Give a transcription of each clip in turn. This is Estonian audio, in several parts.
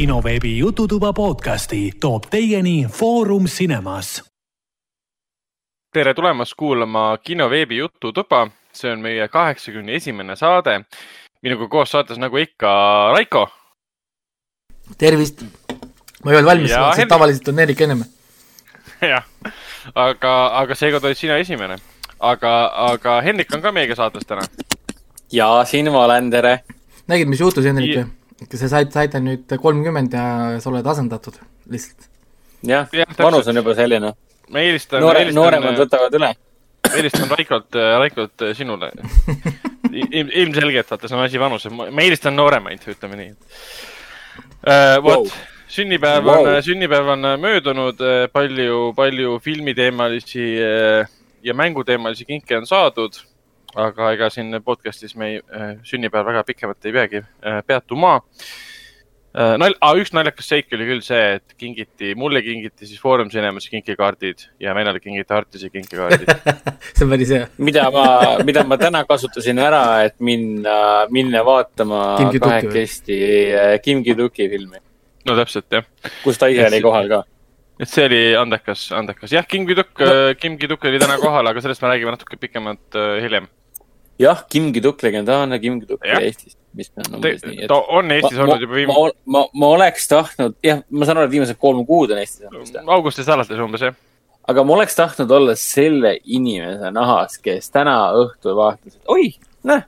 kinoveebi Jututuba podcasti toob teieni Foorum Cinemas. tere tulemast kuulama kinoveebi Jututuba, see on meie kaheksakümne esimene saade. minuga koos saates nagu ikka Raiko. tervist. ma ei olnud valmis, tavaliselt on Erik ennem. jah, aga, aga seekord olid sina esimene. aga, aga Hendrik on ka meiega saates täna. ja siin ma olen, tere. nägid, mis juhtus, Hendrik või? Sa said, said nüüd kolmkümmend ja sa oled asendatud lihtsalt. jah ja,, vanus on juba selline. ma eelistan noore, nooremad võtavad üle. eelistan Raikolt, Raikolt sinule. ilmselgelt, vaata, see on asi vanus, ma eelistan nooremaid, ütleme nii uh,. vot Wow. sünnipäev on Wow. sünnipäev on möödunud, palju, palju filmiteemalisi ja mänguteemalisi kinke on saadud. Aga ega siin podcast'is me ei, eh, sünnipäev väga pikemalt ei peagi eh, peatuma. Nal-, üks naljakas seik oli küll see, et kingiti, mulle kingiti siis Foorum Cinemas kinkekaardid ja Venele kingiti Artise kinkekaardid. see on päris hea. mida ma, mida ma täna kasutasin ära, et minna, minna vaatama kahekesti äh, Kim Ki-duki filmi, no täpselt jah, kus ta ise oli kohal ka. et see oli andekas, andekas. jah, Kim Ki-duk no., Kim Ki-duk oli täna kohal, aga sellest me räägime natuke pikemalt äh, hiljem. jah, Kim Ki-duk, legendaarne Kim Ki-duk oli Eestis, mis on umbes nii, ta on Eestis ma, olnud juba ma, viimane, ma, ma oleks tahtnud, jah, ma saan aru, et viimased kolm kuud on Eestis olnud augustis alates umbes jah. aga ma oleks tahtnud olla selle inimese nahas, kes täna õhtul vaatas, et oi, näe,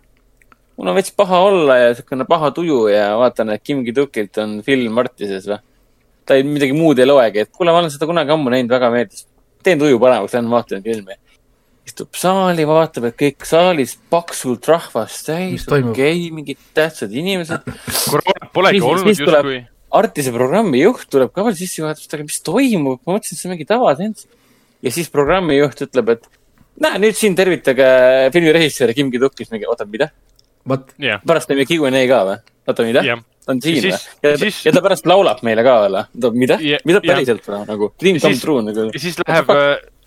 mul on veits paha olla ja siukene paha tuju ja vaatan, et Kim Ki-dukilt on film Martises või. ta ei, midagi muud ei loegi, et kuule, ma olen seda kunagi ammu näinud, väga meeldis. teen tuju paremaks, lähen vaatan filmi. Istub saali, vaatab, et kõik saalis paksult rahvast täis okei okay,, mingid tähtsad inimesed. koroonat polegi Siis- olnud justkui. Artise programmi juht tuleb ka veel sissejuhatust, aga mis toimub, ma mõtlesin, et see on mingi tavatents. ja siis programmi juht ütleb, et näe, nüüd siin tervitage filmirežissööri Kim Ki-dukki, siis mingi, oota, mida? vot, jah, pärast teeme Q and A ka või? oota, mida? ta on siin Ja või siis-? ja, siis- ja ta pärast laulab meile ka veel või? oota, mida Ja-? mida päriselt või nagu? Dream come true nagu. ja siis läheb,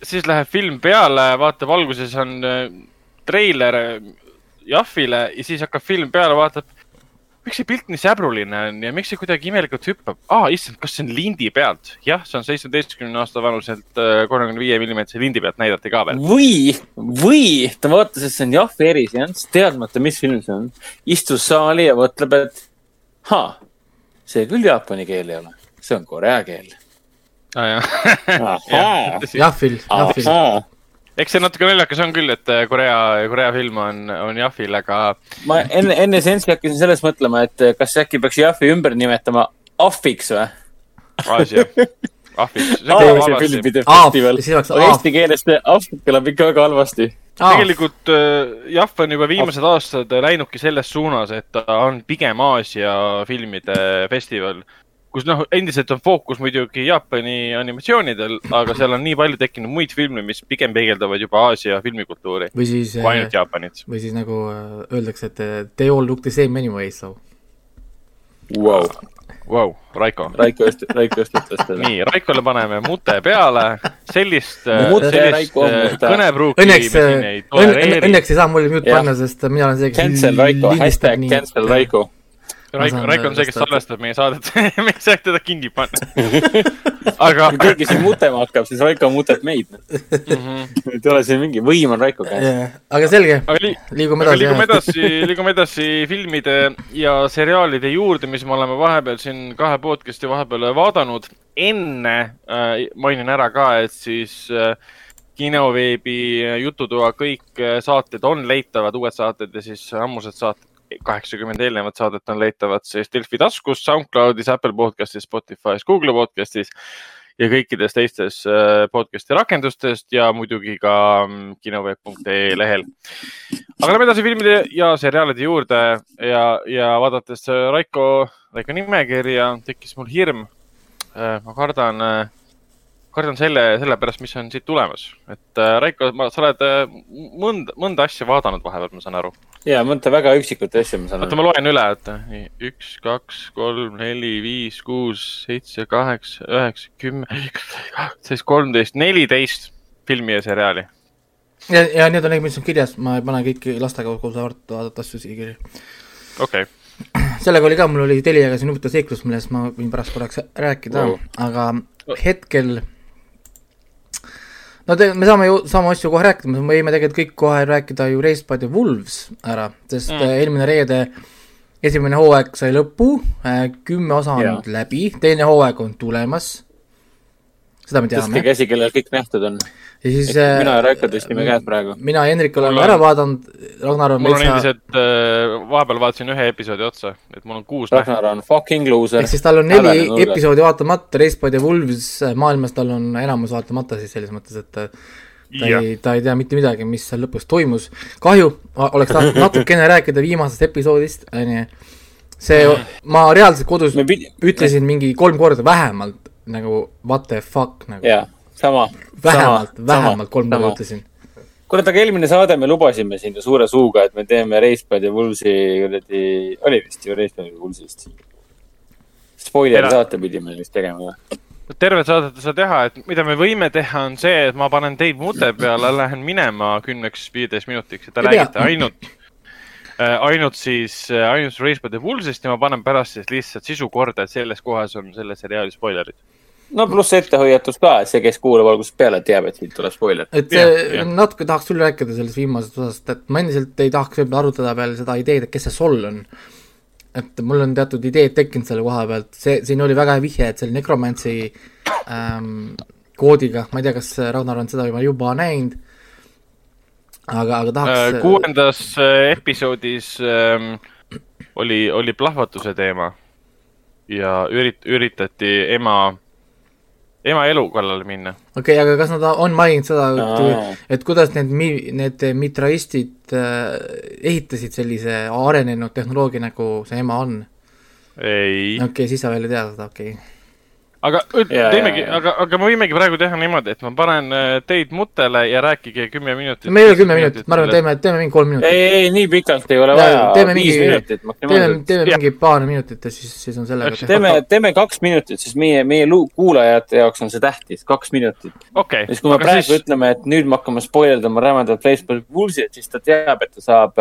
siis läheb film peale, vaatab alguses on äh, treiler äh, Jahvile ja siis hakkab film peale, vaatab. miks see pilt nii säbruline on ja miks see kuidagi imelikult hüppab? aa, issand, kas see on lindi pealt? jah, see on seitsmeteistkümne aasta vanuselt äh, kolmekümne viie millimeetrise lindi pealt näidati ka veel. või, või ta vaatas, et see on Jahvi eriseanss, teadmata, mis film see on. istus saali ja mõtleb, et haa, see küll jaapani keel ei ole, see on korea keel. Ah, ahaa, Jahvil, Jahvil. eks see natuke naljakas on küll, et äh, Korea, Korea film on, on Jahvil, aga ma enne, enne seanssi hakkasin sellest mõtlema, et kas äkki peaks Jahvi ümber nimetama Ahviks või? Aasia, ahviks. Siis oleks aga Aav. eesti keeles see Ahvik kõlab ikka väga halvasti. tegelikult äh, Jahv on juba viimased aastad läinudki selles suunas, et ta on pigem Aasia filmide festival, kus noh, endiselt on fookus muidugi Jaapani animatsioonidel, aga seal on nii palju tekkinud muid filme, mis pigem peegeldavad juba Aasia filmikultuuri või siis, kui ainult Jaapanit. või siis nagu äh, öeldakse, et äh, they all look the same anyway, so. Wow. Vau, Raiko. Raiko just, Raiko just ütles seda. nii, Raikole paneme mute peale, sellist, sellist äh, kõnepruuki õnneks, õnneks ei saa mute Jah. panna, sest mina olen see, kes Cancel Raiko, hashtag cancel Raiko. Raiko, Raiko on see, kes salvestab meie saadet, me ei saa teda kinni panna. aga kui keegi siin mutema hakkab, siis Raiko mutet meid. Mhm. ei ole siin mingi võim on Raiko käes. aga selge, aga li-, liigume edasi. liigume edasi, liigume edasi filmide ja seriaalide juurde, mis me oleme vahepeal siin kahe podcast'i vahepeal vaadanud. enne äh, mainin ära ka, et siis äh, kinoveebi Jututoa kõik äh, saated on leitavad, uued saated ja siis ammused saated, kaheksakümmend eelnevat saadet on leitavad siis Delfi taskus, SoundCloudis, Apple podcastis, Spotify's, Google podcastis ja kõikides teistes äh, podcast'i rakendustest ja muidugi ka mm, kinoveeb.ee lehel. aga lähme edasi filmide ja seriaalide juurde ja, ja vaadates äh, Raiko, Raiko nimekirja, tekkis mul hirm. ma kardan, kardan selle, selle pärast, mis on siit tulemas, et äh, Raiko, sa oled äh, mõnda, mõnda asja vaadanud vahepeal, ma saan aru. Ja mõnda väga üksikut asja ma saan oota, ma loen üle, nii üks, kaks, kolm, neli, viis, kuus, seitse, kaheksa, üheksa, kümme, kaksteist, kolmteist, neliteist filmi ja seriaali. ja, ja need on need, mis on kirjas, ma ei pane kõiki lastega koos vaadata asju siia kirja. okei okay., sellega oli ka, mul oli Teliaga siin huvitav seiklus, millest ma võin pärast korraks rääkida oh., aga hetkel no te, me saame ju samu asju kohe rääkida, me võime tegelikult kõik kohe rääkida ju Race by the Wolves ära, sest Mm. mm. eelmine reede esimene hooaeg sai lõppu, kümme osa on Jaa. läbi, teine hooaeg on tulemas, seda me tõstke teame. käsi, kellel kõik nähtud on. ja siis mina ja äh, Raiko tõstsime käed praegu. mina ja Hendrik oleme ära vaadanud, Ragnar on mul on veitsa, endiselt äh,, vahepeal vaatasin ühe episoodi otsa, et mul on kuus. Ragnar on fucking loser ehk. siis tal on neli episoodi vaatamata, Race by the Wolves äh, maailmas tal on enamus vaatamata siis selles mõttes, et äh, ta jah, ei, ta ei tea mitte midagi, mis seal lõpus toimus. kahju, oleks tahtnud natukene rääkida viimasest episoodist, onju. see, ma reaalselt kodus pidi- ütlesin mingi kolm korda vähemalt nagu what the fuck nagu. jaa, sama. vähemalt, vähemalt kolm korda ütlesin. kurat, aga eelmine saade me lubasime siin ju suure suuga, et me teeme Reispäev ja Woolsi kuradi, oli vist ju Reispäev ja Woolsist. Spoileri Era- saate pidime vist tegema või? tervet saadet ei saa teha, et mida me võime teha, on see, et ma panen teid mute peale, lähen minema kümneks, viieteist minutiks ja te räägite ainult äh, ainult siis, ainult Race by the Bullsist ja ma panen pärast siis lihtsalt sisu korda, et selles kohas on selle seriaali spoilerid. No pluss ettehoiatus ka, et see, kes kuulab algusest peale, teab, et siit tuleb spoiler. et see- jah. natuke tahaks küll rääkida sellest viimasest osast, et ma endiselt ei tahaks võib-olla arutada veel seda ideed, et kes see Sol on. et mul on teatud ideed tekkinud selle koha pealt, see, siin oli väga hea vihje, et see oli Necromancy ähm, koodiga, ma ei tea, kas Ragnar on seda juba, juba näinud, aga, aga tahaks kuuendas äh, episoodis ähm, oli, oli plahvatuse teema ja ürit-, üritati ema, ema elu kallale minna. okei okay,, aga kas nad on maininud seda, et, et kuidas need mi-, need mitraistid äh, ehitasid sellise arenenud tehnoloogia, nagu see ema on? ei okei okay,, siis sa veel ei tea seda, okei okay.. Aga Ja, teemegi aga, aga me võimegi praegu teha niimoodi, et ma panen äh, teid mutele ja rääkige kümme minutit. meil ei ole kümme minutit, ma arvan, teeme, teeme mingi kolm minutit. ei, ei, nii pikalt ei ole vaja, teeme viis mingi- minutit teeme, maksimaalselt. teeme mingi paar minutit ja siis, siis on sellega Eks teeme, teeme kaks minutit, sest meie, meie lu- kuulajate jaoks on see tähtis, kaks minutit. okei ja siis, kui me aga praegu siis, ütleme, et nüüd me hakkame spoilerdama rämedat Facebook Bullshit, siis ta teab, et ta saab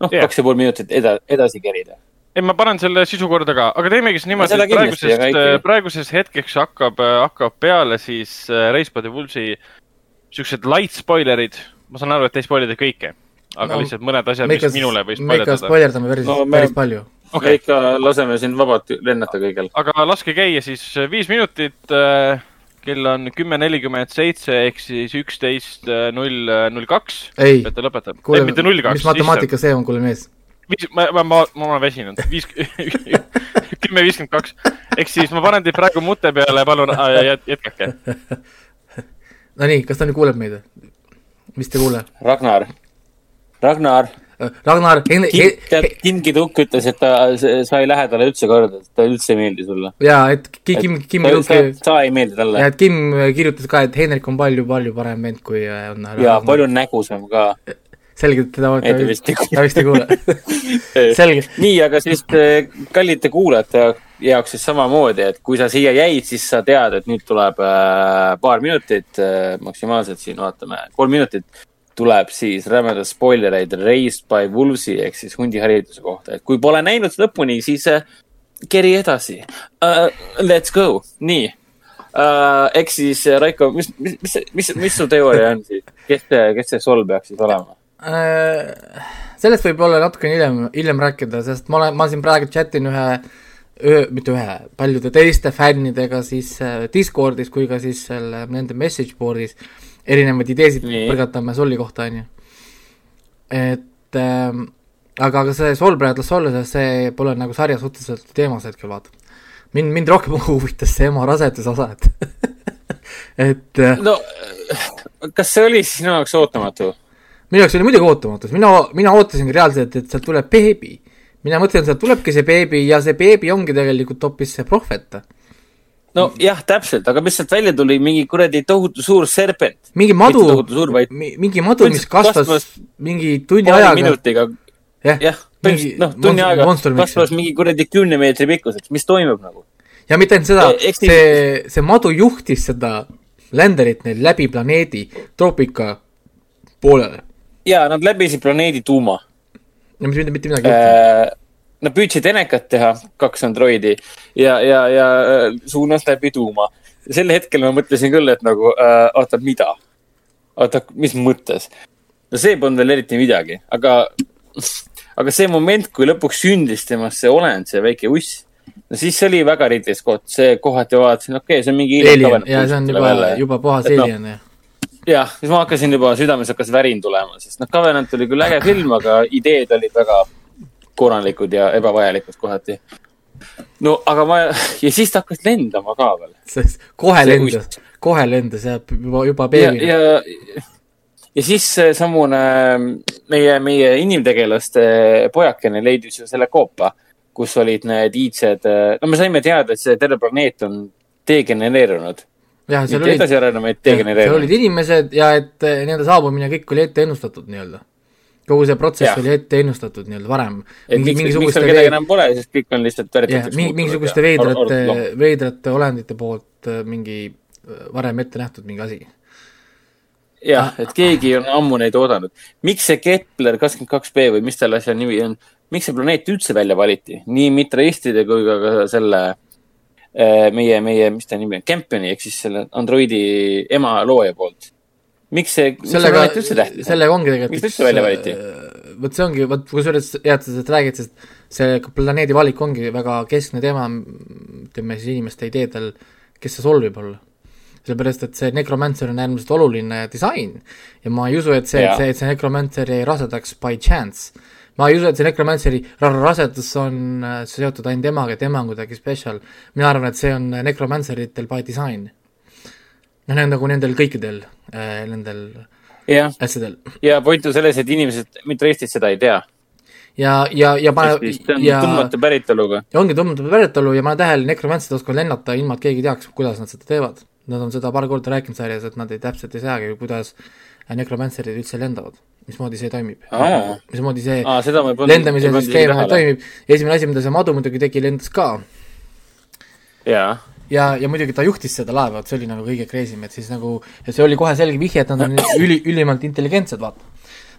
noh, Jah. kaks ja pool minutit eda-, edasi kerida. Ei ma panen selle sisu korda ka, aga teemegi siis niimoodi, et praegusest praegusest hetkeks hakkab, hakkab peale siis äh, the Wolvesi siuksed light spoilerid. ma saan aru, et te ei spoilida kõike, aga No, lihtsalt mõned asjad, me mis minule võis me ikka spoilerdada. spoilerdame päris No me- päris palju. me okei, ikka laseme sind vabalt lennata kõigil. aga laske käia siis äh, viis minutit äh,. kell on kümme nelikümmend seitse ehk siis üksteist null null kaks. ei, kuule, mis matemaatika see on, kuule mees? viis, ma, ma, ma, ma olen väsinud, viis, kümme viiskümmend kaks. ehk siis ma panen teid praegu mute peale, palun äh, jät- jätkake. Nonii, kas ta nüüd kuuleb meid? mis te ei kuule? Ragnar, Ragnar, Ragnar, Hen-, tead, Kim Kiduk ütles, et ta, sa ei lähe talle üldse korda, ta üldse ei meeldi sulle. jaa, et Ki- Kim, Kim sa, sa, ei meeldi talle ja et Kim kirjutas ka, et Hendrik on palju-palju parem vend, kui äh, on ja palju nägusam ka. selge, teda Ei, ta vist ei kuule. ta vist ei kuule. selge, nii, aga siis eh, kallite kuulajate jaoks siis samamoodi, et kui sa siia jäid, siis sa tead, et nüüd tuleb äh, paar minutit äh,, maksimaalselt siin vaatame, kolm minutit tuleb siis rämedad spoilereid Raised by Wolvesi ehk siis hundihariduse kohta, et kui pole näinud lõpuni, siis keri edasi uh,. Let's go, nii uh,. ehk siis Raiko, mis, mis, mis, mis, su teooria on siis, kes kes see Sol peaks siis olema? Äh, sellest võib olla natukene hiljem, hiljem rääkida, sest ma olen, ma siin praegu chatin ühe, ühe, mitte ühe, paljude teiste fännidega siis äh, Discordis kui ka siis selle nende message board'is erinevaid ideesid põrgatame Solli kohta, on ju. et ähm, aga, aga see Sol praegu las olla, sest see pole nagu sarja suhteliselt teemas hetkel, vaata. mind, mind rohkem huvitas see ema raseduse osa, et et äh, no kas see oli sinu jaoks ootamatu? Minu jaoks oli muidugi ootamatu, mina, mina ootasingi reaalselt, et sealt tuleb beebi. mina mõtlesin, sealt tulebki see beebi ja see beebi ongi tegelikult hoopis see prohvet. nojah, täpselt, aga mis sealt välja tuli, mingi kuradi tohutu suur serpent. mingi madu mingi madu, mis kasvas mingi tunni ajaga, minutiga, jah jah, mingi põhimõtteliselt noh, tunni mix. kasvas mingi kuradi kümne meetri pikkuseks, mis toimub nagu? ja mitte ainult seda E-, nii- see, see madu juhtis seda länderit neil läbi planeedi troopika poolele. Ja nad läbisid planeedi tuuma ja mitte, mitte midagi ei juhtunud. äh,. Nad püüdsid enekat teha, kaks androidi ja, ja, ja äh, suunas läbi tuuma. sel hetkel ma mõtlesin küll, et nagu äh, oota, mida? oota, mis mõttes? no see polnud veel eriti midagi, aga, aga see moment, kui lõpuks sündis temast see olend, see väike uss, no siis see oli väga Ridley Scott, see kohati vaatasin, okei okay,, see on mingi. Ja see on juba, juba puhas noh, alien jah. jah, siis ma hakkasin juba, südames hakkas värin tulema, sest noh, Covenant oli küll äge film, aga ideed olid väga korralikud ja ebavajalikud kohati. no aga ma ja siis ta hakkas lendama ka veel. kohe See lendas, kohe lendas ja juba, juba ja, beebina. ja, ja siis seesamune meie, meie inimtegelaste pojakene leidis ju selle koopa, kus olid need iidsed, no me saime teada, et see terve planeet on degenereerunud. jah, seal olid, edasi arenenud, vaid seal olid degenereerunud. inimesed ja et eh, nende saabumine kõik oli ette ennustatud nii-öelda. kogu see protsess Jah. oli ette ennustatud nii-öelda varem. et miks, miks seal kedagi enam pole, sest kõik on lihtsalt jah, väritatuks mingisuguste veidrate, veidrate olendite poolt eh, mingi eh, varem ette nähtud mingi asi. jah, et keegi on ammu neid oodanud. miks see Kepler kakskümmend kaks B või mis selle asja nimi on, miks see planeet üldse välja valiti, nii mitraistide kui ka selle meie, meie, mis ta nimi on, Kempioni ehk siis selle Androidi ema looja poolt. miks see, miks see planeet üldse, tähtis sellega ongi tegelikult Miks ta üldse välja valiti? äh, vot see ongi, vot kusjuures hea, et sa sellest räägid, sest see planeedi valik ongi väga keskne teema, ütleme siis inimeste ideedel, kes see Sol võib olla. sellepärast, et see Necromancer on äärmiselt oluline disain ja ma ei usu, et see, et see, et see Necromancer jäi rasedaks by chance. Ma ei usu, et see Necromanceri ra- rasedus on äh, seotud ainult emaga, et ema on kuidagi spetsial. mina arvan, et see on Necromanceritel by design. noh, need on nagu nendel kõikidel äh, nendel jah, asjadel ja point on selles, et inimesed mitraistid seda ei tea. ja, ja, ja on ja, tundmatu päritoluga. ja ongi tundmatu päritolu ja ma olen tähele, nekromansid oskavad lennata ilma, et keegi teaks, kuidas nad seda teevad. Nad on seda paar korda rääkinud sarjas, et nad ei täpselt ei teagi, kuidas nekromancerid üldse lendavad, mismoodi see toimib. Mismoodi see aa, lendamise süsteem toimib, esimene asi, mida see madu muidugi tegi, lendas ka. Jaa, ja, ja muidugi ta juhtis seda laeva, et see oli nagu kõige crazy im, et siis nagu, ja see oli kohe selge vihje, et nad on üli, ülimalt intelligentsed, vaata.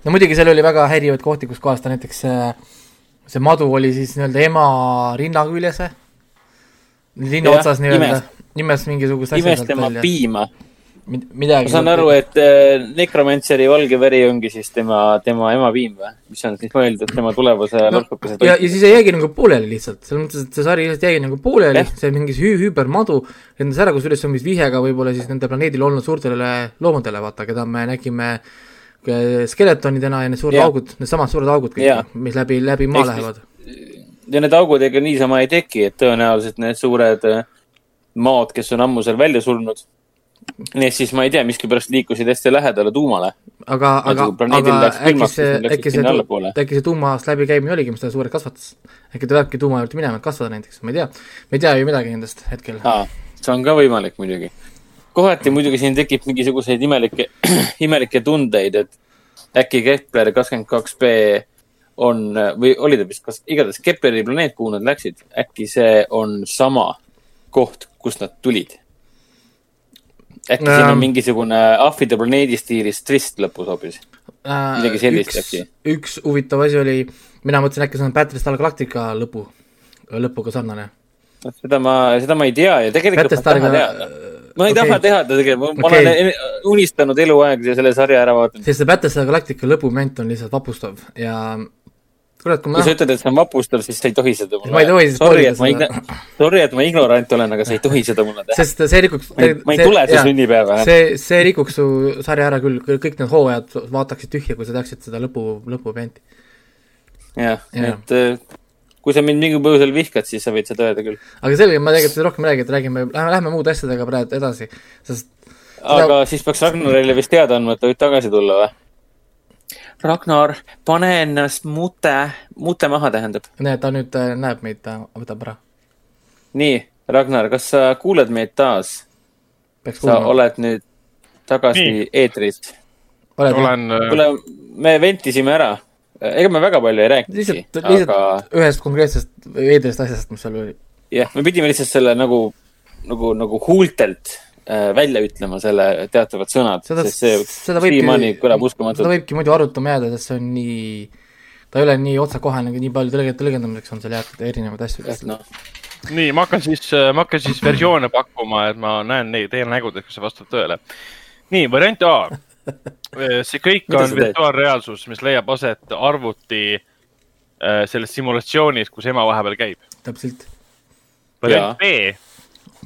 no muidugi seal oli väga häirivaid kohti, kus kohas ta näiteks see, see madu oli siis nii-öelda ema rinna küljes Jah, otsas nii-öelda imes., mingisugust asja imes tema välja, piima. midagi. ma saan aru, et äh, Necromanceri valge veri ongi siis tema, tema ema piim või? mis on siis mõeldud tema tulevase no, lorkukese ja, ja siis ei jäägi nagu pooleli lihtsalt, selles mõttes, et see sari lihtsalt jäigi nagu pooleli Jah., see mingi hü-, hüpermadu lendas ära, kusjuures see on vist vihje ka võib-olla siis nende planeedil olnud suurtele loomadele, vaata, keda me nägime äh, skeletonidena ja need suured Jah. augud, needsamad suured augud kõik, mis läbi, läbi maa siis- lähevad. ja need augud ega niisama ei teki, et tõenäoliselt need suured äh, maod, kes on ammu seal välja surnud, need siis ma ei tea, miskipärast liikusid hästi lähedale tuumale. aga, aga Nagu, aga läks äkki see äkki see äkki see tuumast läbikäimine oligi, mis ta suureks kasvatas. äkki ta peabki tuuma juurde minema, et kasvada näiteks, ma ei tea. me ei tea ju midagi nendest hetkel. see on ka võimalik muidugi. kohati muidugi siin tekib mingisuguseid imelikke, imelikke tundeid, et äkki Kepler kakskümmend kaks B on või oli ta vist, kas igatahes Kepleri planeet, kuhu nad läksid, äkki see on sama koht, kust nad tulid? Äkki siin on mingisugune ahvide planeedi stiilis twist lõpus hoopis? Midagi sellist äkki., üks huvitav asi oli, mina mõtlesin, äkki see on Battlestar Galactica lõpu, lõpuga sarnane. seda ma, seda ma ei tea ja tegelikult ma Battlestar ei taha teada. ma ei okei. taha teada tegelikult, ma Okei. olen en- unistanud eluaeg selle sarja ära vaadanud. sest see Battlestar Galactica lõpumoment on lihtsalt vapustav ja kurat, kui ma kui sa ütled, et see on vapustav, siis sa ei tohi seda mulle Ma ei tohi siis sorry, et ma seda. igno-, sorry, et ma ignorant olen, aga sa ei tohi seda mulle teha. sest see rikuks ma ei, ma ei tule su sünnipäeva. see, see rikuks su sarja ära küll, kõik need hooajad vaataksid tühja, kui sa teaksid seda lõpu, lõpumomenti. jah, Jah. et äh, kui sa mind mingil põhjusel vihkad, siis sa võid seda öelda küll. aga selge, ma tegelikult rohkem ei räägi, et räägime, lähme, lähme muude asjadega praegu edasi, sest aga siis peaks Ragnarile vist teada andma, et ta võib tagasi tulla või? Ragnar, pane ennast mute, mute maha tähendab. näed, ta nüüd äh, näeb meid, ta võtab ära. nii, Ragnar, kas sa kuuled meid taas? peaks sa oled nüüd tagasi Nii. eetris. olen, kuule, me ventisime ära. ega me väga palju ei rääkinudki lihtsalt, aga lihtsalt ühest konkreetsest veidrast asjast, mis seal oli. jah, me pidime lihtsalt selle nagu, nagu, nagu huultelt äh, välja ütlema selle teatavad sõnad, seda, sest see seda võibki siiamaani, kõlab seda uskumatult. võibki muidu arutama jääda, sest see on nii ta ei ole nii otsekohene, nii palju tõlge-, tõlgendamiseks on seal jäetud erinevaid asju. noh, nii, ma hakkan siis, ma hakkan siis versioone pakkuma, et ma näen neid teie nägudest, kas see vastab tõele. nii, variant A. see kõik on virtuaalreaalsus, mis leiab aset arvuti äh, selles simulatsioonis, kus ema vahepeal käib. täpselt, variant B.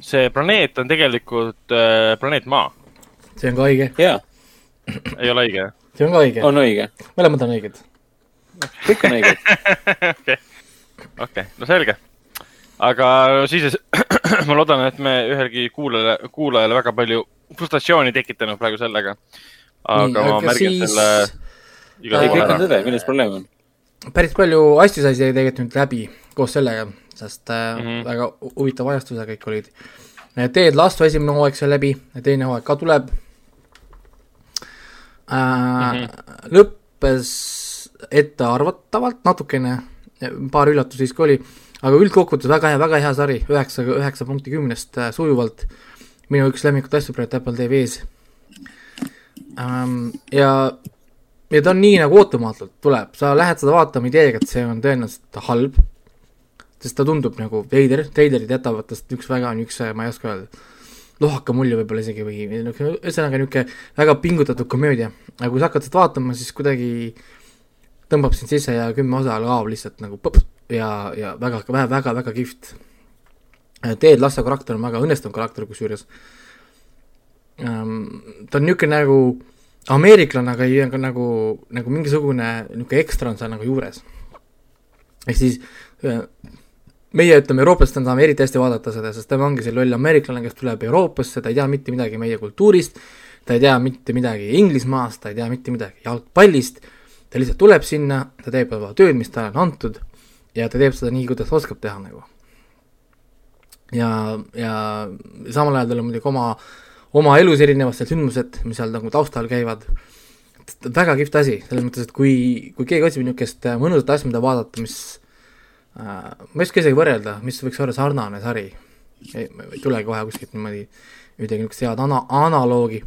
See planeet on tegelikult äh, planeet Maa. see on ka õige, jaa, ei ole õige? see on ka õige, on õige, mõlemad on õiged. kõik on õiged. okei, okei, no selge. aga siis ma loodan, et me ühelgi kuulajale, kuulajale väga palju frustratsiooni tekitanud praegu sellega. aga Nii, ma aga märgin siis- selle igal ei, juhul kõik on ära. tõde, milles probleem on? päris palju asju sai tegelikult nüüd läbi koos sellega, sest mm. -hmm. väga hu- huvitava ajastusega kõik olid. Ted Lasso esimene hooaeg sai läbi, teine hooaeg ka tuleb äh,. Mm. -hmm. lõppes ettearvatavalt natukene, paar üllatusi siiski oli, aga üldkokkuvõttes väga hea, väga hea sari, üheksa, üheksa punkti kümnest äh, sujuvalt. minu üks lemmikuid asju praegu Apple TV-s ähm,. ja ja ta on nii nagu ootamatult tuleb, sa lähed seda vaatama ideega, et see on tõenäoliselt halb, sest ta tundub nagu veider, treilerid jätavad tast üks väga niisuguse, ma ei oska öelda, lohaka mulje võib-olla isegi või niisugune, ühesõnaga niisugune väga pingutatud komöödia. aga kui sa hakkad seda vaatama, siis kuidagi tõmbab sind sisse ja kümme osa kaob lihtsalt nagu põps ja, ja väga, väga, väga, väga kihvt. Ted Lasso karakter on väga õnnestunud karakter kusjuures. ta on niisugune nagu ameeriklane, aga ei aga nagu, nagu mingisugune niisugune ekstra on seal nagu juures. ehk siis meie ütleme, eurooplastena saame eriti hästi vaadata seda, sest tema ongi see loll ameeriklane, kes tuleb Euroopasse, ta ei tea mitte midagi meie kultuurist, ta ei tea mitte midagi Inglismaast, ta ei tea mitte midagi jalgpallist, ta lihtsalt tuleb sinna, ta teeb oma tööd, mis talle on antud ja ta teeb seda nii, kuidas oskab teha nagu. ja, ja samal ajal tal on muidugi oma, oma elus erinevad seal sündmused, mis seal nagu taustal käivad, väga kihvt asi, selles mõttes, et kui, kui keegi otsib niisugust mõnusat asja, mida vaadata, mis ma ei oska isegi võrrelda, mis võiks olla sarnane sari, ei ei tulegi kohe kuskilt niimoodi midagi niisugust head ana-, analoogi,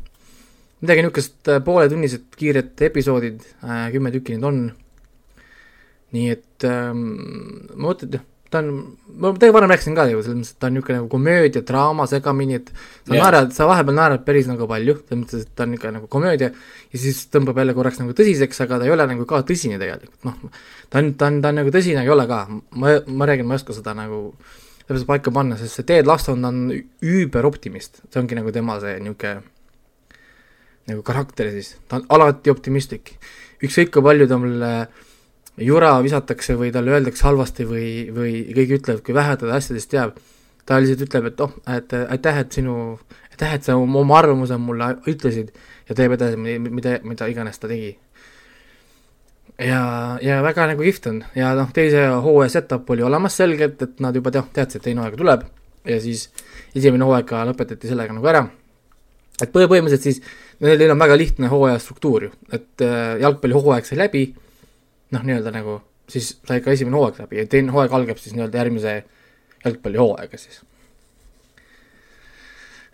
midagi niisugust äh, pooletunnised kiired episoodid äh,, kümme tükki neid on, nii et ähm, ma mõtlen, et ta on, ma teiega varem rääkisin ka ju, selles mõttes, et ta on niisugune nagu komöödia, draama segamini, et sa yeah. naerad, sa vahepeal naerad päris nagu palju, selles mõttes, et ta on niisugune nagu komöödia ja siis tõmbab jälle korraks nagu tõsiseks, aga ta ei ole nagu ka tõsine tegelikult, noh, ta on, ta on, ta on nagu tõsine, ei ole ka, ma, ma räägin, ma ei oska seda nagu täpselt paika panna, sest see Ted Lasso on, ta üüberoptimist, see ongi nagu tema see niisugune nagu karakter siis, ta on alati optimistlik. ükskõik kui palju talle jura visatakse või talle öeldakse halvasti või, või keegi ütleb, kui vähe ta asjadest teab, ta lihtsalt ütleb, et oh, et aitäh, et sinu, aitäh, et sa oma arvamuse mulle ütlesid ja teeb edasi, mida, mida iganes ta tegi. ja, ja väga nagu kihvt on ja noh, teise hooaja setup oli olemas selgelt, et nad juba tead, teadsid, et teine hooaeg tuleb ja siis esimene hooaeg ka lõpetati sellega nagu ära. et põhi- põhimõtteliselt siis neil on väga lihtne hooaja struktuur ju, et äh, jalgpallihooaeg sai läbi, noh, nii-öelda nagu siis sai ka esimene hooaeg läbi ja teine hooaeg algab siis nii-öelda järgmise jalgpallihooaega siis.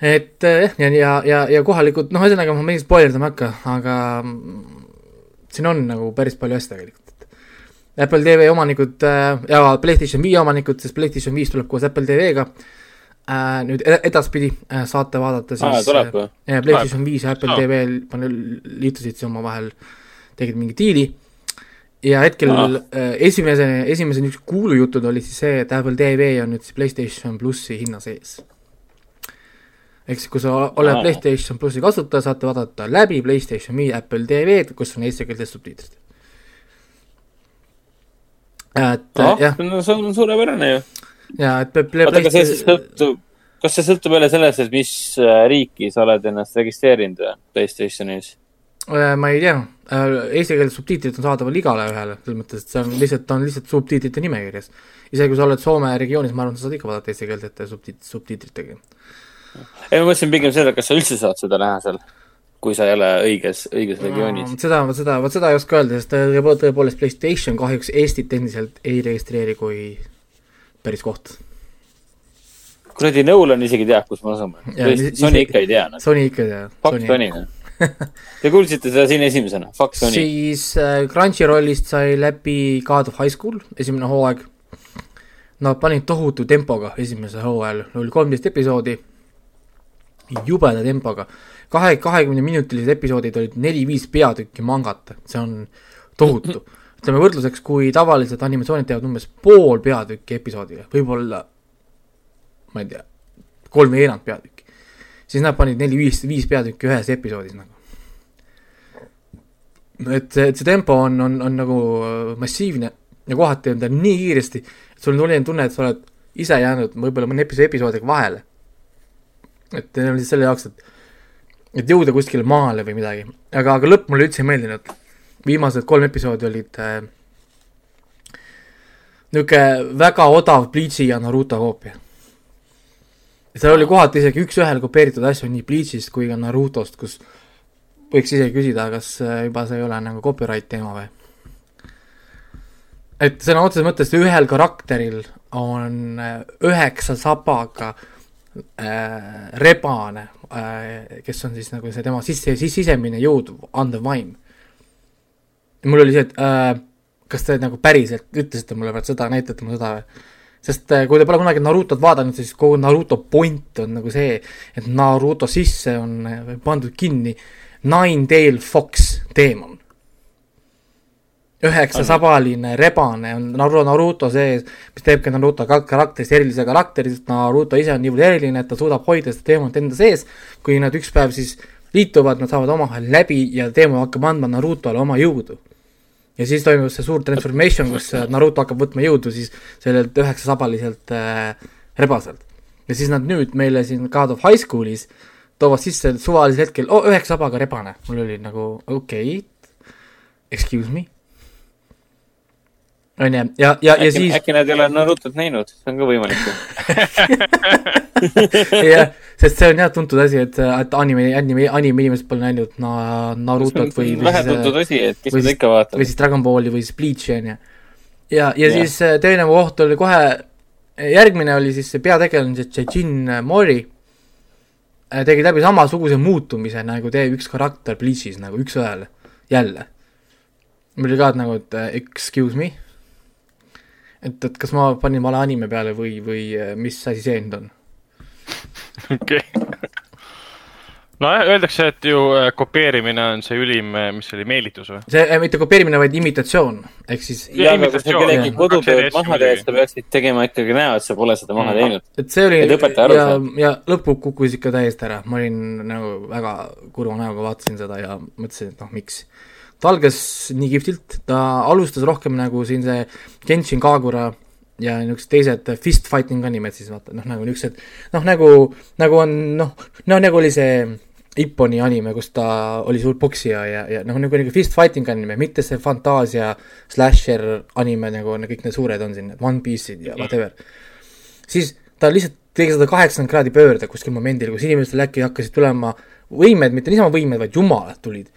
et äh, jah, ja, ja, ja, ja kohalikud, noh, ühesõnaga ma meist spoilerdama ei hakka, aga mm, siin on nagu päris palju asju tegelikult, Apple TV omanikud äh, ja PlayStation viie omanikud, sest PlayStation viis tuleb koos Apple TV-ga äh, nüüd ed- edaspidi äh, saate vaadata siis aa, tuleb või? PlayStation viis ja Apple Aa. TV liitusid siis omavahel, tegid mingi diili ja hetkel Aa. äh, esimese, esimese niisuguse kuulujutud oli siis see, et Apple TV on nüüd siis PlayStation plussi hinna sees. ehk siis, kui sa oled Aa. PlayStation plussi kasutaja, saate vaadata läbi PlayStation viie Apple TV-d, kus on eestikeelsed subtiitrid. et ah, jah, see on suurepärane ju. ja et oota, kas see PlayStation- sõltub, kas see sõltub jälle sellest, et mis äh, riiki sa oled ennast registreerinud või Playstationis? Äh, ma ei tea, eesti keeles subtiitrid on saadaval igale ühele, selles mõttes, et see on lihtsalt, ta on lihtsalt subtiitrite nimekirjas. isegi kui sa oled Soome regioonis, ma arvan, sa saad ikka vaadata eestikeelsete subtiit-, subtiitritega. ei, ma mõtlesin pigem seda, kas sa üldse saad seda näha seal, kui sa ei ole õiges, õiges regioonis. seda, seda, vot seda ei oska öelda, sest tõepo- tõepoolest PlayStation kahjuks Eestit endiselt ei registreeri kui päris koht. kuradi Nolan isegi teab, kus me asume. Sony ikka ei tea, noh. Sony ikka ei tea. fakt on ju. Te kuulsite seda siin esimesena, fakt on nii. siis äh, Crunchyrollist sai läbi God of High School, esimene hooaeg. Nad panid tohutu tempoga esimesel hooajal, oli kolmteist episoodi, jubeda tempoga. kahe, kahekümne minutilised episoodid olid neli-viis peatükki mangat, see on tohutu. ütleme võrdluseks, kui tavaliselt animatsioonid teevad umbes pool peatükki episoodiga, võib-olla ma ei tea, kolm veerand peatükki. siis nad panid neli-viis, viis peatükki ühes episoodis nagu. Et see, et see tempo on, on, on nagu äh, massiivne ja kohati on ta nii kiiresti, et sul on selline tunne, et sa oled ise jäänud võib-olla mõne episoodi episoodiga vahele. et see on siis selle jaoks, et, et jõuda kuskile maale või midagi, aga, aga lõpp mulle üldse ei meeldinud. viimased kolm episoodi olid äh, niisugune väga odav Bleachi ja Naruto koopia. seal oli kohati isegi üks-ühele kopeeritud asju nii Bleachist kui ka Narutost, kus võiks isegi küsida, kas äh, juba see ei ole nagu copyright teema või? et sõna otseses mõttes ühel karakteril on äh, üheksa sabaga äh, rebane äh,, kes on siis nagu see tema sisse, sisemine jõud, andev vaim. mul oli see, et äh, kas te nagu päriselt ütlesite mulle praegu seda, näitate mulle seda või? sest äh, kui te pole kunagi Narutot vaadanud, siis kogu Naruto point on nagu see, et Naruto sisse on äh, pandud kinni Nine-Tail Fox teemon. üheksa sabaline rebane on Naruto, Naruto sees, mis teebki Naruto ka- karakterist erilise karakteri, sest Naruto ise on niivõrd eriline, et ta suudab hoida seda teemonit enda sees. kui nad üks päev siis liituvad, nad saavad omavahel läbi ja teemon hakkab andma Narutole oma jõudu ja siis toimub see suur transformation, kus äh, Naruto hakkab võtma jõudu siis sellelt üheksasabaliselt äh, rebaselt. ja siis nad nüüd meile siin God of High Schoolis toovad sisse suvalisel hetkel, oo, üheksa sabaga rebane. mul oli nagu okei okay,, excuse me. on ju, ja, ja, ja siis, äkki nad ei ole Narutot näinud, see on ka võimalik jah, sest see on jah tuntud asi, et, et anime, anime, anime inimesed pole näinud na-, Narutot või, vähe tuntud asi, et kes seda ikka vaatab või. siis Dragon Balli või siis Bleach'i on ju. ja, ja Jah. siis äh, teine koht oli kohe, järgmine oli siis see peategelane, see Jejin Mori, tegi läbi samasuguse muutumise nagu teeb üks karakter Bleach'is nagu üks-ühele, jälle. mul oli ka nagu, et äh, excuse me, et, et kas ma panin vale anime peale või, või äh, mis asi see nüüd on? okei. nojah, öeldakse, et ju äh, kopeerimine on see ülim, mis see oli, meelitus või? see äh, mitte kopeerimine, vaid imitatsioon, ehk siis Ja aga kui sa kellegi kodutööd maha teed, sa peaksid tegema ikkagi näo, et sa pole seda maha Mm. teinud. et see oli ja ja lõppu kukkus ikka täiesti ära, ma olin nagu väga kurva näoga vaatasin seda ja mõtlesin, et noh, miks. ta algas nii kihvtilt, ta alustas rohkem nagu siin see Genshin Kagura ja niisugused teised fist fighting animed siis vaata, noh nagu niisugused, noh nagu, nagu on noh, no nagu oli see Ipponi anime, kus ta oli suur poksija ja, ja noh, nagu nagu fist fighting anime, mitte see fantaasia slasher anime nagu on kõik need suured on siin, need One Piece'id ja whatever siis ta lihtsalt tegi seda kaheksakümmend kraadi pöörde kuskil momendil, kus inimestel äkki hakkasid tulema võimed, mitte niisama võimed, vaid jumalad tulid.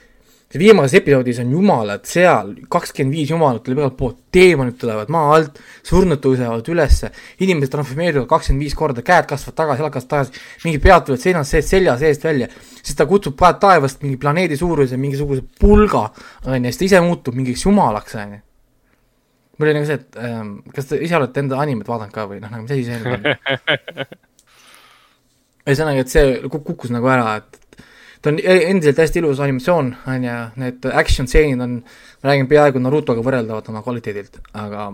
See viimases episoodis on jumalad seal, kakskümmend viis jumalat tuleb igalt poolt, teemonid tulevad maa alt, surnud tõusevad ülesse, inimesed transformeeruvad kakskümmend viis korda, käed kasvavad tagasi, jalad kasvavad tagasi, mingid pead tulevad seinast seest, selja seest välja, siis ta kutsub ka taevast mingi planeedi suuruse mingisuguse pulga, on ju, siis ta ise muutub mingiks jumalaks, on ju mul oli nagu see, et ähm, kas te ise olete enda animet vaadanud ka või noh, nagu mis asi see on? ühesõnaga, et see kuk- kukkus nagu ära, et ta on e- endiselt hästi ilus animatsioon, on ju, need action stseenid on, ma räägin peaaegu Narutoga võrreldavad oma kvaliteedilt, aga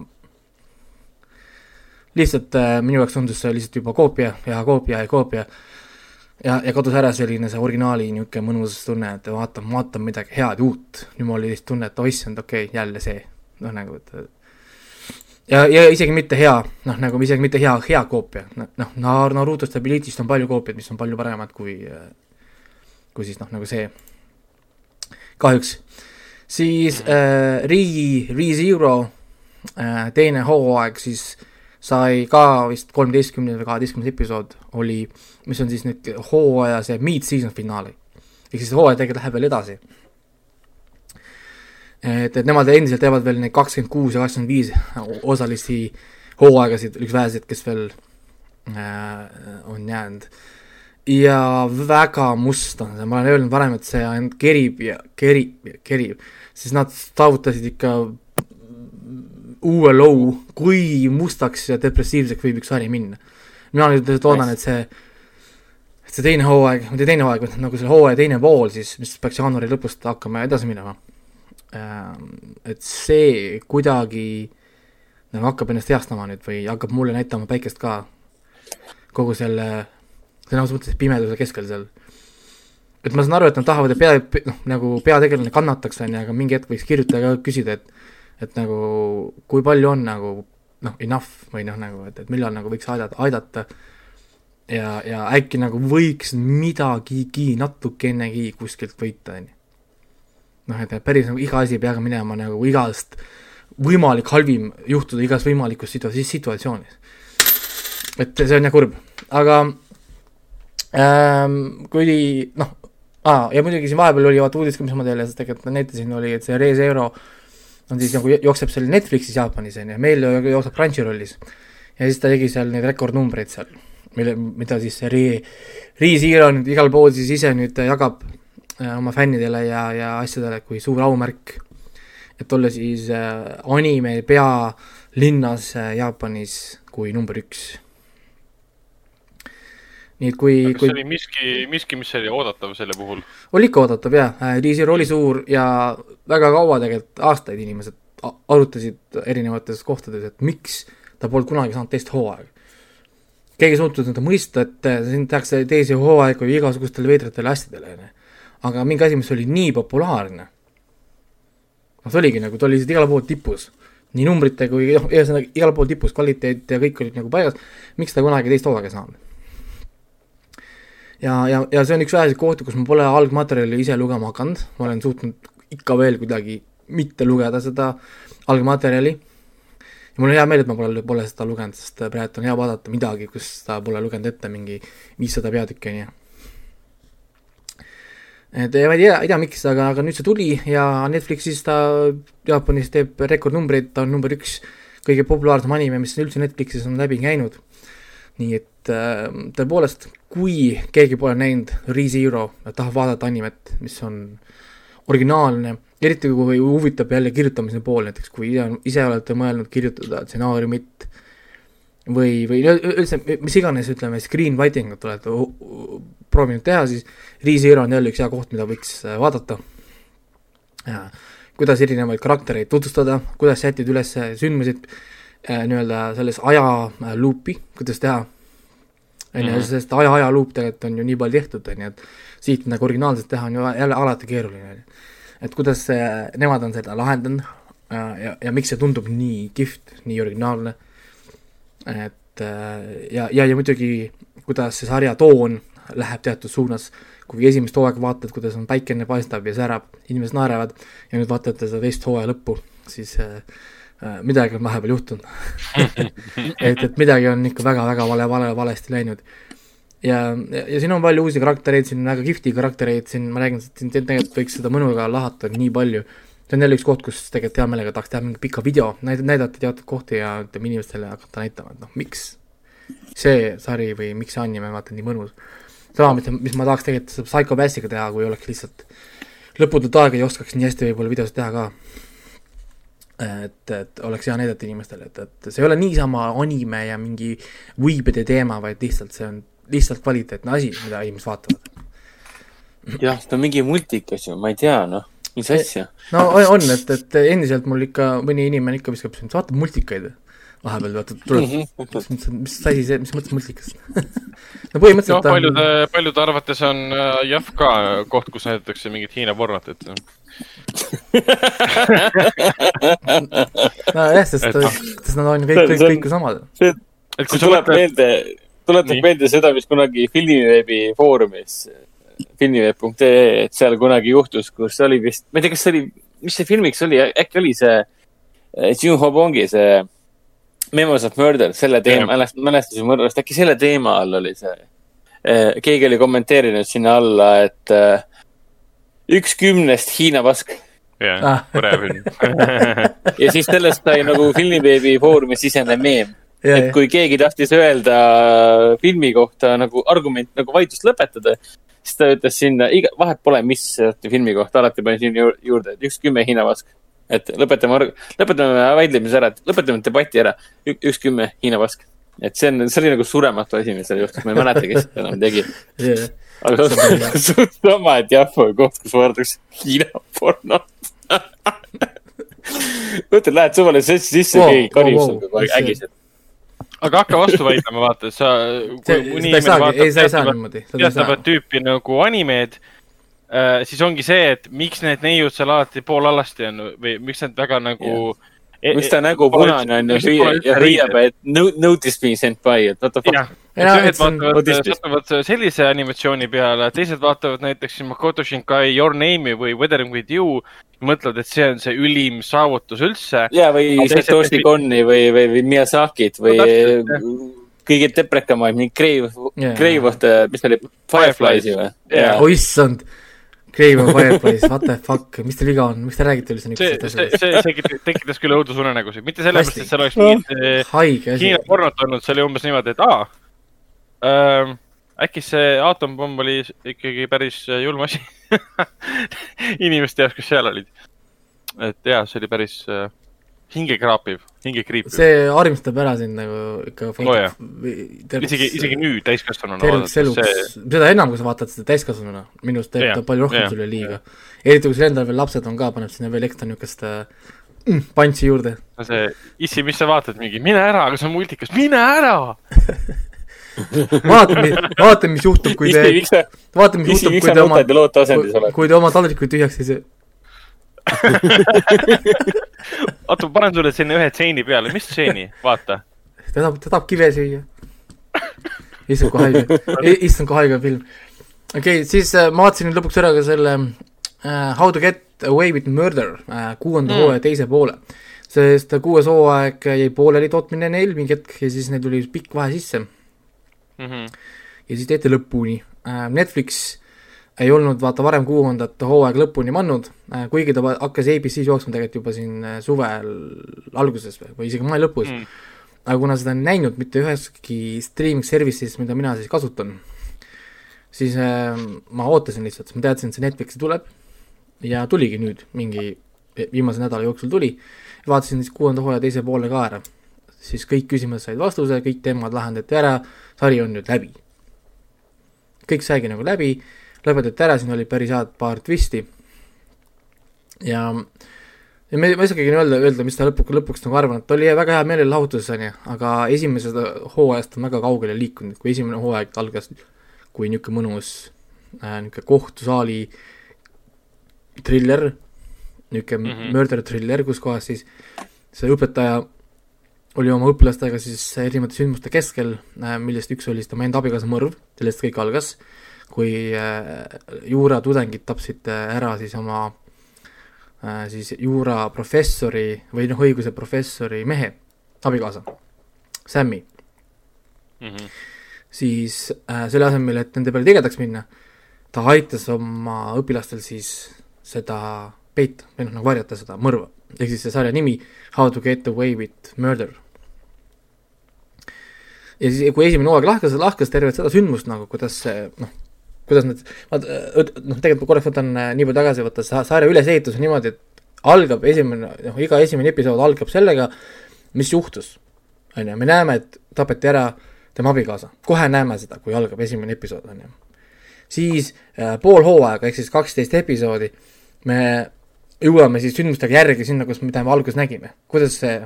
lihtsalt äh, minu jaoks tundus see lihtsalt juba koopia ja koopia ja koopia ja, ja kadus ära selline see originaali niisugune mõnus tunne, et vaatan, vaatan midagi head ja uut. nüüd mul oli lihtsalt tunne, et oh issand, okei okay,, jälle see. noh, nagu, et ja, ja isegi mitte hea, noh, nagu isegi mitte hea, hea koopia, noh, Narutost ja Bleachist on palju koopiaid, mis on palju paremad kui, kui siis noh, nagu see. kahjuks. siis äh, Re, ReZero äh, teine hooaeg siis sai ka vist kolmeteistkümnes või kaheteistkümnes episood oli, mis on siis nüüd hooaja see mid-season finaali. ehk siis hooaja tegelikult läheb veel edasi et, et nemad endiselt teevad veel neid kakskümmend kuus ja kakskümmend viis osalisi hooaegasid, üks väheseid, kes veel äh, on jäänud. Ja väga must on see, ma olen öelnud varem, et see ainult kerib ja kerib ja kerib, siis nad saavutasid ikka uue low, kui mustaks ja depressiivseks võib üks sari minna. mina nüüd loodan, et see, et see teine hooaeg, mitte teine hooaeg, vaid nagu selle hooaja teine pool siis, mis peaks jaanuari lõpust hakkama edasi minema. et see kuidagi nagu hakkab ennast heastama nüüd või hakkab mulle näitama päikest ka. Kogu selle, sõna otseses mõttes pimeduse keskel seal. et ma saan aru, et nad tahavad, et pea, noh, nagu peategelane kannataks, on ju, aga mingi hetk võiks kirjutaja ka küsida, et et nagu kui palju on nagu noh, enough või noh, nagu, et, et millal nagu võiks aidata, aidata ja, ja äkki nagu võiks midagigi natukenegi kuskilt võita, on ju. noh, et päris nagu iga asi ei pea ka minema nagu igast võimalik halvim juhtuda igas võimalikus situa-, situatsioonis. et see on jah kurb, aga ähm, kui noh ah,, ja muidugi siin vahepeal oli vaata uudis ka, mis ma teile tegelikult näitasin, oli, et see Re Zero on siis nagu jookseb seal Netflixis Jaapanis on ju, meil jookseb Crunchyrollis. ja siis ta tegi seal neid rekordnumbreid seal, mille, mida siis see Re, Re Zero nüüd igal pool siis ise nüüd jagab äh, oma fännidele ja, ja asjadele kui suur aumärk. et olla siis äh, anime pealinnas äh, Jaapanis kui number üks. Nii et kui, kui see oli miski, miski, mis oli oodatav selle puhul? oli ikka oodatav jaa, Re-Zero oli suur ja väga kaua tegelikult, aastaid inimesed arutasid erinevates kohtades, et miks ta polnud kunagi saanud teist hooaega. keegi ei suutnud seda mõista, et äh, siin tehakse teisi hooaegu ju igasugustele veidratele asjadele, onju. aga mingi asi, mis oli nii populaarne, noh, see oligi nagu, ta oli lihtsalt igal pool tipus. nii numbrite kui noh, ühesõnaga igal pool tipus, kvaliteet ja kõik olid nagu paigas, miks ta kunagi teist hooaega ei saanud? ja, ja, ja see on üks väheseid kohti, kus ma pole algmaterjali ise lugema hakanud, ma olen suutnud ikka veel kuidagi mitte lugeda seda algmaterjali. ja mul on hea meel, et ma pole, pole seda lugenud, sest praegu on hea vaadata midagi, kus ta pole lugenud ette mingi viissada peatükki, on ju. et ma ei tea, ei tea miks, aga, aga nüüd see tuli ja Netflixis ta Jaapanis teeb rekordnumbreid, ta on number üks kõige populaarsem anime, mis üldse Netflixis on läbi käinud. nii et äh, tõepoolest, kui keegi pole näinud ReZero ja tahab vaadata animet, mis on originaalne, eriti kui huvitab jälle kirjutamise pool, näiteks kui ise, ise olete mõelnud kirjutada stsenaariumit või, või üldse mis iganes, ütleme, screenwriting ut olete proovinud teha, siis ReZero on jälle üks hea koht, mida võiks äh, vaadata. kuidas erinevaid karaktereid tutvustada, kuidas sättida üles sündmused äh, nii-öelda selles ajaluupi, kuidas teha on ju, Mhm. sest aja, ajaluup tegelikult on ju nii palju tehtud, on ju, et siit nagu originaalselt teha on ju jälle alati keeruline, on ju. et kuidas see, nemad on seda lahendanud äh, ja, ja miks see tundub nii kihvt, nii originaalne, et äh, ja, ja, ja muidugi, kuidas see sarja toon läheb teatud suunas, kui esimest hooaega vaatad, kuidas on päikene paistab ja särab, inimesed naeravad ja nüüd vaatate seda teist hooaja lõppu, siis äh, äh, midagi on vahepeal juhtunud et, et midagi on ikka väga-väga vale, vale, valesti läinud. ja, ja, ja siin on palju uusi karaktereid, siin on väga kihvti karaktereid, siin ma räägin, siin tegelikult võiks seda mõnuga lahata nii palju. see on jälle üks koht, kus tegelikult hea meelega tahaks teha mingi pika video, näid-, näidata teatud kohti ja ütleme inimestele hakata näitama, et noh, miks see sari või miks see anime vaata nii mõnus. sama, mis, mis ma tahaks tegelikult Psycho Passiga teha, kui oleks lihtsalt lõputut aega ja oskaks nii hästi võib-olla videosid teha ka et, et oleks hea näidata inimestele, et, et see ei ole niisama anime ja mingi võibede teema, vaid lihtsalt see on lihtsalt kvaliteetne asi, mida inimesed vaatavad. jah, ta on mingi multikas ju, ma ei tea, noh, mis asja. no on, on, et, et endiselt mul ikka mõni inimene ikka viskab, vaata multikaid. vahepeal vaata tuleb, mis, mis asi see, mis mõttes multikas no põhimõtteliselt ta paljude, paljude arvates on äh, jah ka koht, kus näidatakse mingit Hiina pornot, et nojah, sest, et- sest nad on kõik, kõik, kõik ju samad. see et kui tuleb mõtled, meelde, tuletab Nii. meelde seda, mis kunagi filmiveebi foorumis, filmiveeb.ee, et seal kunagi juhtus, kus oli vist, ma ei tea, kas see oli, mis see filmiks oli, äkki oli see eh, Jim Hobongi see Memories of Murder, selle teema, mälestuse mõrvast, äkki selle teema all oli see. keegi oli kommenteerinud sinna alla, et eh, üks kümnest Hiina pask jah Ah., põnev film. ja siis sellest sai nagu filmiveebi foorumi sisene meem. ja, et kui keegi tahtis öelda filmi kohta nagu argument nagu vaidlust lõpetada, siis ta ütles sinna, iga, vahet pole, mis filmi kohta, alati panin sinna ju- juurde, et üks kümme Hiina vask. et lõpetame, lõpetame vaidlemise ära, et lõpetame debati ära, üks kümme Hiina vask. et see on, see oli nagu surematu asi, mis seal juhtus, ma ei mäleta, kes seda enam tegi. ja, aga suht sama, et jah, koht, kus vaadatakse Hiina pornot. mõtled, lähed suvale sessi sisse Wow, keegi karjub wow, wow, sul kogu aeg ägiseb. aga hakka vastu vaidlema, vaata, sa. ei saagi, ei, sa ei saa niimoodi, saa teatavat. tüüpi nagu animeed, siis ongi see, et miks need neiud seal alati poolallasti on või miks nad väga nagu e- miks ta nägu punane on ja hüüab ja hüüab, et no- notice me senpai, et what the fuck. ühed vaatavad, satuvad sellise animatsiooni peale, teised vaatavad näiteks Makoto Shinkai Your Name'i või Weathering with you. mõtlevad, et see on see ülim saavutus üldse. ja, või Satoshi Konni või, või, või Miyazakit või No kõige teprekamaid, mingi Crave Jaa., Crave of the, mis ta oli, Fireflies'i või? Jaa. oh Crave on Fireplace, what the fuck, mis teil viga on, miks te räägite üldse see, niisugustest see, see, see tekit- tekitas küll õudusunenägusid, mitte sellepärast, et seal oleks mingit eh, Hiina. pornot olnud, see oli umbes niimoodi, et aa ähm,, äkki see aatompomm oli ikkagi päris äh, julm asi? Inimeste jaoks, kes seal olid. et jaa, see oli päris äh, hingekraapiv, hingekriipiv. see harmistab ära sind nagu ikka Oo, jah. terveks isegi, isegi nüüd täiskasvanuna terveks eluks see, seda enam, kui sa vaatad seda täiskasvanuna, minu arust teeb Jah, ta palju rohkem jah, sulle liiga. eriti kui sul endal veel lapsed on ka, paneb sinna veel ekstra niisugust äh, mm, pantsi juurde. see, issi, mis sa vaatad, mingi mine ära, aga see on multikas, mine ära. vaata, vaata, mis juhtub, kui te vaata, mis juhtub, kui te oma oled? kui te oma taldrikuid tühjaks ei söö. oota, ma panen sulle sinna ühe tseeni peale, mis tseeni, vaata. ta tahab, ta tahab kive süüa. kui haige, issand, kui haige film. okei okay,, siis äh, ma vaatasin lõpuks ära ka selle äh, How to get away with murder äh, kuuenda Mm. hooaja teise poole. sest kuues hooaeg jäi pooleli tootmine neil mingi hetk ja siis neil tuli pikk vahe sisse Mhm. ja siis tehti lõpuni äh,. Netflix ei olnud vaata varem kuuendat hooaega lõpuni mannud äh,, kuigi ta hakkas ABC-s jooksma tegelikult juba siin äh, suvel alguses või, või isegi mai lõpus Mm. aga kuna seda ei näinud mitte üheski streaming service'is, mida mina siis kasutan, siis äh, ma ootasin lihtsalt, ma teadsin, et see Netflixi tuleb ja tuligi nüüd, mingi viimase nädala jooksul tuli, vaatasin siis kuuenda hooaja teise poole ka ära, siis kõik küsimused said vastuse, kõik teemad lahendati ära, sari on nüüd läbi. kõik saigi nagu läbi, lõpetati ära, siin oli päris head paar twisti ja ja me, ma ei oskagi öelda, öelda, mis ta lõpuks, lõpuks nagu arvan, et oli väga hea meelelahutus, on ju, aga esimesest hooajast on väga kaugele liikunud, kui esimene hooaeg algas kui niisugune mõnus äh, niisugune kohtusaali triller, niisugune mm. -hmm. murder thriller, kus kohas siis see õpetaja oli oma õpilastega siis erinevate sündmuste keskel äh,, millest üks oli siis tema enda abikaasa mõrv, sellest kõik algas, kui äh, juuratudengid tapsid äh, ära siis oma äh, siis juuraprofessori või noh, õiguse professori mehe abikaasa, Sammy, Mhm. siis äh, selle asemel, et nende peale tigedaks minna, ta aitas oma õpilastel siis seda peita või noh, nagu varjata seda mõrva, ehk siis see sarja nimi How to get away with murder. ja siis, kui esimene hooaeg lahkas, lahkas tervet seda sündmust nagu, kuidas see noh, kuidas need, vaata noh, tegelikult ma korraks võtan äh, nii palju tagasi, vaata sa- sarja ülesehitus on niimoodi, et algab esimene, noh, iga esimene episood algab sellega, mis juhtus. on ju, me näeme, et tapeti ära tema abikaasa, kohe näeme seda, kui algab esimene episood, on ju. siis äh, pool hooaega ehk siis kaksteist episoodi me jõuame siis sündmustega järgi sinna, kus, mida me alguses nägime, kuidas see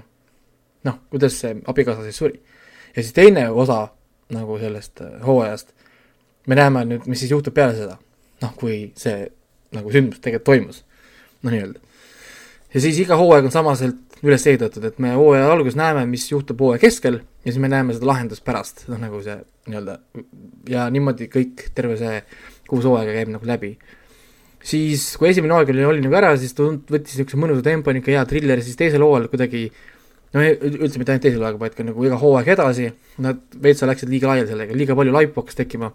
noh, kuidas see abikaasa siis suri. ja siis teine osa nagu sellest äh, hooajast, me näeme nüüd, mis siis juhtub peale seda, noh, kui see nagu sündmus tegelikult toimus, noh nii-öelda. ja siis iga hooaeg on samaselt üles ehitatud, et me hooaja alguses näeme, mis juhtub hooaja keskel ja siis me näeme seda lahendust pärast, noh nagu see nii-öelda ja niimoodi kõik, terve see kuus hooaega käib nagu läbi. siis kui esimene hooaeg oli, oli nagu ära, siis ta võttis niisuguse mõnusa tempo, niisugune hea triller, siis teisel hooajal kuidagi no üldse mitte ainult teisel hooaega, vaid ka nagu iga hooaeg edasi, nad veitsa läksid liiga laiali sellega, liiga palju laipu hakkas tekkima,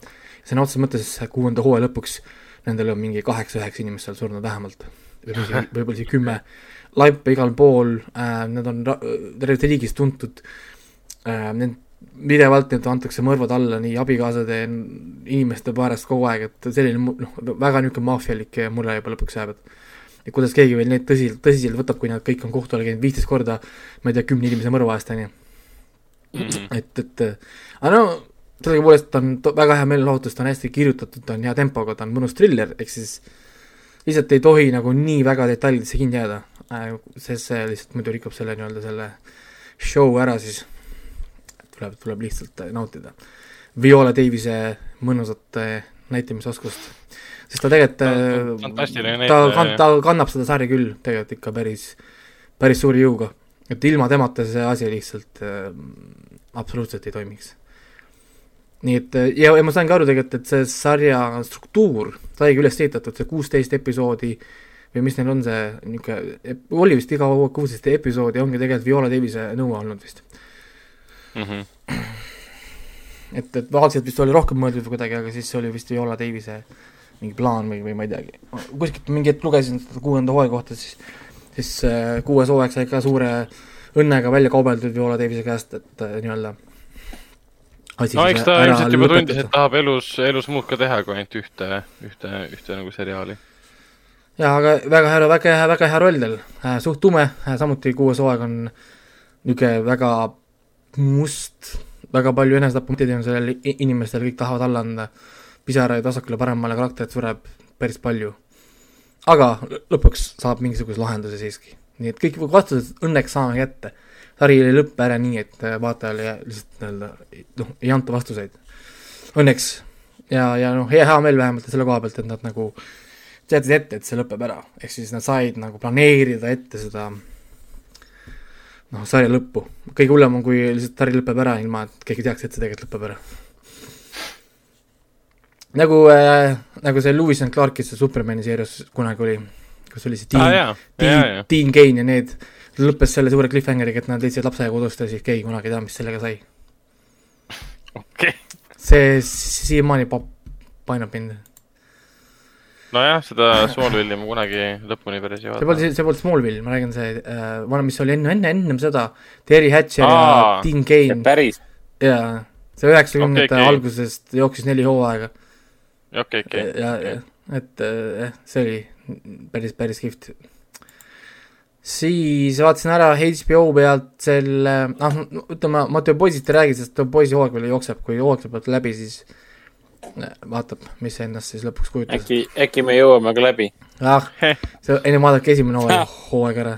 sõna otseses mõttes kuuenda hooaja lõpuks nendel on mingi kaheksa-üheksa inimest seal surnud vähemalt, võib-olla isegi, võib-olla isegi kümme, laipe igal pool äh,, nad on terves riigis tuntud äh, need pidevalt need antakse mõrvad alla nii abikaasade inimeste paarest kogu aeg, et selline noh, väga niisugune maffialik mure juba lõpuks jääb, et et kuidas keegi veel neid tõsiselt, tõsiselt võtab, kui nad kõik on kohtu all käinud viisteist korda, ma ei tea, kümne inimese mõrva eest, on ju. et, et aga no sellegipoolest on väga hea meelelahutus, ta on hästi kirjutatud, ta on hea tempoga, ta on mõnus triller, ehk siis lihtsalt ei tohi nagu nii väga detailidesse kinni jääda, sest see lihtsalt muidu rikub selle nii-öelda selle show ära siis. tuleb, tuleb lihtsalt äh, nautida. Viola Davise mõnusat äh, näitamisoskust, sest ta tegelikult Ta äh, fantastiline ta kannab seda sarja küll tegelikult ikka päris, päris suure jõuga. et ilma temata see asi lihtsalt äh, absoluutselt ei toimiks nii et äh, ja, ja ma saingi aru tegelikult, et see sarja struktuur saigi üles ehitatud, see kuusteist episoodi või mis neil on see niisugune, oli vist iga kuusteist episoodi ongi tegelikult Viola Davise nõue olnud vist. Mhm. et, et algselt vist oli rohkem mõeldud kuidagi, aga siis see oli vist Viola Davise mingi plaan või, või ma ei teagi. kuskilt mingi hetk lugesin seda kuuenda hooaja kohta, siis, siis äh, kuues hooaeg sai ka suure õnnega välja kaubeldud Viola Davise käest, et äh, nii-öelda no eks ta ilmselt juba lõpetada. tundis, et tahab elus, elus muud ka teha kui ainult ühte, ühte, ühte nagu seriaali. jaa, aga väga hea, väga hea, väga hea roll tal äh,, suht tume äh,, samuti kuues hooaeg on niisugune väga must, väga palju enesetapumõtteid on sellel inimestel, kõik tahavad alla anda, pisaraid vasakule-paremale, karakterit sureb päris palju. aga lõ- lõpuks saab mingisuguse lahenduse siiski. nii et kõik vastused õnneks saame kätte. Sari ei lõppe ära nii, et äh, vaatajale lihtsalt nii-öelda noh, ei anta vastuseid. Õnneks ja, ja noh, hea, meel vähemalt selle koha pealt, et nad nagu teadsid ette, et see lõpeb ära, ehk siis nad said nagu planeerida ette seda noh, sarja lõppu. kõige hullem on, kui lihtsalt sari lõpeb ära, ilma et keegi teaks, et see tegelikult lõpeb ära. nagu äh,, nagu see Lewis and Clarkis see Supermani seerias kunagi oli, kus oli see Dean jaa, Dean Dean Kane ja need, lõppes selle suure cliffhangeriga, et nad leidsid lapse kodust ja siis keegi kunagi ei tea, mis sellega sai. okei. see siiamaani pa-, painab mind. nojah, seda Smallville'i ma kunagi lõpuni päris ei see polnud, vaadanud. see polnud Smallville, ma räägin see äh, vana, mis oli enne, enne, ennem seda, Terry Hatcher ja Aa, Dean Kane päris, jaa, see üheksakümnendate Okei, okei. algusest jooksis neli hooaega okei, okei. ja, ja et äh, see oli päris, päris kihvt. Siis vaatasin ära HBO pealt selle, noh, ütleme, ma The Boys'ist ei räägi, sest The Boys'i hooaeg veel jookseb, kui hooaeg lõpeb läbi, siis vaatab, mis endast siis lõpuks kujutas. äkki, äkki me jõuame ka läbi. ah, see, enne vaadake esimene hooaeg, hooaeg ära.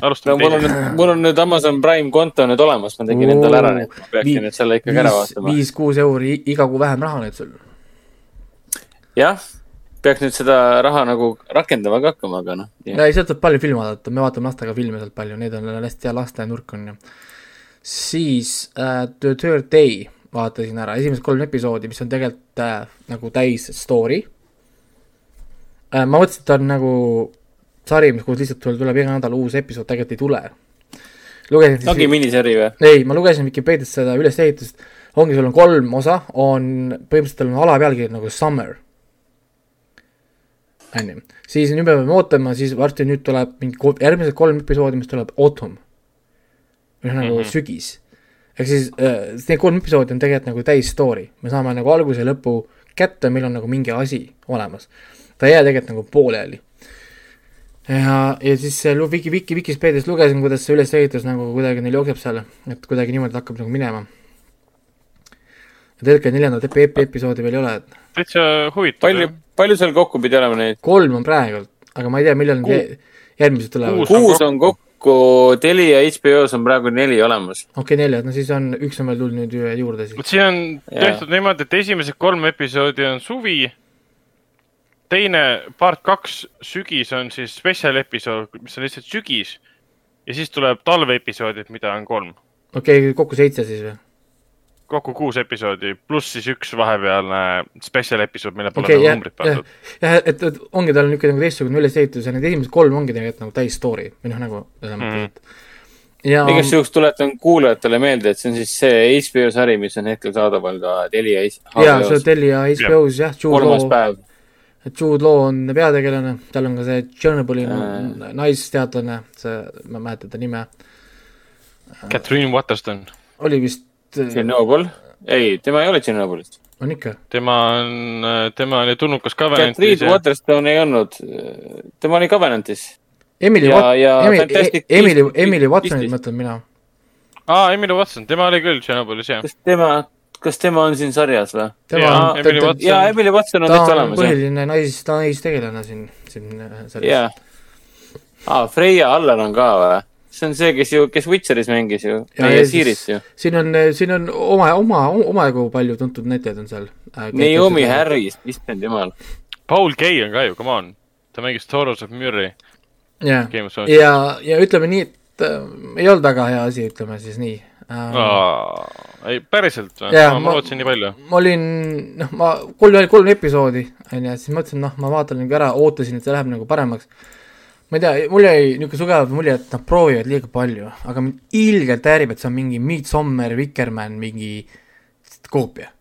no mul on nüüd, mul on nüüd Amazon Prime konto nüüd olemas, ma tegin endale ära, nii et ma peaksin nüüd selle ikkagi ära viis, vaatama. viis-kuus euri iga kuu vähem raha nüüd sul. jah, peaks nüüd seda raha nagu rakendama ka hakkama, aga noh. ei, sealt saab palju filme vaadata, me vaatame lastega filme sealt palju, need on hästi hea lastenurk on ju. siis äh, The Third Day vaatasin ära, esimesed kolm episoodi, mis on tegelikult äh, nagu täis story äh,. ma mõtlesin, et ta on nagu sari, mis, kus lihtsalt tuleb, iga nädal uus episood, tegelikult ei tule. lugesin siis ongi miniseri või? ei, ma lugesin Vikipeediast seda ülesehitust, ongi, sul on kolm osa, on, põhimõtteliselt on alapealkiri nagu Summer. On ju, siis nüüd me peame ootama, siis varsti nüüd tuleb mingi järgmised kolm episoodi, mis tuleb Autumn. või nagu mm. -hmm. sügis. ehk siis äh, need kolm episoodi on tegelikult nagu täis story, me saame nagu alguse ja lõpu kätte, meil on nagu mingi asi olemas. ta ei jää tegelikult nagu pooleli ja, ja siis Viki, Viki, Vikipeedias lugesin, kuidas see ülesehitus nagu kuidagi neil jookseb seal, et kuidagi niimoodi hakkab nagu minema. ja tegelikult neljandat epi- episoodi veel ei ole, et täitsa huvitav palju. Palju seal kokku pidi olema neid? kolm on praegu, aga ma ei tea, millal need jä- järgmised tulevad. Kuus. okei on on kokku, Telia ja HBO-s on praegu neli olemas. okay,, neljad, no siis on, üks on veel tulnud nüüd ju- juurde siis vot. siin on Jaa. tehtud niimoodi, et esimesed kolm episoodi on suvi. teine part kaks sügis on siis spetsial episood, mis on lihtsalt sügis. ja siis tuleb talveepisoodid, mida on kolm. okei okay,, kokku seitse siis või? Kokku kuus episoodi, pluss siis üks vahepealne spetsial episood, mille pole okay, numbrid, jah pandud., jah, et, et ongi tal niisugune nagu teistsugune ülesehitus ja need esimesed kolm ongi tegelikult nagu täis story või noh, nagu selles mõttes, et ja igaks juhuks tuletan kuulajatele meelde, et see on siis see HBO sari, mis on hetkel saadaval ka Telia ja jaa, see HBO-s. Telia HBO-s jah, Jude kolmas Law, Jude Law on peategelane, tal on ka see Chernobyli Äh. naisteadlane, see, ma ei mäleta ta nime. Catherine Waterston, oli vist, Chernobyl, ei, tema ei ole Tšernobõlist. on ikka, tema on, tema oli tulnud kas Covenantis Catherine ja Waterstone ei olnud, tema oli Covenantis. Emily Ja- Wat- ja, Emily Fantastic, Emily, Emily Watsonit mõtlen mina. aa, Emily Watson, tema oli küll Tšernobõlis jah. kas tema, kas tema on siin sarjas või? Jaa, on, Emily Watson. jaa, Emily Watson on täitsa olemas, põhiline nais, ta on naistegelane siin, siin äh, selles. jaa. aa, Freya Allan on ka või? See on see, kes ju, kes Witcheris mängis ju, Ja meie ja Siirit ju. siin on, siin on oma, oma, omajagu palju tuntud näitlejaid on seal äh,. Naomi. Harris, issand jumal. Paul Gay on ka ju, come on. ta mängis Thoros of Murray jah, Thrones'i. ja, ja ütleme nii, et äh, ei olnud väga hea asi, ütleme siis nii äh,. ei, päriselt või? Ma, ma- lootsin nii palju. ma olin, noh, ma, kolm, kolm episoodi, onju, siis mõtlesin, noh, ma vaatan nagu ära, ootasin, et see läheb nagu paremaks. Ma ei tea, mul jäi niisugune sugev mulje, et nad proovivad liiga palju, aga mind ilgelt häirib, et see on mingi Midsommar, Vikerman, mingi koopia.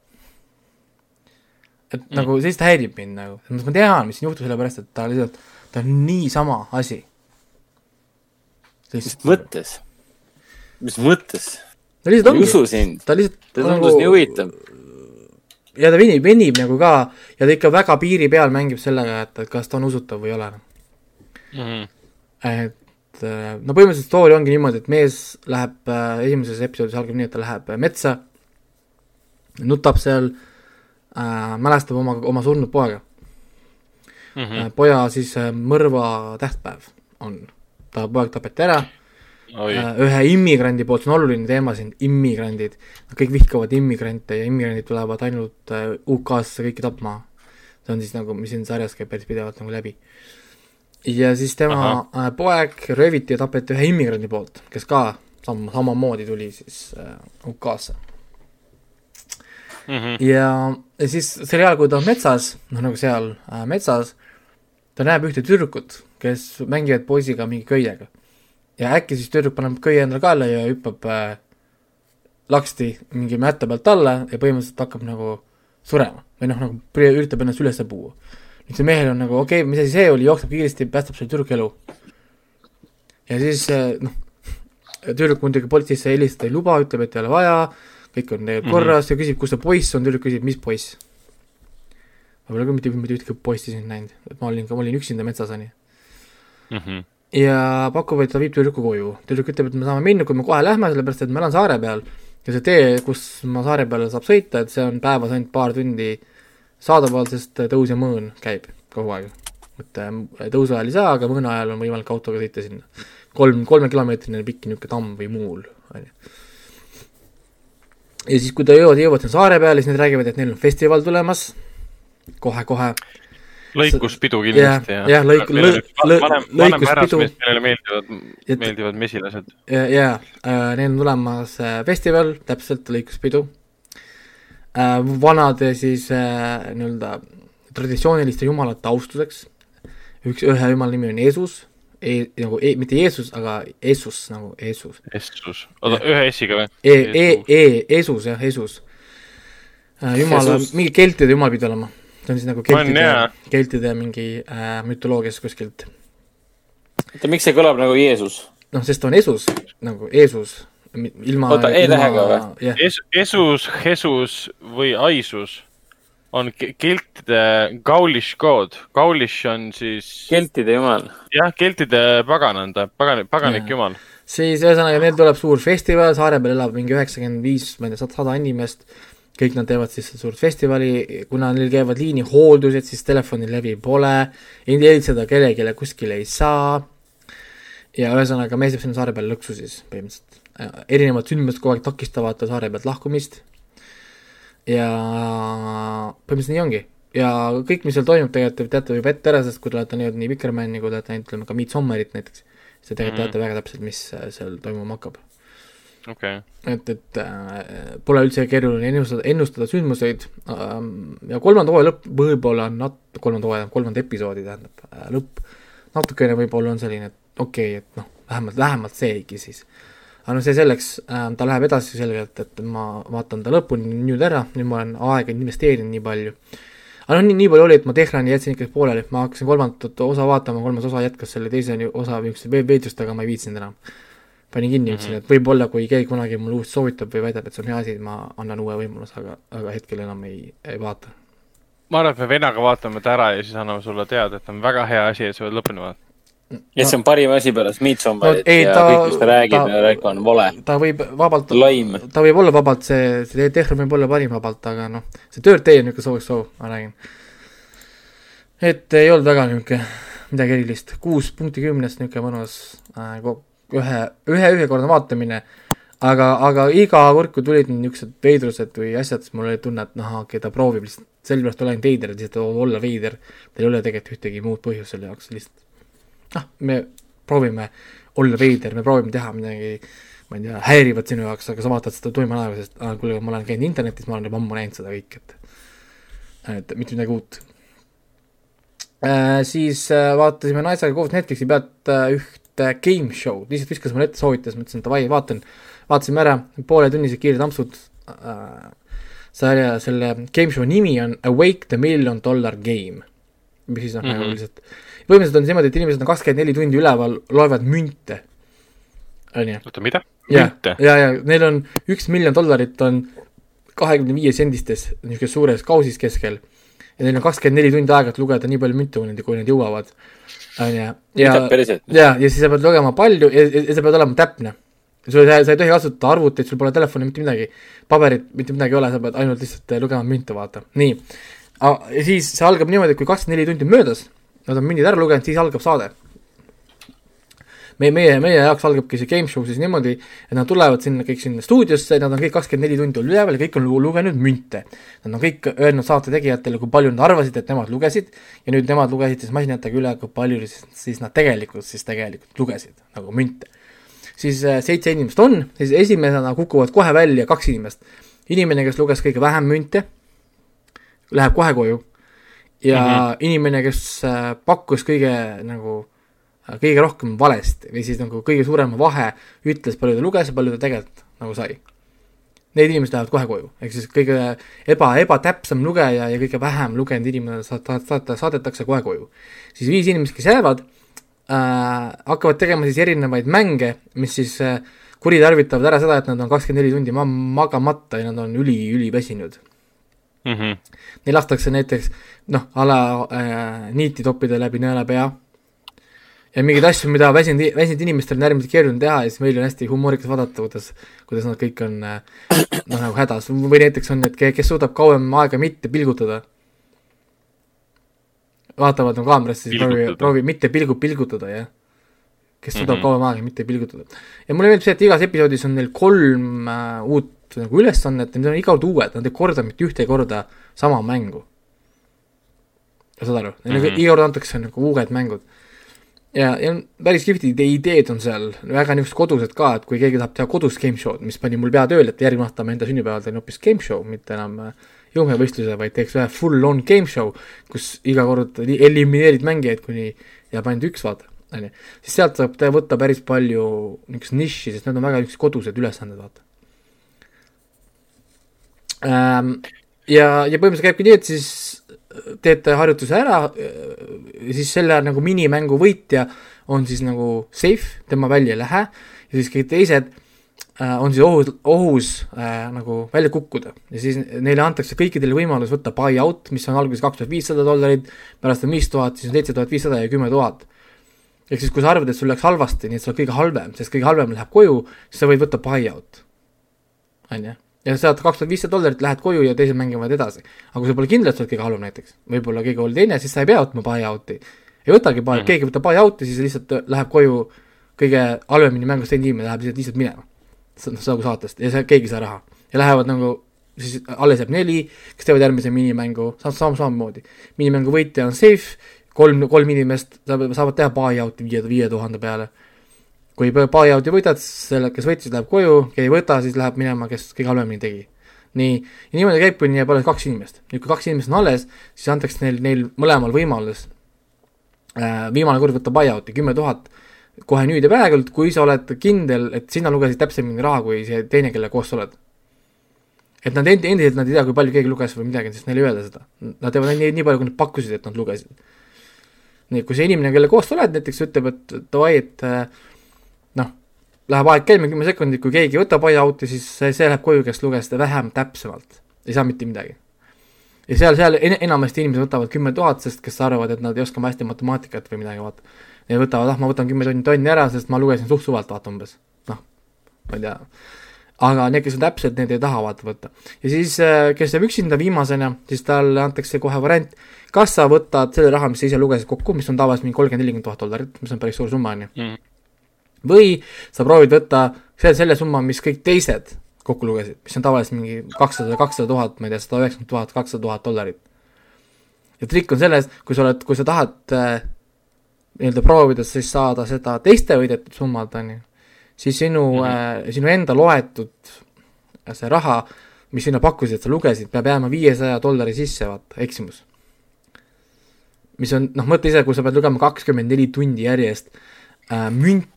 et mm. nagu, see lihtsalt häirib mind nagu, ma tean, mis siin juhtus, sellepärast et ta lihtsalt, ta on niisama asi. mis mõttes? mis mõttes? ta lihtsalt ma ei ongi, usu sind. ta lihtsalt ta tundus nii huvitav. ja ta venib, venib nagu ka ja ta ikka väga piiri peal mängib sellega, et, et kas ta on usutav või ei ole. Mhm. et äh, no põhimõtteliselt story ongi niimoodi, et mees läheb äh, esimeses episoodis algab nii, et ta läheb äh, metsa, nutab seal äh,, mälestab oma, oma surnud poega Mhm. äh,. poja siis mõrva tähtpäev on, ta poeg tapeti ära oi, ühe immigrandi poolt, see on oluline teema siin, immigrandid, kõik vihkavad immigrante ja immigrandid tulevad ainult UK-sse kõiki tapma. see on siis nagu, mis siin sarjas käib päris pidevalt nagu läbi. Ja siis tema äh, poeg rööviti ja tapeti ühe immigrandi poolt, kes ka sam-, samamoodi tuli siis äh, UK-sse. Mhm. ja, ja siis seriaal, kui ta on metsas, noh nagu seal äh, metsas, ta näeb ühte tüdrukut, kes mängivad poisiga mingi köiega. ja äkki siis tüdruk paneb köie endale kaela ja hüppab äh, laksti mingi mätta pealt alla ja põhimõtteliselt hakkab nagu surema või noh, nagu üritab ennast üles puua. Nüüd see mehel on nagu okei okay,, mis asi see oli, jookseb kiiresti, päästab selle tüdruku elu. ja siis äh, noh, tüdruk muidugi politseisse helistada ei luba, ütleb, et ei ole vaja, kõik on tegelikult korras ja küsib, kus see poiss on, tüdruk küsib, mis poiss. ma pole küll mitte, mitte ühtegi poissi siin näinud, et ma olin ma olin üksinda metsas, onju. Mhm. ja pakub, et ta viib tüdruku koju. tüdruk ütleb, et me saame minna, kui me kohe lähme, sellepärast et ma elan saare peal ja see tee, kus ma saare peale saab sõita, et see on päevas ainult paar tundi saadaval, sest tõus ja mõõn käib kogu aeg. et äh, tõusu ajal ei saa, aga mõõna ajal on võimalik autoga sõita sinna. kolm, kolmekilomeetrine pikk niisugune tamm või muul, onju. ja siis, kui ta jõuavad, jõuavad sinna saare peale, siis nad räägivad, et neil on festival tulemas kohe-kohe lõikuspidu kindlasti, jah. jah, lõik, lõik, lõikuspidu millele meeldivad meeldivad mesilased. ja, ja äh, neil on tulemas äh, festival, täpselt lõikuspidu äh,. vanade siis äh, nii-öelda traditsiooniliste jumalate austuseks. üks, ühe jumala nimi on Jeesus e,, nagu e, mitte Jeesus, aga Jeesus nagu Jeesus. Essus, oota, ühe S-iga või? E, E, E, Jeesus jah, Jeesus äh,. jumala mingi keltide jumal pidi olema. see on siis nagu keltide keltide mingi äh, mütoloogias kuskilt. oota, miks see kõlab nagu Jeesus? noh, sest ta on Jeesus nagu Jeesus, ilma. Oota, E-tähega või? jah, Es-, Esus, Jesus või Aisus on ke- keltide Gaulish god. Gaulish on siis keltide jumal. jah, keltide pagananda, pagan-, paganik Jaa. jumal. siis ühesõnaga neil tuleb suur festival, saare peal elab mingi üheksakümmend viis, ma ei tea, sada inimest, kõik nad teevad siis suurt festivali, kuna neil käivad liinihooldused, siis telefonilevi pole, helitseda kellelegi kuskile ei saa ja ühesõnaga mees jääb sinna saare peale lõksu siis põhimõtteliselt. Erinevad sündmused kogu aeg takistavad ta saare pealt lahkumist ja põhimõtteliselt nii ongi. ja kõik, mis seal toimub, tegelikult te teate juba ette ära, sest kui te olete näinud nii Vikermani kui te olete näinud, ütleme ka Midsommarit näiteks, siis te tegelikult Mhm. teate väga täpselt, mis äh, seal toimuma hakkab. okei, et, et äh, pole üldse keeruline ennustada, ennustada sündmuseid ähm, ja kolmanda hooaja lõpp võib-olla on nat-, kolmanda hooaja, kolmanda episoodi tähendab äh, lõpp, natukene võib-olla on selline, et okei okay,, et noh, vähemalt, vähemalt seegi siis. Aga noh, see selleks äh,, ta läheb edasi selgelt, et ma vaatan ta lõpuni nüüd ära, nüüd ma olen aega investeerinud nii palju. aga noh, nii, nii palju oli, et ma Tehrani jätsin ikkagi pooleli, ma hakkasin kolmandat osa vaatama, kolmas osa jätkas selle teise osa niisuguste veidrustega, ma ei viitsinud enam. panin kinni, ütlesin, et võib-olla kui keegi kunagi mulle uut soovitab või väidab, et see on hea asi, ma annan uue võimaluse, aga, aga hetkel enam ei, ei vaata. ma arvan, et me vennaga vaatame ta ära ja siis anname sulle teada, et on väga hea asi, et sa pead lõpuni vaatama. Ja see on parim asi pärast Midsommarit No ei, ja ta- kõik, mis ta räägib ja räägib, on vale. ta võib vabalt ta võib olla vabalt see, see Tehran võib olla parim vabalt, aga noh, see Dirt Day on niisugune soovik soov, ma räägin. et ei olnud väga niisugune midagi erilist, kuus punkti kümnest niisugune mõnus äh, ühe, ühe, ühekordne vaatamine, aga, aga iga kord, kui tulid niisugused veidrused või asjad, siis mul oli tunne, et noh, okei, ta proovib lihtsalt, sellepärast olen veider, lihtsalt olla veider, tal ei ole tegelikult ühtegi muud põhjust selle jaoks, lihtsalt noh, me proovime olla veider, me proovime teha midagi ma ei tea, häirivad sinu jaoks, aga sa vaatad seda tuima näoga, sest ah, kuule, ma olen käinud internetis, ma olen juba ammu näinud seda kõike, et et mitte midagi uut äh,. siis äh, vaatasime naisega koos Netflixi pealt äh, ühte game show'd, lihtsalt viskas mulle ette, soovitas, mõtlesin davai, vaatan, vaatasime ära, pooletunnised kiired ampsud äh, selle, selle game show nimi on Awake the Million Dollar Game, mis siis on mm. -hmm. nagu lihtsalt põhimõtteliselt on niimoodi, et inimesed on kakskümmend neli tundi üleval, loevad münte, onju oota, mida? ja, münte? ja, ja neil on üks miljon dollarit on kahekümne viie sendistes niisuguses suures kausis keskel ja neil on kakskümmend neli tundi aega, et lugeda nii palju münte, kui nad, kui nad jõuavad, onju. ja päriselt? ja, ja siis sa pead lugema palju ja, ja, ja sa pead olema täpne. sul, sa ei tohi kasutada arvutit, sul pole telefoni, mitte midagi, paberit, mitte midagi ei ole, sa pead ainult lihtsalt äh, lugema münte, vaata, nii. ja siis see algab niimoodi, et kui kakskümmend neli tundi on möödas, nad on mündid ära lugenud, siis algab saade meie, meie, meie jaoks algabki see game show siis niimoodi, et nad tulevad sinna kõik sinna stuudiosse, nad on kõik kakskümmend neli tundi olnud üleval ja kõik on lu- lugenud münte. Nad on kõik öelnud saate tegijatele, kui palju nad arvasid, et nemad lugesid ja nüüd nemad lugesid siis masinatega üle, kui palju siis, siis nad tegelikult siis tegelikult lugesid nagu münte. siis äh, seitse inimest on, siis esimesena kukuvad kohe välja kaks inimest. inimene, kes luges kõige vähem münte, läheb kohe koju ja mm -hmm. inimene, kes äh, pakkus kõige nagu äh, kõige rohkem valesti või siis nagu kõige suurema vahe ütles, palju ta luges ja palju ta tegelikult nagu sai. Need inimesed lähevad kohe koju, ehk siis kõige eba, ebatäpsem lugeja ja kõige vähem lugenud inimene saad- saad-, saadetakse kohe koju. siis viis inimest, kes jäävad äh,, hakkavad tegema siis erinevaid mänge, mis siis äh, kuritarvitavad ära seda, et nad on kakskümmend neli tundi ma- magamata ja nad on üli, üliväsinud Mhm. neil lastakse näiteks noh, a la äh, niiti toppida läbi nõelapea ja mingeid asju, mida väsinud, väsinud inimestel on äärmiselt keeruline teha ja siis meil on hästi humoorikas vaadata, kuidas, kuidas nad kõik on äh, noh, nagu hädas või näiteks on need, kes suudab kauem aega mitte pilgutada. vaatavad nagu kaamerasse, siis proovi, proovi mitte pilgu pilgutada, jah. kes suudab mm. -hmm. kauem aega mitte pilgutada. ja mulle meeldib see, et igas episoodis on neil kolm äh, uut nagu ülesannet ja need on iga kord uued, nad ei korda mitte ühte korda sama mängu. saad aru, neile mm. -hmm. iga kord antakse nagu uued mängud. ja, ja päris kihvtid ideed on seal, väga niisugused kodused ka, et kui keegi tahab teha kodus game show'd, mis pani mul pea tööle, et järgmine aasta ma enda sünnipäeval teen hoopis game show, mitte enam äh, jõumevõistluse, vaid teeks ühe full-on game show, kus iga kord eli- elimineerid mängijaid, kuni jääb ainult üks, vaata, onju. siis sealt saab võtta päris palju niisugust nišši, sest need on väga niisugused kodused ülesanded, vaata ähm,. ja, ja põhimõtteliselt käibki nii, et siis teete harjutuse ära, siis selle nagu minimängu võitja on siis nagu safe, tema välja ei lähe ja siis kõik teised äh, on siis ohus, ohus äh, nagu välja kukkuda ja siis neile antakse kõikidele võimalus võtta buy-out, mis on alguses kaks tuhat viissada dollarit, pärast on viis tuhat, siis on seitse tuhat viissada ja kümme tuhat. ehk siis, kui sa arvad, et sul läks halvasti, nii et sa oled kõige halvem, sest kõige halvem läheb koju, siis sa võid võtta buy-out, on ju ja saad kaks tuhat viissada dollarit, lähed koju ja teised mängivad edasi. aga kui sa pole kindel, et sa oled kõige halvem näiteks, võib-olla keegi oli teine, siis sa ei pea võtma buy-out'i. ei võtagi buy- mm. -hmm. keegi võtab buy-out'i, siis lihtsalt läheb koju kõige halvemini mängust teinud inimene läheb lihtsalt, lihtsalt minema. nagu saatest ja see, keegi ei saa raha. ja lähevad nagu, siis alles jääb neli, kes teevad järgmise minimängu, saab sam-, samamoodi. minimängu võitja on safe, kolm, kolm inimest saavad, saavad teha buy-out'i viie, viie tuhande peale kui buy-out'i võidad, selle, kes võitis, läheb koju, kes ei võta, siis läheb minema, kes kõige halvemini tegi. nii, ja niimoodi käib, kuni jääb alles kaks inimest. nüüd, kui kaks inimest on alles, siis antakse neil, neil mõlemal võimalus äh, viimane kord võtta buy-out'i kümme tuhat kohe nüüd ja praegult, kui sa oled kindel, et sina lugesid täpsemini raha kui see teine, kellega koos sa oled. et nad endi-, endiselt nad ei tea, kui palju keegi luges või midagi, sest neile ei öelda seda. Nad teevad nii, nii palju, kui nad pakkusid, et nad lugesid. nii, kui see inimene, kelle koos sa oled, näiteks ütleb, et davai, et äh, läheb aeg käima kümme sekundit, kui keegi võtab aiaauti, siis see, see läheb koju, kes luges seda vähem täpsemalt. ei saa mitte midagi. ja seal, seal en, enamasti inimesed võtavad kümme tuhat, sest kes arvavad, et nad ei oska hästi matemaatikat või midagi, vaata. ja võtavad, ah, ma võtan kümme tonni, tonni ära, sest ma lugesin suht suvalt, vaata umbes. noh, ma ei tea. aga need, kes on täpsed, need ei taha vaata võtta. ja siis, kes jääb üksinda viimasena, siis talle antakse kohe variant, kas sa võtad selle raha, mis sa ise lugesid kokku, mis on tavaliselt mingi kolmkümmend, nelikümmend tuhat dollarit, mis on päris suur summa, on ju Mm. Või sa proovid võtta selle, selle summa, mis kõik teised kokku lugesid, mis on tavaliselt mingi kakssada, kakssada tuhat, ma ei tea, sada üheksakümmend tuhat, kakssada tuhat dollarit. ja trikk on selles, kui sa oled, kui sa tahad äh, nii-öelda proovida siis saada seda teiste võidetud summad, on ju, siis sinu mm, -hmm. äh, sinu enda loetud see raha, mis sina pakkusid, sa lugesid, peab jääma viiesaja dollari sisse, vaata, eksimus. mis on, noh, mõtle ise, kui sa pead lugema kakskümmend neli tundi järjest äh,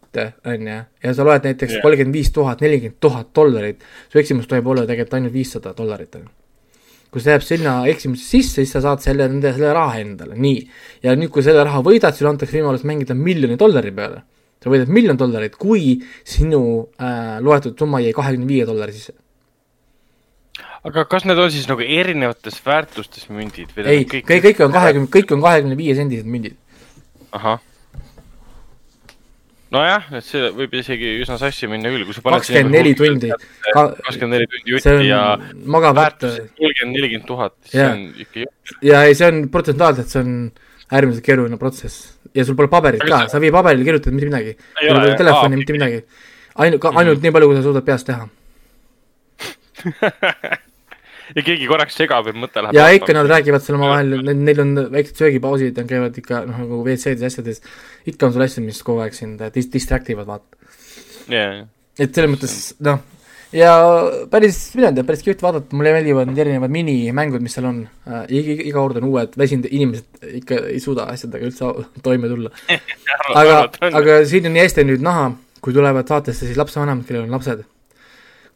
münte, on ju, ja sa loed näiteks kolmkümmend viis tuhat, nelikümmend tuhat dollarit, su eksimus tohib olla tegelikult ainult viissada dollarit, on ju. kui see jääb sinna eksimusse sisse, siis sa saad selle, nende, selle raha endale, nii. ja nüüd, kui selle raha võidad, sulle antakse võimalus mängida miljoni dollari peale. sa võidad miljon dollarit, kui sinu äh, loetud summa jäi kahekümne viie dollari sisse. aga kas need on siis nagu erinevates väärtustes mündid või? ei, kõik, kõik on kahekümne, kõik on kahekümne viie sendised mündid. ahah. Nojah, et see võib isegi üsna sassi minna küll, kui sa paned kakskümmend neli tundi. kakskümmend neli tundi jutti ja võtta väärtus kolmkümmend, nelikümmend tuhat, see on ikka jõhker. ja ei, see on protsentuaalselt, see on äärmiselt keeruline protsess ja sul pole paberit ka, sa ei või paberile kirjutada mitte midagi. Ei ole, jah? telefoni mitte midagi. ainult, ainult nii palju, kui sa suudad peas teha. ja keegi korraks segab ja mõte läheb. ja ikka nad räägivad seal omavahel, neil on väiksed söögipausid, nad käivad ikka noh, nagu WC-des ja asjades. ikka on sul asju, mis kogu aeg sind äh, dis-, distract ivad, vaata. jaa, et selles mõttes noh, ja päris, mina ei tea, päris kihvt vaadata, mulle meeldivad need erinevad minimängud, mis seal on äh, iga, iga kord on uued, väsinud inimesed ikka ei suuda asjadega üldse toime tulla. aga, aga siin on nii hästi nüüd näha, kui tulevad saatesse siis lapsevanemad, kellel on lapsed,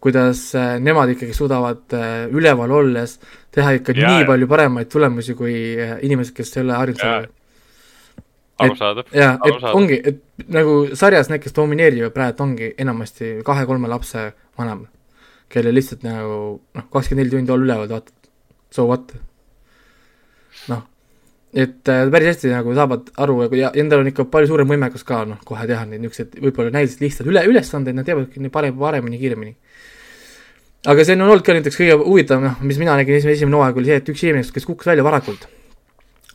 kuidas äh, nemad ikkagi suudavad äh, üleval olles teha ikka ja, nii jaa. palju paremaid tulemusi kui äh, inimesed, kes ei ole harjunud sellega. arusaadav. jaa, et arusaadav. ongi, et nagu sarjas need, kes domineerivad praegu ongi enamasti kahe-kolme lapse vanem, kellel lihtsalt nagu noh, kakskümmend neli tundi olla üleval, vaata, so what. noh, et äh, päris hästi nagu saavad aru ja, ja endal on ikka palju suurem võimekus ka noh, kohe teha neid niisuguseid võib-olla näiliselt lihtsalt üle, ülesandeid, nad teevadki parem, paremini, kiiremini. Aga see on olnud ka näiteks kõige huvitavam, noh, mis mina nägin esimene, hooaeg oli see, et üks inimene, kes kukkus välja varakult,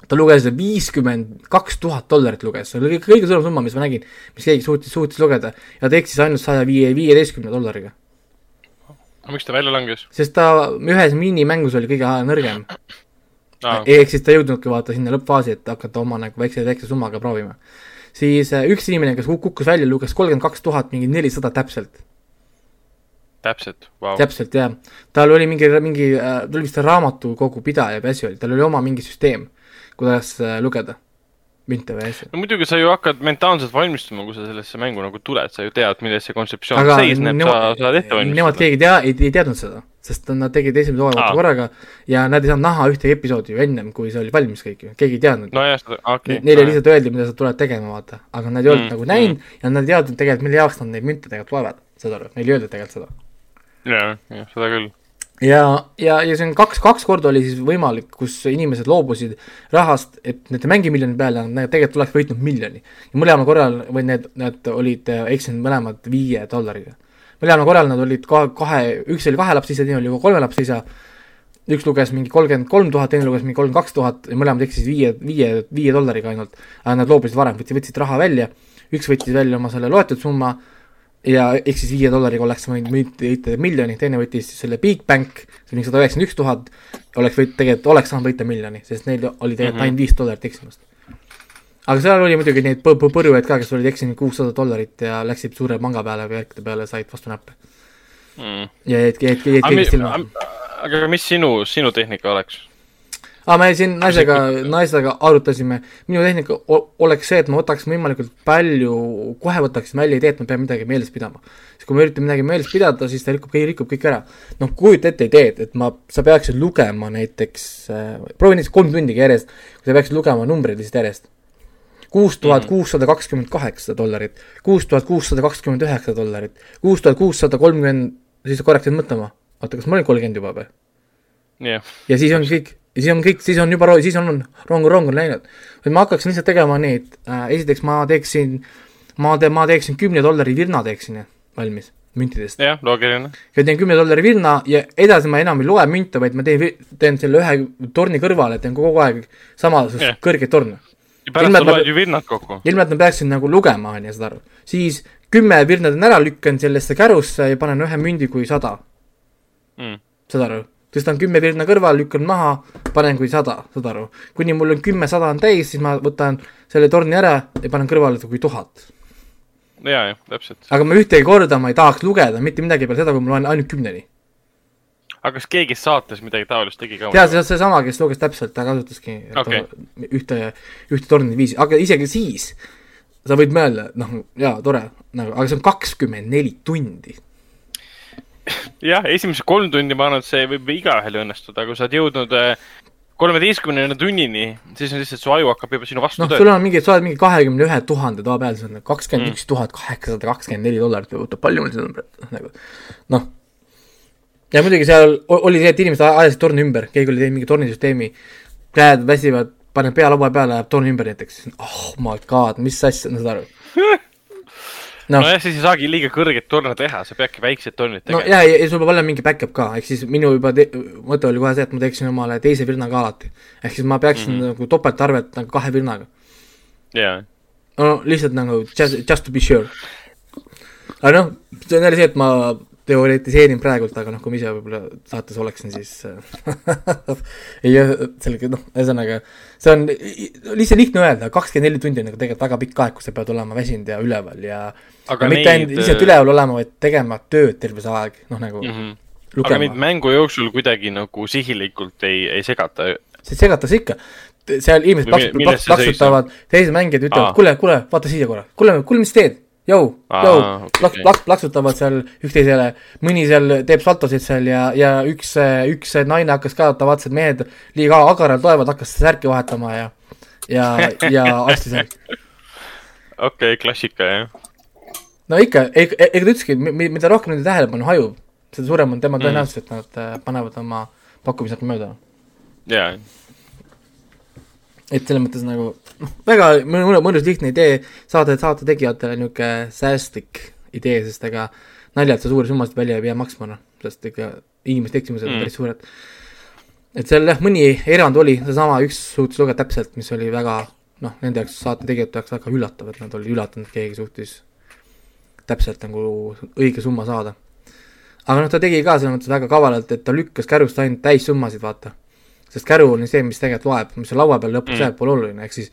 ta luges viiskümmend kaks tuhat dollarit luges, see oli kõige, suurem summa, mis ma nägin, mis keegi suutis, suutis lugeda ja ta eksis ainult saja viie, viieteistkümne dollariga. aga miks ta välja langes? sest ta ühes minimängus oli kõige nõrgem aa, ehk siis ta ei jõudnudki vaata sinna lõppfaasi, et hakata oma nagu väikse, väikse summaga proovima. siis äh, üks inimene, kes kuk- kukkus välja, luges kolmkümmend kaks tuhat, mingi nelisada täpselt, täpselt, vau. täpselt jah. tal oli mingi, mingi äh,, ta oli vist raamatukogu pidaja või asi oli, tal oli oma mingi süsteem, kuidas äh, lugeda münte või asju. no muidugi sa ju hakkad mentaalselt valmistuma, kui sa sellesse mängu nagu tuled, sa ju tead, milles see kontseptsioon aga seisneb, sa saad ette nemad valmistada. keegi ei tea, ei, ei teadnud seda, sest nad tegid esimese hooaja korraga ja nad ei saanud näha ühtegi episoodi ju ennem, kui see oli valmis kõik ju, keegi ei teadnud no,. okei. Neile lihtsalt öeldi, mida sa tuled tegema, vaata, aga nad ei olnud mm, nagu näinud mm. ja nad ei teadnud tegelikult, mille jaoks nad neid münte tegelikult loevad, saad aru, neile ei öeldud tegelikult seda. jah, jah, seda küll. ja, ja, ja see on kaks, kaks korda oli siis võimalik, kus inimesed loobusid rahast, et nad ei mängi miljoni peale, nad tegelikult oleks võitnud miljoni. ja mõlemal korral või need, need olid äh, eksinud mõlemad viie dollariga. mõlemal korral nad olid kahe, kahe, üks oli kahe lapse isa, teine oli kolme lapse isa, üks luges mingi kolmkümmend kolm tuhat, teine luges mingi kolmkümmend kaks tuhat ja mõlemad eksisid viie, viie, viie dollariga ainult. aga nad loobusid varem, võtsid, võtsid raha välja, üks võttis välja oma selle loetud summa ja ehk siis viie dollariga oleks võinud võita miljoni, teine võttis selle Big Bank, see oli sada üheksakümmend üks tuhat, oleks võit-, tegelikult oleks saanud võita miljoni, sest neil oli tegelikult Mhm. ainult viis dollarit eksimust. aga seal oli muidugi neid põ- põ- põrjujaid ka, kes olid eksinud kuussada dollarit ja läksid suure panga peale või järgide peale, said vastu näppe. Mm. ja jäid, jäid, jäid kõigest ilma. aga mis sinu, sinu tehnika oleks? Aga me siin naisega, naisega arutasime, minu tehnika oleks see, et ma võtaks võimalikult palju, kohe võtaksin välja idee, et ma pean midagi meeles pidama. siis kui ma üritan midagi meeles pidada, siis ta rikub, rikub kõik ära. noh, kujuta ette ideed, et ma, sa peaksid lugema näiteks äh,, proovi näiteks kolm tundigi järjest, kui sa peaksid lugema numbreid lihtsalt järjest. kuus tuhat kuussada kakskümmend kaheksa dollarit, kuus tuhat kuussada kakskümmend üheksa dollarit, kuus tuhat kuussada kolmkümmend, siis korraks jäin mõtlema, oota, kas ma olin kolmkümmend juba või? jah, ja siis ongi kõik, ja siis on kõik, siis on juba, siis on rong, rong on läinud. et ma hakkaksin lihtsalt tegema neid äh,, esiteks ma teeksin, ma teen, ma teeksin kümne dollari virna teeksin valmis müntidest. jah, loogiline. ja teen kümne dollari virna ja edasi ma enam ei loe münte, vaid ma teen, teen selle ühe torni kõrvale, teen kogu aeg samasugust yeah. kõrgeid torne. pärast Ilmselt sa loed ju virnad kokku. ilma, et ma peaksin nagu lugema, on ju, saad aru. siis kümme virna teen ära, lükkan sellesse kärusse ja panen ühe mündi kui sada, Mm. saad aru. Tõstan kümme virna kõrval, lükkan maha, panen kui sada, saad aru. kuni mul on kümme sada on täis, siis ma võtan selle torni ära ja panen kõrvale kui tuhat. ja, jah, täpselt. aga ma ühtegi korda ma ei tahaks lugeda mitte midagi peale seda, kui ma loen ainult kümneni. aga kas keegi saates midagi taolist tegi ka? tead, see on seesama, kes luges täpselt, ta kasutaski Okei. ühte, ühte torni viisi, aga isegi siis sa võid mõelda, noh, jaa, tore, nagu, aga see on kakskümmend neli tundi jah, esimesed kolm tundi ma arvan, et see võib igaühel õnnestuda, kui sa oled jõudnud kolmeteistkümnenda tunnini, siis on lihtsalt su aju hakkab juba sinu vastu noh, tööle sul on mingi, sa oled mingi kahekümne ühe tuhande toa peal, see on kakskümmend üks tuhat kaheksasada kakskümmend neli dollarit või oota, palju mul seda numbrit, nagu noh. ja muidugi seal oli see, et inimesed aj- ajasid torni ümber, keegi oli teinud mingi tornisüsteemi, käed väsivad, paned pea laua peale, läheb torn ümber näiteks, oh my god, mis asja, saad aru? noh, nojah, siis ei saagi liiga kõrgeid torne teha, sa peadki väiksed tornid no tegema. ja, ja sul peab olema mingi back-up ka, ehk siis minu juba te- mõte oli kohe see, et ma teeksin omale teise virna ka alati. ehk siis ma peaksin mm -hmm. nagu topeltarvet nagu kahe virnaga. jaa, no lihtsalt nagu just, just to be sure. aga noh, see on jälle see, et ma teoretiseerin praegult, aga noh, kui ma ise võib-olla saates oleksin, siis äh, ei, sellega noh, ühesõnaga see on lihtsalt lihtne öelda, kakskümmend neli tundi on nagu tegelikult väga pikk aeg, kus sa pead olema väsinud ja üleval ja Aga ja mitte neid, ainult lihtsalt äh, üleval olema, vaid tegema tööd terve see aeg, noh nagu mm mm. -hmm. -hmm. aga neid mängu jooksul kuidagi nagu sihilikult ei, ei segata. see segatakse ikka. seal inimesed plaksutavad, teised mängijad ütlevad, kuule, kuule, vaata siia korra, kuule, kuule, mis teed? Jõu, jõu, plaks-, plaks-, plaksutavad seal üksteisele, mõni seal teeb saltosid seal ja, ja üks, üks naine hakkas ka, ta vaatas, et mehed liiga agaralt loevad, hakkas särki vahetama ja, ja, ja asju seal. okei okay,, klassika jah. no ikka, ega ega ta ütleski, mida rohkem nende tähelepanu hajub, seda suurem on tema Mm. tõenäosus, et nad äh, panevad oma pakkumised mööda jaa, et selles mõttes nagu noh, väga mõnus, mõnus lihtne idee, saade, saate tegijatele niisugune säästlik idee, sest ega naljalt sa suuri summasid välja ei pea maksma, noh, sest ikka inimeste eksimused on Mm. päris suured. et seal jah, mõni erand oli, seesama üks suutis lugeda täpselt, mis oli väga noh, nende jaoks, saate tegijate jaoks väga üllatav, et nad olid üllatunud, et keegi suutis täpselt nagu õige summa saada. aga noh, ta tegi ka selles mõttes väga kavalalt, et ta lükkas kärust ainult täissummasid, vaata sest käru on see, mis tegelikult loeb, mis sul laua peal lõpuks Mm. jääb pole oluline, ehk siis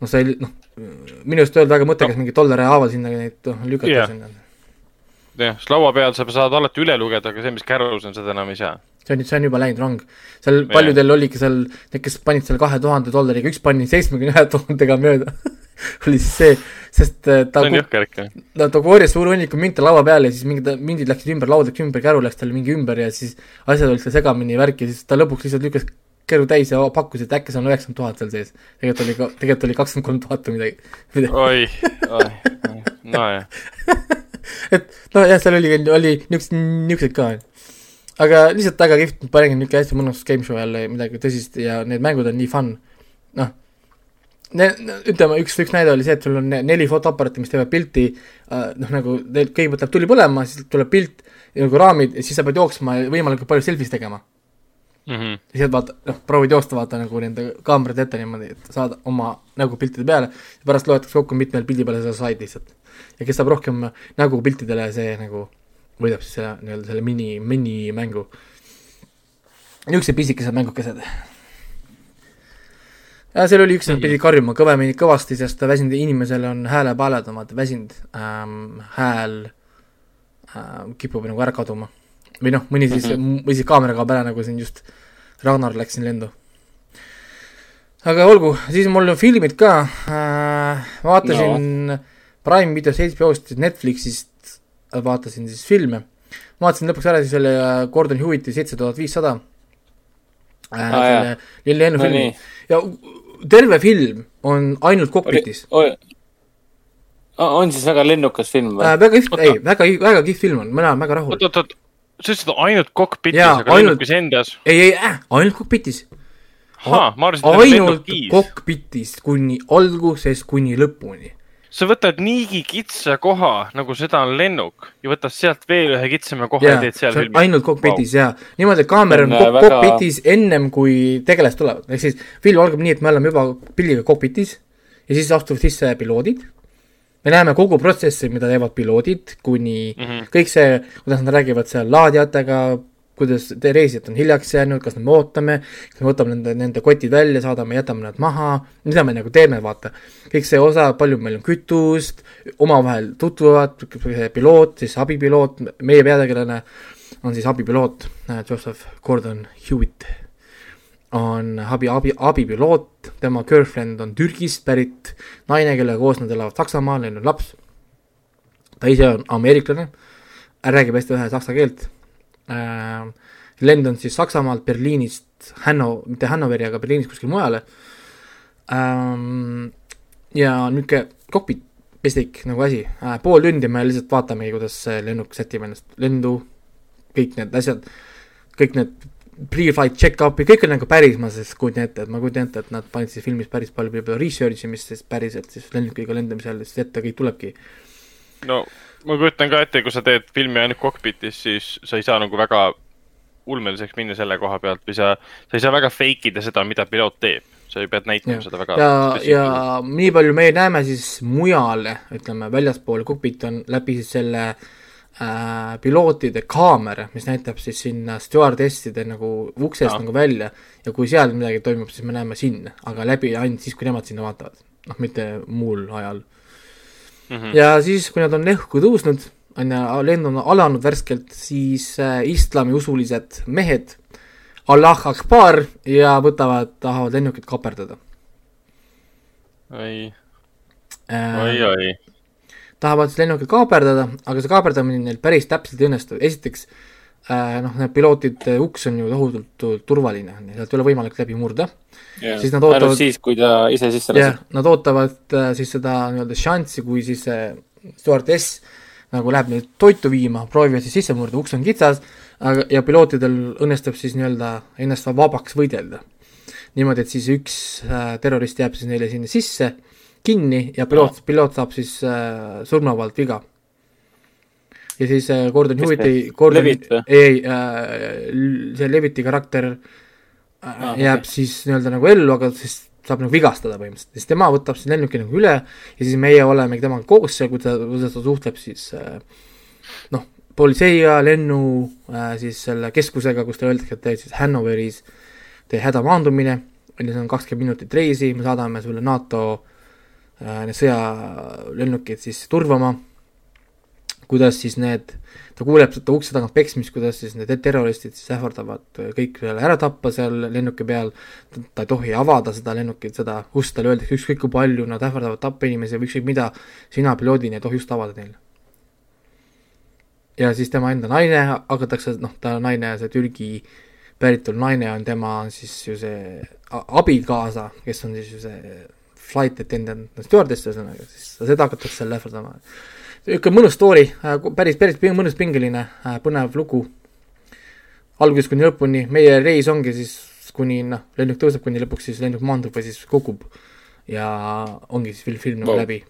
noh, sa ei noh, minu arust öelda väga mõttekas mingi dollari haaval sinna neid noh, lükata yeah. sinna. jah, sest laua peal sa saad alati üle lugeda, aga see, mis kärus on, seda enam ei saa. see on, see on juba läinud rong. seal Jah. paljudel oligi seal, need, kes panid selle kahe tuhande dollariga, üks pani seitsmekümne ühe tuhandega mööda oli siis see, sest äh, ta see on jõhker ikka. no ta korjas suure hunniku münte laua peale ja siis mingid mündid läksid ümber, laud läks ümber, käru läks talle mingi ümber ja siis asjad olid seal segamini ja värk ja siis ta lõpuks lihtsalt lükkas käru täis ja pakkus, et äkki seal on üheksakümmend tuhat seal sees. tegelikult oli ka, tegelikult oli kakskümmend kolm tuhat või midagi, midagi.. oi, oi, nojah. et nojah, seal oli, oli niisuguseid, niisuguseid ka. aga lihtsalt väga kihvt, panengi niisugune hästi mõnus game show jälle, midagi tõsist ja need mängud on nii fun, noh. ütleme, üks, üks näide oli see, et sul on ne- neli fotoaparaati, mis teevad pilti äh,, noh nagu kõigepealt läheb tuli põlema, siis tuleb pilt, nagu raamid ja siis sa pead jooksma ja võimalikult palju selfie's tegema. Mhm. ja siis vaata, noh, proovid joosta, vaata nagu nende kaamerate ette niimoodi, et saada oma nägu piltide peale ja pärast loetakse kokku, mitmel pildi peale sa said lihtsalt. ja kes saab rohkem nägu piltidele, see nagu võidab siis selle nii-öelda selle mini, minimängu. niisugused pisikesed mängukesed. ja seal oli üks, nad pidid karjuma kõvemini kõvasti, sest väsinud inimesel on häälepaeledamad, väsinud ähm, hääl ähm, kipub nagu ära kaduma. Või noh, mõni siis mm, -hmm. või siis kaamera kaob ära, nagu siin just Ragnar läks siin lendu. aga olgu, siis mul on filmid ka äh,, vaatasin no. Prime videos, HBO-st, Netflixist vaatasin siis filme. vaatasin lõpuks ära siis selle äh, Gordon Hewitti seitse tuhat viissada. Aa, jaa. selle Lilli Ennu no filmi nii, ja terve film on ainult kokpitis. on siis väga lennukas film või Äh,? väga kihvt, ei, väga, väga kihvt film on, mina olen väga rahul oot,. oot, oot, sa ütlesid ainult kokpitis, Jaa, aga ainult- lennukis endas. ei, ei äh,, ainult et ta ainult kokpitis kuni algusest kuni lõpuni. sa võtad niigi kitsa koha, nagu seda on lennuk ja võtad sealt veel ühe kitsama koha ja jaa, teed seal filmi. ainult kokpitis wow. ja niimoodi, et kaamera on väga- kokpitis ennem kui tegelased tulevad, ehk siis film algab nii, et me oleme juba pildiga kokpitis ja siis astuvad sisse piloodid. Me näeme kogu protsessi, mida teevad piloodid, kuni mm. -hmm. kõik see, kuidas nad räägivad seal laadijatega, kuidas te- reisijad on hiljaks jäänud, kas me ootame, kas me võtame nende, nende kotid välja, saadame, jätame nad maha, mida me nagu teeme, vaata. kõik see osa, palju meil on kütust, omavahel tutvuvad, piloot, siis abipiloot, meie peategelane on siis abipiloot, Joseph Gordon Hewitt on abi, abi, abipiloot, tema girlfriend on Türgist pärit naine, kellega koos nad elavad Saksamaal, neil on laps. ta ise on ameeriklane, räägib hästi vähe saksa keelt äh,. lend on siis Saksamaalt Berliinist Hanno, mitte Hannoveri, aga Berliinist kuskile mujale ähm,. ja niisugune kokpit, pestik nagu asi äh,, pool tundi me lihtsalt vaatamegi, kuidas see lennuk sätib ennast lendu, kõik need asjad, kõik need pre-flight check-up'i, kõik on nagu päris, ma siis kujutan ette, et ma kujutan ette, et nad panid siis filmis päris palju võib-olla research imist siis päriselt siis lennukiga lendamisel, siis ette kõik tulebki. no ma kujutan ka ette, kui sa teed filmi ainult kokpitis, siis sa ei saa nagu väga ulmeliseks minna selle koha pealt või sa, sa ei saa väga fake ida seda, mida piloot teeb. sa ju pead näitama ja seda väga, ja, ja nii palju me näeme siis mujale, ütleme väljaspool kokpit on läbi siis selle äh, pilootide kaamera, mis näitab siis sinna stjuardesside nagu uksest Aa. nagu välja ja kui seal midagi toimub, siis me näeme sinna, aga läbi ainult siis, kui nemad sinna vaatavad. noh, mitte muul ajal mm. -hmm. ja siis, kui nad on õhku tõusnud, on ju, lend on alanud värskelt, siis äh, islamiusulised mehed, Allah Akbar ja võtavad, tahavad lennukit kaperdada oi, äh,. oi, oi. Tahavad siis lennukit kaaperdada, aga see kaaperdamine neil päris täpselt ei õnnestu, esiteks äh, noh, need pilootide uks on ju tohutult turvaline, sealt ei ole võimalik läbi murda. Siis nad ootavad- siis, kui ta ise sisse laseb., nad ootavad äh, siis seda nii-öelda šanssi, kui siis see stjuardess nagu läheb neid toitu viima, proovivad siis sisse murda, uks on kitsas, aga, ja pilootidel õnnestub siis nii-öelda ennast vabaks võidelda. niimoodi, et siis üks äh, terrorist jääb siis neile sinna sisse kinni ja piloot, piloot saab siis äh, surmavalt viga. ja siis äh, Gordon Hewitti Gordon, ei, ei äh,, see Leviti karakter äh, Ah, jääb okei. siis nii-öelda nagu ellu, aga siis saab nagu vigastada põhimõtteliselt, siis tema võtab siis lennuki nagu üle ja siis meie olemegi temaga koos seal, kui ta, kuidas ta suhtleb siis äh, noh, politseiga, lennu äh, siis selle keskusega, kus talle öeldakse, et teed siis Hannoveris, tee hädamaandumine, on ju, see on kakskümmend minutit reisi, me saadame sulle NATO äh, need sõjalennukid siis turvama, kuidas siis need, ta kuuleb seda ukse tagant peksmist, kuidas siis need terroristid siis ähvardavad kõik selle ära tappa seal lennuki peal, ta ei tohi avada seda lennukit, seda ust, talle öeldakse ükskõik kui palju nad ähvardavad tappa inimesi või ükskõik mida, sina piloodina ei tohi ust avada neile. ja siis tema enda naine hakatakse, noh, ta naine, see Türgi päritolu naine on tema siis ju see abikaasa, kes on siis ju see flight attendant, stjuardess ühesõnaga, siis seda hakatakse seal ähvardama. niisugune mõnus story, päris, päris ping- mõnus pingeline, põnev lugu. algusest kuni lõpuni, meie reis ongi siis kuni noh, lennuk tõuseb, kuni lõpuks siis lennuk maandub või siis kukub. ja ongi siis film, film nagu Vau. läbi.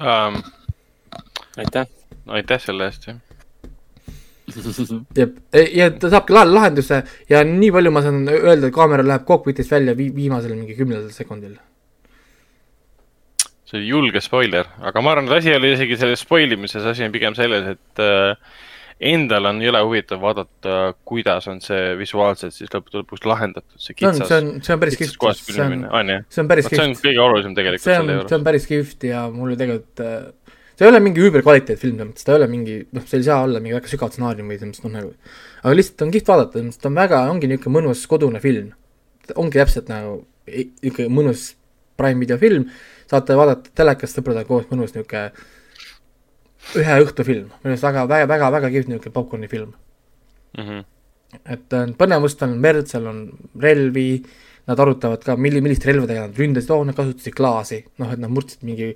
Um, aitäh. aitäh selle eest, jah. ja, ja ta saabki lahe lahenduse ja nii palju ma saan öelda, et kaamera läheb kokpitist välja vi-, viimasel mingi kümnendal sekundil. See oli julge spoiler, aga ma arvan, et asi ei ole isegi selles spoil imises, asi on pigem selles, et äh, endal on jõle huvitav vaadata, kuidas on see visuaalselt siis lõppude lõpuks lahendatud, see see on, kitsas see on, see on päris kihvt, see on see on päris vot see on kihvt, kõige olulisem tegelikult see on selle, see juures. on päris kihvt ja mulle tegelikult äh, see ei ole mingi üüberkvaliteet film, selles mõttes ta ei ole mingi, noh, see ei saa olla mingi väga sügav stsenaarium või selles mõttes noh nagu aga lihtsalt on kihvt vaadata, selles mõttes ta on väga, ongi niisugune mõnus kodune film. ongi täpselt nagu niisugune mõnus Prime video film, saate vaadata telekast sõpradega koos, mõnus niisugune ühe õhtu film, minu arust väga, väga, väga, väga kihvt niisugune popkorni film. Mhm. et äh, põnevust on merd, seal on relvi, nad arutavad ka, milli-, milliste relvadega nad ründasid, oo, nad kasutasid klaasi, noh, et nad murdsid mingi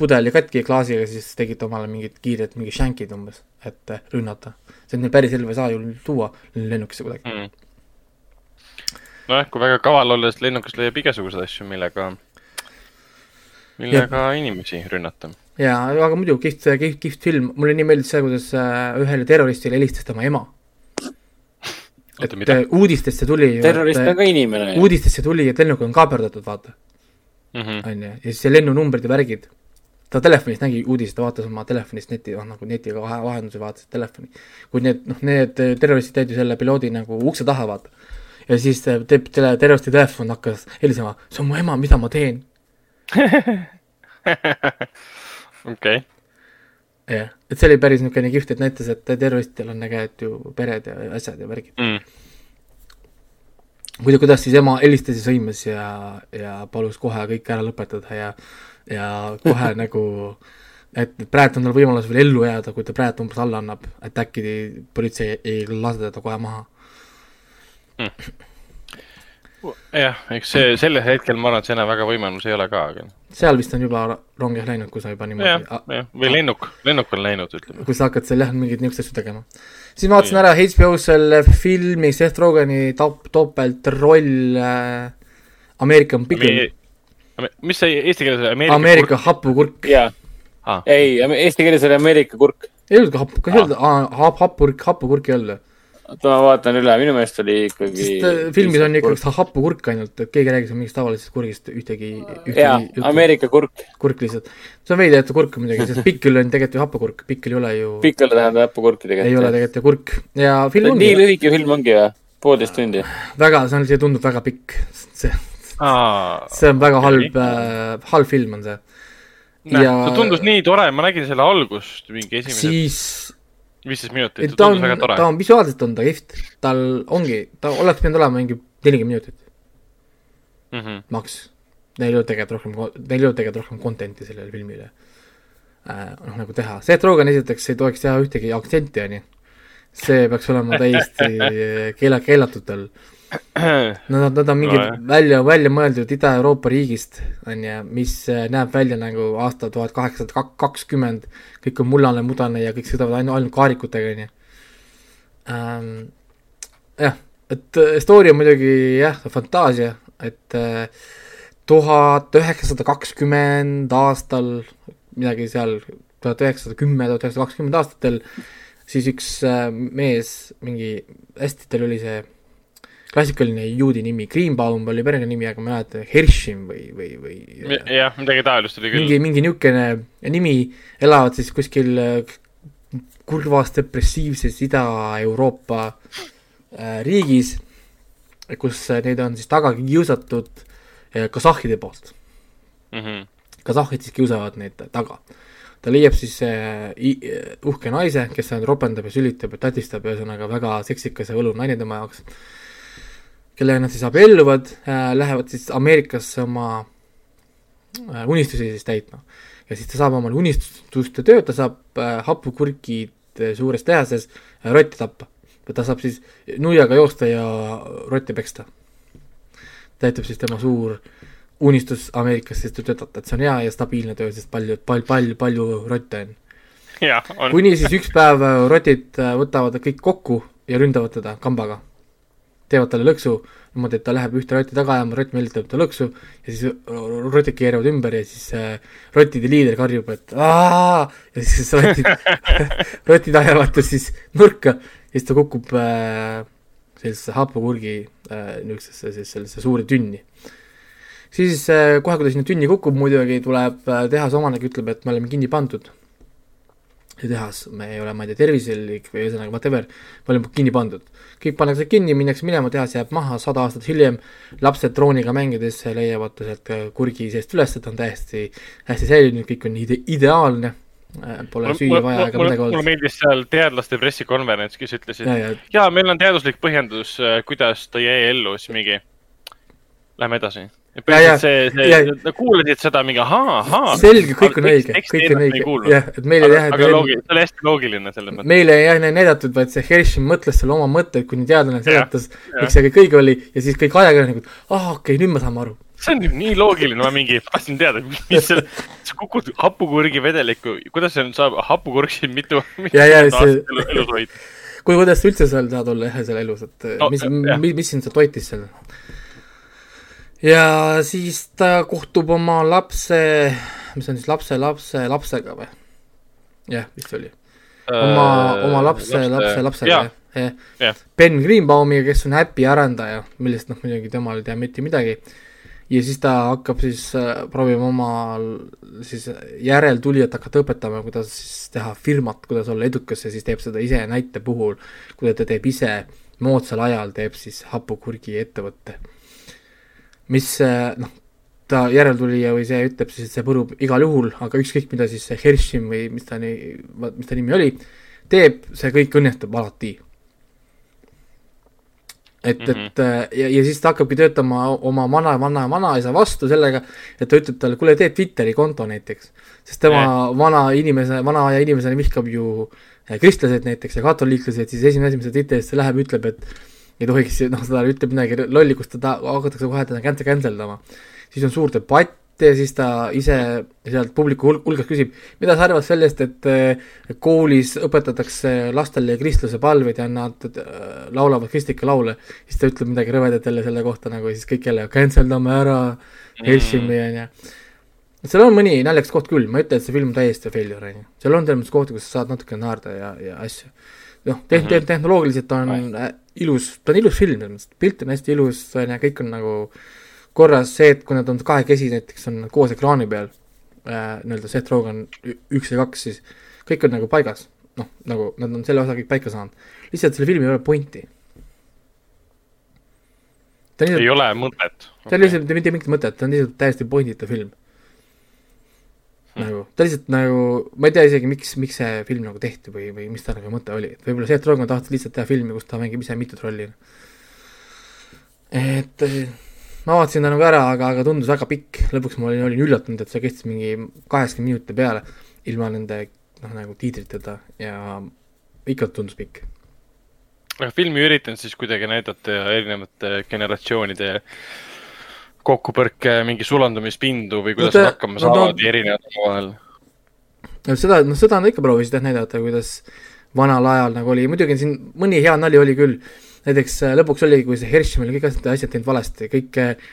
pudeli katki klaasiga, siis tegid omale mingid kiired mingi shankid umbes, et äh, rünnata. see on neil päris relva ei saa ju tuua lennukisse kuidagi mm.. nojah, kui väga kaval olla, siis lennukist leiab igasuguseid asju, millega, millega inimesi rünnata. jaa, aga muidu kihvt, kihvt, kihvt film, mulle nii meeldis see, kuidas äh, ühele terroristile helistas tema ema. et oota, mida äh, uudistesse tuli ju, terrorist on ka inimene. uudistesse tuli, et lennuk on kaaperdatud, vaata, mm? -hmm. onju, ja siis see lennunumbrid ja värgid. ta telefonist nägi uudiseid, ta vaatas oma telefonist neti, noh nagu netiga vahe, vahendusel vaatas telefoni. kui need, noh, need terroristid jäid ju selle piloodi nagu ukse taha, vaata. ja siis äh, teeb tele, terroristi telefon hakkas helisema, see on mu ema, mida ma teen? okei, jah, et see oli päris niisugune kihvt, et näitas, et terroristil on tegelikult ju pered ja asjad ja värgid. muidu, kuidas siis ema helistas ja sõimas ja, ja palus kohe kõik ära lõpetada ja, ja kohe nagu, et praegu on tal võimalus veel ellu jääda, kui ta praegu umbes alla annab, et äkki politsei ei lase teda kohe maha. jah, eks see sellel hetkel ma arvan, et see enam väga võimalus ei ole ka, aga seal vist on juba rong jah läinud, kui sa juba jah, niimoodi, jah, või lennuk, lennuk on läinud, ütleme. kui sa hakkad seal jah, mingeid niisuguseid asju tegema. siis ma vaatasin ära HBO-s selle filmi Seth Rogeni top, topeltroll äh, American Pickle, mis see eesti keeles oli? Ameerika, Ameerika hapukurk. jaa, ah,. ei, eesti keeles oli Ameerika kurk. ei olnud ka hapu, kas ei olnud, hap-, hapurk, hapukurk ei olnud? oota, ma vaatan üle, minu meelest oli ikkagi. sest äh, filmis on ikkagi hapukurk ainult, et keegi ei räägi seal mingist tavalisest kurgist ühtegi, jaa ühtegi, Ameerika kurk. kurk lihtsalt. see on veider, et ta kurk muidugi, sest pikkel on tegelikult ju hapukurk, pikkel ei ole ju, pikale tähendab hapukurki ei ole tegelikult. tegelikult ju kurk ja film nii ongi lühike film ongi või? poolteist tundi. väga, see on, see tundub väga pikk, see, Aa, see on väga okei. halb äh,, halb film on see. ja see tundus nii tore, ma nägin selle algust, mingi esimesed siis viisteist minutit, et see tundus on väga, tore ta. on visuaalselt on ta kihvt, tal ongi, ta oleks pidanud olema mingi nelikümmend minutit Mm -hmm. maks. Neil ei olnud tegelikult rohkem, neil ei olnud tegelikult rohkem content'i sellele filmile äh,. noh, nagu teha, Seth Rogen esiteks ei tohiks teha ühtegi aktsenti, onju. see peaks olema täiesti keela, keelatud tal. Nad, nad on mingi Nojah. välja, välja mõeldud Ida-Euroopa riigist, onju, mis äh, näeb välja nagu aasta tuhat kaheksasada kakskümmend, kõik on mullane, mudane ja kõik sõidavad ainult, ainult kaarikutega, onju. jah, et story on muidugi jah, fantaasia, et äh, tuhat üheksasada kakskümmend aastal, midagi seal, tuhat üheksasada kümme, tuhat üheksasada kakskümmend aastatel, siis üks äh, mees, mingi, hästi, tal oli see klassikaline juudi nimi, Greenbaum oli perekonnanimi, aga ma ei mäleta, Hershim või, või, või jah, midagi taolist oli küll mingi, mingi niisugune nimi, elavad siis kuskil äh, kurvas depressiivses Ida-Euroopa äh, riigis, kus äh, neid on siis taga kiusatud kasahhide poolt. mm. -hmm. kasahhid siis kiusavad neid taga. ta leiab siis uhke naise, kes ainult ropendab ja sülitab ja tatistab, ühesõnaga väga seksikas ja võluv naine tema jaoks, kellega nad siis abielluvad äh,, lähevad siis Ameerikasse oma äh, unistusi siis täitma. ja siis ta saab omale unistuste tööd, ta saab äh, hapukurgid äh, suures tehases äh, rotti tappa. ta saab siis nuiaga joosta ja rotti peksta. täitub siis tema suur unistus Ameerikas siis töötada, et see on hea ja stabiilne töö, sest palju, palju, palju, palju rotte on. kuni siis üks päev rotid äh, võtavad kõik kokku ja ründavad teda kambaga. Teevad talle lõksu niimoodi, et ta läheb ühte rotti taga ajama, rott meelitab ta lõksu ja siis rotid keeravad ümber ja siis äh, rottide liider karjub, et aa ja siis rotid, rotid ajavad ta siis nurka ja siis ta kukub äh, sellisesse hapukurgi äh, niisugusesse siis sellesse suurde tünni. siis äh, kohe, kui ta sinna tünni kukub, muidugi tuleb äh, tehase omanik, ütleb, et me oleme kinni pandud see tehas, me ei ole, ma ei tea, tervislik või ühesõnaga whatever, me oleme kinni pandud. Kõik pannakse kinni, minnakse minema, tehas jääb maha, sada aastat hiljem lapsed drooniga mängides leiavad ta sealt äh, kurgi seest üles, ta on täiesti, hästi säilinud, kõik on ide-, ideaalne, pole süüa vaja ega midagi mulle olnud. meeldis seal teadlaste pressikonverents, kes ütlesid ja, ja ja meil on teaduslik põhjendus, kuidas ta jäi ellu, siis mingi. Lähme edasi. Ja, see, see ja-, nad kuulasid seda mingi ahaa, ahaa. selge, kõik on õige, kõik on õige, jah, et meile jah, aga loogiline, see oli hästi loogiline selles mõttes. meile ei jah ei näidatud, vaid see Hershey mõtles selle oma mõtteid, kuni teadlane seletas, miks see kõik õige oli ja siis kõik ajakirjanikud, aa okei okay,, nüüd me saame aru. see on nii loogiline, ma mingi tahtsin teada, mis selle, sa kukud hapukurgi vedelikku, kuidas see saab hapukurk siin mitu, mitu aastat elus hoida. kui, kuidas sa üldse seal saad olla jah, seal elus, et No, mis, mis sind seal toitis seal? Ja siis ta kohtub oma lapse, mis on siis lapse, lapse, lapsega või? jah, vist oli. oma, oma lapse, lapse, lapsega Äh, jah, Ben Greenbaumiga, kes on äpi arendaja, millest noh, muidugi temal ei tea mitte midagi. ja siis ta hakkab siis äh, proovima oma siis järeltulijat hakata õpetama, kuidas siis teha firmat, kuidas olla edukas ja siis teeb seda ise näite puhul, kuidas ta teeb ise moodsal ajal teeb siis hapukurgi ettevõtte. Mis noh, ta järeltulija või see ütleb siis, et see põrub igal juhul, aga ükskõik, mida siis see Hershim või mis ta nii, mis ta nimi oli, teeb, see kõik õnnestub alati et mm, -hmm. et äh, ja, ja siis ta hakkabki töötama oma vana, vana, vanaisa vastu sellega, et ta ütleb talle, kuule, tee Twitteri konto näiteks. sest tema yeah. vana inimese, vana aja inimesena vihkab ju äh, kristlased näiteks ja katoliiklased, siis esimene asi, mis ta Twitterisse läheb, ütleb, et ei tohiks, noh, ta ütleb midagi lolli, kus ta ta- hakatakse kohe teda cancel, cancel dama. siis on suur debatt ja siis ta ise sealt publiku hulk- hulgas küsib, mida sa arvad sellest, et äh, koolis õpetatakse lastele kristluse palveid ja nad äh, laulavad kristlikke laule, siis ta ütleb midagi rõvedat jälle selle kohta nagu ja siis kõik jälle cancel dame ära, Helsingi onju. seal on mõni naljakas koht küll, ma ei ütle, et see film on täiesti failure onju, seal on selles mõttes kohti, kus sa saad natuke naerda ja, ja asju. noh, tehn-, tehn-, tehnoloogiliselt on äh, ilus, ta on ilus film selles mõttes, pilt on hästi ilus onju, kõik on nagu korras, see, et kui nad on kahekesi näiteks on koos ekraani peal äh,, nii-öelda Seth Rogen üks ja kaks, siis kõik on nagu paigas. noh, nagu nad on selle osa kõik paika saanud. lihtsalt selle filmil ei ole pointi. on ei ole mõtet. ta on lihtsalt mitte mingit mõtet, ta on lihtsalt täiesti pointita film. nagu, ta lihtsalt nagu, ma ei tea isegi, miks, miks see film nagu tehti või, või mis ta nagu mõte oli, et võib-olla Seth Rogen tahtis lihtsalt teha filmi, kus ta mängib ise mitut rolli. et eh, ma vaatasin ta nagu ära, aga, aga tundus väga pikk, lõpuks ma olin, olin üllatunud, et see kestis mingi kaheksakümmend minutit peale, ilma nende noh, nagu tiitriteta ja ikka tundus pikk. aga filmi üritan siis kuidagi näidata erinevate generatsioonide kokkupõrke mingi sulandumispindu või kuidas No no, ta- nad hakkama no no, saavad no, erinevad omavahel. no seda, noh seda nad ikka proovisid jah näidata, kuidas vanal ajal nagu oli, muidugi siin mõni hea nali oli küll, näiteks äh, lõpuks oli, kui see Hershey oli kõik asjad, asjad teinud valesti, kõik äh,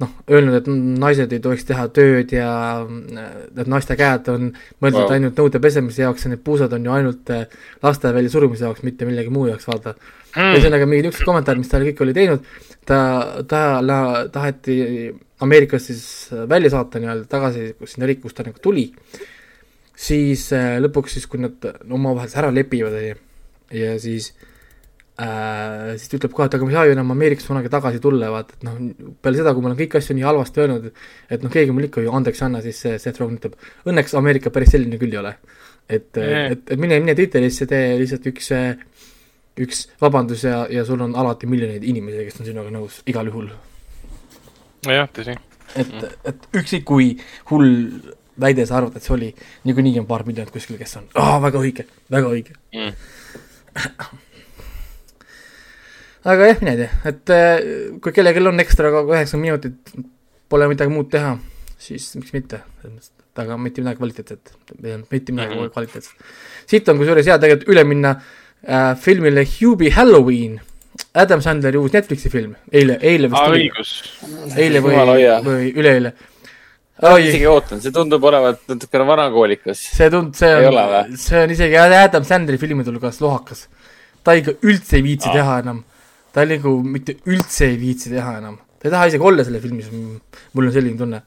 noh, öelnud, et naised ei tohiks teha tööd ja äh, et naiste käed on mõeldud wow. ainult nõude pesemise jaoks ja need puusad on ju ainult äh, laste välja surumise jaoks, mitte millegi muu jaoks, vaata Hmm. ühesõnaga mingid niisugused kommentaarid, mis ta kõik oli teinud, ta, ta, taheti Ameerikast siis välja saata nii-öelda tagasi sinna riiki, kust ta nagu tuli, siis äh, lõpuks siis, kui nad omavahel ära lepivad, onju, ja siis äh, siis ta ütleb kohe, et aga ma ei saa ju enam Ameerikasse kunagi tagasi tulla, vaata, et noh, peale seda, kui ma olen kõiki asju nii halvasti öelnud, et noh, keegi mulle ikka ju andeks ei anna, siis see Seth Rogen ütleb, õnneks Ameerika päris selline küll ei ole. et Nee. et, et mine, mine Twitterisse, tee lihtsalt üks, üks vabandus ja, ja sul on alati miljoneid inimesi, kes on sinuga nõus, igal juhul. jah, tõsi. et, et üksik kui hull väide sa arvad, et see oli, niikuinii on paar miljonit kuskil, kes on, aa, väga õige, väga õige. aga jah, mine tea, et äh, kui kellelgi on ekstra ka üheksa minutit, pole midagi muud teha, siis miks mitte, aga mitte midagi kvaliteetset, mitte midagi mm. -hmm. kvaliteetset. siit on kusjuures hea tegelikult üle minna äh, filmile Hubie Halloween, Adam Sandleri uus Netflixi film, eile, eile vist tuli, eile või või üleeile. isegi ootan, see tundub olevat natukene vanakoolikas. see tund-, see on see on isegi Adam Sandleri filmide hulgas lohakas. ta ikka üldse ei viitsi Aa. teha enam. ta nagu mitte üldse ei viitsi teha enam. ta ei taha isegi olla selles filmis, mul on selline tunne.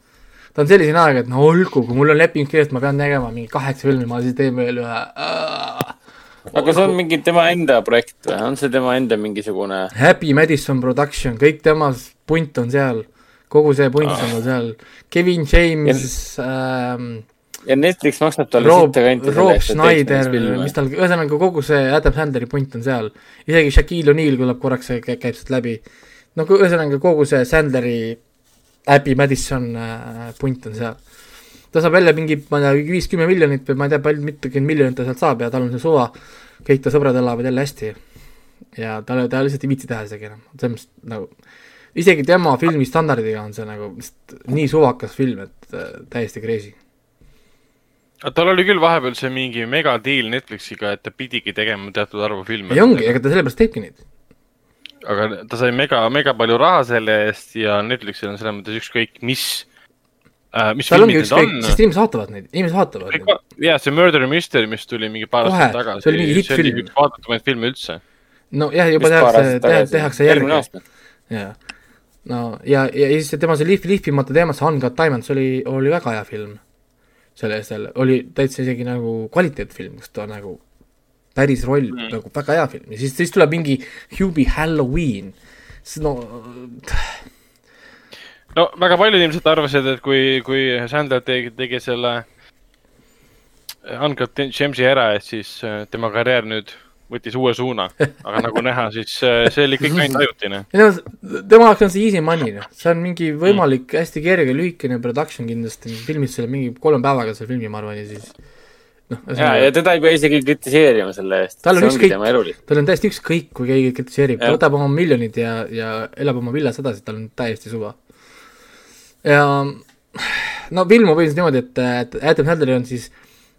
ta on selline aeg, et no olgu, kui mul on leping kirjas, ma pean tegema mingi kaheksa filmi, ma siis teen veel ühe. Aga see on mingi tema enda projekt või, on see tema enda mingisugune? Happy Madison Production, kõik tema punt on seal, kogu see punt on tal seal. Kevin James ähm,, ja Netflix maksab talle sitta kanti Rob Schneider, mis tal, ühesõnaga kogu see Adam Sandleri punt on seal. isegi Shaquille O'Neal tuleb korraks, käib sealt läbi. no ühesõnaga kogu see Sandleri Abby Madison äh, punt on seal ta saab välja mingi, ma ei tea, viis-kümme miljonit või ma ei tea, palju, mitukümmend miljonit ta sealt saab ja tal on see suva, kõik ta sõbrad elavad jälle hästi. ja ta, ta lihtsalt ei viitsi teha isegi enam, selles mõttes nagu, isegi tema filmi standardiga on see nagu nii suvakas film, et äh, täiesti crazy. tal oli küll vahepeal see mingi megadiil Netflixiga, et ta pidigi tegema teatud arvu filme. ei ongi, ega ta sellepärast teebki neid. aga ta sai mega, mega palju raha selle eest ja Netflixil on selles mõttes ükskõik mis äh,. mis tal ongi filmid need ükskõik, on. sest inimesed vaatavad neid, inimesed vaatavad neid. ja see Murder Mystery, mis tuli mingi paar aastat tagasi. see oli mingi hittfilm. üks vaadatumaid filme üldse. nojah, juba tehakse, tehakse aasta. jaa. no ja, ja siis tema see lihv, lihvimata teema, see Uncut Diamonds oli, oli väga hea film. selle, selle, oli täitsa isegi nagu kvaliteetfilm, kus ta nagu päris roll Mm. mm. nagu väga hea film ja siis, siis tuleb mingi Hubie Halloween. siis no no väga paljud ilmselt arvasid, et kui, kui Sandler tegi, tegi selle Uncut James'i ära, et siis äh, tema karjäär nüüd võttis uue suuna. aga nagu näha, siis äh, see oli kõik ainult ajutine. tema jaoks on see easy money, noh, see on mingi võimalik hästi kerge lühikene production kindlasti, filmid selle mingi kolme päevaga selle filmi, ma arvan, ja siis noh, ja, ja teda ei pea isegi kritiseerima selle eest. Tal on ükskõik- tal on täiesti ükskõik, kui keegi kritiseerib, ta võtab oma miljonid ja, ja elab oma villas edasi, tal on täiesti suva. Ja no film on põhimõtteliselt niimoodi, et, et Adam Sandler on siis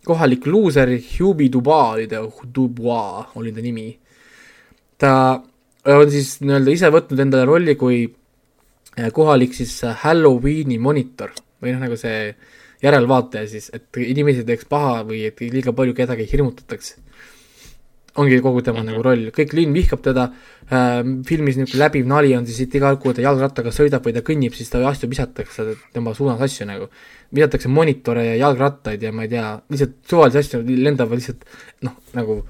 kohalik luuser, Hubie Dubois oli ta, Dubois oli ta nimi. ta on siis nii-öelda ise võtnud endale rolli kui eh, kohalik siis Halloweeni monitor või noh, nagu see järelvaataja siis, et inimesi teeks paha või et liiga palju kedagi hirmutataks ongi kogu tema nagu roll, kõik linn vihkab teda äh,, filmis niisugune läbiv nali on siis, et igal pool ta jalgrattaga sõidab või ta kõnnib, siis ta asju visatakse tema suunas asju nagu. visatakse monitore ja jalgrattaid ja ma ei tea, lihtsalt suvalisi asju lendavad lihtsalt noh, nagu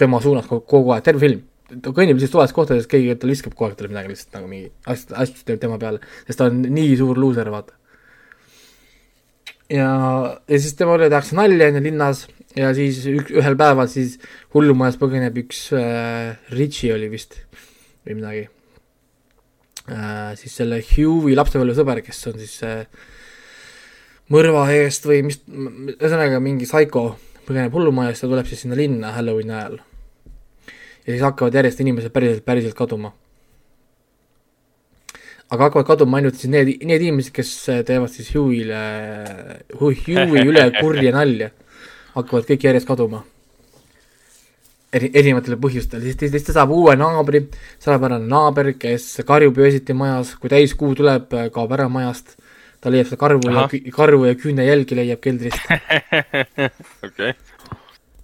tema suunas kogu, kogu aeg, terve film. ta kõnnib lihtsalt suvalistes kohtades, keegi tal viskab kogu aeg talle midagi lihtsalt nagu mingi asju, asju teeb tema peale, sest ta on nii suur luuser, vaata. ja, ja siis temale tehakse nalja on ju linnas ja siis ük, ühel päeval siis hullumajas põgeneb üks äh, Richie oli vist või midagi äh,. siis selle Hughie lapsepõlvesõber, kes on siis äh, mõrva eest või mis, ühesõnaga mingi psycho põgeneb hullumajast ja tuleb siis sinna linna Halloweeni ajal. ja siis hakkavad järjest inimesed päriselt, päriselt kaduma. aga hakkavad kaduma ainult siis need, need inimesed, kes teevad siis Hughie'le, Hughie üle kurja nalja hakkavad kõik järjest kaduma. eri, erinevatel põhjustel, siis, siis ta saab uue naabri, salapärane naaber, kes karjub öösiti majas, kui täiskuu tuleb, kaob ära majast. ta leiab seda karvu ja Ahah., karvu ja küünejälgi leiab keldrist. okei,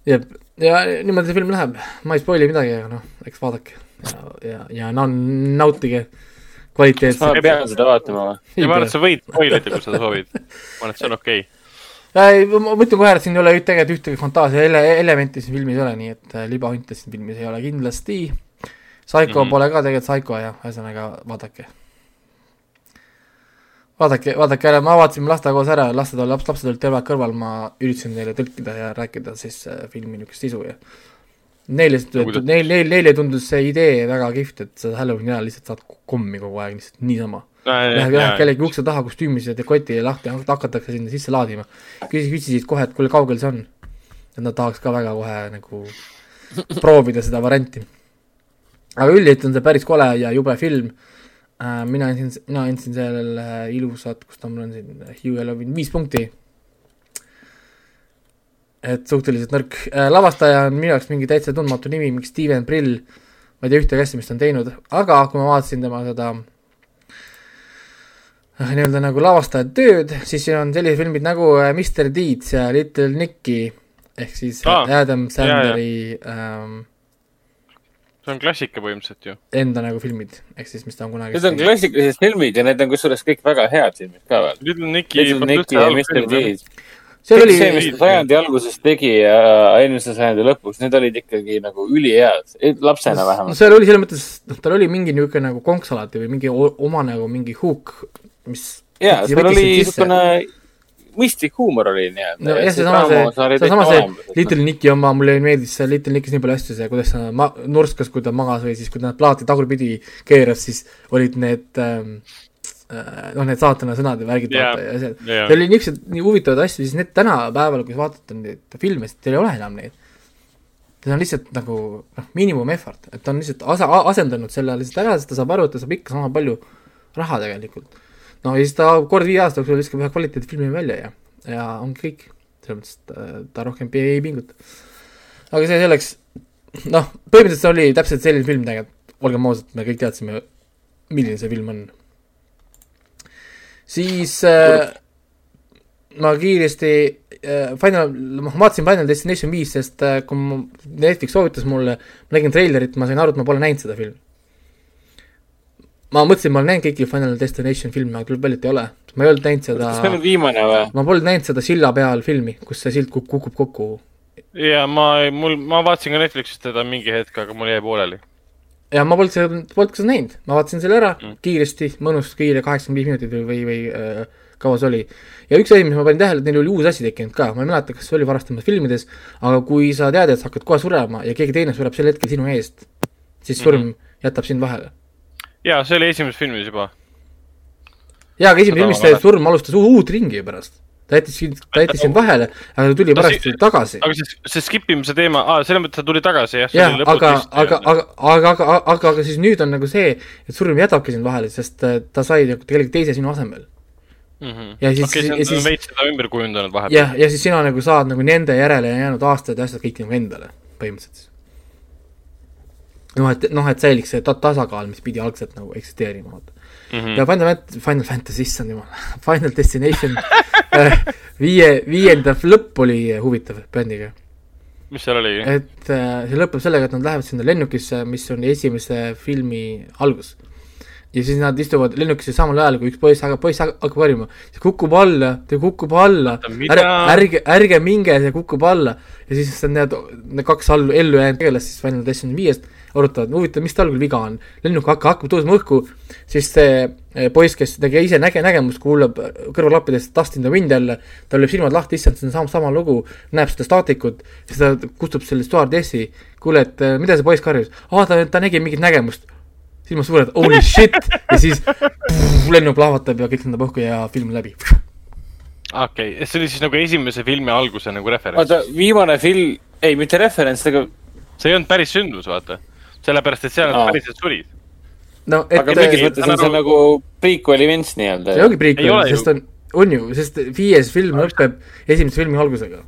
ja, ja niimoodi see film läheb, ma ei spoil'i midagi, aga noh, eks vaadake ja, ja, ja na-, nautige ma kvaliteetset. pean seda vaatama või? ma arvan, et sa võid spoilida, kui sa soovid. ma arvan, et see on okei okay.. ei, ma ütlen kohe, et siin ei ole tegelikult ühtegi fantaasia ele-, elementi siin filmis ei ole, nii et äh, libahunte siin filmis ei ole kindlasti. Psycho mm. -hmm. pole ka tegelikult Psycho ja ühesõnaga vaadake. vaadake, vaadake ära, ma vaatasin laste koos ära, lasted olid, laps, lapsed olid terve aeg kõrval, ma üritasin neile tõlkida ja rääkida siis äh, filmi niisugust sisu ja neile, neil, neil, neile tundus see idee väga kihvt, et sa Halloweeni ajal lihtsalt saad kommi kogu aeg lihtsalt niisama. Lähed, lähed kellegi ukse taha kostüümis ja dekoti lahti hakatakse sinna sisse laadima. küsis, küsisid kohe, et kuule, kaugel see on? et nad tahaks ka väga kohe nagu proovida seda varianti. aga üldiselt on see päris kole ja jube film äh,. mina andsin, mina andsin sellele ilusat, kus ta mul on siin, Hugh Ellovin viis punkti. et suhteliselt nõrk äh,. lavastaja on minu jaoks mingi täitsa tundmatu nimi, mingi Steven Brill. ma ei tea ühtegi asja, mis ta on teinud, aga kui ma vaatasin tema seda äh, nii-öelda nagu lavastaja tööd, siis siin on sellised filmid nagu äh, Mr Deeds ja Little Nicky ehk siis ah, Adam Sandleri ähm, see on klassika põhimõtteliselt ju. enda nagu filmid, ehk siis mis ta on kunagi Need on klassikalised filmid ja need on kusjuures kõik väga head filmid ka veel. Little Nicky. Little Nicky ja Mr Deeds. kõik oli see, mis ta sajandi alguses tegi ja eelmise sajandi lõpus, need olid ikkagi nagu ülihead, lapsena no vähemalt. seal oli selles mõttes, noh, tal oli mingi niisugune nagu konks alati või mingi oma nagu mingi huuk, mis võttis- seal oli niisugune mõistlik huumor oli nii-öelda. no jah, seesama see, seesama see Little Nicky oma, mulle meeldis see Little Nickis nii palju asju, see kuidas ta ma-, nurskas, kui ta magas või siis, kui ta plaati tagurpidi keeras, siis olid need ähm, noh, need saatana sõnad ja värgid Jaa. vaata ja asjad. Jaa. seal oli niisugused nii huvitavad asju, siis need tänapäeval, kui vaatate neid filme, siis teil ei ole enam neid. see on lihtsalt nagu noh, miinimum effort, et ta on lihtsalt asa-, asendanud selle lihtsalt ära, sest ta saab aru, et ta saab ikka sama palju raha tegelikult. No ja siis ta kord viie aasta jooksul viskab ühe kvaliteetfilmi välja ja, ja ongi kõik. selles mõttes, et äh, ta rohkem ei, pinguta. aga see selleks, noh, põhimõtteliselt see oli täpselt selline film tegelikult, olgem ausad, me kõik teadsime, milline see film on. siis äh, ma kiiresti äh, Final, ma vaatasin Final Destination viis, sest äh, kui Netflix soovitas mulle, ma nägin treilerit, ma sain aru, et ma pole näinud seda filmi. Ma mõtlesin, ma näinud kõiki Final Destination filme, aga välja, et ei ole. ma ei olnud näinud seda kas see on viimane või? ma polnud näinud seda silla peal filmi, kus see sild kuk- kukub kokku. ja ma, mul, ma vaatasin ka Netflixist teda mingi hetk, aga mul jäi pooleli. ja ma polnud seda, polnud ka seda näinud, ma vaatasin selle ära Mm. kiiresti, mõnus, kiire, kaheksakümmend viis minutit või, või, või äh, kaua see oli. ja üks asi, mis ma panin tähele, et neil oli uus asi tekkinud ka, ma ei mäleta, kas see oli varastamates filmides, aga kui sa tead, et sa hakkad kohe surema ja keegi teine sureb sel hetkel sinu eest, siis surm mm -hmm. jätab sind vahele. Ja see oli esimeses filmis juba. jaa, aga ma filmis see surm alustas uut ringi pärast. ta jättis sind, ta jättis sind vahele, aga ta tuli No pärast see- tagasi. aga see, see skip imise teema, aa, selles mõttes ta tuli tagasi jah. jah, aga, aga, aga, aga, aga, aga, aga siis nüüd on nagu see, et surm jätabki sind vahele, sest äh, ta sai nagu tegelikult teise sinu asemel. ja siis- okei, ja siis- veits seda ümber kujundanud vahepeal. jah, ja siis sina nagu saad nagu nende järele jäänud aastad ja asjad kõik nagu endale, põhimõtteliselt. noh, et, noh, et säiliks see ta- tasakaal, mis pidi algselt nagu eksisteerima, vaata. Mhm. ja Final Fant-, Final Fantasy, issand jumal, Final Destination äh, viie, viienda lõpp oli huvitav bändiga. mis seal oli? et äh, see lõpeb sellega, et nad lähevad sinna lennukisse, mis on esimese filmi algus. ja siis nad istuvad lennukisse samal ajal, kui üks poiss hakkab, poiss hakkab harjuma, see kukub alla, ta kukub alla, ärge, ärge, ärge minge, see kukub alla. ja siis need, need kaks all, ellu jäänud tegelast siis Final Destination viiest arutavad, huvitav, mis tal küll viga on. lennuk hakkab, hakkab tõusma õhku, siis see eh, poiss, kes tegi ise näge-, nägemust, kuulab kõrvaklappidest Dust in the wind jälle, tal lööb silmad lahti, issand, see on sama, sama lugu, näeb seda staatikut, siis ta kustub selle stjuardessi, kuule, et eh, mida see poiss karjus, aa, ta, ta nägi mingit nägemust. silmad suured, holy shit, ja siis pff, lennuk plahvatab ja kõik lendab õhku ja film läbi. okei okay., see oli siis nagu esimese filmi alguse nagu referents. oota, viimane film, ei mitte referents, aga, see ei olnud päris sündmus, vaata. sellepärast, et seal nad Aa. päriselt surid. no et aga mingis ei, mõttes on see nagu- nagu prequel events nii-öelda see. ongi Ei ole prequel, sest on, on ju, sest viies film lõpeb esimese filmi algusega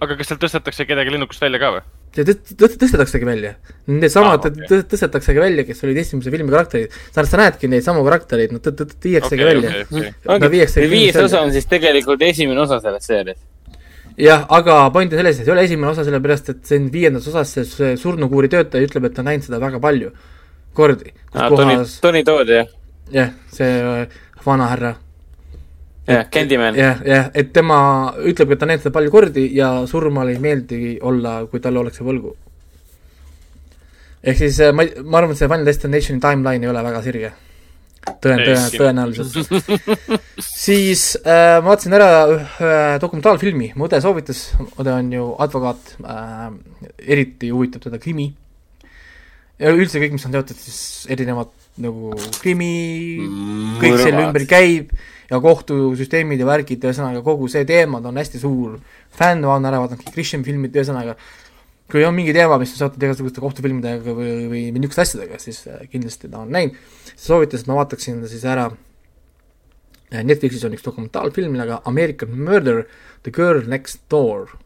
aga kas seal tõstetakse kedagi lennukist välja ka või? see tõst-, tõst-, tõstetaksegi välja. Needsamad ah, okay. tõstetaksegi välja, kes olid esimese filmi karakterid. sa, sa näedki neid samu karaktereid, nad tõ- tõ- viiaksegi Okei, välja okei. Nad viiaksegi viies osa on siis tegelikult esimene osa sellest seeriast. jah, aga point on selles, et see ei ole esimene osa, sellepärast et on viiendas osas see, surnukuuri töötaja ütleb, et ta on näinud seda väga palju kordi. kohas, Tony Todd jah, jah, see äh, vanahärra jah, Candyman. jah, jah, et tema ütleb, et ta on näinud seda palju kordi ja surmale ei meeldi olla, kui talle ollakse võlgu. ehk siis äh, ma, ma arvan, et see Final Destinationi timeline ei ole väga sirge. tõen-, tõen-, tõenäoliselt. siis äh, ma vaatasin ära ühe dokumentaalfilmi, mu õde soovitas, õde on ju advokaat äh,, eriti huvitab teda krimi. ja üldse kõik, mis on seotud siis erinevad nagu krimi, kõik selle ümber käib ja kohtusüsteemid ja värgid, ühesõnaga kogu see teema, ta on hästi suur fänn, on ära vaadanud kõik Christian filmid, ühesõnaga kui on mingi teema, mis on seotud igasuguste kohtufilmidega või, või niisuguste asjadega, siis äh, kindlasti ta on näinud. soovitas, et ma vaataksin siis ära äh, Netflixis on üks dokumentaalfilm nimega American Murder, The Girl Next Door.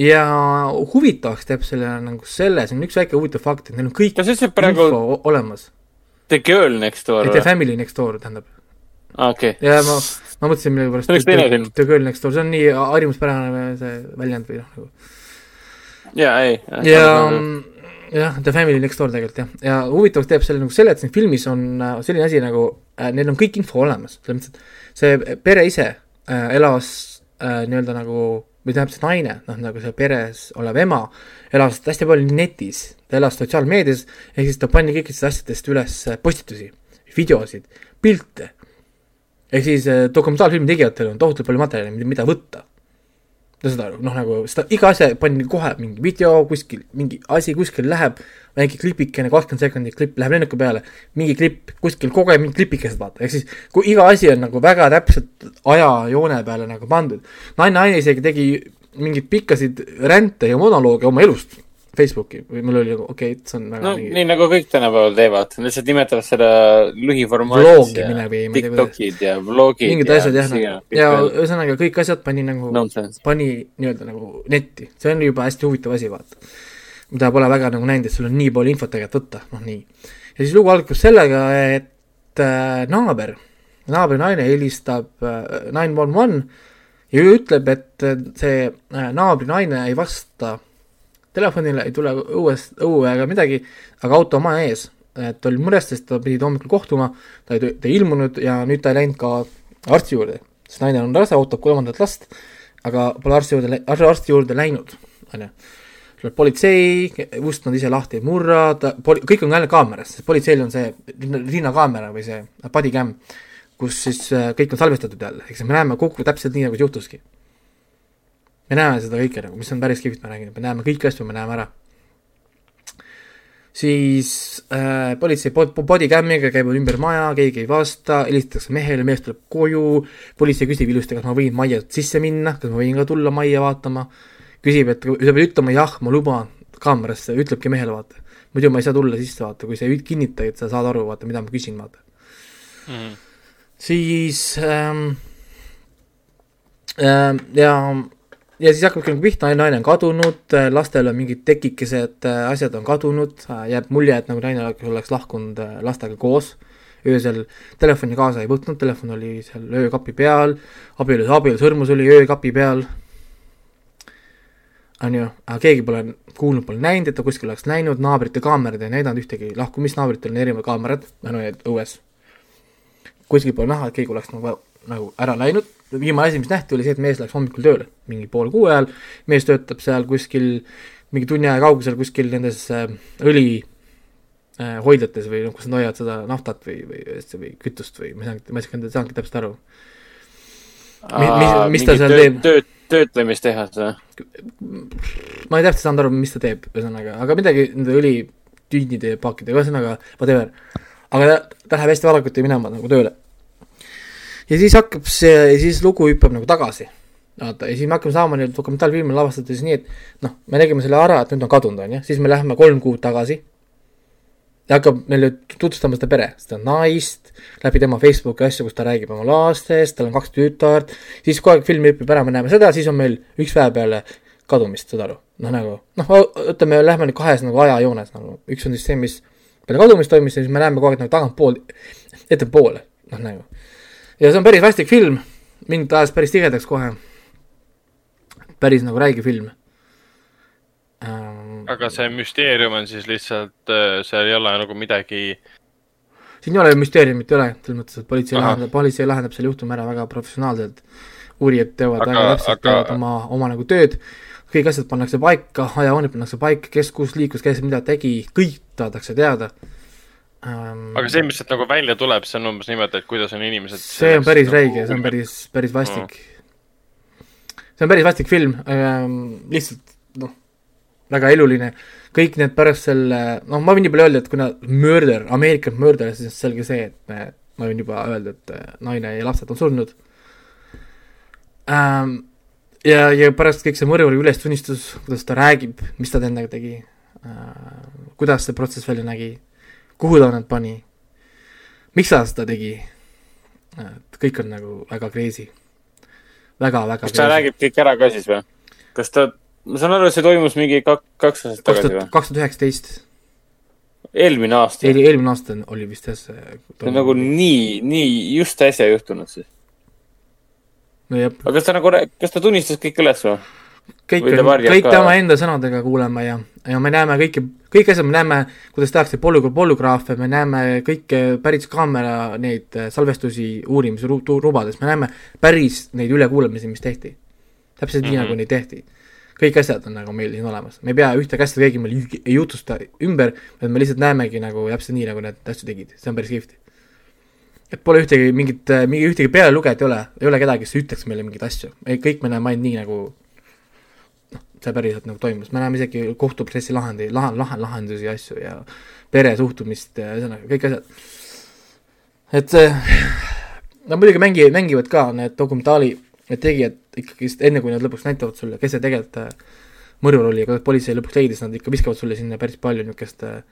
ja huvitavaks teeb selle nagu selle, see on üks väike huvitav fakt, et neil on kõik praegu info olemas. The Girl Next Door The või? Family Next Door tähendab. okei, ja ma, ma mõtlesin millegipärast See oleks teine film. The Girl Next Door, see on nii harjumuspärane see väljend või noh, nagu jaa, ei. ja jah, The Family Next Door tegelikult jah, ja huvitavaks teeb selle nagu selle, et siin filmis on äh, selline asi nagu äh,, neil on kõik info olemas, selles mõttes, et see pere ise äh, elas äh, nii-öelda nagu või tähendab see naine, noh nagu see peres olev ema, elas hästi palju netis, ta elas sotsiaalmeedias, ehk siis ta pani kõikidest asjadest üles äh, postitusi, videosid, pilte. ehk siis äh, dokumentaalfilmi tegijatel on tohutult palju materjali, mida võtta. Saad aru, noh nagu seda iga asja pandi kohe mingi video kuskil, mingi asi kuskil läheb, väike klipikene, kakskümmend sekundit klipp läheb lennuki peale, mingi klipp kuskil kogu aeg mingid klipikesed vaata, ehk siis kui iga asi on nagu väga täpselt ajajoone peale nagu pandud. naine, naine isegi tegi mingeid pikkasid ränte ja monolooge oma elust Facebooki või mul oli nagu okei okay,, see on väga no mingi nii nagu kõik tänapäeval teevad, lihtsalt nimetavad seda kuidas- Tiktokid ja vlogid. mingid asjad jah, nagu ja ühesõnaga kõik asjad pani nagu Nonsense. pani nii-öelda nagu netti, see on juba hästi huvitav asi, vaata. mida pole väga nagu näinud, et sul on nii palju infot tegelikult võtta, noh nii. ja siis lugu algab sellega, et äh, naaber, naabri naine helistab nine one one ja ütleb, et äh, see äh, naabri naine ei vasta telefonile, ei tule õuest, õue ega midagi, aga auto maja ees. et oli mures, sest ta pidi hommikul kohtuma, ta ei, ta ei ilmunud ja nüüd ta ei läinud ka arsti juurde, sest naine on rase, ootab kolmandat last, aga pole arsti juurde, arsti juurde läinud, onju. tuleb politsei, ust nad ise lahti ei murra, ta, kõik on jälle kaameras, sest politseil on see rinnakaamera või see bodycam, kus siis äh, kõik on salvestatud jälle, eks me näeme kogu täpselt nii, nagu juhtuski. Me näeme seda kõike nagu, mis on päris kihvt, ma räägin, me näeme kõiki asju, me näeme ära. siis äh, politsei bod- bodycam'iga käib ümber maja, keegi ei vasta, helistatakse mehele, mees tuleb koju, politsei küsib ilusti, kas ma võin majja sisse minna, kas ma võin ka tulla majja vaatama, küsib, et sa pead ütlema jah, ma luban kaamerasse, ütlebki mehele, vaata. muidu ma ei saa tulla sisse, vaata, kui sa ei kinnita, et sa saad aru, vaata, mida ma küsin, vaata. siis ähm, ähm, ja, ja siis hakkabki nagu pihta, naine on kadunud, lastel on mingid tekikesed äh, asjad on kadunud, jääb mulje, et nagu naine oleks- lahkunud äh, lastega koos, öösel telefoni kaasa ei võtnud, telefon oli seal öökapi peal, abielus, abielusõrmus oli öökapi peal, on ju, aga keegi pole kuulnud, pole näinud, et ta kuskil oleks läinud, naabrite kaamerad ei näidanud ühtegi lahkumist, naabritel on erinevad kaamerad, no need õues. kuskil pole näha, et keegi oleks nagu, nagu ära läinud, viimane asi, mis nähti, oli see, et mees läks hommikul tööle, mingi poole kuue ajal, mees töötab seal kuskil mingi tunni aja kaugusel kuskil nendes äh, õli äh, hoidlates või noh, kus nad hoiavad seda naftat või, või, või kütust või ma ei saanudki, ma ei saanudki saanudki täpselt aru. Mi- mis- mis ta seal teeb? tööd, töötlemistehas või? ma ei täpselt saanud aru, mis ta teeb, ühesõnaga, aga midagi nende õlitüünnide ja paakidega, ühesõnaga whatever. aga ta, ta läheb hästi varakult minema nagu tööle. Ja siis hakkab see, siis lugu hüppab nagu tagasi. vaata, ja siis me hakkame saama nii-öelda dokumentaalfilmi lavastades nii, et noh, me nägime selle ära, et nüüd on kadunud, on ju, siis me läheme kolm kuud tagasi. Ja hakkab meile tutvustama seda pere, seda naist, läbi tema Facebooki asju, kus ta räägib oma lastest, tal on kaks tütart, siis kogu aeg film hüppab ära, me näeme seda, siis on meil üks päev peale kadumist, saad aru, noh nagu, noh, ütleme, lähme nüüd kahes nagu ajajoones nagu, üks on siis see, mis peale kadumist toimus ja siis me näeme kogu aeg nagu tagantpool, ettepoole, noh nagu. Ja see on päris vastik film, mind ajas päris tigedaks kohe. päris nagu räige film ähm,. aga see müsteerium on siis lihtsalt, seal ei ole nagu midagi, siin ei ole müsteeriumit ei ole, selles mõttes, et politsei Ahah. lahendab, politsei lahendab selle juhtumi ära väga professionaalselt. uurijad teevad Aga- väga täpselt, aga- teevad oma, oma nagu tööd. kõik asjad pannakse paika, ajajooned pannakse paika, kes kus liikus, kes mida tegi, kõik tahetakse teada ähm,. aga see, mis sealt nagu välja tuleb, see on umbes niimoodi, et kuidas on inimesed. see on päris räige, see on päris, päris vastik. see on päris vastik film ähm,, lihtsalt noh, väga eluline. kõik need pärast selle, noh, ma võin nii palju öelda, et kuna murder, American murder, siis on selge see, et me, ma võin juba öelda, et äh, naine ja lapsed on surnud ähm,. ja, ja pärast kõik see mõrvari ülestunnistus, kuidas ta räägib, mis ta endaga tegi äh,, kuidas see protsess välja nägi, kuhu ta nad pani, miks ta seda tegi et kõik on nagu väga crazy väga, väga kas ta räägib kõik ära ka siis või? kas ta, ma saan aru, et see toimus mingi kak-, kaks aastat tagasi või? kaks tuhat üheksateist, eelmine aasta. see eelmine aasta oli vist jah see on nagu nii, nii just äsja juhtunud siis. no jah, aga kas ta nagu, kas ta tunnistas kõik üles või? kõik kõik tema enda sõnadega kuuleme ja, ja me näeme kõiki, kõik asjad, me näeme, kuidas tehakse polü-, polügraafe, me näeme kõike päris kaamera neid äh, salvestusi uurimisrubades, me näeme päris neid ülekuulamisi, mis tehti. täpselt nii Mhm. nagu neid tehti. kõik asjad on nagu meil siin olemas, me ei pea ühtegi asja keegi meil ei jutusta ümber, vaid me lihtsalt näemegi nagu täpselt nii, nagu need asju tegid, see on päris kihvt. et pole ühtegi mingit, mingi ühtegi pealelugejat ei ole, ei ole kedagi, kes ütleks meile mingeid asju, kõik me näeme ainult nii, nagu seal päriselt nagu toimus, me näeme isegi kohtuprotsessi lahendi, lahe, lahe, lahendusi ja asju ja pere suhtumist ühesõnaga kõik asjad. et see, nad muidugi mängi-, mängivad ka need dokumentaali, tegijad ikkagist enne, kui nad lõpuks näitavad sulle, kes see tegelikult äh, mõrvar oli kuidas politsei lõpuks leidis, nad ikka viskavad sulle sinna päris palju niisugust äh,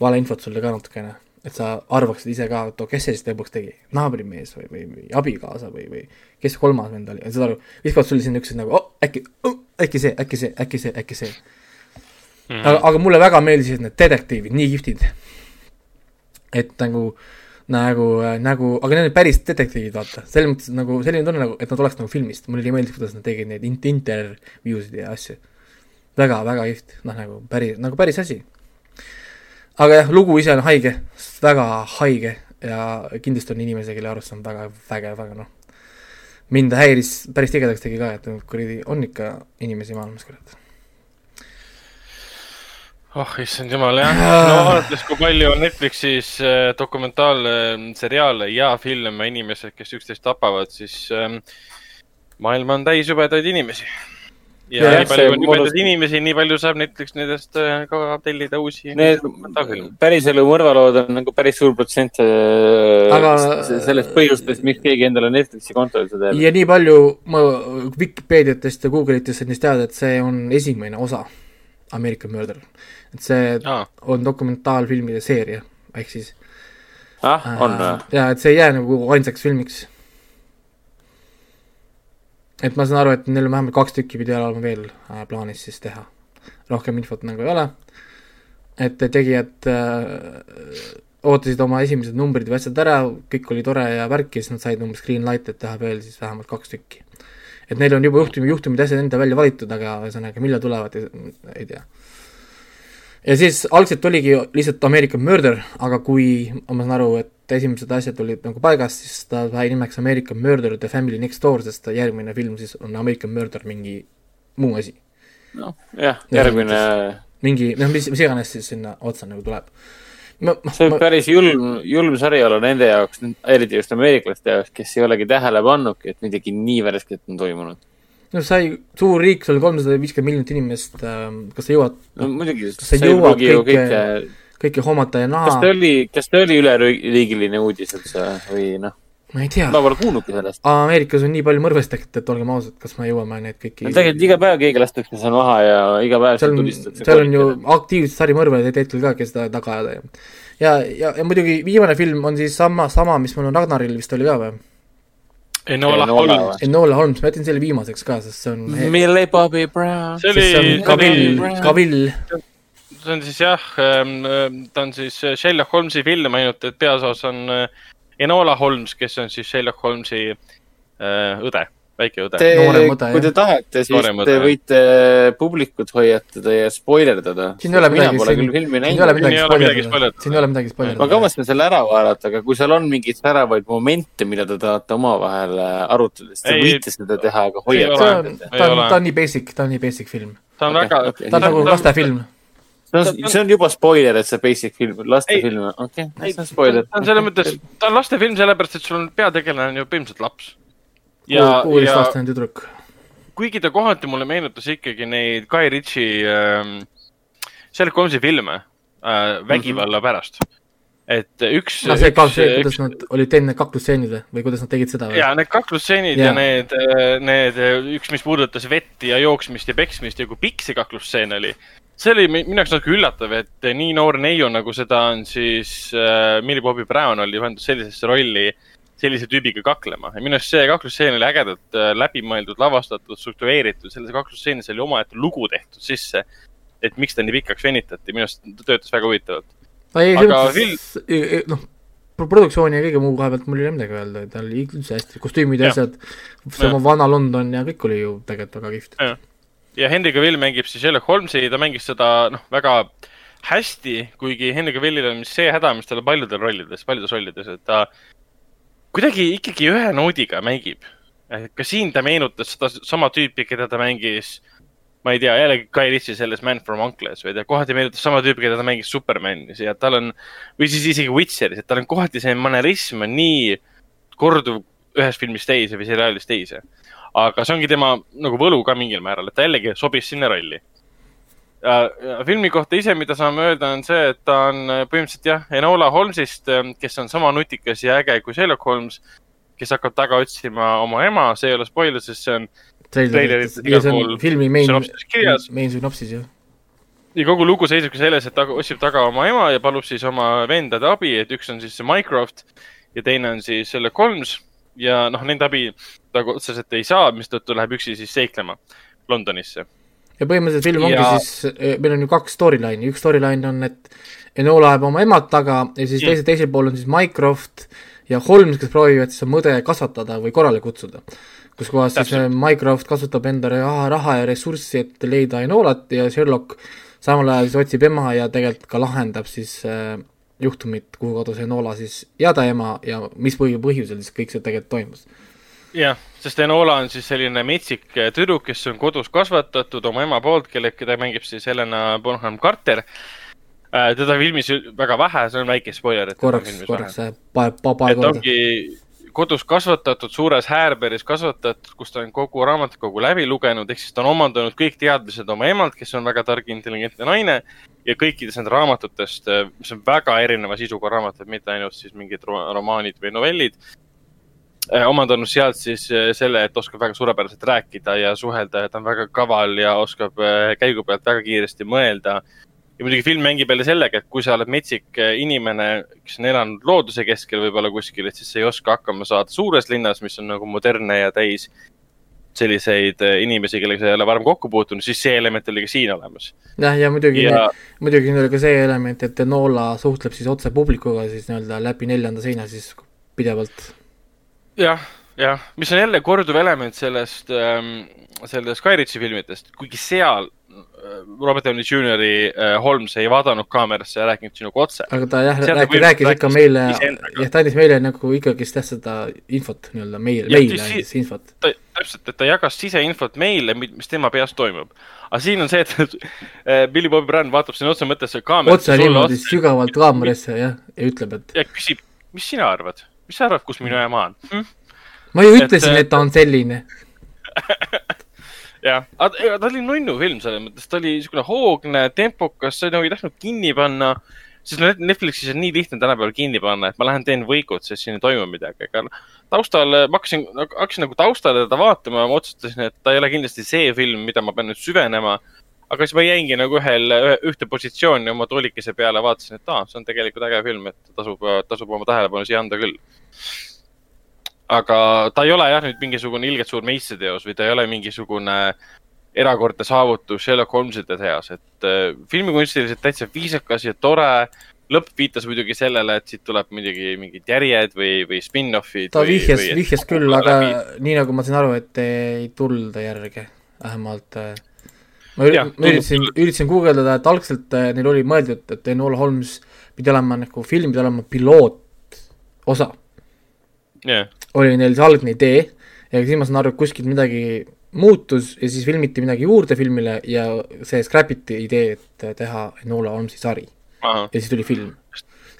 valeinfot sulle ka natukene et sa arvaksid ise ka, et kes see siis lõpuks tegi, naabrimees või, või, või abikaasa või, või kes kolmas vend oli, saad aru, viskavad sulle siin niisugused nagu oh, äkki oh,, äkki see, äkki see, äkki see, äkki see. -hmm. aga, aga mulle väga meeldisid need detektiivid, nii kihvtid. et nagu, nagu, nagu, aga need olid päris detektiivid, vaata, selles mõttes nagu selline tunne nagu, et nad oleks nagu filmist, mulle nii meeldis, kuidas nad tegid neid intervjuusid ja asju. väga, väga kihvt, noh nagu päris, nagu päris asi aga jah, lugu ise on haige, väga haige ja kindlasti on inimesi, kelle arust see on väga vägev, aga noh, mind häiris, päris tigedaks tegi ka, et kuradi, on ikka inimesi maailmas, kurat. oh issand jumal jah, no vaadates, kui palju on Netflixis äh, dokumentaalseriaale ja filme inimesed, kes üksteist tapavad, siis äh, maailm on täis jubedaid inimesi ja, ja nii palju on jubedaid inimesi, nii palju saab Netflix nendest äh, ka tellida uusi. Need päriselu mõrvalood on nagu päris suur protsent äh, Aga... sellest põhjustest, miks keegi endale Netflixi kontole seda teeb. ja nii palju ma Vikipeediatest ja Google itest sain teada, et see on esimene osa American Murder. et see ah. on dokumentaalfilmide seeria, ehk siis. ah, on või? Äh, ja, et see ei jää nagu ainsaks filmiks et ma saan aru, et neil on vähemalt kaks tükki pidi olema veel äh, plaanis siis teha. rohkem infot nagu ei ole, et tegijad äh, ootasid oma esimesed numbrid või asjad ära, kõik oli tore ja värk ja siis nad said umbes green light, et teha veel siis vähemalt kaks tükki. et neil on juba juhtumi, juhtumid ja asjad enda välja valitud, aga ühesõnaga, millal tulevad, ei tea ja siis algselt oligi lihtsalt American Murder, aga kui ma saan aru, et esimesed asjad olid nagu paigas, siis ta sai nimeks American Murder The Family Next Door, sest järgmine film siis on American Murder mingi muu asi. noh, jah, järgmine mingi, noh, mis, mis iganes siis sinna otsa nagu tuleb. see võib ma... päris julm, julm sari olla nende jaoks, eriti just ameeriklaste jaoks, kes ei olegi tähele pannudki, et midagi nii värsket on toimunud no sai, suur riik, sul kolmsada viiskümmend miljonit inimest, ähm, kas sa jõuad no muidugi, sa jõuad kõike, kõike, kõike hoomata ja näha? kas ta oli, kas ta oli üleriigiline uudis üldse või noh? ma ei tea. ma pole kuulnudki sellest. Ameerikas on nii palju mõrvestatud, et olgem ausad, kas me jõuame neid kõiki tegelikult iga päev keegi lastakse seal maha ja iga päev seal tulistatakse. seal on ju aktiivsed sarimõrvarid hetkel ka, kes seda taga ajada ja ja, ja, ja muidugi viimane film on siis sama, sama, mis mul on Ragnaril vist oli ka või? Enola Holmes. Enola Holmes, ma jätin selle viimaseks ka, sest see on Millie Bobby Brown. see oli. Kavill, Kavill. See on siis jah, ähm, ähm, ta on siis äh, Sherlock Holmesi film, ainult et peaosas on äh, Enola Holmes, kes on siis Sherlock Holmesi äh, õde väike õde. Te, kui te tahate, siis Noorem te võite publikut hoiatada ja spoilerdada. siin ei ole midagi, siin, ei ole midagi spoilerdada, siin ei ole midagi spoilerdada. ma kavatsen selle ära vaadata, aga kui seal on mingeid säravaid momente, mida te tahate omavahel arutada, siis te ei, võite seda teha, aga hoiatage. ta on, ta on nii basic, ta on nii basic film. ta on väga okay. ta on nagu lastefilm see on, see on juba spoiler, et see basic film, lastefilm, okei okay,, see on spoiler. ta on selles mõttes, ta on lastefilm sellepärast, et sul on peategelane on ju põhimõtteliselt laps ja, kuueteistaastane tüdruk. kuigi ta kohati mulle meenutas ikkagi neid Guy Ritchie ähm, Sherlock Holmesi filme äh, vägivalla mm -hmm. pärast. et üks. no see ka see, kuidas üks... nad olid enne kaklusstseenid või, või kuidas nad tegid seda? ja need kaklusstseenid ja. ja need, äh, need, üks, mis puudutas vett ja jooksmist ja peksmist ja kui pikk see kaklusstseen oli see oli minu jaoks natuke üllatav, et nii noor neiu, nagu seda on siis äh, Millie Bobby Brown oli pandud sellisesse rolli sellise tüübiga kaklema ja minu arust see kaklusstseen oli ägedalt äh, läbimõeldud, lavastatud, struktureeritud, selles kaklusstseenis oli omaette lugu tehtud sisse. et miks ta nii pikaks venitati, minu arust ta töötas väga huvitavalt. ei, selles mõttes, noh, produktsiooni ja kõige muu koha pealt mul ei ole midagi öelda, ta oli üldse hästi, kostüümid ja asjad, see oma vana London ja kõik oli ju tegelikult väga kihvt. Ja Henry Cavill mängib siis Sherlock Holmesi, ta mängis seda, noh, väga hästi, kuigi Henry Cavillil on see häda, mis tal on paljudel rollides, paljudes rollides, et ta kuidagi ikkagi ühe noodiga mängib. ka siin ta meenutas seda sama tüüpi, keda ta mängis, ma ei tea, jällegi Guy Ritchie selles Man from Uncle's või ta kohati meenutas sama tüüpi, keda ta mängis Supermanis ja tal on, või siis isegi Witcheris, et tal on kohati see manerism on nii korduv ühest filmist teise või seriaalist teise. Aga see ongi tema nagu võlu ka mingil määral, et ta jällegi sobis sinna rolli. filmi kohta ise, mida saame öelda, on see, et ta on äh, põhimõtteliselt jah, Enola Holmesist, kes on sama nutikas ja äge kui Sherlock Holmes, kes hakkab taga otsima oma ema, see ei ole spoiler, sest see on filmi main main sünopsis ju. ja kogu lugu seisnebki selles, et ta otsib taga oma ema ja palub siis oma vendade abi, et üks on siis see Mycroft ja teine on siis Sherlock Holmes ja noh, nende abi ta otseselt ei saa, mistõttu läheb üksi siis seiklema Londonisse. ja põhimõtteliselt film ongi Ja- siis, meil on ju kaks storyline'i, üks storyline on, et Enola ajab oma emad taga ja siis Mm. teise, teisel pool on siis Mycroft ja Holmes, kes proovivad siis oma õde kasvatada või korrale kutsuda. kus kohas siis äh, Mycroft kasutab enda raha, raha ja ressurssi, et leida Enolat ja Sherlock samal ajal siis otsib ema ja tegelikult ka lahendab siis äh, juhtumit, kuhu kadus Enola siis ja ta ema ja mis põhjusel siis kõik see tegelikult toimus. jah, sest Enola on siis selline metsik äh, tüdruk, kes on kodus kasvatatud oma ema poolt, kelle, keda mängib siis Helena Bonham Carter. teda filmis väga vähe, see on väike spoiler. korraks, korraks äh, pa-, pa-, paar et korda. ongi kodus kasvatatud, suures häärberis kasvatatud, kus ta on kogu raamatukogu läbi lugenud, ehk siis ta on omandanud kõik teadmised oma emalt, kes on väga tark, intelligentne naine ja kõikidest nendest raamatutest, mis on väga erineva sisuga raamatud, mitte ainult siis mingid ro- romaanid või novellid, omandanud sealt siis eh, selle, et oskab väga suurepäraselt rääkida ja suhelda ja ta on väga kaval ja oskab eh, käigu pealt väga kiiresti mõelda ja muidugi film mängib jälle sellega, et kui sa oled metsik inimene, kes on elanud looduse keskel võib-olla kuskil, et siis sa ei oska hakkama saada suures linnas, mis on nagu modernne ja täis selliseid inimesi, kellega sa ei ole varem kokku puutunud, siis see element oli ka siin olemas. jah, ja muidugi ja muidugi siin oli ka see element, et Enola suhtleb siis otse publikuga siis nii-öelda läbi neljanda seina siis pidevalt. jah, jah, mis on jälle korduv element sellest ähm,, sellest Sky Ritchi filmidest, kuigi seal äh, Robert Downey Jr.'i äh, Holmes ei vaadanud kaamerasse ja rääkinud sinuga otse. aga ta jah, rääkis, rääkis ikka meile, jah, ta andis meile nagu ikkagist jah, seda infot nii-öelda meile siis- andis infot. täpselt, et ta jagas siseinfot meile, mis tema peas toimub. aga siin on see, et äh, Billy Bobby Brown vaatab sinna otse mõttes kaamerasse otse niimoodi sügavalt kaamerasse jah, ja ütleb, et ja küsib, mis sina arvad, mis sa arvad, kus minu ema on hm?? ma ju ütlesin, äh, et ta on selline. jah, aga ta oli nunnu film selles mõttes, ta oli niisugune hoogne, tempokas, sa nagu ei tahtnud kinni panna. sest Netflixis on nii lihtne tänapäeval kinni panna, et ma lähen teen võigut, sest siin ei toimu midagi, aga taustal, ma hakkasin, hakkasin nagu taustale teda vaatama, ma otsustasin, et ta ei ole kindlasti see film, mida ma pean nüüd süvenema. Aga siis ma jäingi nagu ühel, ühte positsiooni oma toolikese peale, vaatasin, et aa, see on tegelikult äge film, et tasub, tasub oma tähelepanu siia anda küll aga ta ei ole jah nüüd mingisugune ilgelt suur meistriteos või ta ei ole mingisugune erakordne saavutus Sherlock Holmeside seas, et äh, filmikunstiliselt täitsa viisakas ja tore. lõpp viitas muidugi sellele, et siit tuleb muidugi mingid järjed või, või spin-off'id. ta vihjas, vihjas küll, aga nii nagu ma sain aru, et ei tulda järge, vähemalt äh, ma üritasin, üritasin guugeldada, et algselt äh, neil oli mõeldud, et Enola Holmes pidi olema nagu, film pidi olema pilootosa. jah, oli neil see algne idee ja siis ma saan aru, et kuskilt midagi muutus ja siis filmiti midagi juurde filmile ja see scrap iti idee, et teha Enola Holmesi sari ja siis tuli film.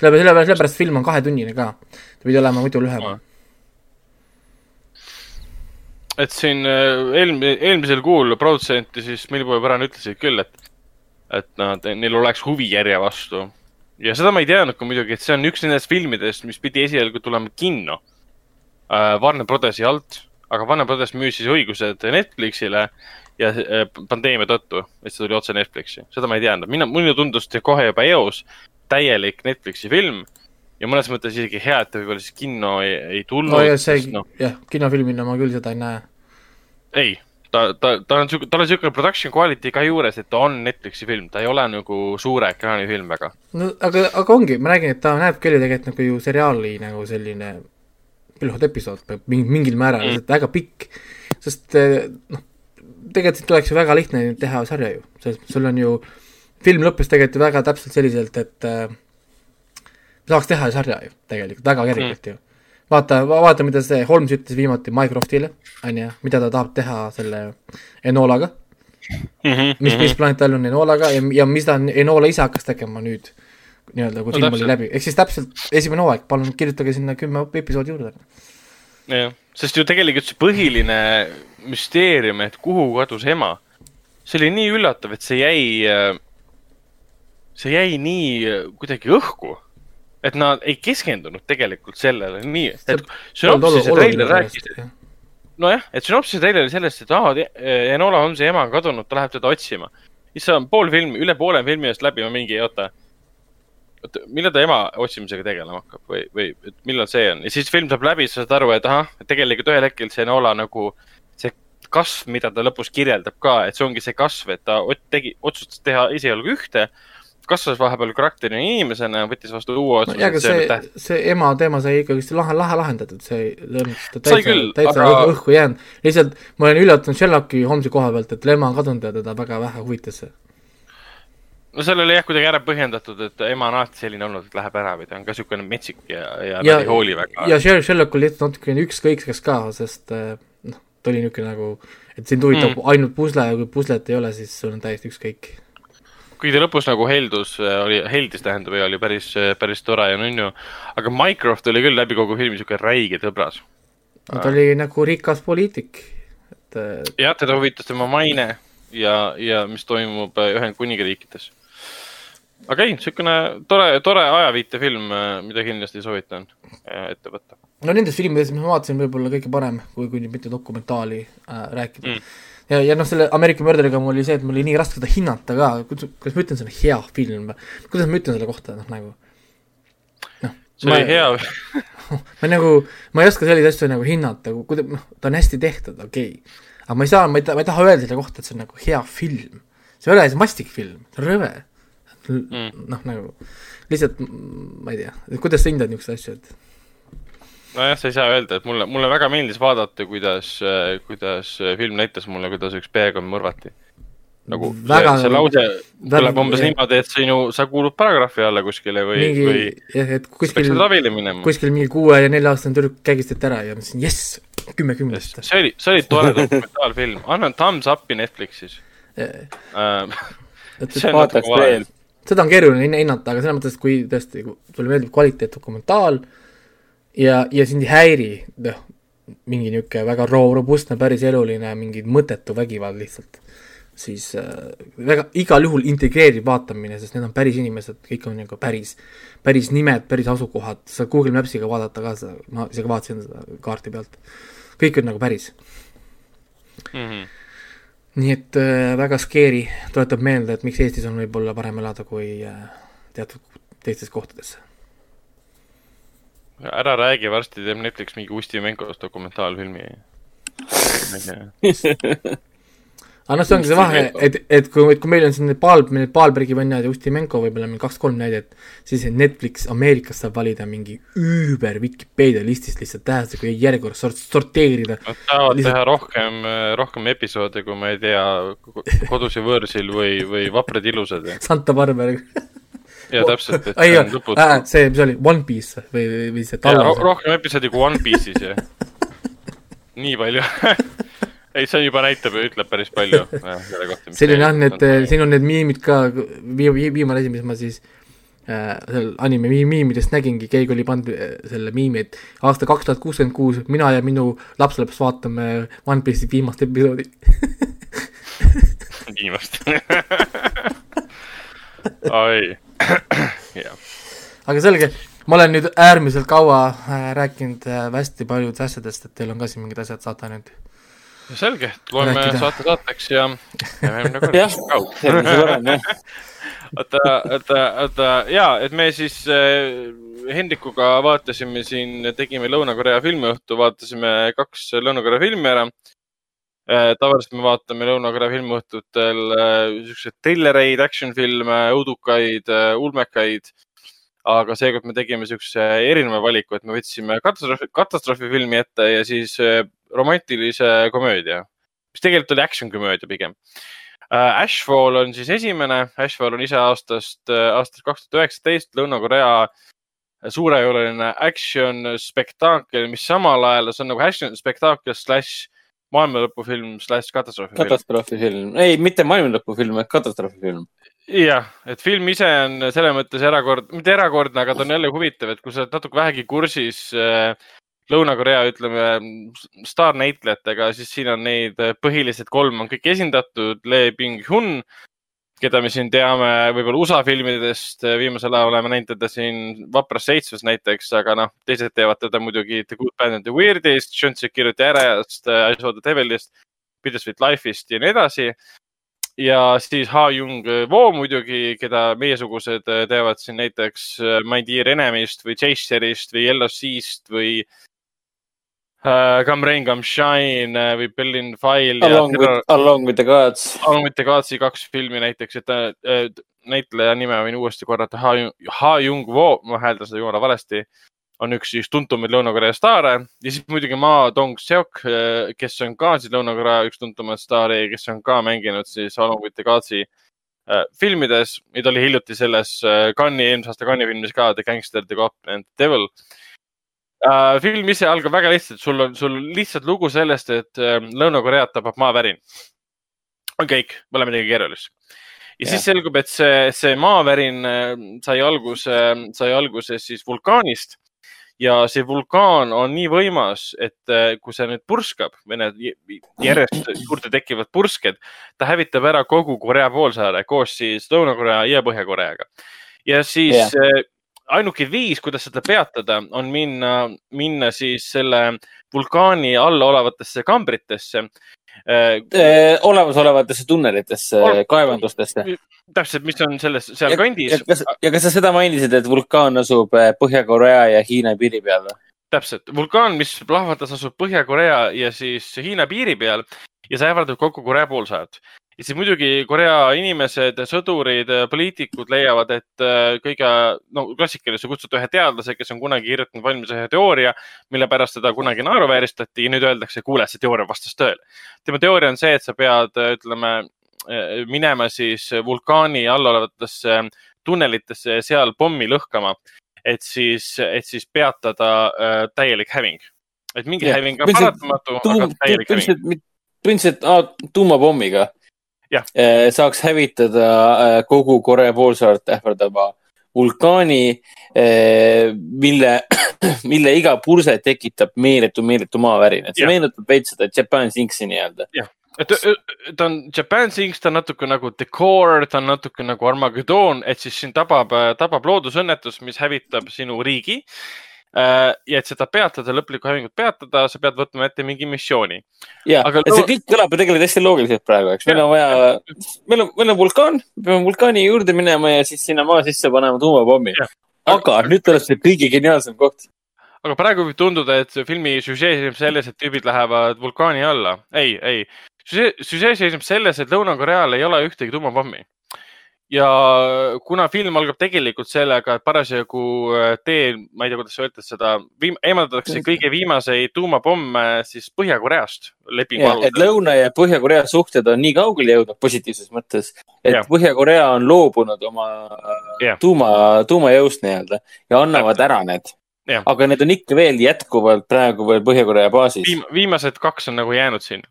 sellepärast, sellepärast, sellepärast film on kahetunnine ka. ta pidi olema muidu lühem. Et siin äh, eelm-, eelmisel kuul produtsenti siis Millboy Brown ütlesid küll, et, et nad, neil oleks huvi järje vastu. ja seda ma ei teadnud ka muidugi, et see on üks nendest filmidest, mis pidi esialgu tulema kinno. Äh, Warner Brothersi alt, aga Warner Brothers müüs siis õigused Netflixile ja äh, pandeemia tõttu, et see tuli otse Netflixi, seda ma ei teadnud, mina, mulle tundus kohe juba eos täielik Netflixi film ja mõnes mõttes isegi hea, et ta võib-olla siis kinno ei, ei tulnud no see sest noh, jah, kinofilmina ma küll seda ei näe. ei, ta, ta, ta on siuke, tal on siuke production quality ka juures, et ta on Netflixi film, ta ei ole nagu suure ekraani film väga. no aga, aga ongi, ma räägin, et ta näeb küll ju tegelikult nagu ju seriaali nagu selline mingi, mingil määral Mm. väga pikk, sest eh, noh, tegelikult oleks ju väga lihtne teha sarja ju, mõttes sul on ju, film lõppes tegelikult ju väga täpselt selliselt, et äh, saaks teha ju sarja ju tegelikult väga kergelt mm. ju. vaata, vaata, mida see Holmes ütles viimati Mycroftile, on ju, mida ta tahab teha selle Enolaga Mhm, mis, mis plaan tal on Enolaga ja, ja mis ta Enola ise hakkas tegema nüüd nii-öelda, kui No film oli läbi, ehk siis täpselt esimene hooaeg, palun kirjutage sinna kümme episoodi juurde. jah, sest ju tegelikult see põhiline müsteerium, et kuhu kadus ema, see oli nii üllatav, et see jäi, see jäi nii äh, kuidagi õhku. Et nad ei keskendunud tegelikult sellele nii, et sünopsise treiler rääkis, nojah, et sünopsise treiler oli sellest, et aa, Enola Holmesi ema on kadunud, ta läheb teda otsima. on pool filmi, üle poole filmi eest läbi on mingi, oota, oota, millal ta ema otsimisega tegelema hakkab või, või et millal see on ja siis film saab läbi, sa saad aru, et ahah, et tegelikult ühel hetkel see Enola nagu see kasv, mida ta lõpus kirjeldab ka, et see ongi see kasv, et ta tegi, otsustas teha esialgu ühte, kasvas vahepeal karakterina inimesena, võttis vastu uue otsuse jaa, aga see see ema teema sai ikkagi lahe, lahe lahendatud, see täitsa täitsa aga- õhku jäänud. lihtsalt ma olen üllatunud Sherlocki Holmesi koha pealt, et ema on kadunud ja teda väga vähe huvitas see. no seal oli jah kuidagi ära põhjendatud, et ema on alati selline olnud, et läheb ära või ta on ka niisugune metsik ja, ja, ja ja nad ei hooli väga. ja Sher- Sherlock oli lihtsalt natukene ükskõikseks ka, sest eh, noh, ta oli niisugune nagu, et sind huvitab mm. ainult pusle ja kui puslet ei ole, siis sul on täiesti ükskõik. Kuigi ta lõpus nagu heldus, oli, heldis tähendab ja oli päris, päris tore ja nunnu. aga Mycroft oli küll läbi kogu filmi niisugune räige tõbras. ta oli nagu rikas poliitik, et eh, jah, teda huvitas tema maine ja, ja mis toimub äh, Ühendkuningriikides. aga ei, niisugune tore, tore ajaviitefilm, mida kindlasti soovitan äh, ette võtta. no nendest filmidest, mis ma vaatasin, võib-olla kõige parem, kui, kui nüüd mitte dokumentaali äh, rääkida Mm. ja, ja noh, selle Ameerika Murderiga mul oli see, et mul oli nii raske seda hinnata ka, kuidas, ma ütlen, see on hea film kuidas ma ütlen selle kohta, noh nagu noh, see Ma- oli hea, ma nagu, ma ei oska selliseid asju nagu hinnata, kuida-, noh, ta on hästi tehtud, okei okay.. aga ma ei saa, ma ei taha, ma ei taha öelda selle kohta, et see on nagu hea film. see ei ole see mastikfilm, see on rõve. Mm. noh, nagu lihtsalt ma ei tea, kuidas sa hindad niisuguseid asju, et nojah, sa ei saa öelda, et mulle, mulle väga meeldis vaadata, kuidas, kuidas film näitas mulle, kuidas üks perekond mõrvati. nagu Väga- see, see lause väga- tuleb umbes niimoodi, et sinu, sa kuulud paragrahvi alla kuskile või, või jah, et kuskil kuskil mingi kuue ja nelja aastane tüdruk kägistati ära ja ma mõtlesin jess, kümme kümnest. see oli, see oli tore dokumentaalfilm, annan thumbs up'i Netflixis äh,. on vaataks natuke vale veel. seda on keeruline hinna- hinnata, aga selles mõttes, et kui tõesti kui sulle meeldib kvaliteetdokumentaal ja, ja sind ei häiri, noh, mingi niisugune väga ro-, robustne, päris eluline, mingi mõttetu vägivald lihtsalt, siis äh, väga igal juhul integreeriv vaatamine, sest need on päris inimesed, kõik on nagu päris, päris nimed, päris asukohad, sa Google Maps'iga vaadata ka seda, ma isegi vaatasin seda kaarti pealt, kõik on nagu päris mm. -hmm. nii et äh, väga scary, tuletab meelde, et miks Eestis on võib-olla parem elada kui äh, teatud teistes kohtades. Ära räägi, varsti teeb Netflix mingi Usti Menkost dokumentaalfilmi. aga noh, see ongi see vahe, et, et kui, et kui meil on siin need Paal, need Paalbergi vennad ja Ustimenko võib-olla mingi kaks-kolm näidet, siis Netflix Ameerikas saab valida mingi üüber Vikipeedia listist lihtsalt tähestikku järjekorras sort-, sorteerida. Nad tahavad Lihtsalt- teha rohkem, rohkem episoode, kui ma ei tea, Kodus ja võõrsil või, või Vaprad ilusad Santa Barbara. ja täpselt, et ei see on, lõputu äh,. see, mis oli, One Piece või, või, või see Tallas. rohkem episoodi kui One Piece'is ja nii palju ei, see juba näitab ja ütleb päris palju selle kohta. on jah need, siin on need miimid ka, vii-, viimane asi, mis ma siis äh, seal anime mi- miimidest nägingi, keegi oli pannud äh, selle miimi, et aasta kaks tuhat kuuskümmend kuus, mina ja minu lapselaps vaatame One Piece'i viimast episoodi. viimast. oi, jah. aga selge, ma olen nüüd äärmiselt kaua äh, rääkinud äh, hästi paljudest asjadest, et teil on ka siin mingid asjad saata nüüd. selge, loeme Rääkida. saate saateks ja ja järgmine kord jah, järgmise korrani jah. oota, oota, oota ja, et me siis äh, Hendrikuga vaatasime siin, tegime Lõuna-Korea filmiõhtu, vaatasime kaks Lõuna-Korea filmi ära. Tavaliselt me vaatame Lõuna-Korea filmiõhtutel äh, siukseid trillereid, action filme, õudukaid äh,, ulmekaid. aga seekord me tegime siukse erineva valiku, et me võtsime katastroofi, katastroofifilmi ette ja siis äh, romantilise komöödia, mis tegelikult oli action komöödia pigem. Ashfall on siis esimene, Ashfall on ise aastast, aastast kaks tuhat üheksateist Lõuna-Korea suurejooneline action spektaakel, mis samal ajal, see on nagu action spektaakel slaš maailmalõpufilm slaš katastroofifilm. katastroofifilm, ei, mitte maailmalõpufilm, vaid katastroofifilm. jah, et film ise on selles mõttes erakordne, mitte erakordne, aga ta on jälle huvitav, et kui sa oled natuke vähegi kursis äh, Lõuna-Korea, ütleme, staarnäitlejatega, siis siin on neid äh, põhilised kolm on kõik esindatud. Lee Byung-hun, keda me siin teame võib-olla USA filmidest, viimasel ajal oleme näinud teda siin Vapras seitsmes näiteks, aga noh, teised teevad teda muidugi The Good Bad and the Weirdist, Shunsi kirjuti ärajast, I saw the devil'ist, Bittersweet Life'ist ja nii edasi. ja siis Ha Jung Wo muidugi, keda meiesugused teavad siin näiteks My Dear Enemy'st või Chaser'ist või Sea'st või äh, Come Rain, Come Shine äh, või Berlin File. Along with, Along with the gods. Along with the Gods'i kaks filmi näiteks, et ta äh, näitleja nime võin uuesti korrata, Ha Jung, Ha Jung Wo, ma hääldan seda jumala valesti, on üks siis tuntumaid Lõuna-Korea staare ja siis muidugi Ma Dong-seok, kes on ka siis Lõuna-Korea üks tuntumaid staare, kes on ka mänginud siis Along with the Gods'i äh, filmides ja ta oli hiljuti selles Cannes'i, eelmise aasta Cannes'i filmis ka The Gangster, The Cop and the Devil uh,. film ise algab väga lihtsalt, sul on, sul lihtsalt lugu sellest, et uh, Lõuna-Koread tapab maavärin. on kõik, pole midagi keerulist. ja Jah. siis selgub, et see, see maavärin äh, sai alguse, sai alguse siis vulkaanist ja see vulkaan on nii võimas, et äh, kui see nüüd purskab või need järjest juurde tekivad pursked, ta hävitab ära kogu Korea poolsaare koos siis Lõuna-Korea ja Põhja-Koreaga. ja siis yeah. Ainuke viis, kuidas seda peatada, on minna, minna siis selle vulkaani all olevatesse kambritesse. olemasolevatesse tunnelitesse Ol-, kaevandustesse. täpselt, mis on selles, seal kandis ja. kas, ja kas sa seda mainisid, et vulkaan asub äh, Põhja-Korea ja Hiina piiri peal või? täpselt, vulkaan, mis plahvatas, asub Põhja-Korea ja siis Hiina piiri peal ja see ähvardab kogu Korea poolsaart. Ja siis muidugi Korea inimesed, sõdurid, poliitikud leiavad, et äh, kõige, no klassikaline, sa kutsud ühe teadlase, kes on kunagi kirjutanud valmis ühe teooria, mille pärast teda kunagi naeruvääristati ja nüüd öeldakse, kuule, see teooria vastas tõele. tema teooria on see, et sa pead, ütleme, minema siis vulkaani all olevatesse tunnelitesse ja seal pommi lõhkama et siis, et siis peatada äh, täielik häving. et mingi yeah. häving on paratamatu, aga täielik häving. põhimõtteliselt, tuumapommiga saaks hävitada eh, kogu Korea poolsaart ähvardava vulkaani, mille, mille iga purse tekitab meeletu, meeletu maavärin, et see Jah. meenutab veits seda Japan Sinksi nii-öelda. et ta on Japan Things, ta on natuke nagu Decor, ta on natuke nagu Armageddon, et siis sind tabab, tabab loodusõnnetus, mis hävitab sinu riigi. Ja et seda peatada, lõplikku hävingut peatada, sa pead võtma ette mingi missiooni. ja, Aga et see kõik kõlab ju tegelikult hästi loogiliselt praegu, eks, meil on vaja, meil on, meil on vulkaan, me peame vulkaani juurde minema ja siis sinna maa sisse panema tuumapommi aga nüüd tuleb see kõige geniaalsem koht. aga praegu võib tunduda, et filmi süžee seisneb selles, et tüübid lähevad vulkaani alla. ei, ei, süžee seisneb selles, et Lõuna-Koreal ei ole ühtegi tuumapommi. Ja kuna film algab tegelikult sellega, et parasjagu äh, teel, ma ei tea, kuidas öelda seda, eemaldatakse kõige viimaseid tuumapomme siis Põhja-Koreast lepingu et alusel. Lõuna- ja Põhja-Korea suhted on nii kaugele jõudnud positiivses mõttes, et. Põhja-Korea on loobunud oma Jah. tuuma, tuumajõust nii-öelda ja annavad ära need Jah.. aga need on ikka veel jätkuvalt praegu veel Põhja-Korea baasis. Viim, viimased kaks on nagu jäänud sinna.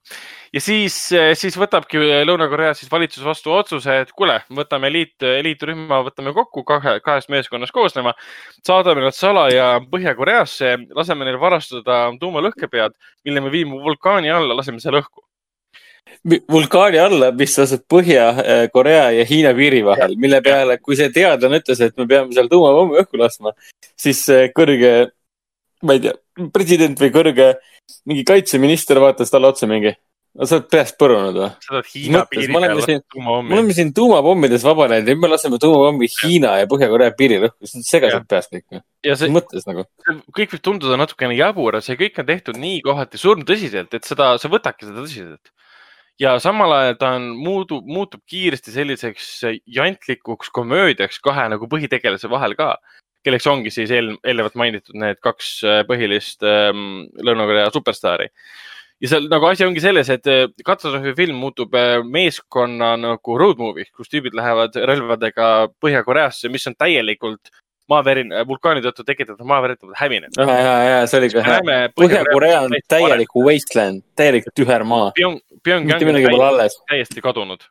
ja siis, siis võtabki Lõuna-Korea siis valitsus vastu otsuse, et kuule, võtame eliit, eliitrühma, võtame kokku kahe, kahest meeskonnast koosnema, saadame nad salaja Põhja-Koreasse, laseme neil varastada tuumalõhkepead, mille me viime vulkaani alla, laseme seal õhku. Vulkaani alla, mis asub Põhja-Korea ja Hiina piiri vahel, mille peale, kui see teadlane ütles, et me peame seal tuumapommi õhku laskma, siis see kõrge, ma ei tea, president või kõrge mingi kaitseminister vaatas talle otsa mingi. sa oled peast põrunud või? sa oled Hiina piiri Me peal me tuumapommi. oleme siin tuumapommides vabanenud ja nüüd me laseme tuumapommi Hiina ja Põhja-Korea piiril õhku, see on segased peast kõik. ja see mis mõttes nagu? kõik võib tunduda natukene jabur, see kõik on tehtud nii kohati surmtõsiselt, et seda, sa võtadki seda tõsiselt. Ja samal ajal ta on, muutub, muutub kiiresti selliseks jantlikuks komöödiaks kahe nagu põhitegelase vahel ka, kelleks ongi siis eel, eelnevalt mainitud need kaks äh, põhilist ähm, Lõuna-Korea superstaari. ja seal nagu asi ongi selles, et äh, katastroofifilm muutub äh, meeskonna nagu road movie, kus tüübid lähevad relvadega Põhja-Koreasse, mis on täielikult maavärin, vulkaani tõttu tekitatud maavärin hävinenud. ja, ja, ja see oli ka hea. Põhja-Korea on täielik wasteland, täielik tühermaa, mitte midagi pole alles. täiesti kadunud.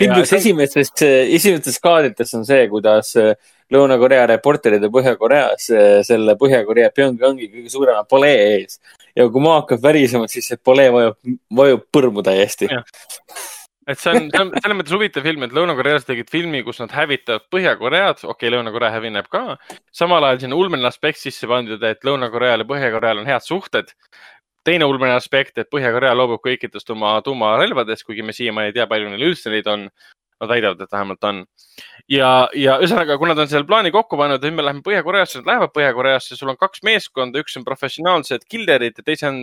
Ja üks on- esimestest, esimestest kaadritest on see, kuidas äh, Lõuna-Korea reporterid Põhja-Koreas selle Põhja-Korea Pyongyangi kõige suurema palee ees. ja kui maa hakkab värisema, siis see palee vajub, vajub põrmu täiesti. Et see on, see on selles mõttes huvitav film, et lõunakorealased tegid filmi, kus nad hävitavad Põhja-Koread, okei okay,, Lõuna-Korea hävineb ka. samal ajal sinna ulmeline aspekt sisse pandud, et Lõuna-Koreal ja Põhja-Koreal on head suhted teine ulmeline aspekt, et Põhja-Korea loobub kõikidest oma tuumarelvadest, kuigi me siiamaani ei tea, palju neil üldse neid on. Nad väidavad, et vähemalt on. ja, ja ühesõnaga, kui nad on selle plaani kokku pannud, nüüd me läheme Põhja-Koreasse, nad lähevad Põhja-Koreasse, sul on kaks meeskonda, üks on professionaalsed killerid ja teise on,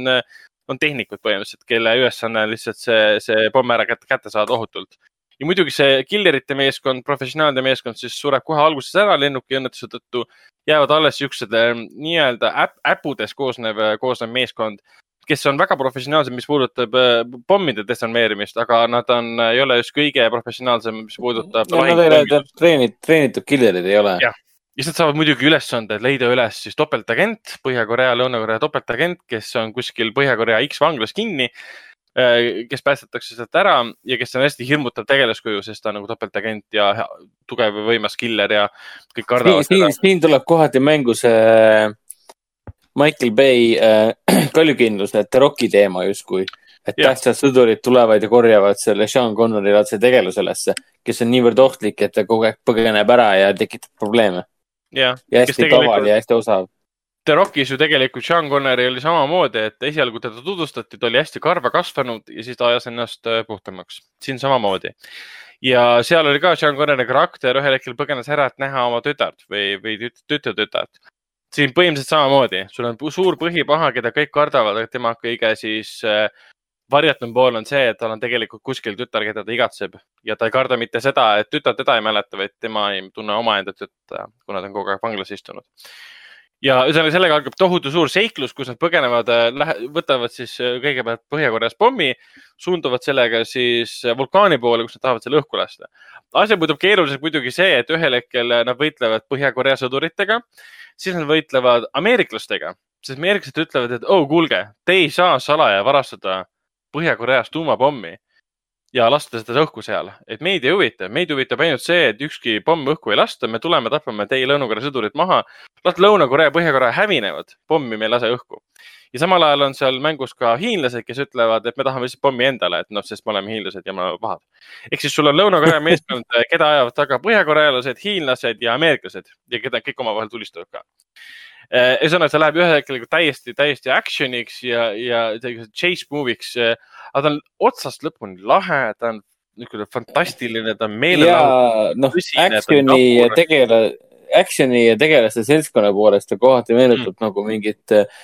on tehnikud põhimõtteliselt, kelle ülesanne on lihtsalt see, see pomm ära kätte, kätte saada ohutult ja muidugi see killerite meeskond, professionaalide meeskond siis sureb kohe alguses ära lennuki õnnetuse tõttu. jäävad alles siuksed nii-öelda äpp, äppudest koosnev, koosnev meeskond, kes on väga professionaalsed, mis puudutab äh, pommide desarmeerimist, aga nad on, ei ole just kõige professionaalsem, mis puudutab no,. Nad ei ole treenid, treenitud killerid ei ole. jah, ja siis nad saavad muidugi ülesande leida üles siis topeltagent, Põhja-Korea, Lõuna-Korea topeltagent, kes on kuskil Põhja-Korea X vanglas kinni äh, kes päästetakse sealt ära ja kes on hästi hirmutav tegelaskuju, sest ta on nagu topeltagent ja tugev ja võimas killer ja kõik kardavad seda. siin tuleb kohati mängu see Michael Bay äh, kaljukindlus, et Rocki teema justkui. et tähtsad sõdurid tulevad ja korjavad selle Sean Connori laadse tegelase ülesse, kes on niivõrd ohtlik, et ta kogu aeg põgeneb ära ja tekitab probleeme. Ja, hästi tavaline ja hästi osav. The Rockis ju tegelikult Sean Connery oli samamoodi, et esialgu teda tutvustati, ta oli hästi karva kasvanud ja siis ta ajas ennast äh, puhtamaks. siin samamoodi. ja seal oli ka Sean Connery karakter, ühel hetkel põgenes ära, et näha oma tütart või, või tütretütart siin põhimõtteliselt samamoodi, sul on suur põhipaha, keda kõik kardavad, aga tema kõige siis äh, varjatum pool on see, et tal on tegelikult kuskil tütar, keda ta igatseb ja ta ei karda mitte seda, et tütar teda ei mäleta, vaid tema ei tunne omaenda tütta, kuna ta on kogu aeg vanglas istunud. ja ühesõnaga sellega algab tohutu suur seiklus, kus nad põgenevad, äh, võtavad siis äh, kõigepealt Põhja-Koreas pommi, suunduvad sellega siis äh, vulkaani poole, kus nad tahavad selle õhku lasta. asi muutub keeruliseks muidugi see, et ühel hetkel nad võitlevad Põhja-Korea sõduritega siis nad võitlevad ameeriklastega, sest ameeriklased ütlevad, et oh, kuulge, te ei saa salaja varastada Põhja-Koreast tuumapommi ja lasta seda õhku seal, et meid ei huvita, meid huvitab ainult see, et ükski pomm õhku ei lasta, me tuleme, tapame teie Lõuna-Korea sõdurid maha. las Lõuna-Korea ja Põhja-Korea hävinevad, pommi me ei lase õhku. ja samal ajal on seal mängus ka hiinlased, kes ütlevad, et me tahame lihtsalt pommi endale, et noh, sest me oleme hiinlased ja me oleme pahad. ehk siis sul on Lõuna-Korea meeskond, keda ajavad taga põhjakorealased, hiinlased ja ameeriklased ja keda kõik omavahel tulistavad ka ühesõnaga, see läheb ühel hetkel nagu täiesti, täiesti action'iks ja, ja chase movie'iks. Eh, aga ta on otsast lõpuni lahe, ta on niisugune fantastiline, ta on meelelahutus. noh, action'i ja tegele, action'i ja tegelaste seltskonna poolest ta kohati meenutab mm. nagu mingit äh,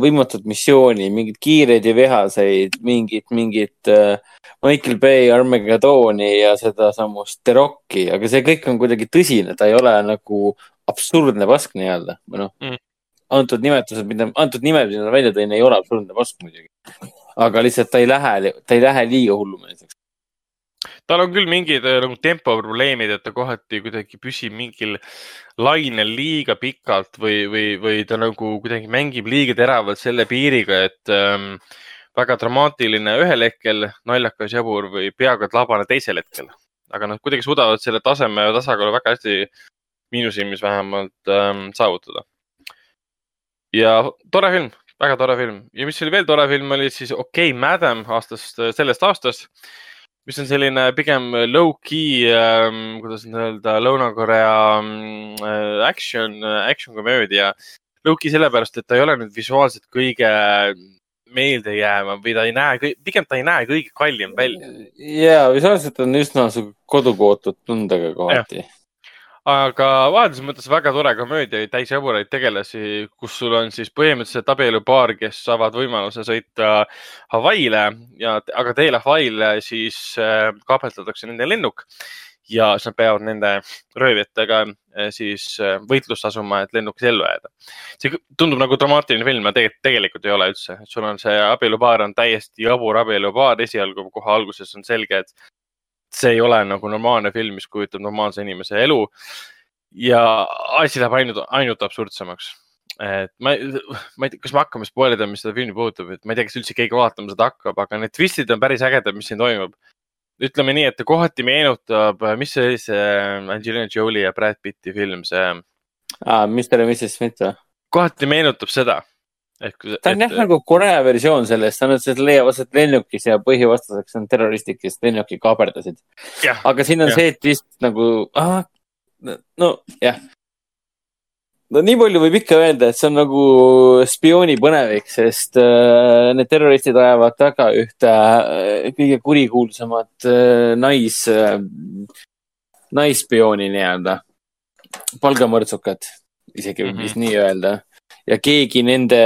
võimatut missiooni, mingeid kiireid ja vihaseid, mingit, mingit äh, Michael Bay Armageddoni ja sedasamust The Rocki, aga see kõik on kuidagi tõsine, ta ei ole nagu absurdne pask nii-öelda või noh mm., antud nimetused, mida, antud nimed, mida ta välja tõin, ei ole absurdne pask muidugi. aga lihtsalt ta ei lähe, ta ei lähe liiga hullumeelseks. tal on küll mingid äh, nagu tempoprobleemid, et ta kohati kuidagi püsib mingil lainel liiga pikalt või, või, või ta nagu kuidagi mängib liiga teravalt selle piiriga, et ähm, väga dramaatiline ühel hetkel, naljakas, jabur või peaaegu et labane teisel hetkel. aga nad kuidagi suudavad selle taseme ja tasakaalu väga hästi minu silmis vähemalt ähm, saavutada. ja tore film, väga tore film ja mis oli veel tore film, oli siis Okei okay, Madam aastast, sellest aastast, mis on selline pigem low-key ähm,, kuidas nüüd öelda, Lõuna-Korea äh, action, action komöödia. Low-key sellepärast, et ta ei ole nüüd visuaalselt kõige meeldejäävam või ta ei näe, pigem ta ei näe kõige kallim välja. ja visuaalselt on üsna kootud tundega kohati aga vahelduses mõttes väga tore komöödia, täis jaburaid tegelasi, kus sul on siis põhimõtteliselt abielupaar, kes saavad võimaluse sõita Hawaii'le ja, aga teel Hawaii'le siis äh, kaapeldatakse nende lennuk ja siis nad peavad nende röövijatega äh, siis äh, võitlust asuma, et lennukis ellu jääda. see tundub nagu dramaatiline film, aga tegelikult, tegelikult ei ole üldse. sul on see abielupaar on täiesti jabur abielupaar, esialgu kohe alguses on selge, et see ei ole nagu normaalne film, mis kujutab normaalse inimese elu. ja asi läheb ainult, ainult absurdsemaks. et ma, ma ei tea, kas me hakkame spoil ida, mis seda filmi puudutab, et ma ei tea, kas üldse keegi vaatama seda hakkab, aga need twistid on päris ägedad, mis siin toimub. ütleme nii, et ta kohati meenutab, mis see oli see Angelina Jolie ja Brad Pitti film, see aa, Mr ja Mrs Smith või? kohati meenutab seda. ehk. ta on jah nagu Korea versioon sellest, ta on, see leiab aset lennukis ja põhivastaseks on terroristid, kes lennuki kaaperdasid. jah, aga siin on Jah. see, et vist nagu, no jah. no nii palju võib ikka öelda, et see on nagu spioonipõnevik, sest äh, need terroristid ajavad taga ühte äh, kõige kurikuulsamat äh, nais äh,, naisspiooni nii-öelda, palgamõrtsukat, isegi võib Mhm. vist nii öelda. Ja keegi nende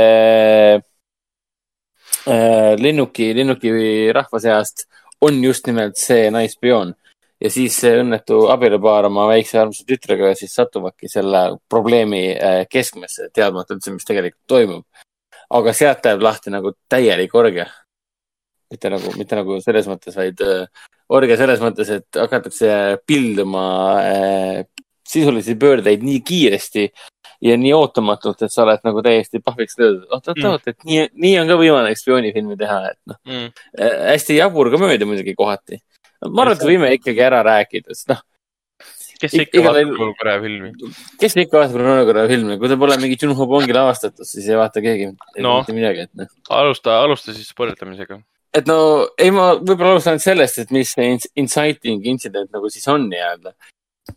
äh, lennuki, lennuki rahva seast on just nimelt see naisspioon ja siis see õnnetu abielupaar oma väikse armsa tütrega siis satuvadki selle probleemi äh, keskmesse, teadmata üldse, mis tegelikult toimub. aga sealt läheb lahti nagu täielik orgia. mitte nagu, mitte nagu selles mõttes, vaid äh, orgia selles mõttes, et hakatakse pilduma äh, sisulisi pöördeid nii kiiresti ja nii ootamatult, et sa oled nagu täiesti pahviks löödud. oot, oot, Mm. et nii, nii on ka võimalik spioonifilmi teha, et noh, mm. äh, hästi jabur komöödia muidugi kohati. ma arvan, et võime ikkagi ära rääkida, sest noh, kes Ik- ikka vaatab juhul- Korea filmi? kes ikka vaatab Ronaldo filmi, kui ta pole mingi Junho Bongi lavastatud, siis ei vaata keegi No. mitte midagi, et noh. alusta, alusta siis spoilitamisega. et no ei, ma võib-olla alustan sellest, et mis see inciting intsident nagu siis on nii-öelda.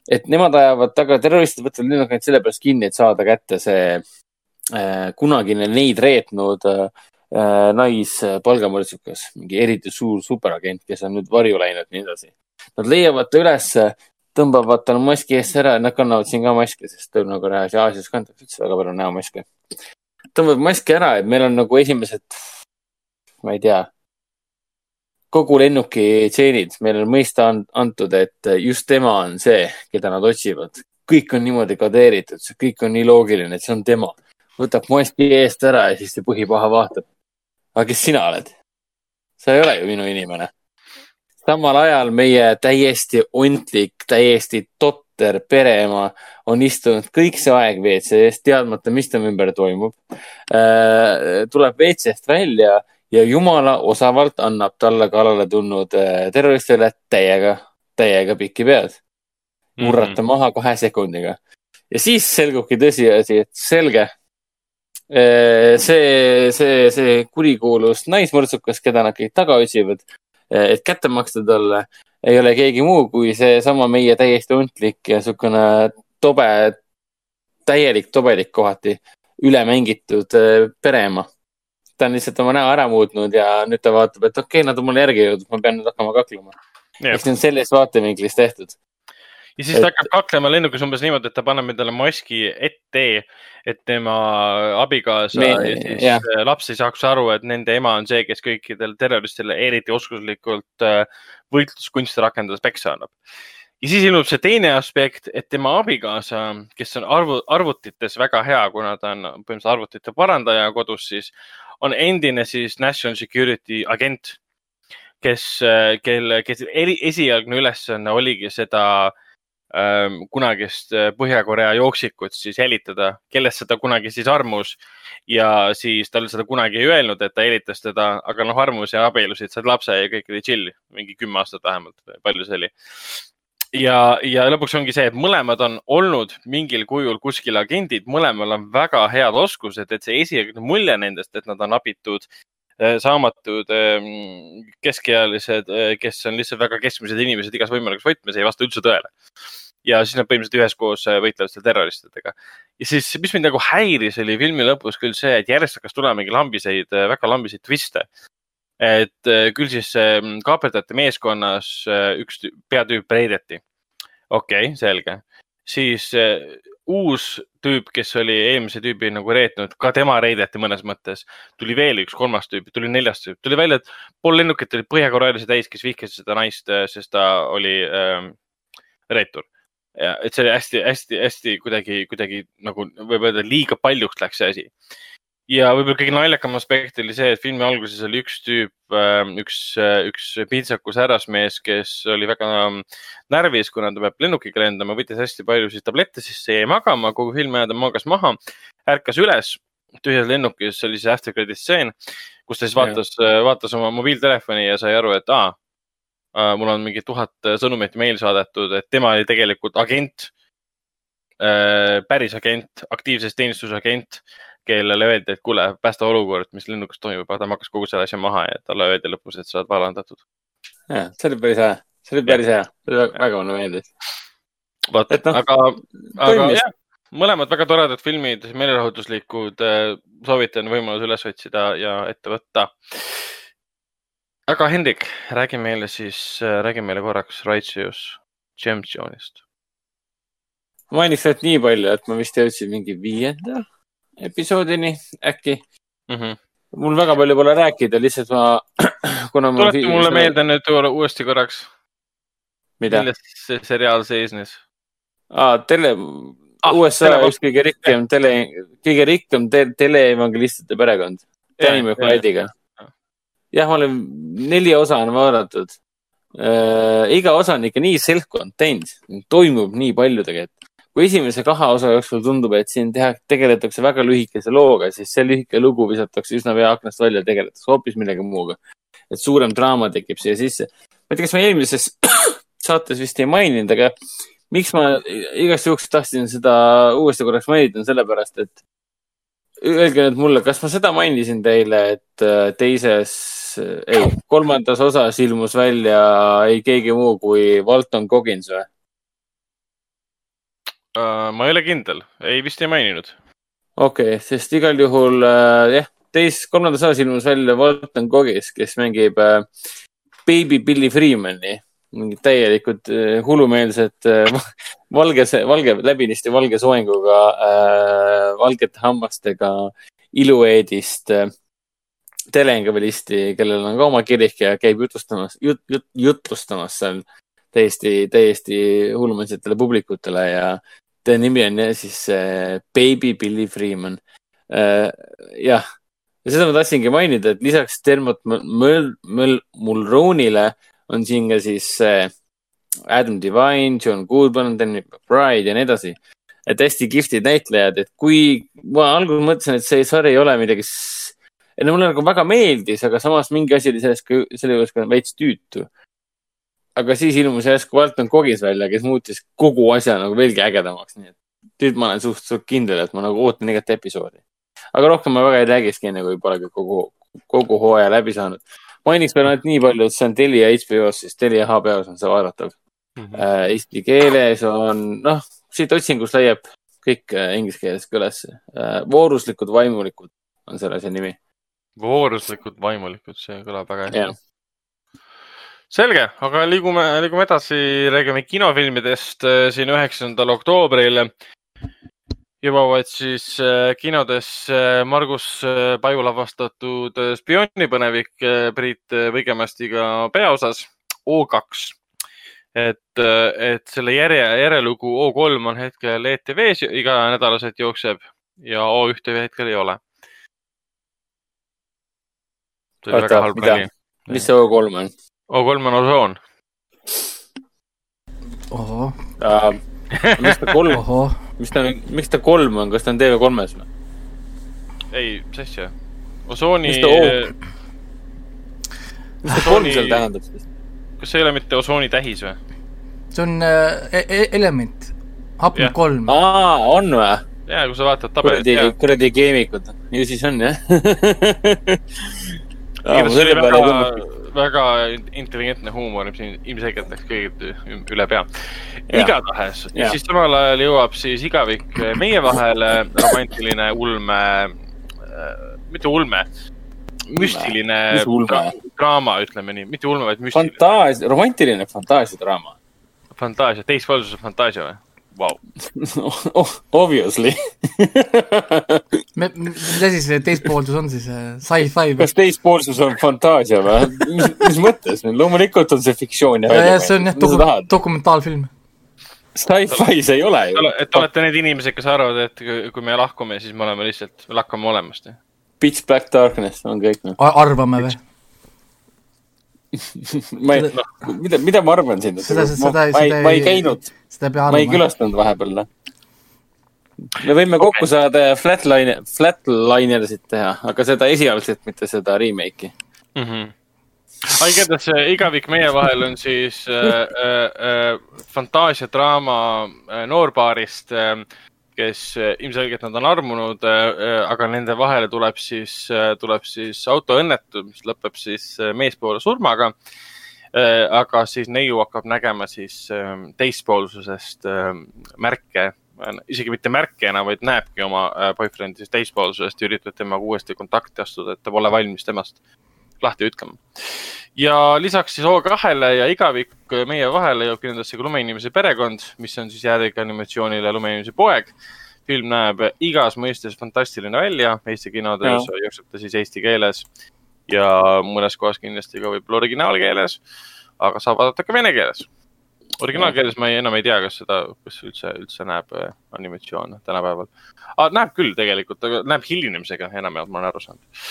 Et nemad ajavad taga, terroristid võtavad lennuki ainult sellepärast kinni, et saada kätte see äh, kunagine neid reetnud äh, äh, naispalgamõrtsukas, mingi eriti suur superagent, kes on nüüd varju läinud ja nii edasi. Nad leiavad ta ülesse, tõmbavad tal maski eest ära, nad kannavad siin ka maske, sest Lõuna-Koreas ja Aasias kantakse üldse väga palju näomaske. tõmbavad maski ära, et meil on nagu esimesed, ma ei tea, kogu lennuki tseenid, meil on mõista an- antud, et just tema on see, keda nad otsivad. kõik on niimoodi kodeeritud, see kõik on nii loogiline, et see on tema. võtab maski eest ära ja siis see põhipaha vaatab. aga kes sina oled? sa ei ole ju minu inimene. samal ajal meie täiesti ontlik, täiesti totter pereema on istunud kõik see aeg WC-s, teadmata, mis tema ümber toimub. tuleb WC-st välja ja jumala osavalt annab talle kallale tulnud äh, terroristile täiega, täiega pikki pead. murrata maha kahe sekundiga. ja siis selgubki tõsiasi, et selge. see, see, see kurikuulus naismõrtsukas, keda nad kõik taga otsivad, et kätte maksta talle, ei ole keegi muu kui seesama meie täiesti ontlik ja niisugune tobe, täielik tobelik kohati, ülemängitud äh, pereema ta on lihtsalt oma näo ära muutnud ja nüüd ta vaatab, et okei okay,, nad on mulle järgi jõudnud, ma pean nüüd hakkama kaklema. Ehk see on sellest vaatevinklist tehtud. ja siis ta hakkab kaklema lennukis umbes niimoodi, et ta paneb endale maski ette, et tema abikaasa Me- ja siis äh, laps ei saaks aru, et nende ema on see, kes kõikidele terroristidele eriti oskuslikult äh, võitluskunsti rakendades peksa annab. ja siis ilmub see teine aspekt, et tema abikaasa, kes on arvu, arvutites väga hea, kuna ta on põhimõtteliselt arvutite parandaja kodus, siis on endine siis national security agent, kes, kelle, kes eri, esialgne ülesanne oligi seda ähm, kunagist äh, Põhja-Korea jooksikut siis jälitada, kellest seda kunagi siis armus. Ja siis talle seda kunagi ei öelnud, et ta jälitas teda, aga noh, armus ja abielusid, said lapse ja kõik oli chill, mingi kümme aastat vähemalt, palju see oli ja, ja lõpuks ongi see, et mõlemad on olnud mingil kujul kuskil agendid, mõlemal on väga head oskused, et see esialgne mulje nendest, et nad on abitud, saamatud ähm, keskealised, kes on lihtsalt väga keskmised inimesed igas võimalikus võtmes, ei vasta üldse tõele. ja siis nad põhimõtteliselt üheskoos äh, võitlevad seal terroristidega. ja siis, mis mind nagu häiris, oli filmi lõpus küll see, et järjest hakkas tulema mingi lambiseid, väga lambiseid twiste. Et äh, küll siis äh, kaaperdajate meeskonnas äh, üks tü- peatüüp reideti. okei okay,, selge. siis äh, uus tüüp, kes oli eelmise tüübi nagu reetnud, ka tema reideti mõnes mõttes. tuli veel üks kolmas tüüp, tuli neljas tüüp, tuli välja, et pool lennukit olid põhjakorealasi täis, kes vihkasid seda naist, sest ta oli ähm, reetur. et see oli hästi-hästi-hästi kuidagi, kuidagi nagu võib öelda liiga paljuks läks see asi. Ja võib-olla kõige naljakam aspekt oli see, et filmi alguses oli üks tüüp, üks, üks pintsakus härrasmees, kes oli väga ähm, närvis, kuna ta peab lennukiga lendama, võttis hästi palju siis tablette sisse, jäi magama, kogu filmi ajal ta magas maha, ärkas üles tühjas lennukis, oli see after credit stseen, kus ta siis vaatas, vaatas oma mobiiltelefoni ja sai aru, et aa, uh,. mul on mingi tuhat sõnumit meil saadetud, et tema oli tegelikult agent päris agent, aktiivses teenistuses agent, kellele öeldi, et kuule, päästa olukord, mis lennukas toimub, aga ta makkas kogu selle asja maha ja talle öeldi lõpus, et sa oled vallandatud. jah, see oli päris hea, see oli päris hea, väga, mulle meeldis. vot, noh, aga, aga jah, mõlemad väga toredad filmid, meelelahutuslikud, soovitan võimalus üles otsida ja ette võtta. aga Hendrik, räägi meile siis, räägi meile korraks Righteous Gemstone'ist. mainiks ainult nii palju, et ma vist jõudsin mingi viienda episoodini äkki. Mm -hmm. mul väga palju pole rääkida, lihtsalt ma, kuna ma. tuleta mulle meelde nüüd uuesti korraks, milles see seriaal seisnes. aa, tele Ah, USA tele- üks kõige rikkam tele, kõige rikkam te, teleevangelistide perekond. Danny McBride'iga. jah, ma olen, neli osa on vaadatud äh,. iga osa on ikka nii self-contained, toimub nii palju tegelikult. Kui esimese kahe osa jooksul tundub, et siin teha, tegeletakse väga lühikese looga, siis see lühike lugu visatakse üsna pea aknast välja, tegeletakse hoopis millegi muuga. et suurem draama tekib siia sisse. ma ei tea, kas ma eelmises saates vist ei maininud, aga miks ma igaks juhuks tahtsin seda uuesti korraks mainida, on sellepärast, et öelge nüüd mulle, kas ma seda mainisin teile, et äh, teises, ei, kolmandas osas ilmus välja ei keegi muu kui Walton Goggins või? Uh, ma ei ole kindel, ei vist ei maininud. okei okay,, sest igal juhul äh, jah, teis, kolmandas osas ilmus välja Walton Goggins, kes mängib äh, Baby Billy Freemani, mingid täielikult äh, hullumeelsed äh, valge, valge, läbinisti valge soenguga äh,, valgete hammastega ilueedist äh, telengavelisti, kellel on ka oma kirik ja käib jutlustamas jut,, jut, jutlustamas seal täiesti, täiesti hullumeelsetele publikutele ja ta nimi on jah siis äh, Baby Billy Freeman äh,. jah, ja seda ma tahtsingi mainida, et lisaks Dermot Mul-, Mul-, Mulrooney'le on siin ka siis äh, Adam Devine, John Goodman, Danny McBride ja nii edasi. et hästi kihvtid näitlejad, et kui ma algul mõtlesin, et see sari ei ole midagi, no mulle nagu väga meeldis, aga samas mingi asi oli sellest ka, selle juures ka veits tüütu. Aga siis ilmus järsku Walton Goggins välja, kes muutis kogu asja nagu veelgi ägedamaks, nii et nüüd ma olen suht, suht kindel, et ma nagu ootan igat episoodi. aga rohkem ma väga ei räägikski, enne kui polegi kogu, kogu hooaja läbi saanud. mainiks veel ainult nii palju, et see on Telia HBO-s, siis Telia HBO-s on see vaadatav äh,. Eesti keeles on, noh, siit otsingust leiab kõik äh, inglise keeles ka ülesse äh,. vooruslikud vaimulikud on selle asja nimi. vooruslikud vaimulikud, see kõlab väga hästi. selge, aga liigume, liigume edasi, räägime kinofilmidest äh, siin üheksandal oktoobril jõuavad siis äh, kinodesse Margus äh, Paju lavastatud spioonipõnevik Priit Võigemastiga peaosas O2 et, et selle järje, järjelugu O3 on hetkel ETV-s iganädalaselt jookseb ja O1 hetkel ei ole. Oota, mida? mis see O3 on O3 on osoon. uh,? mis ta kolm, mis ta, miks ta kolm on, kas ta on TV3-s või? ei, mis asja? osooni Mis ta O-, mis ta kolm seal tähendab siis? kas see ei ole mitte osooni tähis või? see on äh, e e element, hapnik kolm. aa, on või? ja kui sa vaatad tabelit kuradi ja,, kuradi keemikud. ju siis on jah. see oli selle peale ei tulnud., väga intelligentne huumor, mis ilm- ilmselgelt läks kõigilt üle pea. Igatahes, Jah. siis samal ajal jõuab siis igavik meie vahele romantiline ulme, mitte ulme, müstiline ulme? dra- draama, ütleme nii, mitte ulme, vaid müstiline fantaasia, romantiline fantaasiadraama fantaasia, teispoolsuse fantaasia või? Vau, oh,. Obviously. mis asi see teispoolsus on siis, sci-fi või kas? teispoolsus on fantaasia või? mis, mis mõttes? loomulikult on see fiktsioon ja ja, ja see on jah doku- dokumentaalfilm. Sci-fi see ei ole ju. et olete need inimesed, kes arvavad, et kui- me lahkume, siis me oleme lihtsalt, me lakkame olemast. Pitch Black Darkness on kõik noh. arvame või? ma ei, mida, mida ma arvan siin? Seda- ma, seda- ma, ei, seda ma ei käinud, seda ma ei külastanud vahepeal noh. me võime kokku saada ja Flatline, Flatlinersit teha, aga seda esialgset, mitte seda remake'i. Mm -hmm. aga igatahes see igavik meie vahel on siis äh, äh, äh, fantaasiadraama äh, noorpaarist äh, kes äh, ilmselgelt nad on armunud äh,, äh aga nende vahele tuleb siis tuleb siis autoõnnetus, mis lõpeb siis meespoole surmaga. Aga siis neiu hakkab nägema siis teispoolsusest märke. Isegi mitte märke enam, vaid näebki oma boyfriend'i siis teispoolsusest ja üritab temaga uuesti kontakti astuda, et ta pole valmis temast lahti ütlema. ja lisaks siis O2-le ja igavik meie vahele jõuab kindlasti ka Lumeinimese perekond, mis on siis järgi animatsioonile Lumeinimese poeg. film näeb igas mõistes fantastiline välja, Eesti kinodes jookseb ta siis eesti keeles ja mõnes kohas kindlasti ka võib-olla originaalkeeles, aga saab vaadata ka vene keeles originaalkeeles ma ei, enam ei tea, kas seda, kas üldse, üldse näeb äh, animatsioone tänapäeval ah,. näeb küll tegelikult, aga näeb hilinemisega enamjaolt, ma olen aru saanud.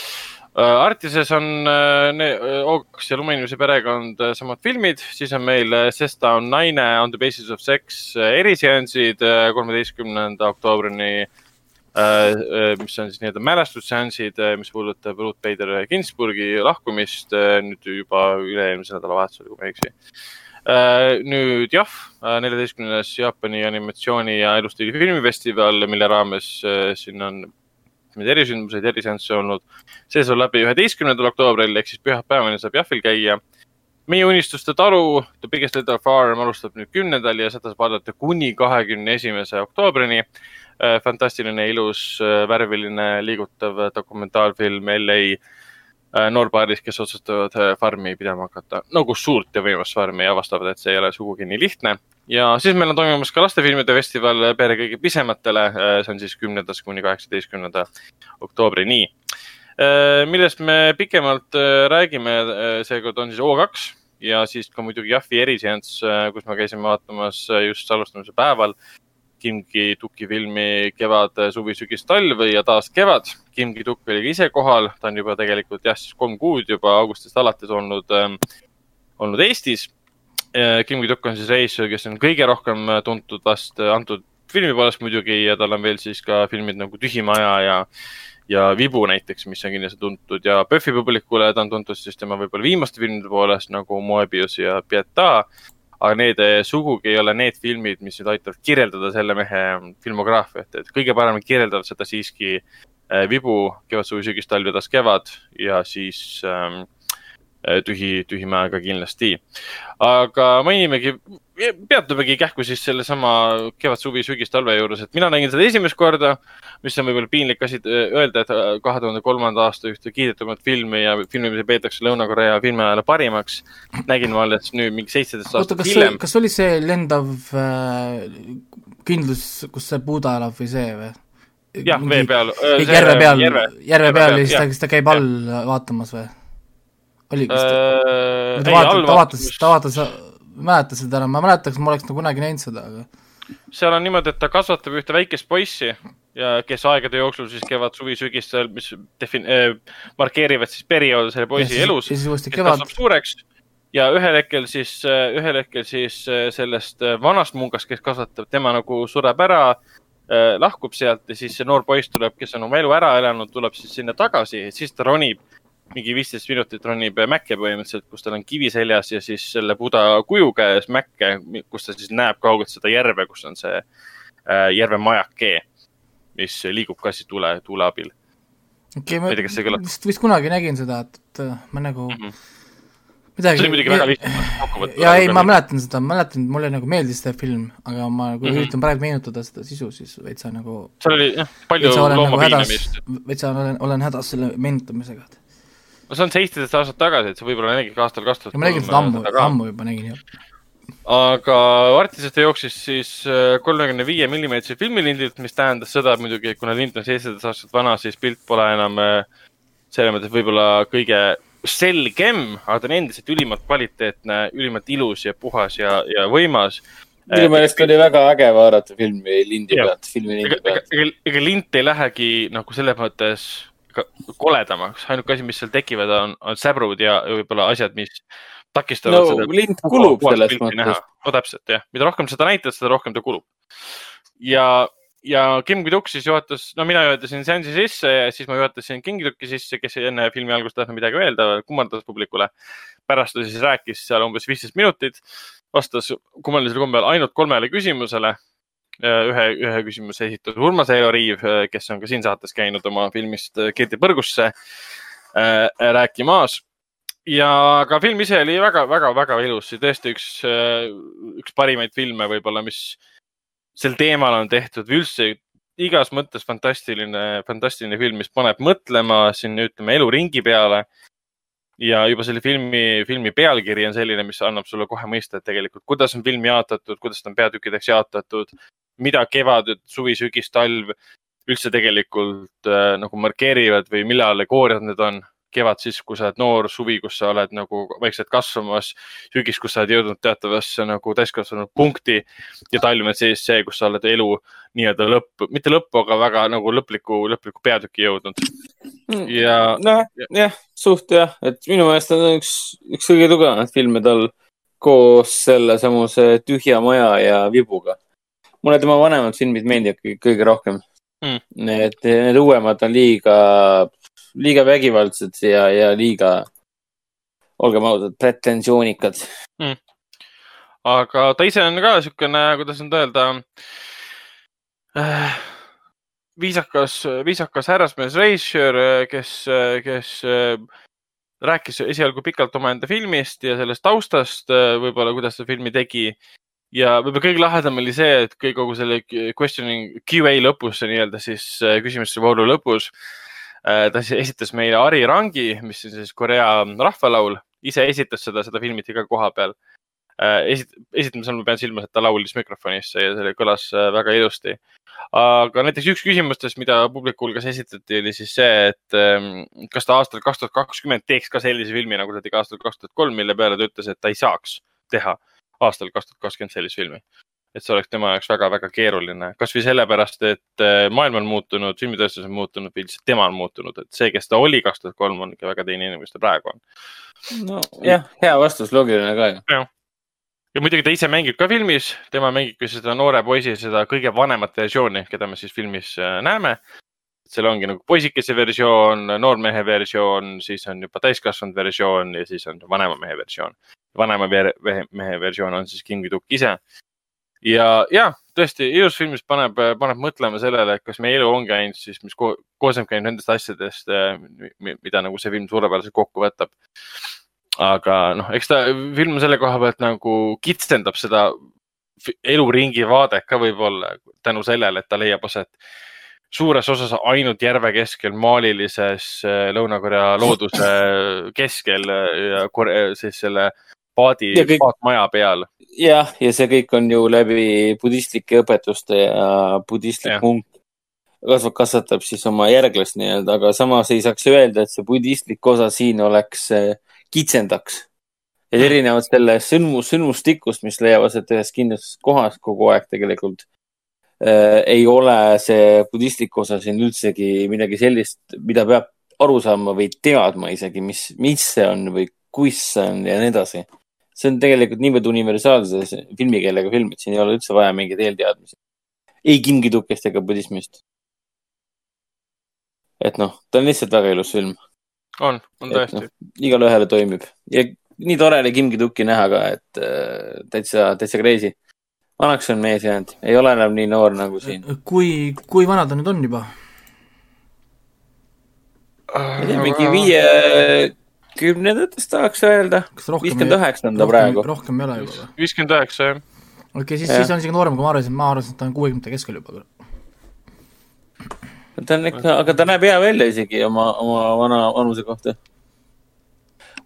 Artises on uh, Oaks ja Lumeinimese perekond samad filmid, siis on meil uh, Sesta on naine on the basis of sex eriseansid kolmeteistkümnenda oktoobrini mis on siis nii-öelda mälestusseansid, mis puudutab Ruth Bader Ginsburgi lahkumist nüüd juba üle-eelmise nädalavahetusel, kui ma ei eksi. Äh, nüüd jah, äh, neljateistkümnes Jaapani animatsiooni ja elustiili filmifestival, mille raames äh, siin on mitmeid erisündmuseid, eriseansse olnud. see saab läbi üheteistkümnendal oktoobril ehk siis pühapäevani saab Jahvil käia. meie unistuste taru, The Biggest Little Farm alustab nüüd kümnendal ja seda saab vaadata kuni kahekümne esimese oktoobrini. fantastiline, ilus, värviline, liigutav dokumentaalfilm LA Äh, noorpaaris, kes otsustavad äh, farmi pidama hakata, nagu suurt ja võimast farmi ja avastavad, et see ei ole sugugi nii lihtne. ja siis meil on toimumas ka lastefilmide festival pere kõige pisematele, äh, see on siis kümnendast kuni kaheksateistkümnenda oktoobrini. millest me pikemalt räägime, seekord on siis O2 ja siis ka muidugi Jahvi eriseanss, kus me käisime vaatamas just alustamise päeval Kimgi Tuki filmi Kevad, suvi, sügis, talv ja taas kevad. Kimgi Tukk oli ka ise kohal, ta on juba tegelikult jah, siis kolm kuud juba augustist alates olnud ähm,, olnud Eestis. Äh, Kimgi Tukk on siis reisijal, kes on kõige rohkem äh, tuntud vast äh, antud filmi poolest muidugi ja tal on veel siis ka filmid nagu Tühimaja ja, ja Vibu näiteks, mis on kindlasti tuntud. Ja PÖFFi publikule ta on tuntud siis tema võib-olla viimaste filmide poolest nagu Moebius ja Pieta. Aga need eh, sugugi ei ole need filmid, mis nüüd aitavad kirjeldada selle mehe filmograafiat, et kõige paremini kirjeldavad seda siiski äh, Vibu, Kevad, suvi, sügis, talv ja taas kevad ja siis ähm, Äh, tühi, tühi mäega kindlasti. aga mainimegi, peatumegi kähku siis sellesama kevad, suvi, sügis, talve juures, et mina nägin seda esimest korda, mis on võib-olla piinlik asi äh, öelda, et äh, kahe tuhande kolmanda aasta ühte kiidetumat filmi ja filmi, mida peetakse Lõuna-Korea filmiajale parimaks, nägin ma alles nüüd mingi seitseteist aastat hiljem. kas oli see lendav äh, kindlus, kus see Buda elab või see või? Jah, vee peal. järve peal, järve peal ja siis ta, siis ta käib all vaatamas või? oli, ta äh,, ta vaatas, ta vaatas, ta vaatas, ma ei mäleta seda enam, ma mäletaks, ma oleks nagu kunagi näinud seda, aga seal on niimoodi, et ta kasvatab ühte väikest poissi ja kes aegade jooksul siis kevad, suvi, sügis, mis defin- äh,, markeerivad siis perioode selle poisi ja elus. ja siis uuesti kevad. suureks ja ühel hetkel siis, ühel hetkel siis sellest vanast mungast, kes kasvatab, tema nagu sureb ära äh,, lahkub sealt ja siis see noor poiss tuleb, kes on oma elu ära elanud, tuleb siis sinna tagasi, siis ta ronib mingi viisteist minutit ronib mäkke põhimõtteliselt, kus tal on kivi seljas ja siis selle Buda kuju käes mäkke, kus ta siis näeb kaugelt seda järve, kus on see äh, järve majakee, mis liigub ka siis tule, tuule abil. okei okay,, ma vist, vist kunagi nägin seda, et, et ma nagu mm -hmm. Midagi. see oli muidugi väga lihtne kokku võtta. ja ei, ma mäletan seda, mäletan, mulle nagu meeldis see film, aga ma nagu mm -hmm. üritan praegu meenutada seda sisu, siis veitsa nagu. seal oli jah, palju loomapiinamist nagu. veitsa olen, olen hädas selle meenutamisega, no see on seitseteist aastat tagasi, et see võib-olla nägigi ka aastal kaks tuhat ma nägin seda ammu, ammu juba nägin jah. aga Artisest jooksis siis äh, kolmekümne viie millimeetrise filmilindilt, mis tähendas seda muidugi, et kuna lind on seitseteist aastat vana, siis pilt pole enam äh, selles mõttes võib-olla kõige selgem, aga ta on endiselt ülimalt kvaliteetne, ülimalt ilus ja puhas ja, ja võimas minu meelest oli väga äge vaadata filmi lindi pealt, filmi lindi pealt. ega, ega lint ei lähegi nagu selles mõttes koledamaks, ainuke asi, mis seal tekivad, on, on säbrud ja võib-olla asjad, mis takistavad no, seda. lint kulub selles mõttes. no täpselt jah, mida rohkem seda näitad, seda rohkem ta kulub. ja ja Kim Kiduk siis juhatas, no mina juhatasin seansi sisse ja siis ma juhatasin Kim Kiduki sisse, kes enne filmi algust tahtnud midagi öelda, kummardas publikule. pärast ta siis rääkis seal umbes viisteist minutit, vastas kummalisel kombel ainult kolmele küsimusele. ühe, ühe küsimuse esitas Urmas Eero Riiv, kes on ka siin saates käinud oma filmist Kirdi põrgusse äh, rääkimas ja ka film ise oli väga-väga-väga ilus, tõesti üks, üks parimaid filme võib-olla, mis sel teemal on tehtud üldse igas mõttes fantastiline, fantastiline film, mis paneb mõtlema siin, ütleme, eluringi peale. ja juba selle filmi, filmi pealkiri on selline, mis annab sulle kohe mõista, et tegelikult, kuidas on film jaotatud, kuidas ta on peatükkideks jaotatud, mida kevad, suvi, sügis, talv üldse tegelikult äh, nagu markeerivad või mille allegooriad need on kevad siis, kui sa oled noor, suvi, kus sa oled nagu vaikselt kasvamas, sügis, kus sa oled jõudnud teatavasse nagu täiskasvanud punkti ja talv on siis see, kus sa oled elu nii-öelda lõppu, mitte lõppu, aga väga nagu lõpliku, lõpliku peatüki jõudnud. Mm. ja. nojah, jah, suht jah, et minu meelest on üks, üks kõige tugevamaid filme tal koos selle samuse Tühja maja ja Vibuga. mulle tema vanemad filmid meeldivad kõige rohkem mm.. Need, need uuemad on liiga liiga vägivaldsed ja, ja liiga, olgem ausad, pretensioonikad mm.. aga ta ise on ka niisugune, kuidas nüüd öelda äh,, viisakas, viisakas härrasmees reisjöör, kes, kes äh, rääkis esialgu pikalt omaenda filmist ja sellest taustast, äh, võib-olla, kuidas ta filmi tegi. Ja võib-olla kõige lahedam oli see, et kogu selle questioning QA lõpus, nii-öelda siis äh, küsimuste vooru lõpus ta siis esitas meile Ari Rangi, mis on siis Korea rahvalaul, ise esitas seda, seda filmiti ka koha peal. Äh, esit-, esitamisel ma pean silmas, et ta laulis mikrofonisse ja see kõlas äh, väga ilusti. aga näiteks üks küsimustest, mida publiku hulgas esitati, oli siis see, et ähm, kas ta aastal kaks tuhat kakskümmend teeks ka sellise filmi, nagu ta tegi aastal kaks tuhat kolm, mille peale ta ütles, et ta ei saaks teha aastal kaks tuhat kakskümmend sellist filmi et see oleks tema jaoks väga-väga keeruline, kasvõi sellepärast, et äh, maailm on muutunud, filmitööstus on muutunud või lihtsalt tema on muutunud, et see, kes ta oli kaks tuhat kolm, on ikka väga teine inimene, kes ta praegu on. nojah, hea vastus, loogiline ka ju. ja muidugi ta ise mängib ka filmis, tema mängib ka seda noore poisi, seda kõige vanemat versiooni, keda me siis filmis äh, näeme. seal ongi nagu poisikese versioon, noormehe versioon, siis on juba täiskasvanud versioon ja siis on vanema mehe versioon. vanema mehe versioon on siis Kim Kiduk ise ja, ja tõesti ilus film, mis paneb, paneb mõtlema sellele, et kas meie elu ongi ainult siis, mis ko koosnebki ainult nendest asjadest, eh, mida nagu see film suurepäraselt kokku võtab. aga noh, eks ta film selle koha pealt nagu kitsendab seda eluringi vaadet ka võib-olla tänu sellele, et ta leiab aset suures osas ainult järve keskel, maalilises eh, Lõuna-Korea looduse keskel ja siis selle paadi, kõik... paatmaja peal. jah, ja see kõik on ju läbi budistlike õpetuste ja budistlik munk kasvab, kasvatab siis oma järglast nii-öelda, aga samas ei saaks öelda, et see budistlik osa siin oleks äh, kitsendaks. et erinevalt sellest sündmus, sündmustikust, mis leiavad aset ühes kindlas kohas kogu aeg tegelikult äh,, ei ole see budistlik osa siin üldsegi midagi sellist, mida peab aru saama või teadma isegi, mis, mis see on või kus see on ja nii edasi see on tegelikult niivõrd universaalse filmikeelega film, et siin ei ole üldse vaja mingeid eelteadmisi. ei Kim Kidukest ega budismist. et noh, ta on lihtsalt väga ilus film. on, on tõesti no,. igale ühele toimib ja nii tore oli Kim Kiduki näha ka, et äh, täitsa, täitsa crazy. vanaks on mees jäänud, ei ole enam nii noor nagu siin. kui, kui vana ta nüüd on juba? ei tea, mingi viie kümnendatest tahaks öelda. viiskümmend üheksa on ta praegu. rohkem ei ole juba või? viiskümmend üheksa, jah. okei okay,, siis, siis on isegi noorem, kui ma arvasin, ma arvasin, et ta on kuuekümnendate keskel juba. ta on ikka, aga ta näeb hea välja isegi oma, oma vana vanuse kohta.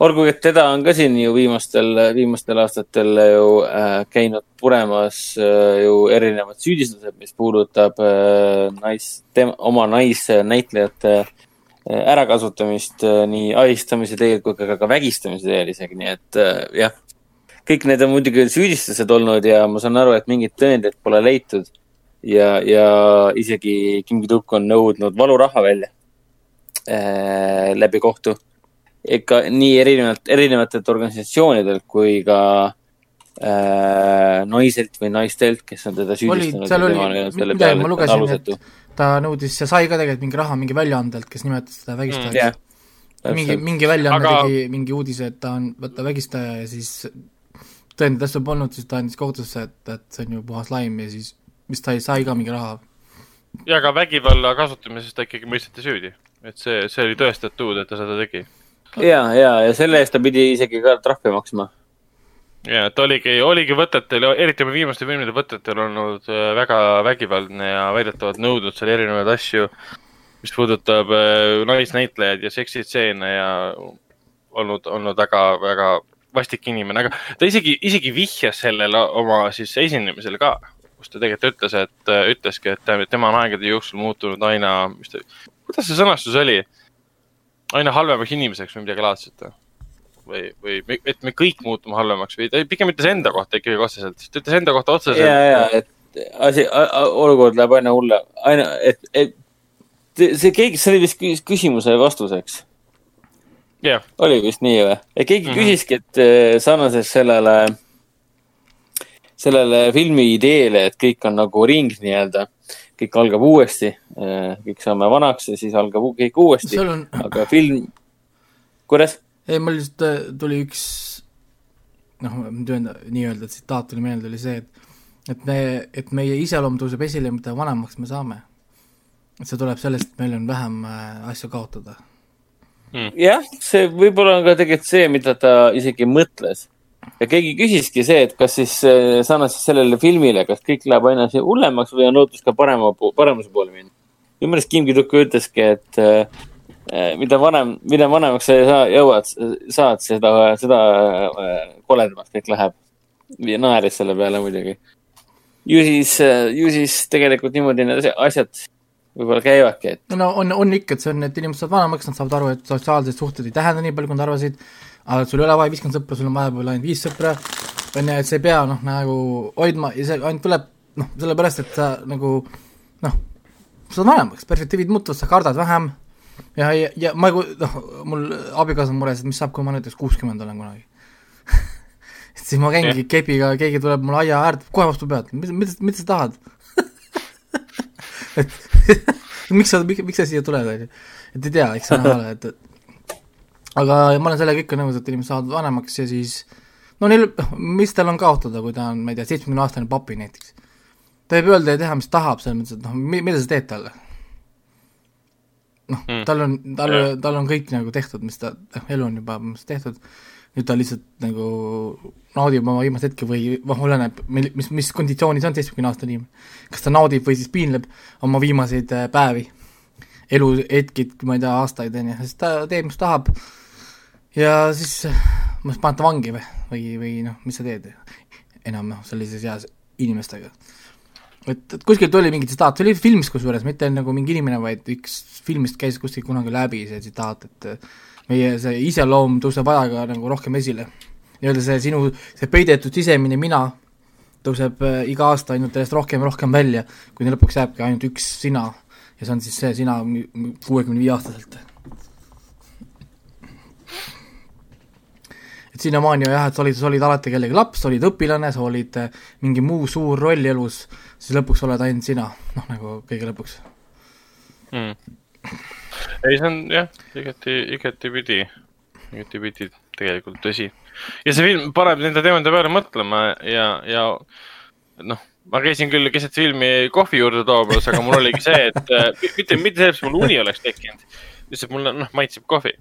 olgugi, et teda on ka siin ju viimastel, viimastel aastatel ju äh, käinud puremas äh, ju erinevad süüdistused, mis puudutab äh, nais, oma naisnäitlejate äh, ärakasutamist äh, nii ahistamise teel kui ka, ka vägistamise teel isegi, nii et äh, jah. kõik need on muidugi süüdistused olnud ja ma saan aru, et mingeid tõendeid pole leitud. ja, ja isegi Kim Kiduk on nõudnud valuraha välja äh, läbi kohtu. ikka nii erinevalt, erinevatelt organisatsioonidelt kui ka äh, naiselt või naistelt, kes on teda süüdistanud. seal oli midagi, ma lugesin, et ta nõudis ja sai ka tegelikult mingi raha mingi väljaandelt, kes nimetas teda vägistajaks jah, mingi, mingi väljaanne Aga- tegi mingi uudise, et ta on vaata vägistaja ja siis tõendid asju polnud, siis ta andis kohtusse, et, et see on ju puhas laim ja siis vist sai, sai ka mingi raha. ja ka vägivalla kasutamises ta ikkagi mõisteti süüdi. et see, see oli tõestatud, et ta seda tegi. ja, ja, ja selle eest ta pidi isegi ka trahvi maksma. Ja et oligi, oligi võtetel, eriti viimaste filmide võtetel olnud äh, väga vägivaldne ja väidetavalt nõudnud seal erinevaid asju, mis puudutab äh, naisnäitlejaid ja seksitseene ja olnud, olnud väga, väga vastik inimene, aga ta isegi, isegi vihjas sellele oma siis esinemisel ka, kus ta tegelikult ütles, et äh, ütleski, et tema on aegade jooksul muutunud aina, mis ta, kuidas see sõnastus oli? aina halvemaks inimeseks või midagi laadset või, või me- et me kõik muutume halvemaks või ta pigem ütles enda kohta ikkagi otseselt, ta ütles enda kohta otseselt. ja, ja, et asi, olukord läheb aina hulle, aina, et, et see keegi, see oli vist kü- küsimuse vastuseks. jah, oli vist nii või? ja keegi mm. -hmm. küsiski, et eh, sarnases sellele, sellele filmi ideele, et kõik on nagu ring nii-öelda, kõik algab uuesti, kõik saame vanaks ja siis algab kõik uuesti, on, aga film, kuidas? Ei mul lihtsalt äh, tuli üks noh, nii-öelda tsitaat tuli meelde, oli see, et et me, et meie iseloom tõuseb esile, mida vanemaks me saame. et see tuleb sellest, et meil on vähem äh, asju kaotada. jah, see võib-olla on ka tegelikult see, mida ta isegi mõtles. ja keegi küsiski see, et kas siis eh, sarnaselt sellele filmile, kas kõik läheb aina hullemaks või on lootus ka parema, paremuse poole minna. minu meelest Kim Ki-duk ütleski, et eh, mida vanem, mida vanemaks sa jõuad, saad, seda, seda eh, koledamaks kõik läheb. ja naeris selle peale muidugi. ju siis, ju siis tegelikult niimoodi need asja- asjad võib-olla käivadki, et no on, on ikka, et see on, et inimesed saavad vanemaks, nad saavad aru, et sotsiaalsed suhted ei tähenda nii palju, kui nad arvasid, aga sul ei ole vaja viiskümmend sõpra, sul on vahepeal ainult viis sõpra, on ju, et sa ei pea noh, nagu hoidma ja see ainult tuleb noh, sellepärast, et sa nagu noh, saad vanemaks, perspektiivid muutuvad, sa kardad vähem ja, ja, ja ma ei noh, mul abikaasa on mures, et mis saab, kui ma näiteks kuuskümmend olen kunagi et siis ma käingi kepiga, keegi tuleb mulle aia äärde, kohe vastu pead, mida, mida, mida sa tahad et miks sa, miks, miks sa siia tuled, on ju. et ei tea, eks see on vale, et, et aga ma olen sellega ikka nõus, et inimesed saavad vanemaks ja siis no neil, mis tal on kaotada, kui ta on, ma ei tea, seitsmekümne aastane papi näiteks. ta võib öelda ja teha, mis tahab, selles mõttes, et noh, mida sa teed talle? Noh Mm. tal on, tal tal on kõik nagu tehtud, mis ta, noh, elu on juba tehtud, nüüd ta lihtsalt nagu naudib oma viimast hetke või noh, oleneb, mil-, mis, mis konditsioonis on seitsmekümne aastane inimene. kas ta naudib või siis piinleb oma viimaseid äh, päevi, eluhetkid, ma ei tea, aastaid, on ju, siis ta teeb, mis tahab ja siis äh, ma siis panen ta vangi või, või, või noh, mis sa teed enam noh, sellises eas inimestega. et, et kuskilt oli mingi tsitaat, see oli filmis kusjuures, mitte nagu mingi inimene, vaid üks filmist käis kuskil kunagi läbi see tsitaat, et äh, meie see iseloom tõuseb ajaga nagu rohkem esile. nii-öelda see sinu, see peidetud sisemine mina tõuseb äh, iga aasta ainult järjest rohkem ja rohkem välja, kuni lõpuks jääbki ainult üks sina ja see on siis see sina kuuekümne viie aastaselt. et sinnamaani jah, et sa olid, sa olid alati kellegi laps, sa olid õpilane, sa olid äh, mingi muu suur roll elus, siis lõpuks oled ainult sina, noh nagu kõige lõpuks. mm.. ei, see on jah, igati, igatipidi, igatipidi tegelikult tõsi. ja see film paneb nende teemade peale mõtlema ja, ja noh, ma käisin küll keset filmi kohvi juurde toomas, aga mul oligi see, et äh, mitte, mitte sellepärast, et mul uni oleks tekkinud, lihtsalt mulle noh, maitseb kohvi.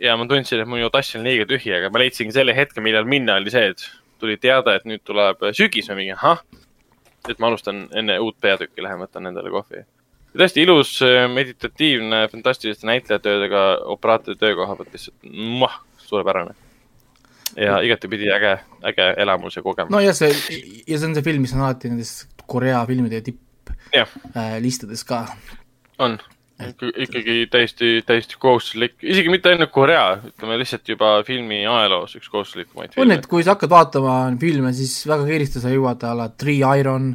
ja ma tundsin, et mu tass on liiga tühi, aga ma leidsingi selle hetke, millal minna, oli see, et tuli teade, et nüüd tuleb sügis, ma mingi ahah. Et ma alustan enne uut peatükki, lähen võtan endale kohvi tõesti ilus, meditatiivne, fantastiliste näitlejatöödega operaatori töökoha pealt lihtsalt suurepärane. ja igatepidi äge, äge elamus ja kogemus. no ja see, ja see on see film, mis on alati nendes Korea filmide tipplistades ka. on. Ikkagi täiesti, täiesti kohustuslik, isegi mitte ainult Korea, ütleme lihtsalt juba filmi ajaloos üks kohustuslikumaid on, et kui sa hakkad vaatama filme, siis väga kiiresti sa jõuad a la Three Iron,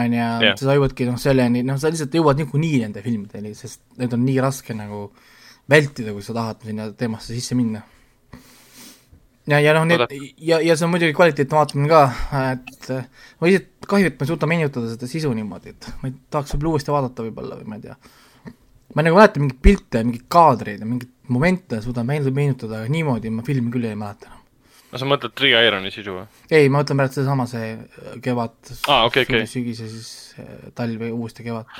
on ju sa jõuadki noh selleni, noh sa lihtsalt jõuad niikuinii nende filmideni, sest need on nii raske nagu vältida, kui sa tahad sinna teemasse sisse minna. ja, ja noh, need ja, ja see on muidugi kvaliteetne vaatamine ka, et ma lihtsalt kahju, et ma ei suuda meenutada seda sisu niimoodi, et ma tahaks võib-olla uuesti vaadata võib-olla või ma ei tea. Ma nagu mäletan mingeid pilte, mingeid kaadreid ja mingeid momente suudan meenutada, aga niimoodi ma filmi küll ei mäleta enam. no sa mõtled Three Ironi sisu või? ei, ma mõtlen praegu sedasama, see äh, kevad Aa, okei, okei. sügis ja siis äh, talv ja uuesti kevad.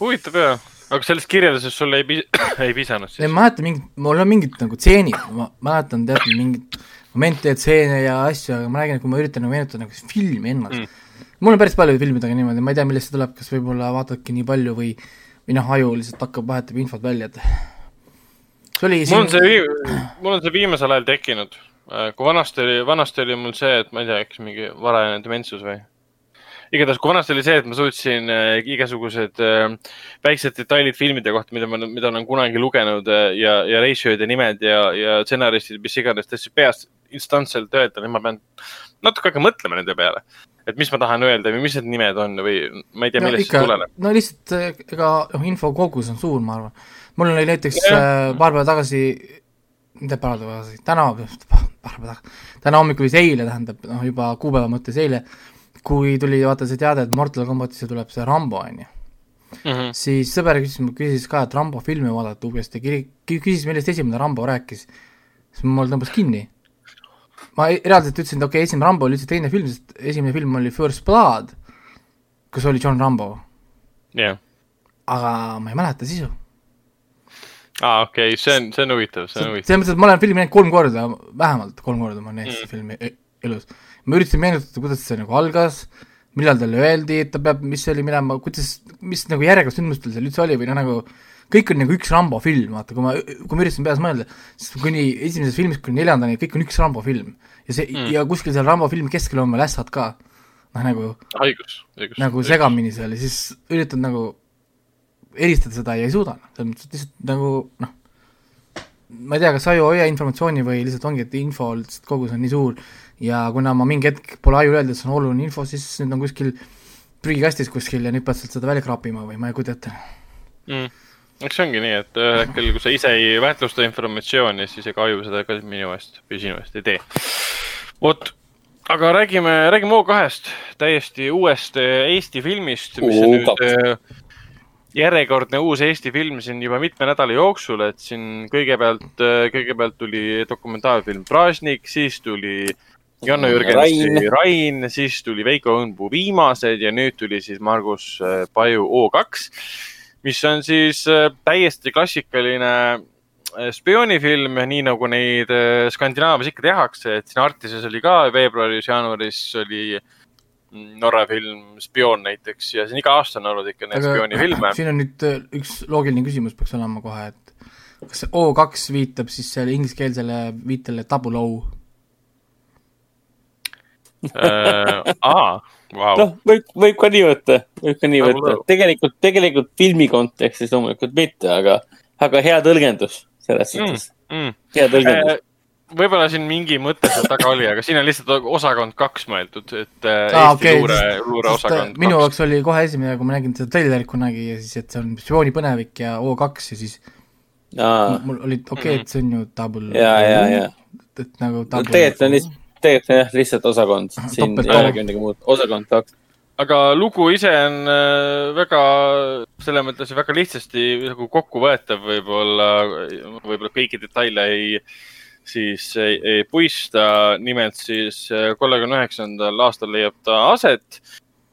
huvitav jah, aga sellest kirjeldusest sulle ei pis-, ei pisanud ei, siis? ma mäletan mingit, mul on mingid nagu tseenid, ma mäletan teatud mingeid momente ja tseene ja asju, aga ma räägin, et kui ma üritan nagu meenutada nagu filmi ennast Mm. mul on päris paljude filmidega niimoodi, ma ei tea, millest see tuleb, kas võib-olla vaatadki nii palju või või noh, aju lihtsalt hakkab, vahetab infot välja, et see oli mul on see, mul on see viimasel ajal tekkinud. kui vanasti oli, vanasti oli mul see, et ma ei tea, äkki mingi varajane dementsus või? igatahes, kui vanasti oli see, et ma suutsin äh, igasugused äh, väiksed detailid filmide kohta, mida ma, mida olen kunagi lugenud äh, ja, ja reisijate nimed ja, ja stsenaristid, mis iganes, tõesti peast instantselt öelda, nüüd ma pean natuke aega mõtlema nende peale. et mis ma tahan öelda või mis need nimed on või ma ei tea, no millest ikka see tuleneb., no lihtsalt äh, ega noh, info kogus on suur, ma arvan. mul oli näiteks äh, paar päeva tagasi, mitte paar päeva tagasi, täna, paar päeva tagasi, täna hommikul siis eile tähendab, noh juba kuupäeva mõttes eile, kui tuli vaata see teade, et Mortal Combatisse tuleb see Rambo, on ju, mm. -hmm. siis sõber küsis, küsis ka, et Rambo filmi vaadata uuesti, küsis, millest esimene Rambo rääkis, siis mul tõmbas kinni. Ma ei- reaalselt ütlesin, et okei okay,, esimene Rambo oli üldse teine film, sest esimene film oli First Blood, kus oli John Rambo jah, aga ma ei mäleta sisu. aa okei okay,, see on, see on huvitav, see on huvitav. selles mõttes, et ma olen filmi näinud kolm korda, vähemalt kolm korda ma olen näinud seda filmi e- elus. ma üritasin meenutada, kuidas see nagu algas, millal talle öeldi, et ta peab, mis see oli minema, kuidas, mis nagu järjekord sündmustel seal üldse oli või noh, nagu kõik on nagu üks Rambo film, vaata, kui ma, kui ma üritasin peas mõelda, siis kuni esimesest filmist kuni neljandani kõik on üks Rambo film. Ja see Mm. ja kuskil seal Rambo filmi keskel on veel ässad ka. noh, nagu haigus, õigus. nagu segamini seal ja siis üritad nagu eristada seda ja ei suuda, selles mõttes, et lihtsalt nagu noh, ma ei tea, kas aju ei hoia informatsiooni või lihtsalt ongi, et info lihtsalt kogus on nii suur ja kuna ma mingi hetk pole ajul öelnud, et see on oluline info, siis nüüd on kuskil prügikastis kuskil ja nüüd pead sealt seda välja kraapima või ma ei kujuta ette. mm.. Eks see ongi nii, et ühel hetkel, kui sa ise ei väärtusta informatsiooni, siis ega aju seda ka minu eest või sinu eest ei tee. vot, aga räägime, räägime O2-st, täiesti uuest eh, Eesti filmist, mis on nüüd O2. eh, järjekordne uus Eesti film siin juba mitme nädala jooksul, et siin kõigepealt, kõigepealt tuli dokumentaalfilm Pražnik, siis tuli Janno Jürgensi Rain. Rain, siis tuli Veiko Õunpuu Viimased ja nüüd tuli siis Margus äh, Paju O2 mis on siis äh, täiesti klassikaline äh, spioonifilm, nii nagu neid äh, Skandinaavias ikka tehakse, et siin Artises oli ka veebruaris-jaanuaris oli mm, Norra film Spioon näiteks ja siin iga aasta on olnud ikka neid spioonifilme. siin on nüüd üks loogiline küsimus peaks olema kohe, et kas see O2 viitab siis selle ingliskeelsele viitele Double O? Aa, vau, noh, võib, võib ka nii võtta, võib ka nii Nagu võtta tegelikult, tegelikult filmi kontekstis loomulikult mitte, aga, aga hea tõlgendus selles Mm. suhtes, mm. hea tõlgendus. võib-olla siin mingi mõte seal taga oli, aga siin on lihtsalt osakond kaks mõeldud, et Aa, Eesti okei, luure, luureosakond minu jaoks oli kohe esimene, kui ma nägin seda treilerit kunagi ja siis, et see on spioonipõnevik ja O2 ja siis aa, mul oli okei okay,, et see on ju double ja, ja, ja. et nagu no tegelikult on lihtsalt, tegelikult on jah, lihtsalt osakond, siin ei olegi midagi muud, osakond kaks. aga lugu ise on äh, väga, selles mõttes väga lihtsasti nagu kokkuvõetav võib-olla, võib-olla kõiki detaile ei, siis ei, ei puista. nimelt siis äh, kolmekümne üheksandal aastal leiab ta aset,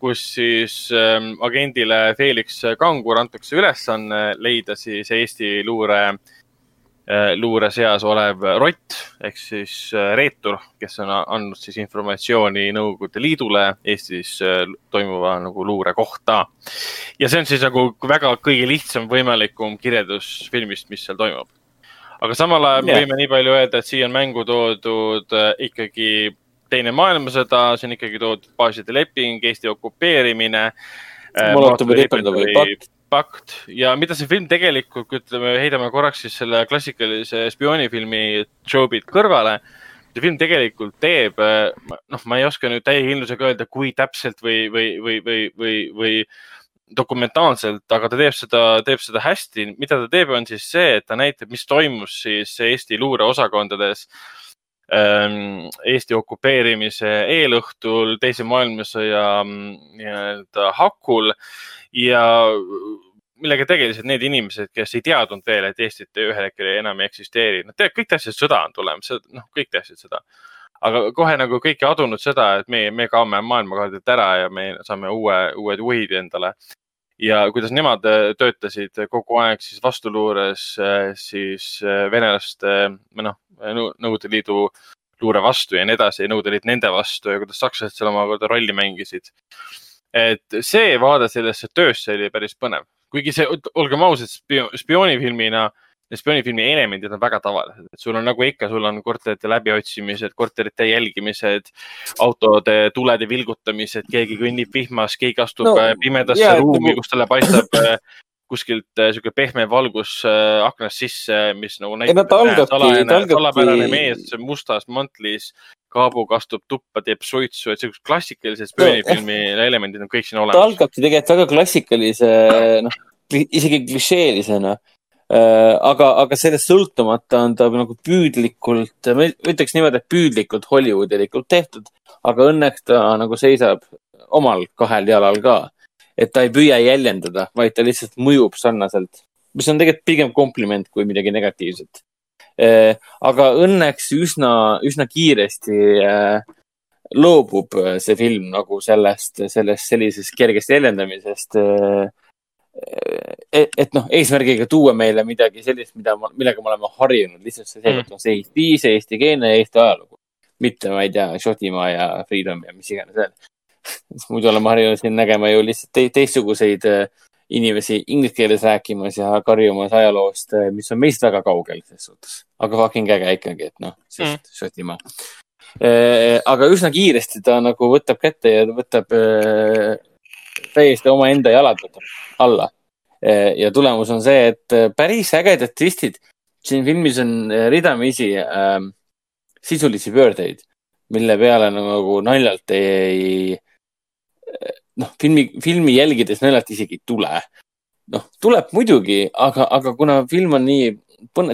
kus siis ähm, agendile Felix Kangur antakse ülesanne leida siis Eesti luure äh, luure seas olev rott ehk siis äh, reetur, kes on andnud siis informatsiooni Nõukogude Liidule Eestis äh, toimuva nagu luure kohta. ja see on siis nagu väga kõige lihtsam võimalikum kirjeldus filmist, mis seal toimub. aga samal ajal yeah. võime nii palju öelda, et siia on mängu toodud äh, ikkagi teine maailmasõda, see on ikkagi toodud baaside leping, Eesti okupeerimine. Molotovi-Ribbentropi pakt. Pakt ja mida see film tegelikult, kui ütleme, heidame korraks siis selle klassikalise spioonifilmi Jobit kõrvale. see film tegelikult teeb, noh, ma ei oska nüüd täie kindlusega öelda, kui täpselt või, või, või, või, või, või dokumentaalselt, aga ta teeb seda, teeb seda hästi. mida ta teeb, on siis see, et ta näitab, mis toimus siis Eesti luureosakondades ähm, Eesti okupeerimise eelõhtul, teise maailmasõja mm, nii-öelda hakul ja millega tegelesid need inimesed, kes ei teadnud veel, et Eestit ühel hetkel enam ei eksisteeri. Nad teavad, kõik teadsid, et sõda on tulemas, noh, kõik teadsid seda. aga kohe nagu kõik ei adunud seda, et me, me kaome maailmakaardilt ära ja me saame uue, uued juhid endale. Ja kuidas nemad äh, töötasid kogu aeg siis vastuluures, äh, siis äh, venelaste või noh, Nõukogude Liidu luure vastu ja nii edasi ja Nõukogude Liit nende vastu ja kuidas sakslased seal omakorda rolli mängisid. et see vaade sellesse töösse oli päris põnev kuigi see, olgem ausad, spioonifilmina, spioonifilmi elemendid on väga tavalised, et sul on nagu ikka, sul on korterite läbiotsimised, korterite jälgimised, autode tulede vilgutamised, keegi kõnnib vihmas, keegi astub no, äh, pimedasse yeah, ruumi nagu..., kus talle paistab äh, kuskilt äh, sihuke pehme valgus aknast sisse, mis nagu näitab, et salajane, salapärane mees mustas mantlis kaabuga astub tuppa, teeb suitsu, et siuksed klassikalised spioonifilmi no, elemendid on kõik siin olemas. ta algabki tegelikult väga klassikalise, noh, isegi klišeelisena äh,. Aga, aga sellest sõltumata on ta nagu püüdlikult, ma ütleks niimoodi, et püüdlikult Hollywoodilikult tehtud, aga õnneks ta nagu seisab omal kahel jalal ka. et ta ei püüa jäljendada, vaid ta lihtsalt mõjub sarnaselt, mis on tegelikult pigem kompliment kui midagi negatiivset Äh, aga õnneks üsna, üsna kiiresti äh, loobub äh, see film nagu sellest, sellest sellisest kergest jäljendamisest. Et, et noh, eesmärgiga tuua meile midagi sellist, mida, millega me oleme harjunud, lihtsalt see seekord mm. on see Eesti, see eestikeelne ja Eesti ajalugu. mitte, ma ei tea, Šotimaa ja Freedom ja mis iganes veel. muidu oleme harjunud siin nägema ju lihtsalt teistsuguseid äh, inimesi inglise keeles rääkimas ja karjumas ajaloost, eh, mis on meist väga kaugel ses suhtes. aga fucking äge ikkagi, et noh, sest mm. Šotimaa aga üsna kiiresti ta nagu võtab kätte ja võtab täiesti omaenda jalad võtab alla eh,. ja tulemus on see, et eh, päris ägedad twistid. siin filmis on eh, ridamisi eh, sisulisi pöördeid, mille peale nagu naljalt ei, ei noh, filmi, filmi jälgides naljalt isegi ei tule. noh, tuleb muidugi, aga, aga kuna film on nii,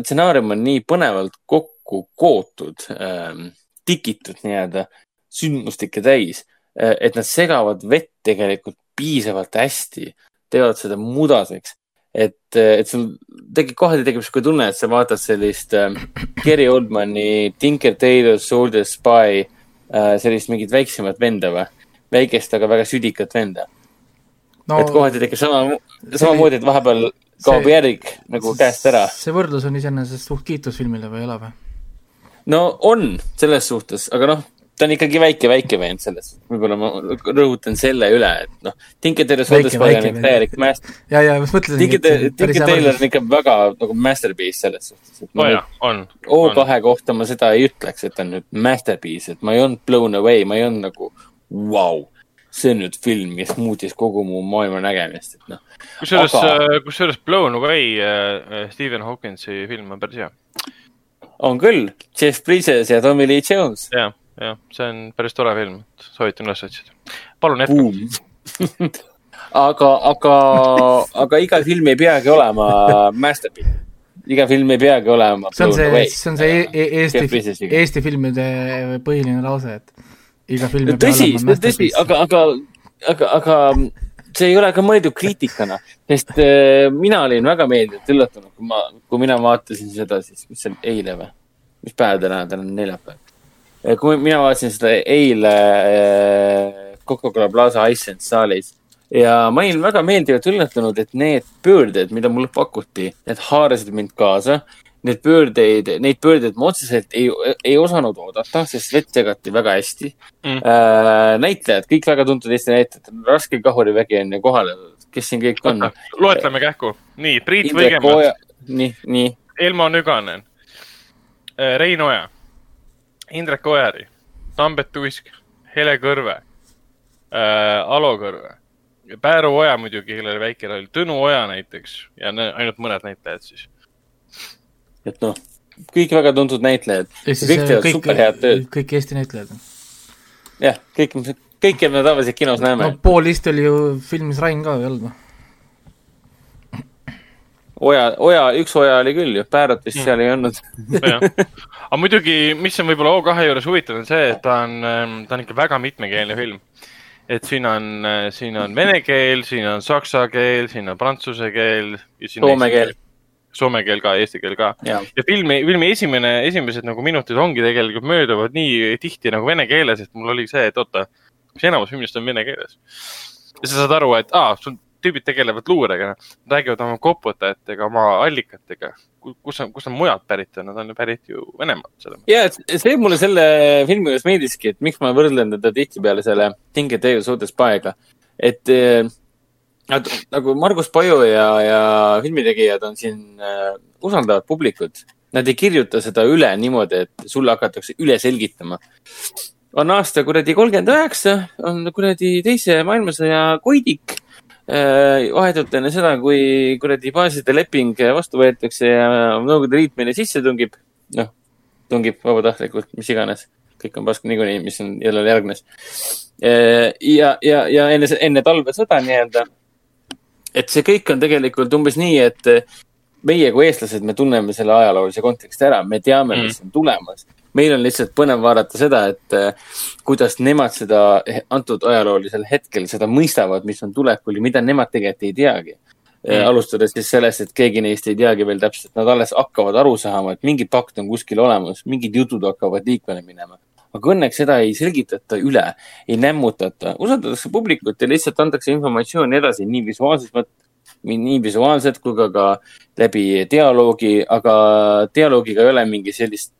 stsenaarium on nii põnevalt kokku kootud ähm,, tikitud nii-öelda, sündmustikke täis, äh, et nad segavad vett tegelikult piisavalt hästi, teevad seda mudaseks et, et sul tekib, kohati tekib sihuke tunne, et sa vaatad sellist äh, Gary Oldmani Tinker Tailor Soldier Spy äh,, sellist mingit väiksemat venda või väikest, aga väga südikat venda no,. et kohati tekib sama, samamoodi, et vahepeal kaob järg nagu käest ära. see võrdlus on iseenesest suht kiitus filmile või ei ole või? no on, selles suhtes, aga noh, ta on ikkagi väike, väike vend selles. võib-olla ma rõhutan selle üle, et noh, Tinker Soldier on ikka täielik master. ja, ja ma mõtlesin. Tinker, Tinker Tailor on ikka väga nagu masterpiece selles suhtes. no jaa, on. O2 kohta ma seda ei ütleks, et ta on nüüd masterpiece, et ma ei olnud blown away, ma ei olnud nagu vau, see on nüüd film, mis muutis kogu mu maailma nägemist, et noh. kusjuures aga..., äh, kusjuures Blown Away äh, Stephen Hawkinsi film on päris hea. on küll, Jeff Bridges ja Tommy Lee Jones. jah, jah, see on päris tore film, soovitan üles otsida. palun jätka aga, aga, aga iga film ei peagi olema masterpiece. iga film ei peagi olema. see on see, see on see e e Eesti, Eesti filmide põhiline lause, et iga film peab tõsi, tõsi, aga, aga, aga, aga see ei ole ka mõeldud kriitikana, sest äh, mina olin väga meeldivalt üllatunud, kui ma, kui mina vaatasin seda siis, mis see on eile või? mis päev täna on, täna on neljapäev. Kui mina vaatasin seda eile äh, Coca-Cola Plaza Iceland saalis ja ma olin väga meeldivalt üllatunud, et need pöörded, mida mulle pakuti, need haarasid mind kaasa need pöördeid, neid pöördeid ma otseselt ei, ei osanud oodata, sest vett segati väga hästi mm.. Äh, näitlejad, kõik väga tuntud Eesti näitlejad, Raske Kahurivägi on ju kohal, kes siin kõik on? loetleme kähku. nii, Priit Võigemaa. nii, nii. Elmo Nüganen, äh, Rein Oja, Indrek Ojari, Tambet Uisk, Hele Kõrve äh,, Alo Kõrve, Pääru Oja muidugi, kellel oli väike roll, Tõnu Oja näiteks ja ainult mõned näitlejad siis et noh, kõik väga tuntud näitlejad. kõik teevad kõik, super head tööd. kõik Eesti näitlejad. jah, kõik, kõike me tavaliselt kinos näeme. no pool Eesti oli ju filmis Rain ka, ei olnud või? Oja, Oja, üks Oja oli küll ju, Päärat vist Mm. seal ei olnud. aga muidugi, mis on võib-olla O2 juures huvitav, on see, et ta on, ta on ikka väga mitmekeelne film. et siin on, siin on vene keel, siin on saksa keel, siin on prantsuse keel. Soome keel.. Soome keel ka, eesti keel ka. ja, filmi, filmi esimene, esimesed nagu minutid ongi tegelikult mööduvad nii tihti nagu vene keeles, et mul oli see, et oota, kas enamus filmist on vene keeles? ja sa saad aru, et aa, sul tüübid tegelevad luurega, räägivad oma koputajatega, oma allikatega. kus on, kus on mujalt pärit nad on ju pärit ju Venemaalt, ja see mulle selle filmi juures meeldiski, et miks ma võrdlen teda tihtipeale selle Tinker Tailor Soldier Spy'ga. et eh, nad nagu Margus Paju ja, ja filmitegijad on siin äh, usaldavad publikut. Nad ei kirjuta seda üle niimoodi, et sulle hakatakse üle selgitama. on aasta kuradi kolmkümmend üheksa, on kuradi teise maailmasõja koidik. Vahetult enne seda, kui kuradi baaside leping vastu võetakse ja Nõukogude Liit meile sisse tungib, noh, tungib vabatahtlikult, mis iganes, kõik on pask niikuinii, mis on jälle järgnes. ja, ja, ja enne, enne talvesõda nii-öelda. et see kõik on tegelikult umbes nii, et meie kui eestlased, me tunneme selle ajaloolise konteksti ära, me teame, mis on tulemas. Meil on lihtsalt põnev vaadata seda, et eh, kuidas nemad seda antud ajaloolisel hetkel seda mõistavad, mis on tulekul ja mida nemad tegelikult ei teagi mm.. alustades siis sellest, et keegi neist ei teagi veel täpselt, nad alles hakkavad aru saama, et mingi pakt on kuskil olemas, mingid jutud hakkavad liikvele minema. aga õnneks seda ei selgitata üle, ei nämmutata, usaldatakse publikut ja lihtsalt antakse informatsiooni edasi nii visuaalses mõttes, nii visuaalselt kui ka, ka läbi dialoogi, aga dialoogiga ei ole mingi sellist,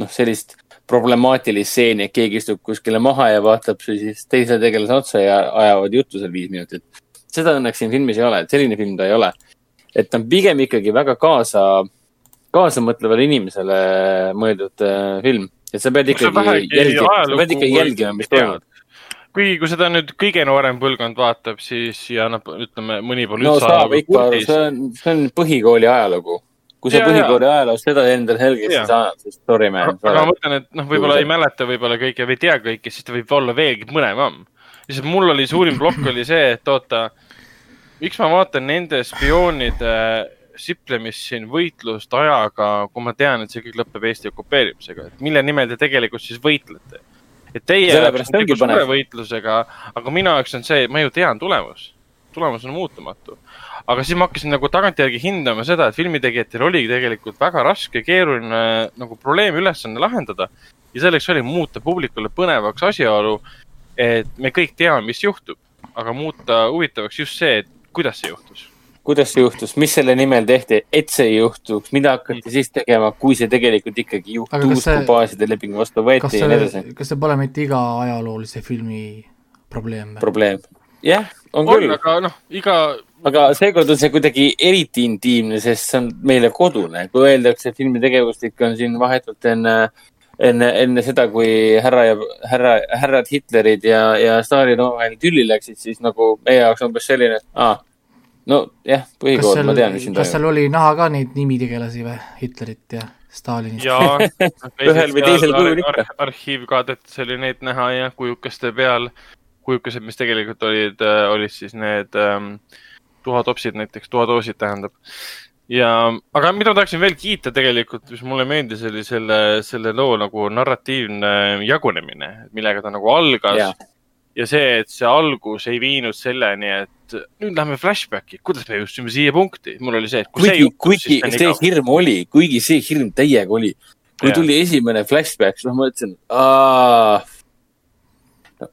noh, sellist problemaatilist stseeni, et keegi istub kuskile maha ja vaatab siis teisele tegelasele otsa ja ajavad juttu seal viis minutit. seda õnneks siin filmis ei ole, et selline film ta ei ole. et ta on pigem ikkagi väga kaasa, kaasamõtlevale inimesele mõeldud äh, film, et sa pead ikkagi jälgima, sa pead ikkagi jälgima, mis toimub. kui, kui seda nüüd kõige noorem põlvkond vaatab, siis ja noh, ütleme mõni pole no saab ikka aru, see on, see on põhikooli ajalugu. Kui sa põhikooli ajaloos seda endale selgeks ei saanud, siis sorry man. aga ma mõtlen, et noh, võib-olla ei mäleta võib-olla kõike või ei tea kõike, siis ta võib olla veelgi põnevam. lihtsalt mul oli suurim plokk oli see, et oota, miks ma vaatan nende spioonide siplemist siin võitlust ajaga, kui ma tean, et see kõik lõpeb Eesti okupeerimisega, et mille nimel te tegelikult siis võitlete? et teie Sellepärast ongi tegu suure võitlusega, aga minu jaoks on see, ma ju tean tulemus. tulemus on muutumatu. Aga siis ma hakkasin nagu tagantjärgi hindama seda, et filmitegijatel oli tegelikult väga raske, keeruline nagu probleemi ülesanne lahendada. ja selleks oli muuta publikule põnevaks asjaolu, et me kõik teame, mis juhtub, aga muuta huvitavaks just see, et kuidas see juhtus. kuidas see juhtus, mis selle nimel tehti, et see ei juhtuks, mida hakati siis tegema, kui see tegelikult ikkagi juhtus, see- kui baaside leping vastu kas võeti ja nii edasi see, kas see pole mitte iga ajaloolise filmi probleem probleem. jah, on on, küll, aga noh, iga, aga seekord on see kuidagi eriti intiimne, sest see on meile kodune, kui öeldakse, et filmi tegevustik on siin vahetult enne, enne, enne seda, kui härra ja härra, härrad Hitlerid ja, ja Stalin omavahel tülli läksid, siis nagu meie jaoks umbes selline, et aa, nojah, kas põhikool, ma tean, mis siin, kas seal toimub. oli näha ka neid nimitegelasi või, Hitlerit ja Stalinit? ja. Ühel või teisel kujul ikka. arhiivkaadetes oli neid näha ja kujukeste peal, kujukesed, mis tegelikult olid, olid siis need ähm, tuhatopsid näiteks, tuhatoosid tähendab. ja, aga mida ma tahaksin veel kiita tegelikult, mis mulle meeldis, oli selle, selle loo nagu narratiivne jagunemine, millega ta nagu algas Jaa. ja see, et see algus ei viinud selleni, et nüüd lähme flashbacki, kuidas me jõudsime siia punkti. mul oli see, see kuigi, kuigi siis see hirm oli, kuigi see hirm täiega oli. kui Jaa. tuli esimene flashback, siis ma mõtlesin, aa.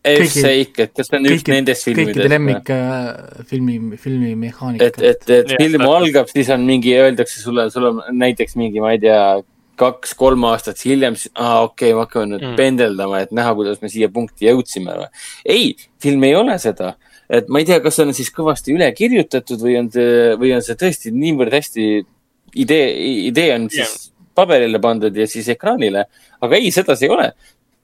Kõigi- F-Sake, et kas see on üks kõikide, nendest kõikide filmidest. lemmik äh, filmi, filmi et, et, et Jah, film algab, siis on mingi, öeldakse sulle, sul on näiteks mingi, ma ei tea, kaks-kolm aastat hiljem, siis aa, okei okay,, me hakkame nüüd Mm. pendeldama, et näha, kuidas me siia punkti jõudsime või. ei, film ei ole seda. et ma ei tea, kas see on siis kõvasti üle kirjutatud või on see, või on see tõesti niivõrd hästi idee, idee on siis paberile pandud ja siis ekraanile. aga ei, sedasi ei ole.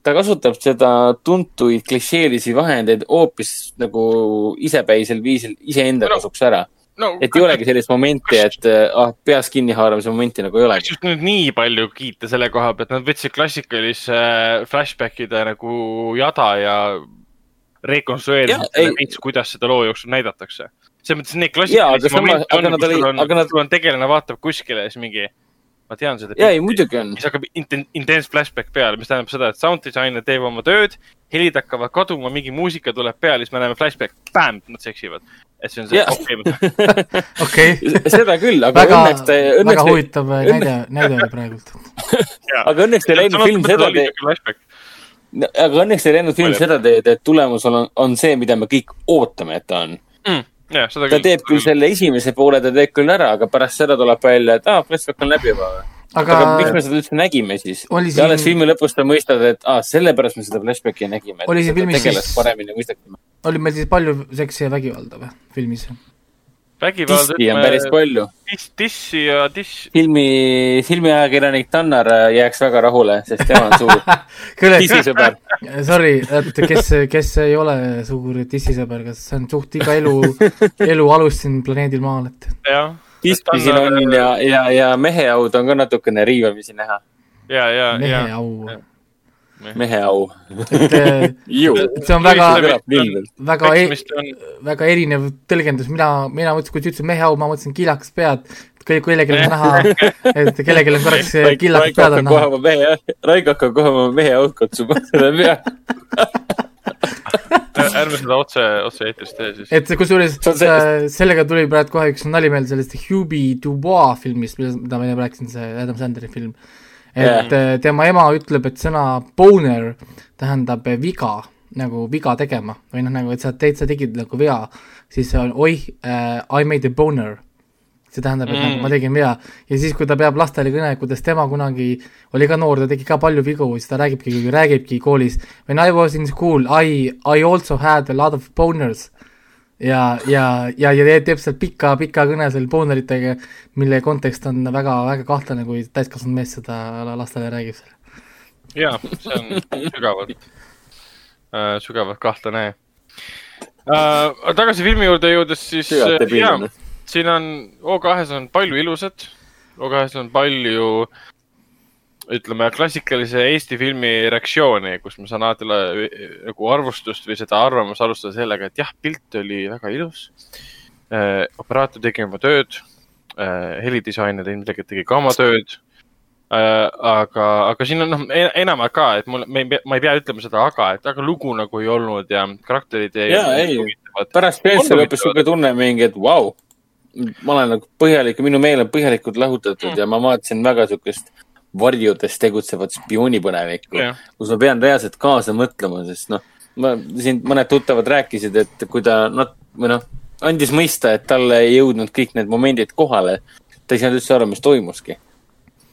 Ta kasutab seda tuntuid klišeelisi vahendeid hoopis nagu isepäisel viisil iseenda No, kasuks ära. no, et ei olegi sellist momenti, et ah, peas kinni haaramise momenti nagu ei olegi. just nüüd nii palju kiita selle koha pealt, nad võtsid klassikalise flashback'ide nagu jada ja rekonstrueerisid ei- veits, kuidas seda loo jooksul näidatakse. selles mõttes samas- momendid aga on, kus sul on, sul on tegelane vaatab kuskile ja siis mingi, ma tean seda. ja ei, muidugi on. siis hakkab inten- intense flashback peale, mis tähendab seda, et sound designer teeb oma tööd, helid hakkavad kaduma, mingi muusika tuleb peale, siis me näeme flashback, bäm, nad seksivad. et see on see Jaa. okei okei, seda küll, aga väga, õnneks ta, väga õnneks ta, huvitav näide, näide oli praegult. aga õnneks ei läinud film seda teed, flashback. aga õnneks ei läinud film seda teed, et tulemus on, on see, mida me kõik ootame, et ta on. jah, seda ta teeb küll selle esimese poole, ta teeb küll ära, aga pärast seda tuleb välja, et aa, flashback on läbi juba. aga aga miks me seda üldse nägime siis? Oli ja alles siin- filmi lõpus sa mõistad, et aa, sellepärast me seda flashbacki nägime. Oli siin filmis siis- oli meil siis palju seksi ja vägivalda või, filmis? vägivald, dissi on päris palju. diss, dissi ja diss, filmi, filmiajakirjanik Tannar äh, jääks väga rahule, sest tema on suur dissisõber. sorry, et kes, kes ei ole suur dissisõber, kas see on suht iga elu, elu alus siin planeedil Maal, et dissi siin on ja, ja, ja meheaud on ka natukene riivamisi näha. ja, ja, ja. au. meheau. Eh, ju. et see on väga, väga, on, väga erinev tõlgendus, mina, mina mõtlesin, kui sa ütlesid mehe au, ma mõtlesin killakas pead, et kui kellelgi on näha, et kellelgi on korraks killakas Raiko pead on näha. mehe, Raiko hakkab kohe oma mehe aud kutsuma selle pea. ärme seda otse, otse eetris tee siis. et kusjuures see, sellega tuli praegu kohe üks nali meelde sellest Hubie Dubois filmist, mida ma enne rääkisin, see Adam Sandleri film. Et yeah. tema ema ütleb, et sõna boner tähendab viga, nagu viga tegema või noh, nagu et sa teed, sa tegid nagu vea, siis on oih uh,, I made a boner. see tähendab, et mm. nagu ma tegin vea ja siis, kui ta peab lastele kõne, kuidas tema kunagi oli ka noor, ta tegi ka palju vigu, siis ta räägibki, räägibki koolis When I was in school I, I also had a lot of boners ja, ja, ja, ja teeb- seal pika, pika kõne seal booneritega, mille kontekst on väga, väga kahtlane, kui täiskasvanud mees seda lastele räägib seal. ja, see on sügavalt äh,, sügavalt kahtlane äh,. tagasi filmi juurde jõudes, siis äh, jaa, siin on O2-s on palju ilusat, O2-s on palju ütleme, klassikalise Eesti filmi reaktsiooni, kus ma saan alati la- nagu arvustust või seda arvamust alustada sellega, et jah, pilt oli väga ilus äh,. operaator tegi oma tööd äh,, helidisainer ilmselgelt tegi ka oma tööd äh,. aga, aga siin on noh, enamalt ka, et mul, me ei pea, ma ei pea ütlema seda aga, et aga lugu nagu ei olnud ja karakterid ei. Jaa, ei. pärast oli hoopis siuke tunne mingi, et vau. ma olen nagu põhjalik, minu meel on põhjalikult lahutatud Mm. ja ma vaatasin väga siukest varjudes tegutsevat spioonipõnevikku, jah, kus ma pean reaalselt kaasa mõtlema, sest noh, ma siin mõned tuttavad rääkisid, et kui ta nat- või noh, andis mõista, et talle ei jõudnud kõik need momendid kohale, ta ei saanud üldse aru, mis toimuski.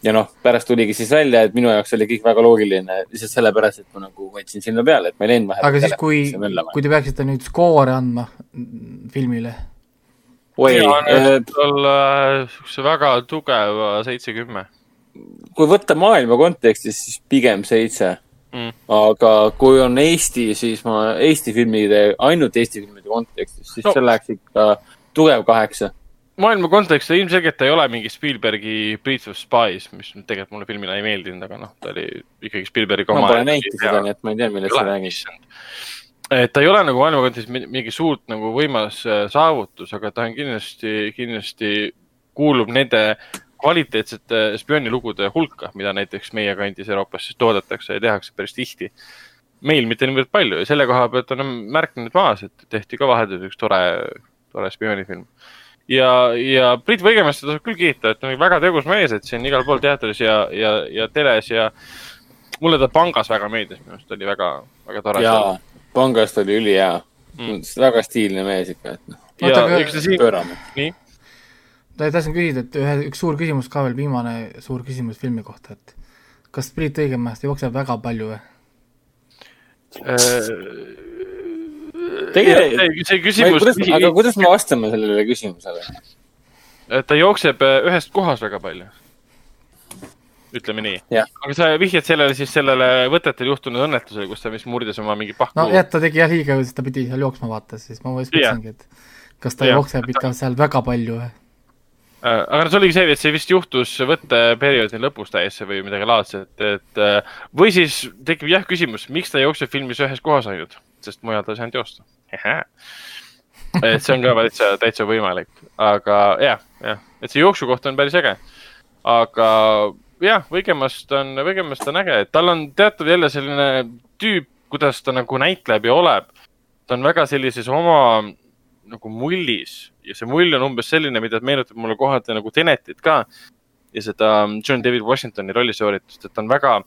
ja noh, pärast tuligi siis välja, et minu jaoks oli kõik väga loogiline, lihtsalt sellepärast, et ma nagu võtsin silma peale, et ma ei läinud aga siis, kui, kui te peaksite nüüd skoore andma mm, filmile, oi, ja äh, olla siukse väga tugeva seitse-kümme kui võtta maailma kontekstis, siis pigem seitse. mm.. aga kui on Eesti, siis ma Eesti filmide, ainult Eesti filmide kontekstis, siis No. see läheks ikka tugev kaheksa. maailma kontekstis ilmselgelt ei ole mingi Spielbergi Breath of Spies, mis tegelikult mulle filmina ei meeldinud, aga noh, ta oli ikkagi Spielbergi ma oma. pole näinud seda, nii et ma ei tea, millest sa räägid. et ta ei ole nagu maailma kontekstis mi- mingi suurt nagu võimas äh, saavutus, aga ta on kindlasti, kindlasti kuulub nende kvaliteetsete spioonilugude hulka, mida näiteks meie kandis Euroopas siis toodetakse ja tehakse päris tihti. meil mitte niivõrd palju ja selle koha pealt on märk nüüd maas, et tehti ka vaheldus üks tore, tore spioonifilm. ja, ja Priit Võigemest tasub küll kiita, et ta on väga tegus mees, et on igal pool teatris ja, ja, ja teles ja mulle ta pangas väga meeldis, minu arust oli väga, väga tore. jaa, pangast oli ülihea Mm. väga stiilne mees ikka, et noh, ta siin, nii, ta tahtsin küsida, et ühe, üks suur küsimus ka veel, viimane suur küsimus filmi kohta, et kas Priit Õigemäest jookseb väga palju või? tegelikult, see küsimus, aga kuidas me vastame sellele küsimusele? ta jookseb äh, ühest kohast väga palju. ütleme nii. Aga sa vihjad sellele siis sellele võtetel juhtunud õnnetusele, kus ta vist murdis oma mingi pahku no jah, ta tegi jah liiga, siis ta pidi seal jooksma vaata, siis ma mõtlesingi, et kas ta Jah. jookseb ikka seal väga palju või? Äh, aga no see oligi see, et see vist juhtus võtteperioodi lõpus täiesti või midagi laadset, et äh, või siis tekib jah küsimus, miks ta jookseb filmis ühes kohas ainult, sest mujal ta ei saanud joosta. et see on ka täitsa, täitsa võimalik, aga jah, jah, et see jooksukoht on päris äge. aga jah, Võigemast on, Võigemast on äge, et tal on teatav jälle selline tüüp, kuidas ta nagu näitleb ja oleb. ta on väga sellises oma nagu mullis. Ja see mull on umbes selline, mida meenutab mulle kohati nagu Tenetit ka. Ja seda John David Washingtoni rollisooritust, et ta on väga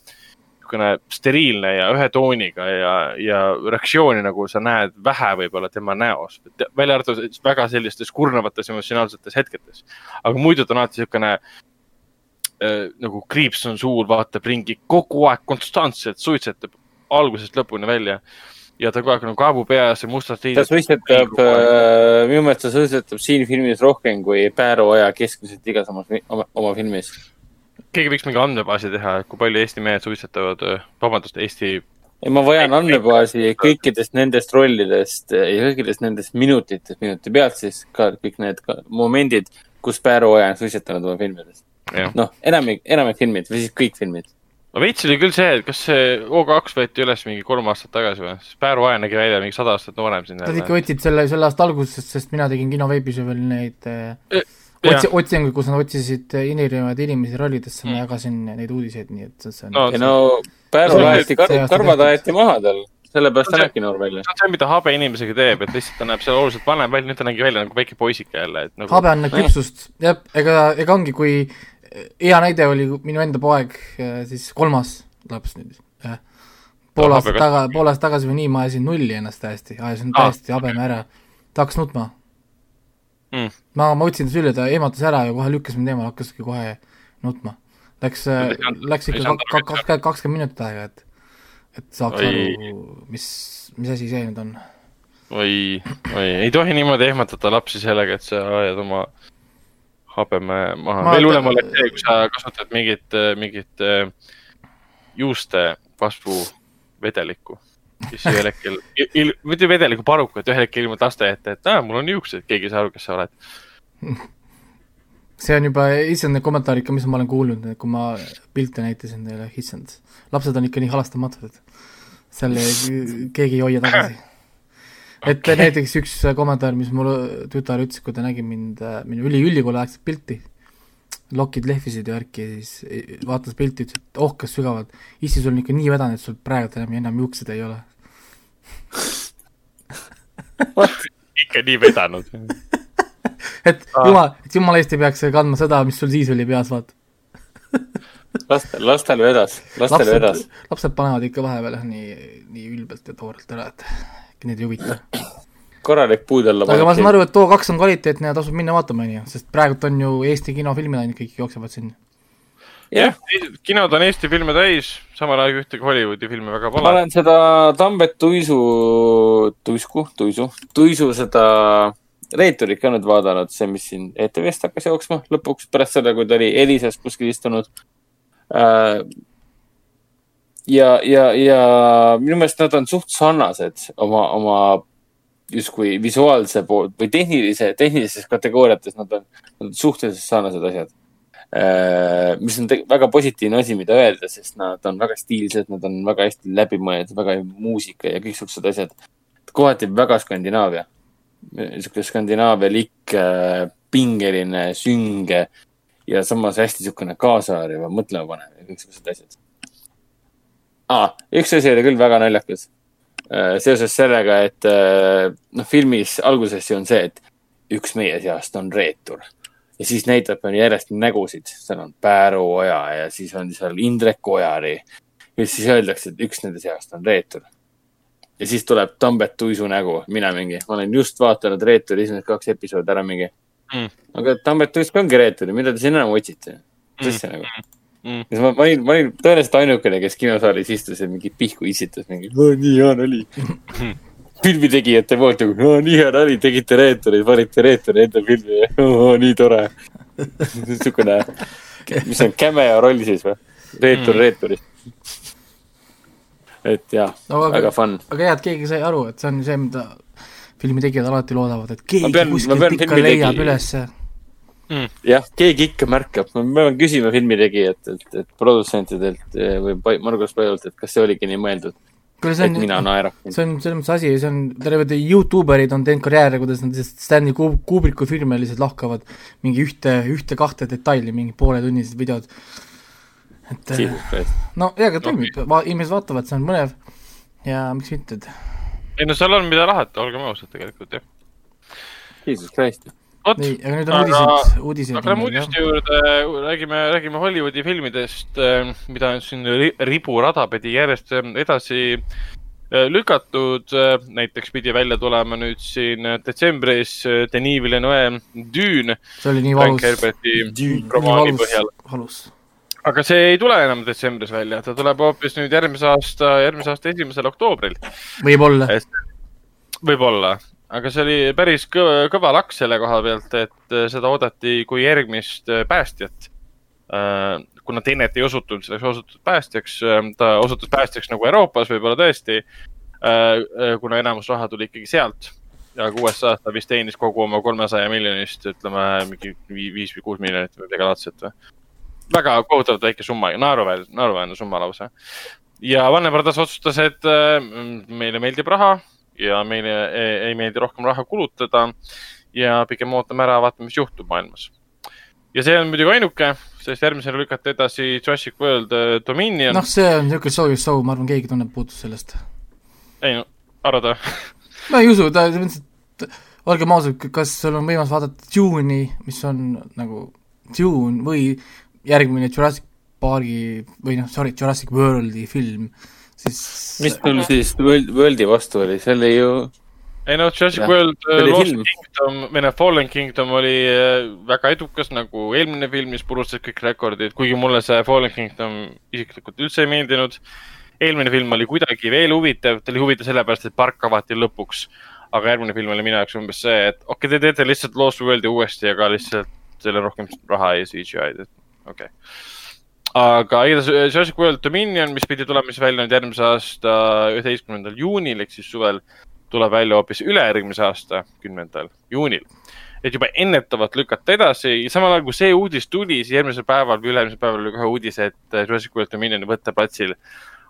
niisugune steriilne ja ühe tooniga ja, ja reaktsiooni nagu sa näed vähe võib-olla tema näos, välja arvatud väga sellistes kurnavates emotsionaalsetes hetkedes. aga muidu ta on alati niisugune äh, nagu kriips on suur, vaatab ringi kogu aeg konstantselt suitsetab algusest lõpuni välja ja ta kogu aeg on kaevu peas ja mustad ta riided. suitsetab, minu meelest ta suitsetab siin filmis rohkem kui Pääruoja keskmiselt igas oma, oma, oma filmis. keegi võiks mingi andmebaasi teha, kui palju Eesti mehed suitsetavad, vabandust, Eesti ja ma vajan andmebaasi kõikidest nendest rollidest ja kõikidest nendest minutitest, minuti pealt siis ka kõik need ka momendid, kus Pääruoja on suitsetanud oma filmides. noh, enamik, enamik filmid või siis kõik filmid. No veits oli küll see, et kas see O2 võeti üles mingi kolm aastat tagasi või? sest Pääru Aja nägi välja mingi sada aastat noorem siin. Nad ikka võtsid selle selle aasta algusest, sest mina tegin kinoveebis ju veel neid äh, otsi-, otsinguid, kus nad otsisid äh, erinevaid inimesi rollidesse, ma jagasin neid uudiseid, nii et see on No, ei no Pääru See aeti, see aasta karvad aeti maha tal, sellepärast ta See- näebki noor välja. see on see, mida habe inimesega teeb, et lihtsalt ta näeb seal oluliselt vanem välja, nüüd ta nägi välja nagu väike poisike jälle, et nagu. habe annab küpsust, jah, ega, ega ongi, kui hea näide oli minu enda poeg, siis kolmas laps nüüd, jah. pool No, aastat taga, pool aastat tagasi või nii ma ajasin nulli ennast täiesti, ajasin Aa. täiesti habeme ära. ta hakkas nutma Mm. ma, ma võtsin ta sülle, ta ehmatas ära ja kohe lükkas mind eemale, hakkaski kohe nutma. Läks saanud- läks ikka kakskümmend, kakskümmend minutit aega, et et saaks Oi. aru, mis, mis asi see nüüd on. oi, oi, ei tohi niimoodi ehmatada lapsi sellega, et sa ajad oma habeme maha Ma- veel hullem oleks see, kui sa kasutad mingit, mingit äh, juuste kasvu vedelikku, kes ühel hetkel, mitte vedelikku paruku, et ühel hetkel ilmub laste ette, et aa, mul on juuksed, keegi ei saa aru, kes sa oled. see on juba, issand need kommentaarid ka, mis ma olen kuulnud, kui ma pilte näitasin teile, issand, lapsed on ikka nii halastamatud, et seal keegi ei hoia tagasi. et näiteks üks kommentaar, mis mul tütar ütles, kui ta nägi mind, minu üli, ülikooliaegset pilti, lokid lehvisid ja värki ja siis vaatas pilti, ütles, et ohkas sügavalt, issi, sul on ikka nii vedanud, et sul praegu enam, enam juukseid ei ole. ikka nii vedanud. et Aa. jumal, et jumala eest ei peaks kandma seda, mis sul siis oli peas, vaata. lastel, lastel vedas, lastel vedas. lapsed, lapsed panevad ikka vahepeal jah, nii, nii ülbelt ja toorelt ära, et neid ei huvita. korralik puud alla aga ma saan aru, et O2 on kvaliteetne ja tasub minna vaatama, on ju, sest praegult on ju Eesti kinofilmid ainult kõik jooksevad sinna. jah, kinod on Eesti filme täis, samal ajal ühtegi Hollywoodi filmi väga ma pole. olen seda Tambet Tuisu, Tuisku, Tuisu, Tuisu seda reeturit ka nüüd vaadanud, see, mis siin ETV-st hakkas jooksma lõpuks pärast seda, kui ta oli Elisas kuskil istunud. ja, ja, ja minu meelest nad on suht sarnased oma, oma justkui visuaalse pool või tehnilise, tehnilises kategooriates nad on, nad on suhteliselt sarnased asjad. mis on väga positiivne asi, mida öelda, sest nad on väga stiilsed, nad on väga hästi läbimõeldud, väga muusika ja kõik siuksed asjad. kohati väga Skandinaavia, sihuke skandinaavialik, pingeline, sünge ja samas hästi siukene kaasaarv ja mõtlema panev ja kõik siuksed asjad ah,. üks asi oli küll väga naljakas. seoses sellega, et äh, noh, filmis alguses ju on see, et üks meie seast on reetur ja siis näitab meile järjest nägusid, seal on Pääru Oja ja siis on seal Indrek Ojari. ja siis öeldakse, et üks nende seast on reetur. ja siis tuleb Tambet Tuisu nägu, mina mingi, ma olen just vaadanud Reeturi esimesed kaks episoodi ära mingi Mm. aga Tambet Tuisk ongi reetur ja mida te siin enam otsite? mis asja nagu? Mm. siis ma, ma olin, ma olin tõenäoliselt ainukene, kes kinosaalis istus ja mingi pihku isitas mingi, nii hea nali. filmitegijate poolt nagu, nii hea nali, tegite reeturi, panite reeturi enda filmi ja nii tore. niisugune, mis see on, cameo roll siis või? reetur Mm. reeturist. et jah No aga- väga fun. aga hea, et keegi sai aru, et see on see, mida filmitegijad alati loodavad, et keegi kuskilt ikka leiab ülesse. jah, keegi ikka märkab, ma pean küsima filmitegijatelt, et produtsentidelt eh, või Margus Pajult, et kas see oligi nii mõeldud. kuule, see et mina on, see on selles mõttes asi, see on, terved Youtuberid on teinud karjääre, kuidas nad lihtsalt Stanley Kub- Kubricku filme lihtsalt lahkavad mingi ühte, ühte-kahte detaili, mingi pooletunnised videod. et Christ. no jaa, aga toimib, va-, inimesed vaatavad, see on põnev ja miks mitte, et ei no seal on, mida lahata, olgem ausad tegelikult jah. Jesus Christ. nii, aga nüüd on uudised, uudised aga lähme uudiste juurde, räägime, räägime Hollywoodi filmidest, mida on siin ri- riburada pidi järjest äh, edasi äh, lükatud. näiteks pidi välja tulema nüüd siin detsembris Denis Villeneuve Dune. See oli nii valus, valus. aga see ei tule enam detsembris välja, ta tuleb hoopis nüüd järgmise aasta, järgmise aasta esimesel oktoobril. võib-olla, võib-olla, aga see oli päris kõva, kõva laks selle koha pealt, et äh, seda oodati kui järgmist äh, päästjat. kuna Tenet ei osutunud selleks osututud päästjaks, ta osutus päästjaks nagu Euroopas võib-olla tõesti. kuna enamus raha tuli ikkagi sealt ja USA-s ta vist teenis kogu oma kolmesaja miljonist, ütleme mingi vii- viis või kuus miljonit või midagi laadset või. väga kohutavalt väike summa, naeruväärne, naeruväärne summa lausa. ja Warner Brothers otsustas, et äh, meile meeldib raha ja meile ei, ei meeldi rohkem raha kulutada ja pigem ootame ära, vaatame, mis juhtub maailmas. ja see on muidugi ainuke, sest järgmisena lükati edasi Jurassic World äh, Dominion noh, see on niisugune soojus show, ma arvan, keegi tunneb puudust sellest. ei no, arvad või? ma ei usu, ta, olgem ausad, kas sul on võimalus vaadata Dune'i, mis on nagu Dune või järgmine Jurassic Parki või noh, sorry, Jurassic Worldi film, siis mis sul siis World, Worldi vastu oli, see oli ju, ei no Jurassic Jah, World oli Lost film. Kingdom või noh, Fallen Kingdom oli äh, väga edukas nagu eelmine film, mis purustas kõik rekordid, kuigi mulle see Fallen Kingdom isiklikult üldse ei meeldinud. eelmine film oli kuidagi veel huvitav, ta oli huvitav sellepärast, et park avati lõpuks. aga järgmine film oli minu jaoks umbes see, et okei okay,, te teete lihtsalt Lost Worldi uuesti, aga lihtsalt on rohkem raha ja CGI-d, et okei okay.. Aga igatahes Jurassic World Dominion, mis pidi tulema siis välja nüüd järgmise aasta üheteistkümnendal juunil ehk siis suvel, tuleb välja hoopis ülejärgmise aasta kümnendal juunil. et juba ennetavalt lükata edasi, samal ajal kui see uudis tuli, siis järgmisel päeval või üle-eelmisel päeval oli kohe uudis, et Jurassic World Dominioni võtteplatsil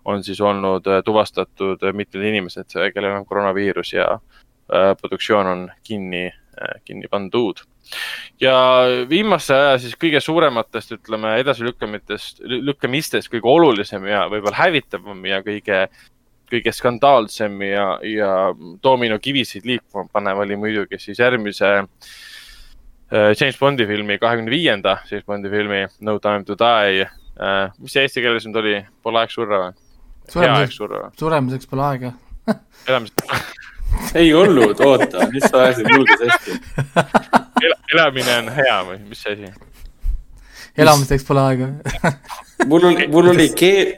on siis olnud äh, tuvastatud äh, mitmed inimesed, kellel on koroonaviirus ja äh, produktsioon on kinni, kinni pandud. Ja viimase aja siis kõige suurematest, ütleme, edasilükkamitest, lükkamistest kõige olulisem ja võib-olla hävitavam ja kõige, kõige skandaalsem ja, ja doominokivisid liikuma panev oli muidugi siis järgmise äh, James Bondi filmi, kahekümne viienda James Bondi filmi No time to die. mis see eesti keeles nüüd oli, Pole aeg surra või? hea aeg suremiseks, surra või? suremiseks pole aega. elamist, ei olnud, oota, nüüd sa ajasid julges hästi. elamine on hea või mis asi? elamiseks pole aega. mul oli, mul oli keel,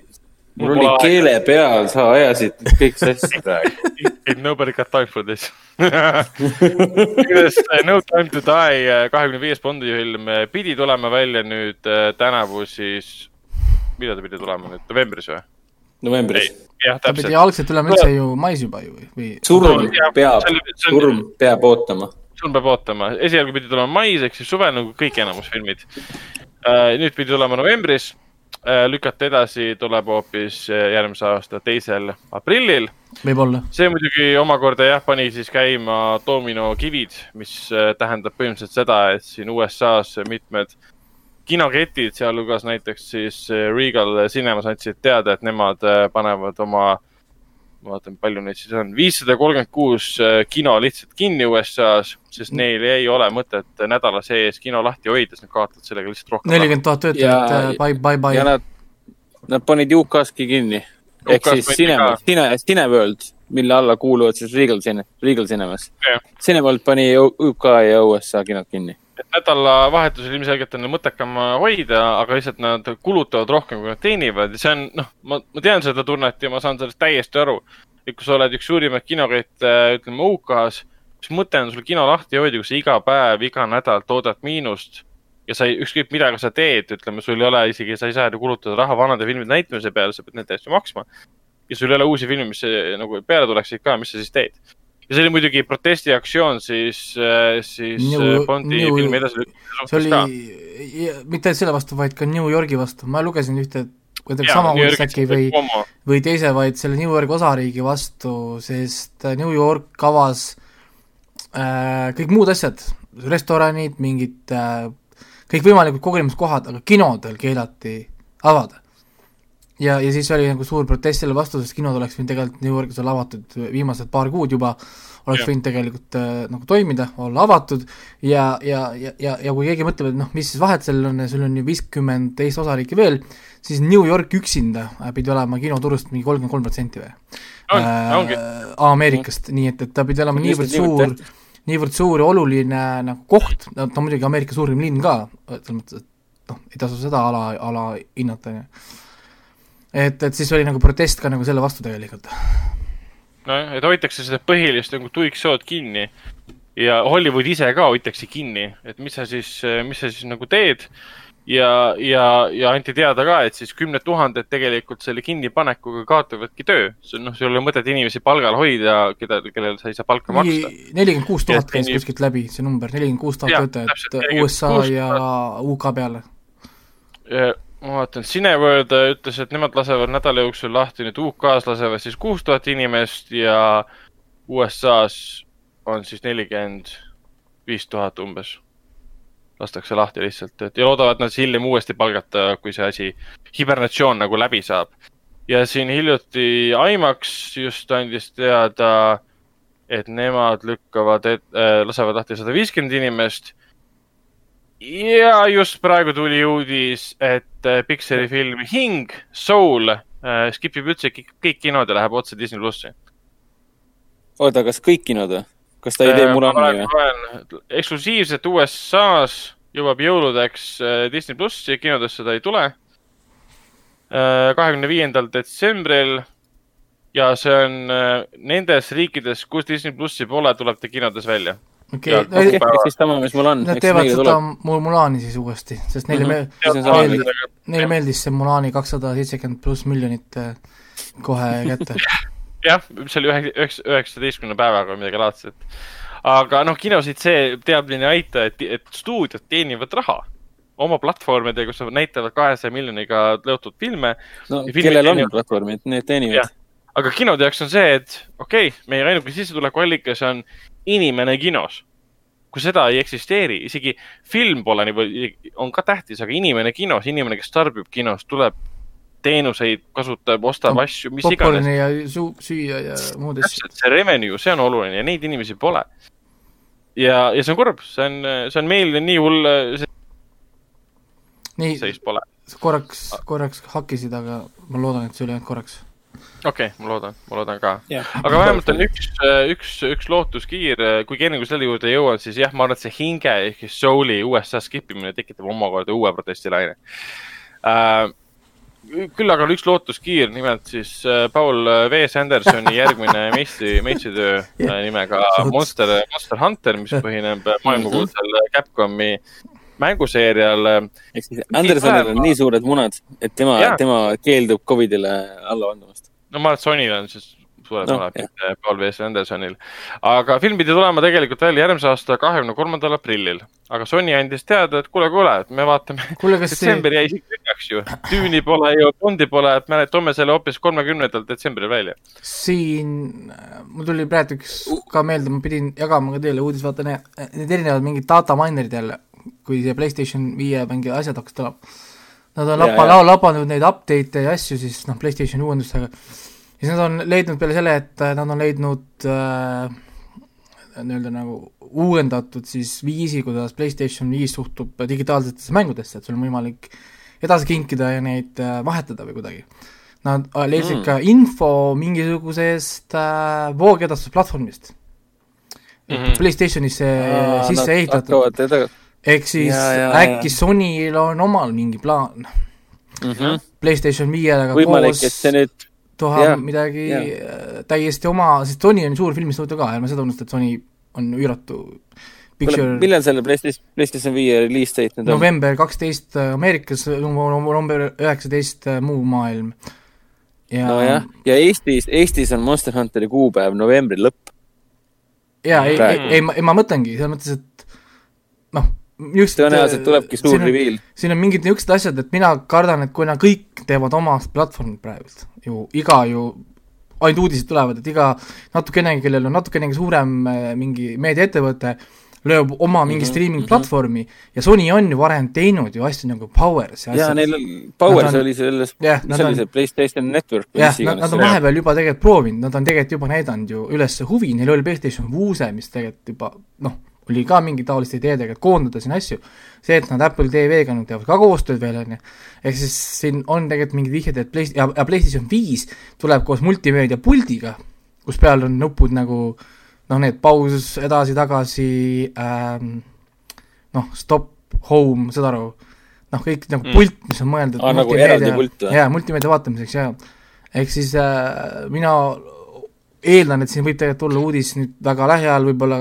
mul oli keele peal, sa ajasid kõik sassi praegu. Ain't nobody got time for this. igatahes äh, No time to die, kahekümne viies Bondi film äh, pidi tulema välja nüüd tänavu siis, millal ta pidi tulema nüüd, novembris või? novembris. jah, ta pidi täpselt. algselt tulema üldse ju mais juba ju, või surm peab surm peab ootama. sul peab ootama, esialgu pidi tulema mais ehk siis suvel nagu kõik enamus filmid. nüüd pidi tulema novembris, lükati edasi, tuleb hoopis äh, järgmise aasta teisel aprillil võib-olla. see muidugi omakorda jah, pani siis käima dominokivid, mis äh, tähendab põhimõtteliselt seda, et siin USA-s mitmed kinoketid, sealhulgas näiteks siis äh, Regal Cinemas andsid teada, et nemad äh, panevad oma, ma vaatan, palju neid siis on, viissada kolmkümmend kuus äh, kino lihtsalt kinni USA-s, sest neil ei ole mõtet nädala sees kino lahti hoida, sest nad kaotavad sellega lihtsalt rohkem nelikümmend tuhat töötajat Ja-, bye, bye, bye ja. nad, nad panid UK-ski kinni. ehk siis Cinema Cine, Cineworld, mille alla kuuluvad siis Regal Cine, Regal Cinemas Jah.. Cineworld pani UK ja USA kinod kinni. Et nädalavahetusel ilmselgelt on mõttekam hoida, aga lihtsalt nad kulutavad rohkem, kui nad teenivad ja see on, noh, ma, ma tean seda tunnet ja ma saan sellest täiesti aru. et kui sa oled üks suurimaid kinokette, ütleme UK-s, mis mõte on sul kino lahti hoida, kui sa iga päev, iga nädal toodad miinust ja sa ei, ükskõik midagi sa teed, ütleme, sul ei ole isegi, sa ei saa ju kulutada raha vanade filmide näitamise peale, sa pead eest ju maksma. ja sul ei ole uusi filme, mis nagu peale tuleksid ka, mis sa siis teed? Ja see oli muidugi protestiaktsioon siis, siis New- New, Bondi New- filmi edasilükkamise suhtes ka. oli, mitte ainult selle vastu, vaid ka New Yorgi vastu, ma lugesin ühte kuidagi sama uudis äkki või, või teise, vaid selle New Yorgi osariigi vastu, sest äh, New York avas äh, kõik muud asjad, restoranid, mingid äh, kõikvõimalikud kogenemiskohad, aga kinodel keelati avada. ja, ja siis oli nagu suur protest selle vastu, sest kinod oleks võinud tegelikult New Yorgis olla avatud viimased paar kuud juba, oleks võinud tegelikult äh, nagu toimida, olla avatud ja, ja, ja, ja, ja kui keegi mõtleb, et noh, mis siis vahet sellel on ja sul on ju viiskümmend teist osariiki veel, siis New York üksinda äh, pidi olema kinoturust mingi kolmkümmend kolm protsenti või? On, ongi. Ameerikast, nii et, et ta pidi olema niivõrd suur, niivõrd suur ja oluline nagu koht, ta on muidugi Ameerika suurim linn ka, selles mõttes, et noh, ei tasu seda ala, ala hinnata, on ju. et, et siis oli nagu protest ka nagu selle vastu tegelikult. nojah, et hoitakse seda põhilist nagu tuiksood kinni ja Hollywood ise ka hoitakse kinni, et mis sa siis, mis sa siis nagu teed. ja, ja, ja anti teada ka, et siis kümned tuhanded tegelikult selle kinnipanekuga kaotavadki töö. noh, sul ei ole mõtet inimesi palgal hoida, keda, kellele sa ei saa palka maksta. nelikümmend kuus tuhat käis kuskilt läbi, see number, nelikümmend kuus tuhat töötajat täpselt, 46 USA ja UK peale. Ma vaatan, Cineworld äh, ütles, et nemad lasevad nädala jooksul lahti, nüüd UK-s lasevad siis kuus tuhat inimest ja USA-s on siis nelikümmend viis tuhat umbes. lastakse lahti lihtsalt, et ja loodavad nad siis hiljem uuesti palgata, kui see asi, hibernatsioon nagu läbi saab. ja siin hiljuti IMAX just andis teada, et nemad lükkavad, äh, lasevad lahti sada viiskümmend inimest ja just praegu tuli uudis, et äh, Pixari film Hing, Soul äh, skip ib üldse kõik, kinod ja läheb otse Disney plussi. oota, kas kõik kinod või? kas ta ei tee Mulani või? eksklusiivselt USA-s jõuab jõuludeks äh, Disney plussi, kinodesse ta ei tule. kahekümne viiendal detsembril ja see on äh, nendes riikides, kus Disney plussi pole, tuleb ta kinodes välja. Okei okay,, okei, siis sama, mis mul on. Nad teevad seda mul Mulani siis uuesti, sest neile on sama meeldis neile meeldis see Mulani kakssada seitsekümmend pluss miljonit äh, kohe kätte. jah, see oli ühe, üheksa, üheksateistkümne päevaga või midagi laadset. aga noh, kinosid see teadmine ei aita, et, et stuudiod teenivad raha oma platvormidega, kus nad näitavad kahesaja miljoniga lõhutud filme. no kellel on teenivad- platvormid, need teenivad. aga kinode jaoks on see, et okei okay,, meie ainuke sissetulekuallikas on inimene kinos. kui seda ei eksisteeri, isegi film pole nii, on ka tähtis, aga inimene kinos, inimene, kes tarbib kinos, tuleb teenuseid, kasutab, ostab No, asju, mis iganes. ja suu-, süüa ja muud täpselt, see revenue, see on oluline ja neid inimesi pole. ja, ja see on kurb, see on, see on meil nii hull see nii, korraks, korraks hakkisid, aga ma loodan, et see oli ainult korraks. Okei okay,, ma loodan, ma loodan ka. jah, aga vähemalt on üks, üks, üks lootuskiir, kuigi enne kui selle juurde jõuan, siis jah, ma arvan, et see hinge ehk siis soul'i USA skip imine tekitab omakorda uue protestilaine äh,. küll aga on üks lootuskiir, nimelt siis äh, Paul V. Sandersoni järgmine meistri, meistritöö äh, nimega Monster, Monster Hunter, mis põhineb maailmakuulsal Capcomi mänguseerial ehk siis Andersonil on nii suured munad, et tema tema keeldub Covidile alla andmast. No ma arvan, et Sonyl on siis suured No, mitte Paul V. Andersonil. aga film pidi tulema tegelikult välja järgmise aasta kahekümne kolmandal aprillil. aga Sony andis teada, et kuule, kuule, et me vaatame, kas see, detsember jäi isegi tühjaks ju. Düüni pole ju, Bondi pole, et me toome selle hoopis kolmekümnendal detsembril välja. siin, mul tuli praegu üks ka meelde, ma pidin jagama ka teile uudis, vaata need, need erinevad mingid data miner'id jälle, kui see Playstation viie mingi asjad hakkasid tulema. Nad on lapa, labanud neid update'e ja asju siis noh, Playstationi uuendustega. siis nad on leidnud peale selle, et äh, nad on leidnud äh, nii-öelda nagu uuendatud siis viisi, kuidas Playstation viis suhtub digitaalsetesse mängudesse, et sul on võimalik edasi kinkida ja neid äh, vahetada või kuidagi. Nad äh, leidsid Mm. ka info mingisugusest äh, voogedastusplatvormist mm. -hmm. Playstationisse sisse ehitatud, hakkavad teda ehk siis Jaa, jaa, äkki Sonyl on omal mingi plaan mm. -hmm. Playstation viiega koos et see nüüd, tuha jaa, midagi jaa. äh, täiesti oma, sest Sony on suur filmistuudio ka, ärme seda unusta, et Sony on üüratu picture millal selle PlayStation, PlayStation viie release date nüüd on? november kaksteist Ameerikas, november üheksateist muu maailm. ja nojah, ja Eestis, Eestis on Monster Hunteri kuupäev novembri lõpp. ja ei, ei praegu., ei ma, ei ma mõtlengi selles mõttes, et noh, just tõenäoliselt tulebki suur reveal. siin on mingid niisugused asjad, et mina kardan, et kui nad kõik teevad oma platvormid praegult ju, iga ju, ainult uudised tulevad, et iga natukenegi, kellel on natukenegi suurem äh, mingi meediaettevõte, lööb oma mingi mm -hmm, streaming platvormi mm -hmm. ja Sony on ju varem teinud ju asju nagu Powers ja jaa, neil Powers on, oli selles, mis oli see PlayStation Network jah, nad, nad on vahepeal juba tegelikult proovinud, nad on tegelikult juba näidanud ju üles huvi, neil oli PlayStation Vuse, mis tegelikult juba noh, oli ka mingi taoliste ideedega, et koondada siin asju, see, et nad Apple TV-ga nüüd teevad ka koostööd veel, on ju, ehk siis siin on tegelikult mingid vihjed, et Play- ja, ja PlayStation viis tuleb koos multimeedia puldiga, kus peal on nupud nagu noh, need paus edasi-tagasi ähm,, noh, stop, home, saad aru, noh, kõik nagu mm. pult, mis on mõeldud ah, nagu eraldi pult või? jaa, multimeedia vaatamiseks, jaa. ehk siis äh, mina eeldan, et siin võib tegelikult tulla uudis nüüd väga lähiajal, võib-olla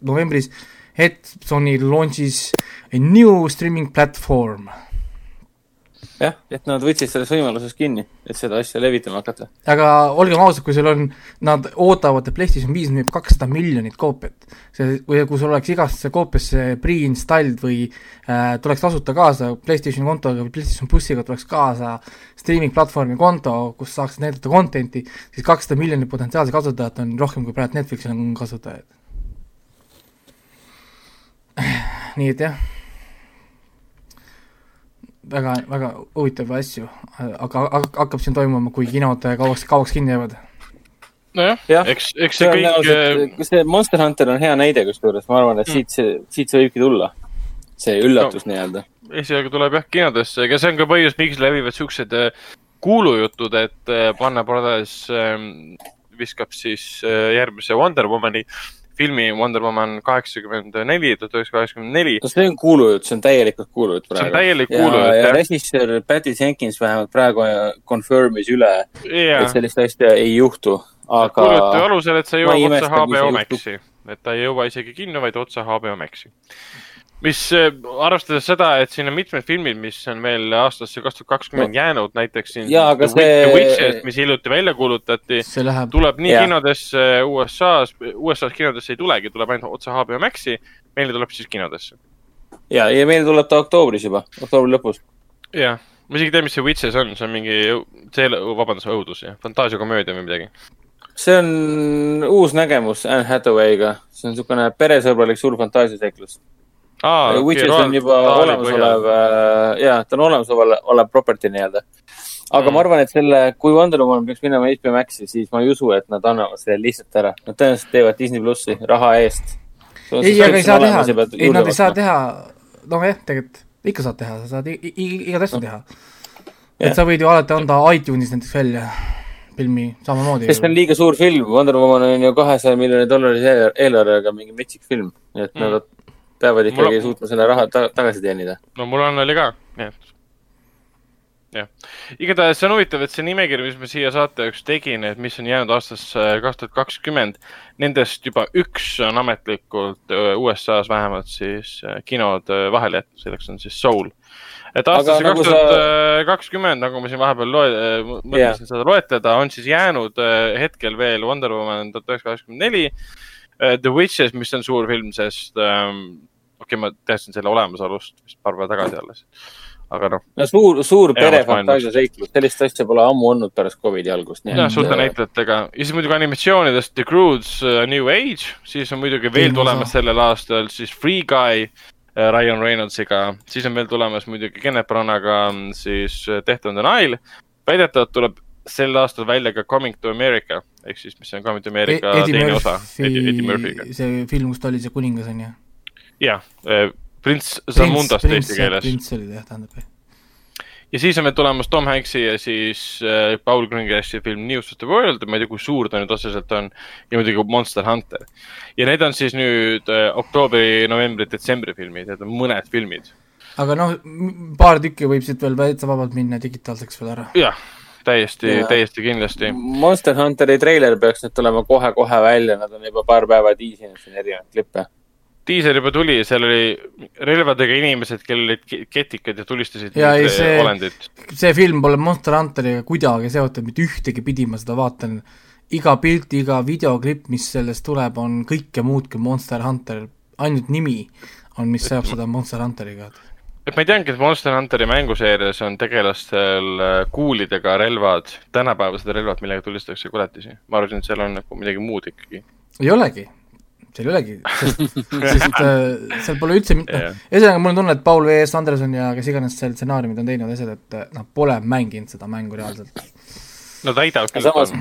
novembris, et Sony launch'is a new streaming platvorm jah, et nad võtsid sellest võimalusest kinni, et seda asja levitama hakata. aga olgem ausad, kui sul on, nad ootavad, et PlayStation viis müüb kakssada miljonit koopiat. see, või kui sul oleks igasse koopiasse pre-installed või äh, tuleks tasuta kaasa PlayStationi kontoga või PlayStation Plussiga tuleks kaasa streaming platvormi konto, kus saaks näidata content'i, siis kakssada miljonit potentsiaalset kasutajat on rohkem, kui praegu Netflixil on kasutajaid. nii et jah väga, väga huvitavaid asju, aga hakkab siin toimuma, kui kinod kauaks, kauaks kinni jäävad. nojah, eks, eks see kõik. Äh, see Monster Hunter on hea näide kusjuures, ma arvan, et mm. siit see, siit see võibki tulla. see üllatus no, nii-öelda. esialgu tuleb jah kinodesse, ega see on ka põhjus, miks levivad siuksed äh, kuulujutud, et Warner äh, Brothers ähm, viskab siis järgmise Wonder Womani filmi Wonder Woman kaheksakümmend neli, tuhat üheksasada kaheksakümmend neli. no see on kuulujutt, see on täielikult kuulujutt praegu. see on täielik kuulujutt, jah. ja režissöör Patty Jenkins vähemalt praegu confirm'is üle yeah., et sellist asja ei juhtu, aga. kuulujutu alusel, et see jõuab otse HBO Maxi, et ta ei jõua isegi kinno, vaid otse HBO Maxi mis äh, arvestades seda, et siin on mitmed filmid, mis on veel aastasse kaks tuhat kakskümmend jäänud, näiteks siin ja, The, see... The Witches, mis hiljuti välja kuulutati, läheb... tuleb nii ja. kinodesse USA-s, USA-s kinodesse ei tulegi, tuleb ainult otse HBO Maxi, meile tuleb siis kinodesse. ja, ja meile tuleb ta oktoobris juba, oktoobri lõpus. jah, ma isegi ei tea, mis see Witches on, see on mingi, see, vabandust, õudus, jah, fantaasiakomöödia või midagi see on uus nägemus Anne Hathaway'ga, see on niisugune peresõbralik suur fantaasiaseiklus ah,. Okay, Witches on juba olemasolev, äh, jaa, ta on olemasolev, olev property nii-öelda. aga mm. ma arvan, et selle, kui Wonder Woman peaks minema HBO Maxi, siis ma ei usu, et nad annavad selle lihtsalt ära. Nad tõenäoliselt teevad Disney plussi raha eest. ei, aga ei saa teha, ei, nad ei saa teha, nojah, tegelikult ikka saad teha, sa saad igat asja teha. et sa võid ju alati anda iTunesis näiteks välja filmi samamoodi. sest see on liiga suur film, Wonder Woman on ju kahesaja miljoni dollarise eelarvega mingi metsik film, nii et mm. nad peavad ikkagi mul... suutma selle raha ta tagasi teenida. no mul on, oli ka, nii et jah, igatahes see on huvitav, et see nimekiri, mis ma siia saate jaoks tegin, et mis on jäänud aastasse kaks tuhat kakskümmend, nendest juba üks on ametlikult äh, USA-s vähemalt siis äh, kinod äh, vahele jätnud, selleks on siis Soul. et aastasse nagu kaks tuhat kakskümmend, nagu ma siin vahepeal loe-, mõtlesin yeah. seda loetleda, on siis jäänud hetkel veel Wonder Woman tuhat üheksasada kaheksakümmend neli. The Witches, mis on suur film, sest um, okei okay,, ma teadsin selle olemasolust vist paar päeva tagasi alles, aga noh. no suur, suur perefantaasiaseiklus, sellist asja pole ammu olnud pärast Covidi algust. jah, suurte näitlejatega ja siis muidugi animatsioonidest The Croods uh, New Age, siis on muidugi veel tulemas sellel aastal siis Free Guy uh, Ryan Reynoldsiga, siis on veel tulemas muidugi Kenneth Branaga mm, siis Death on the Nile. väidetavalt tuleb sel aastal välja ka Coming to America ehk siis, mis on Coming to America e teine Murphy, osa Eddie Murphy'ga. see film, kus ta oli see kuningas on ju? jah, äh, prints Zamundast eesti keeles. prints oli ta jah, tähendab jah ja siis on veel tulemas Tom Hanks'i ja siis äh, Paul Greengrassi film News of the World, ma ei tea, kui suur ta nüüd otseselt on, ja muidugi Monster Hunter. ja need on siis nüüd äh, oktoobri, novembri, detsembri filmid, need on mõned filmid. aga noh, paar tükki võib siit veel täitsa vabalt minna digitaalseks veel ära. jah, täiesti, täiesti kindlasti. Monster Hunteri treiler peaks nüüd tulema kohe-kohe välja, nad on juba paar päeva tiisinud siin erinevaid klippe diiser juba tuli, seal oli relvadega inimesed, kellel olid ketikad ja tulistasid ja ei, see, olendit. see film pole Monster Hunteriga kuidagi seotud, mitte ühtegi pidi ma seda vaatan. iga pilt, iga videoklipp, mis sellest tuleb, on kõike muud kui Monster Hunter, ainult nimi on, mis seob seda Monster Hunteriga et ma ei teadnudki, et Monster Hunteri mänguseerias on tegelastel äh, kuulidega relvad, tänapäevased relvad, millega tulistatakse koletisi. ma arvasin, et seal on nagu midagi muud ikkagi. ei olegi, seal ei olegi, sest, sest äh, seal pole üldse mitte Jah., ühesõnaga mul on tunne, et Paul V. S. Anderson ja kes iganes seal stsenaariumid on teinud asjad, et äh, nad pole mänginud seda mängu reaalselt. no täidab küll. samas,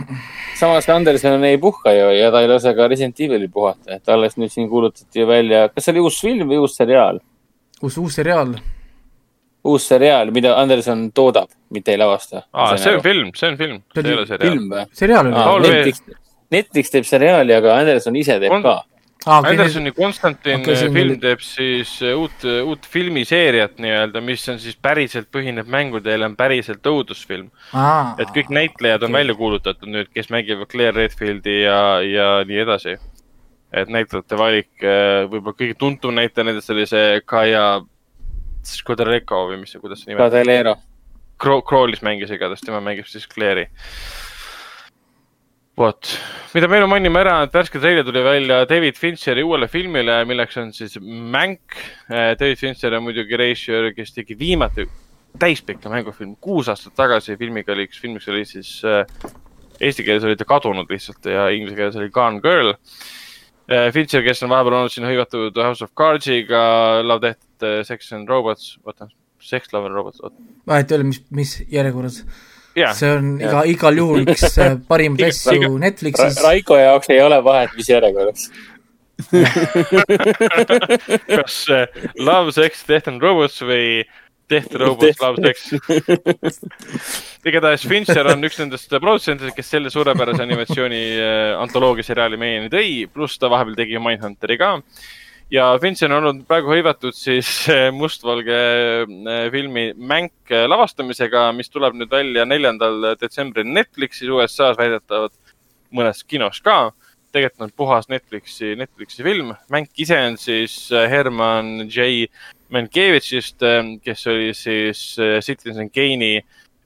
samas Anderson ei puhka ju ja ta ei lase ka Resident Evil'i puhata, et alles nüüd siin kuulutati välja, kas see oli uus film või uus seriaal? uus, uus seriaal, uus seriaal, mida Anderson toodab, mitte ei lavasta. aa, see on film, see on film, See see ei ole seriaal. seriaal ah,. V. Netflix, Netflix teeb seriaali, aga Anderson ise teeb On- ka. Ah, okay, Andersoni Konstantin okay, film oli- teeb siis äh, uut, uut filmiseeriat nii-öelda, mis on siis päriselt põhineb mängudel, on päriselt õudusfilm. ah, et kõik näitlejad on okei. välja kuulutatud nüüd, kes mängivad Claire Redfieldi ja, ja nii edasi. et näitlejate valik, võib-olla kõige tuntum näitleja nendest oli see Kaia Skodreko või mis, kuidas see nimi on, Cadelero. Crawlis mängis igatahes, tema mängib siis Claire'i. vot, mida me enne mainime ära, et värske treiler tuli välja David Fincheri uuele filmile, milleks on siis Mänk. David Fincher on muidugi režissöör, kes tegi viimati täispikka mängufilmi kuus aastat tagasi. filmiga oli üks film, mis oli siis äh, eesti keeles oli ta kadunud lihtsalt ja inglise keeles oli Gone Girl. Fincher, kes on vahepeal olnud siin hõivatud House of Cards'iga, Love Death, Sex and Robots, oota, Sex, Love and Robots, oota. vahet ei ole, mis, mis järjekorras. jah, see on iga, igal juhul üks parimaid Iga- asju iga- Netflixis. Raiko jaoks ei ole vahet, mis järjekorras. kas Love, Sex, Death and Robots või Death, Robots, Love, Sex. Igatahes Fincher on üks nendest produtsentidest, kes selle suurepärase animatsiooni äh, antoloogia seriaali meieni tõi, pluss ta vahepeal tegi Mindhunteri ka. ja Fincher on olnud praegu hõivatud siis äh, mustvalge äh, filmi Mänk äh, lavastamisega, mis tuleb nüüd välja neljandal detsembril Netflixis USA-s väidetavalt mõnes kinos ka tegelikult on puhas Netflixi, Netflixi film. Mänk ise on siis äh, Herman J Mankevitšist, kes oli siis äh, Citizen Kane'i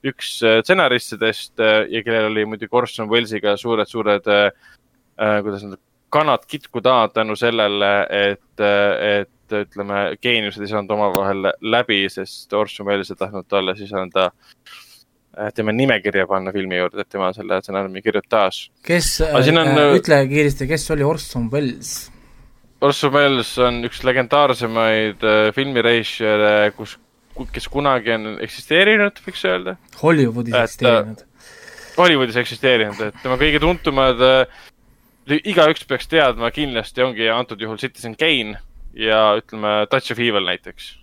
üks äh, stsenaristidest äh, ja kellel oli muidugi Orson Wellesiga suured-suured, kuidas öelda, kanad kitkuda tänu sellele, et, et ütleme, geeniused ei saanud omavahel läbi, sest Orson Welles ei tahtnud talle siis anda äh, tema nimekirja panna filmi juurde, et tema selle stsenaariumi kirjutas kes on, äh, äh, ütle kiiresti, kes oli Orson Welles? Orson Welles on üks legendaarsemaid äh, filmirežissööre, kus, kes kunagi on eksisteerinud, võiks öelda. Hollywoodis Et, eksisteerinud. Hollywoodis eksisteerinud, et tema kõige tuntumad äh,, igaüks peaks teadma kindlasti ongi antud juhul Citizen Kane ja ütleme Touch of Evil näiteks.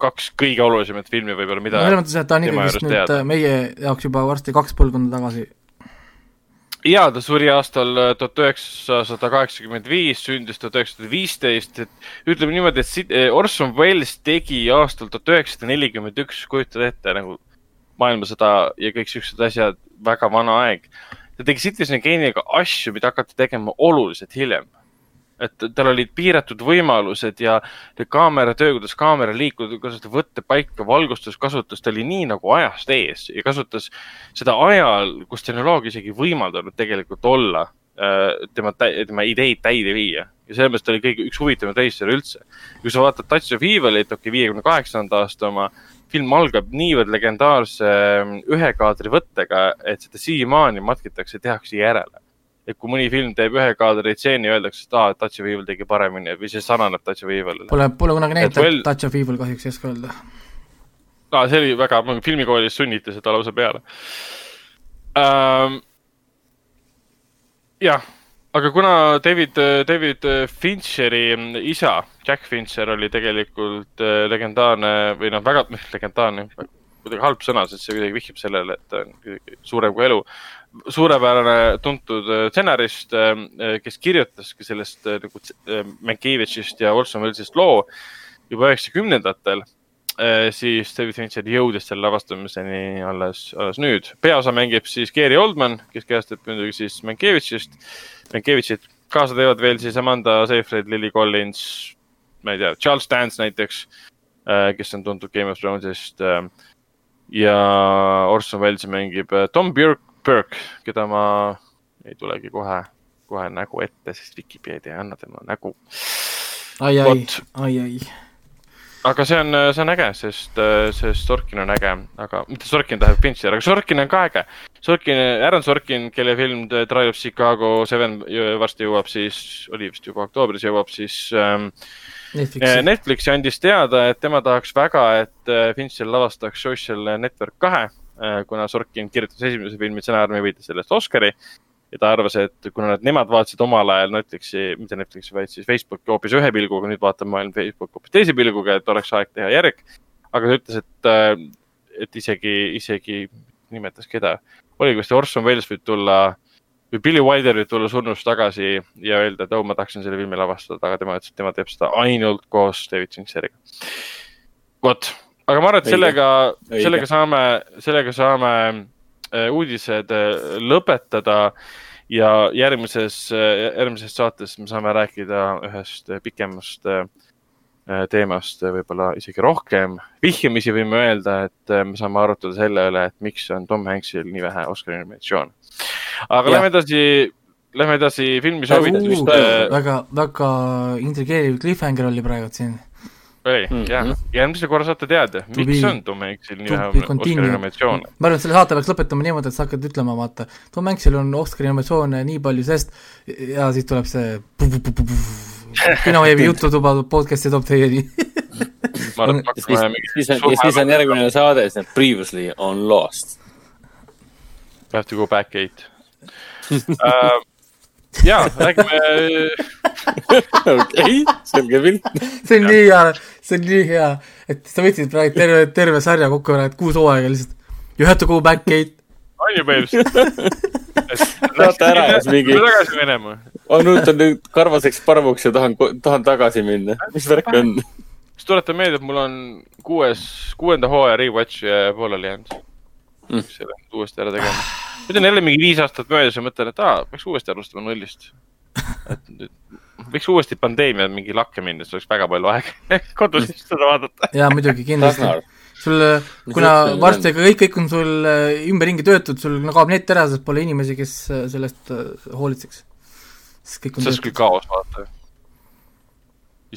kaks kõige olulisemat filmi võib-olla, mida selles mõttes, et ta on ikkagist nüüd teada. äh, meie jaoks juba varsti kaks põlvkonda tagasi. Ja ta suri aastal äh, tuhat üheksasada kaheksakümmend viis, sündis tuhat üheksasada viisteist, et ütleme niimoodi, et eh, Orson Welles tegi aastal tuhat üheksasada nelikümmend üks, kujutad ette nagu maailmasõda ja kõik siuksed asjad, väga vana aeg. ta tegi Citizen Kane'iga asju, mida hakati tegema oluliselt hiljem. Et tal olid piiratud võimalused ja kaamera töö, kuidas kaamera kuidas ta võttepaika, valgustuskasutus, ta oli nii nagu ajast ees ja kasutas seda ajal, kus tehnoloogia isegi võimaldanud tegelikult olla äh, tema, tema ideid täide viia ja sellepärast oli kõige, üks huvitavamaid reisijale üldse. kui sa vaatad Touch of Evilit, okei, viiekümne kaheksanda aasta oma, film algab niivõrd legendaarse ähm, ühe kaadri võttega, et seda siiamaani matkitakse, tehakse järele. Et kui mõni film teeb ühe kaadri stseeni, öeldakse, et aa, Touch of Evil tegi paremini või see sarnaneb Touch of Evilile. Pole, pole kunagi näinud Et well- Touch of Evil kahjuks ei oska öelda. aa, see oli väga, filmikoolis sunniti seda lausa peale ähm,. jah, aga kuna David, David Fincheri isa, Jack Fincher oli tegelikult äh, legendaarne või noh, väga legendaarne, kuidagi halb sõna, sest see kuidagi vihjab sellele, et ta on suurem kui elu. Suurepärane tuntud äh, stsenarist, kes kirjutaski sellest äh, nagu äh, Mankiewicz-ist ja Orson Welles'ist loo juba üheksakümnendatel siis David Fincher jõudis selle lavastamiseni alles, alles nüüd. peaosa mängib siis Gary Oldman, kes kehastab muidugi siis Mankiewicz-ist, Mankiewicz-it. kaasa teevad veel siis Amanda Seyfried, Lily Collins, ma ei tea, Charles Dance näiteks, kes on tuntud Game of Thrones'ist. ja Orson Welles mängib Tom Burke, Burke, keda ma ei tulegi kohe, kohe nägu ette, sest Vikipeedia ei anna tema nägu. ai, ai ai, ai. aga see on, see on äge, sest, sest Sorkin on äge, aga mitte Sorkin tähendab Fincher, aga Sorkin on ka äge. Sorkin, Aaron Sorkin, kelle film The Trial of Chicago Seven varsti jõuab siis, oli vist juba oktoobris jõuab siis ähm, Netflixi. Netflixi andis teada, et tema tahaks väga, et äh, Fincher lavastaks Social Network kahe, kuna Sorkin kirjutas esimese filmi stsenaariumi, võitis sellest Oscari. ja ta arvas, et kuna nad, nemad vaatasid omal ajal Netflixi, mitte Netflixi, vaid siis Facebooki hoopis ühe pilguga, nüüd vaatab maailm Facebooki hoopis teise pilguga, et oleks aeg teha järg. aga ta ütles, et, et isegi, isegi, nimetas keda, oli vist Orson Welles võib tulla või Billy Wilder võib tulla surnust tagasi ja öelda, et oh, ma tahaksin selle filmi lavastada, aga tema ütles, et tema teeb seda ainult koos David Fincheriga. vot, aga ma arvan, et sellega, sellega saame, sellega saame äh, uudised äh, lõpetada ja järgmises, järgmises saates me saame rääkida ühest äh, pikemast äh, äh, teemast äh, võib-olla isegi rohkem. vihjamisi võime öelda, et äh, me saame arutada selle üle, et miks on Tom Hanksil nii vähe Oscari nominatsioone. aga Jah. lähme edasi, lähme edasi filmi soovitust. väga, väga intrigeeriv cliffhanger oli praegu siin. oli, Mhm. jah, järgmisel korral saate teada, miks on Tom Hanksil nii be Oscari continued. nominatsioone. ma arvan, et selle saate peaks lõpetama niimoodi, et sa hakkad ütlema, vaata, Tom Hanksil on Oscari nominatsioone nii palju, sest ja siis tuleb see kinoveebi jututuba podcast'i toob teieni. ma arvan, on- et ja siis pakume, mingi siis on, ja siis on järgmine saade, siis on Previously on Lost. Have to go back eight uh,. ja, räägime, okei, selge pilt. see on nii hea, see on nii hea, et sa võtsid praegu terve, terve sarja kokku, et kuus hooaega lihtsalt. You have to go back eight. on ju, babes? Vaata ära ja siis mingi- tagasi minema. on muutunud nüüd karvaseks parvuks ja tahan, tahan tagasi minna. mis värk on? siis tuletan meelde, et mul on kuues, kuuenda hooaja rewatch pooleli jäänud mm.. selle uuesti ära tegema. nüüd on jälle mingi viis aastat möödas ja mõtlen, et aa, peaks uuesti alustama nullist. et nüüd võiks uuesti pandeemia mingi lakke minna, siis oleks väga palju aega kodus seda vaadata. jaa, muidugi, kindlasti sul, kuna varsti ka kõik, kõik on sul äh, ümberringi töötud, sul no, kaob net ära, sest pole inimesi, kes äh, sellest äh, hoolitseks. sest kõik on see oleks küll kaos, vaata.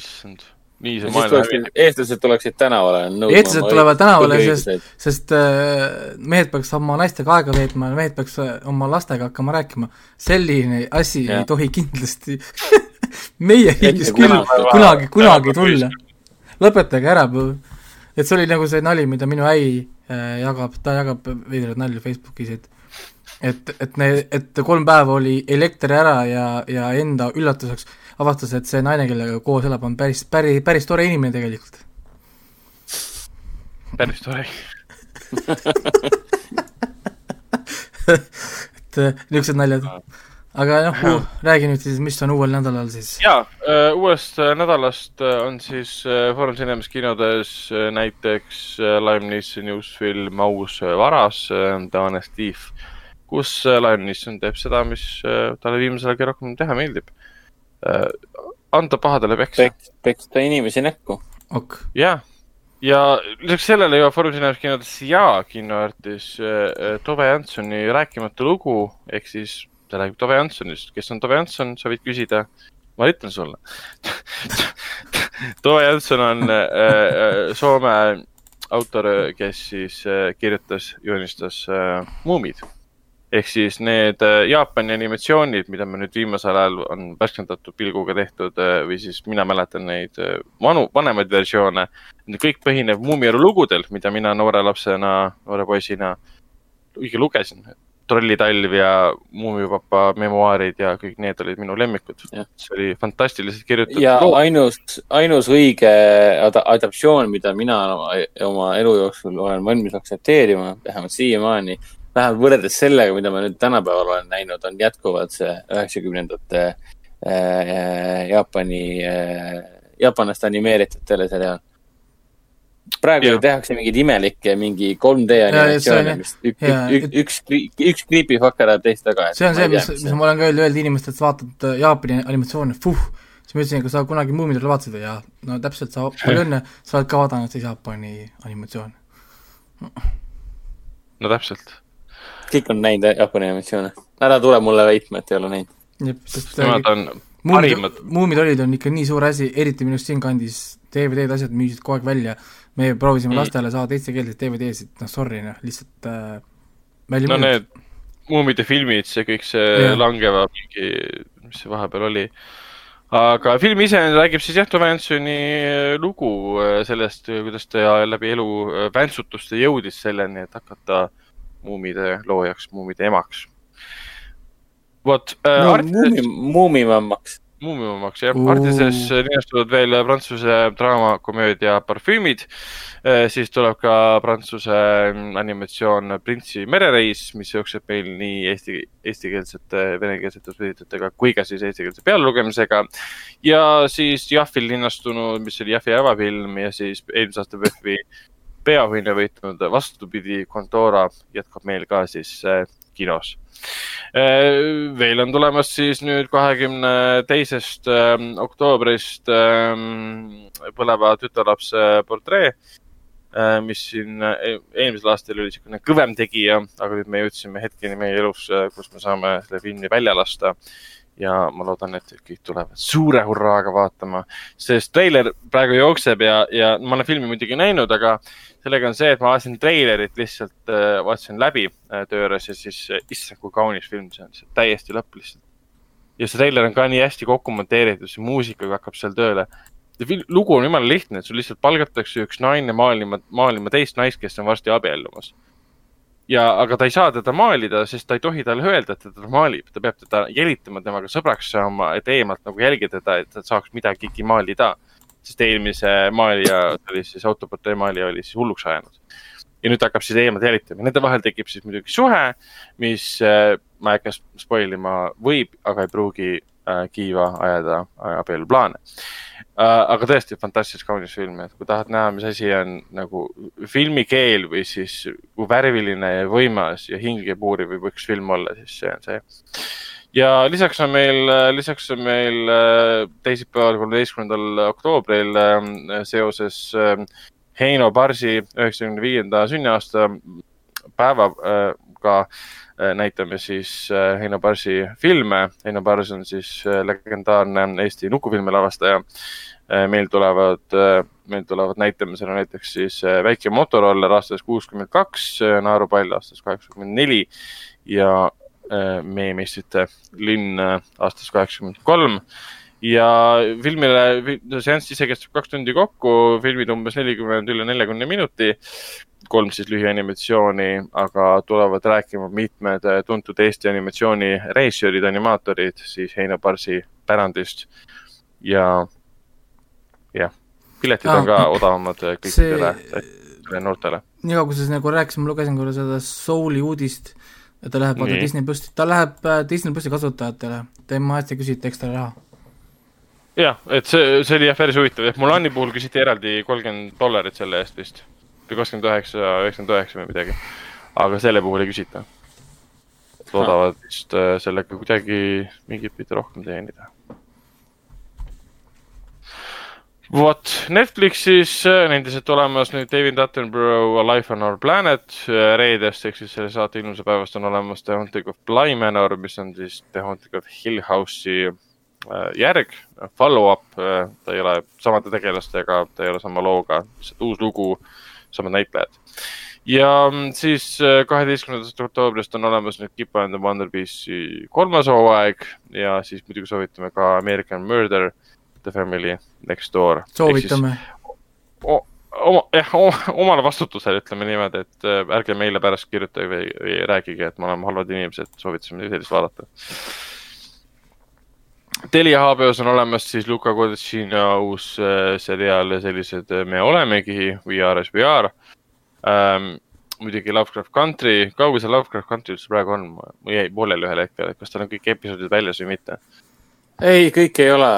issand, nii see siis maailm hävib., eestlased tuleksid tänavale. eestlased tulevad tänavale, sest, sest äh, mehed peaks oma naistega aega veetma, mehed peaks äh, oma lastega hakkama rääkima. selline asi Jah. ei tohi kindlasti meie riigis küll kunagi, kunagi tulla. lõpetage ära, et see oli nagu see nali, mida minu äi äh, jagab, ta jagab veidraid nalju Facebookis, et et, et ne-, et kolm päeva oli elekter ära ja, ja enda üllatuseks avastas, et see naine, kellega koos elab, on päris, päris, päris tore inimene tegelikult. päris tore. et äh, niisugused naljad. aga noh, räägi nüüd siis, mis on uuel nädalal siis? ja uuest äh, nädalast äh, on siis äh, Foorum Cinemas kinodes äh, näiteks äh, Liam Neesoni uus film Aus äh, varas, Honest Thief, kus äh, Liam Neeson teeb seda, mis äh, talle viimasel ajal rohkem teha meeldib. Anda pahadele peksa. peks, peksta inimesi näkku. ok, jah, ja lisaks sellele jõuab Foorum Cinemas kinodesse ja kinoartis äh, Tove Jansoni rääkimatu lugu ehk siis ta räägib Tove Jansonist, kes on Tove Janson, sa võid küsida. ma ütlen sulle. Tove Jansson on äh, äh, Soome autor, kes siis äh, kirjutas, joonistas äh, Muumid. Ehk siis need äh, Jaapani animatsioonid, mida me nüüd viimasel ajal on värskendatud pilguga tehtud äh, või siis mina mäletan neid äh, vanu, vanemaid versioone. Kõik põhineb Muumielu lugudel, mida mina noore lapsena, noore poisina õige lugesin. trollitalv ja Muumipapa memuaarid ja kõik need olid minu lemmikud see oli fantastiliselt kirjutatud ja loo. ainus, ainus õige ad- adaptatsioon, mida mina oma, oma elu jooksul olen valmis aktsepteerima, vähemalt siiamaani, vähemalt võrreldes sellega, mida ma nüüd tänapäeval olen näinud, on jätkuvalt see üheksakümnendate äh, Jaapani äh,, jaapanlaste animeeritud teleseriaal. praegu ju tehakse mingeid imelikke mingi 3D ja see animatsioone on-, mis ük, jaa, ük, ük, üks, üks creepyfucker ajab teist taga. see on see, mis, mis ma olen ka öelnud, öeldi inimestele, et sa vaatad äh, Jaapani animatsioone, fuh, siis ma ütlesin, kas sa kunagi Muumitrolli vaatasid ja no täpselt, sa, palju õnne, sa oled ka vaadanud siis Jaapani animatsioone. no täpselt. Kõik on näinud Jaapani animatsioone. ära tule mulle väitma, et ei ole näinud. Nemad on, muumid parimad., muumid olid, on ikka nii suur asi, eriti minu arust siinkandis DVD-d, asjad müüsid kogu aeg välja. me proovisime Mm. lastele saada eestikeelseid DVD-sid, noh sorry noh, lihtsalt äh, välja no müüdud. need muumide filmid, see kõik see Jah. langeva mingi, mis see vahepeal oli. aga film ise räägib siis jah, Tove Jansoni lugu äh, sellest, kuidas ta läbi elu äh, väntsutuste jõudis selleni, et hakata muumide loojaks, muumide emaks. vot äh, no,. Artises, muumi, muumimammaks. muumimamaks jah, Oo. Artises linestuvad veel prantsuse draamakomöödia Parfüümid. siis tuleb ka prantsuse animatsioon Printsi merereis, mis jookseb meil nii eesti, eestikeelsete, venekeelsete subtiitritega kui ka siis eestikeelse pealelugemisega. ja siis Jahvil linnastunud, mis oli Jahvi avafilm ja siis eelmise aasta PÖFFi peaauhinna võitnud Vastupidi, Contora jätkab meil ka siis äh, kinos. veel on tulemas siis nüüd kahekümne teisest ähm, oktoobrist põleva tütarlapse portree, mis siin äh, eelmisel aastal oli niisugune kõvem tegija, aga nüüd me jõudsime hetkeni meie elus, kus me saame selle filmi välja lasta. ja ma loodan, et kõik tulevad suure hurraaga vaatama, sest treiler praegu jookseb ja, ja ma olen filmi muidugi näinud, aga sellega on see, et ma vaatasin treilerit lihtsalt äh,, vaatasin läbi äh, töö juures ja siis äh, issand, kui kaunis film see on, on täiesti lõpp lihtsalt. ja see treiler on ka nii hästi kokku monteeritud, see muusikaga hakkab seal tööle. lugu on jumala lihtne, et sul lihtsalt palgatakse üks naine maalima, maalima teist naist, kes on varsti abiellumas. ja, aga ta ei saa teda maalida, sest ta ei tohi talle öelda, et teda maalib, ta peab teda jälitama, temaga sõbraks saama, et eemalt nagu jälgida teda, et ta saaks midagigi maalida sest eelmise maalija, oli siis autoportree maalija oli siis hulluks ajanud. ja nüüd ta hakkab siis eemalt jälitama, nende vahel tekib siis muidugi suhe, mis äh, ma ei hakka spoil ima, võib, aga ei pruugi äh, kiiva ajada äh, abieluplaane äh,. aga tõesti fantastiliselt kaunis film, et kui tahad näha, mis asi on nagu filmikeel või siis kui värviline ja võimas ja hinge puuriv võib üks film olla, siis see on see ja lisaks on meil, lisaks on meil äh, teisipäeval, kolmeteistkümnendal oktoobril äh, seoses äh, Heino Barsi üheksakümne viienda sünniaasta päevaga näitame siis Heino Barsi filme. Heino Bars on siis legendaarne Eesti nukufilmi lavastaja. meil tulevad, meil tulevad näitamisele näiteks siis Väike Motoroller aastast kuuskümmend kaks, Naerupall aastast kaheksakümmend neli ja Meie meistrite linn aastast kaheksakümmend kolm ja filmile, seanss ise kestab kaks tundi kokku, filmid umbes nelikümmend, üle neljakümne minuti. kolm siis lühianimatsiooni, aga tulevad rääkima mitmed tuntud Eesti animatsiooni režissöörid, animaatorid siis Heino Barsi pärandist ja, jah, piletid on ka odavamad kõikidele see... noortele. nii kaua, kui sa nagu rääkisid, ma lugesin korra seda Souli uudist, et ta läheb vaata. Disney plussi, ta läheb äh, Disney plussi kasutajatele, tema eest ei küsita ekstra raha. jah, et see, see oli jah päris huvitav, et Mulani puhul küsiti eraldi kolmkümmend dollarit selle eest vist või kakskümmend üheksa, üheksakümmend üheksa või midagi. aga selle puhul ei küsita. loodavad vist äh, sellega kuidagi mingit pidi rohkem teenida. vot, Netflixis äh, on endiselt olemas nüüd David Attenborough A Life on Our Planet äh, reedest ehk siis selle saate ilmuse päevast on olemas The Haunting of Bly Manor, mis on siis The Haunting of Hill House'i äh, järg, follow-up, ta ei ole samade tegelastega, ta ei ole sama looga, lihtsalt uus lugu, samad näitlejad. ja mm, siis äh, kaheteistkümnendast oktoobrist on olemas nüüd Kippa and the Wonder Beast'i kolmas hooaeg ja siis muidugi soovitame ka American Murder, The Family Next Door. soovitame. oma, jah, omale vastutusele ütleme niimoodi, et äh, ärge meile pärast kirjutage või, või rääkige, et me oleme halvad inimesed, soovitasime sellist vaadata. Telia HBO-s on olemas siis Luka Kodetšina uus äh, seriaal ja sellised äh, Me olemegi, We are as we are ähm,. muidugi Lovecraft Country, kaugel see Lovecraft Country üldse praegu on? mul jäi pooleli ühel hetkel, et kas tal on kõik episoodid väljas või mitte. ei, kõik ei ole.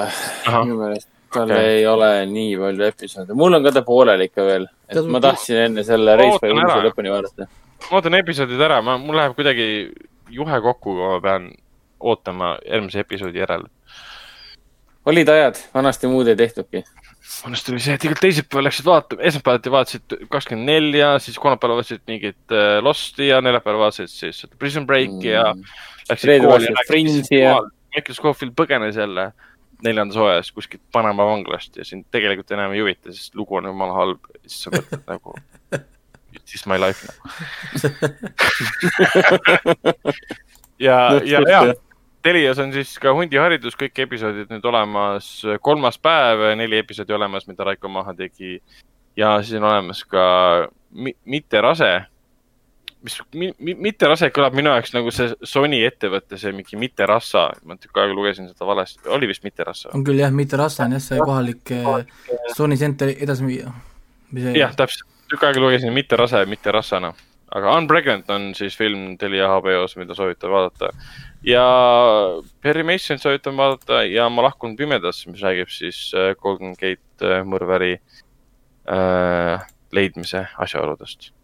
Minu meelest tal okay. ei ole nii palju episoode. mul on ka ta pooleli ikka veel. et ma tahtsin enne selle Race by ära. lõpuni vaadata. ma ootan episoodid ära, ma, mul läheb kuidagi juhe kokku, kui ma pean ootama järgmise episoodi järel. olid ajad, vanasti muud ei tehtudki. vanasti oli see, et igal teisipäeval läksid vaatama, esmaspäevati vaatasid kakskümmend nelja, siis kolmapäeval vaatasid mingit äh, Losti ja neljapäeval vaatasid siis Prison Breaki mm. ja läksid Reede vaatasid Fringe'i ja-. Michael Scofield põgenes jälle neljandas hooajas kuskilt Panama vanglast ja sind tegelikult enam ei huvita, sest lugu on jumala halb. siis sa mõtled nagu, is my life nagu. ja, ja, ja Telias on siis ka hundiharidus, kõik episoodid nüüd olemas, kolmas päev, neli episoodi olemas, mida Raiko maha tegi. ja siis on olemas ka mi, mitte rase, mis mi, mi, mitte rase kõlab minu jaoks nagu see Sony ettevõte, see mingi mitte rassa, ma tükk aega lugesin seda valesti, oli vist mitte rassa? on küll jah, mitte Rasta on jah see kohalik eh, Sony Center edasi, mis see jah, täpselt, tükk aega lugesin mitte rase, mitte rassana. aga Unpregnant on siis film Telia HBO-s, mida soovitan vaadata. ja Perry Mason soovitan vaadata ja Ma lahkun pimedas, mis räägib siis Golden Gate äh, mõrvari äh, leidmise asjaoludest.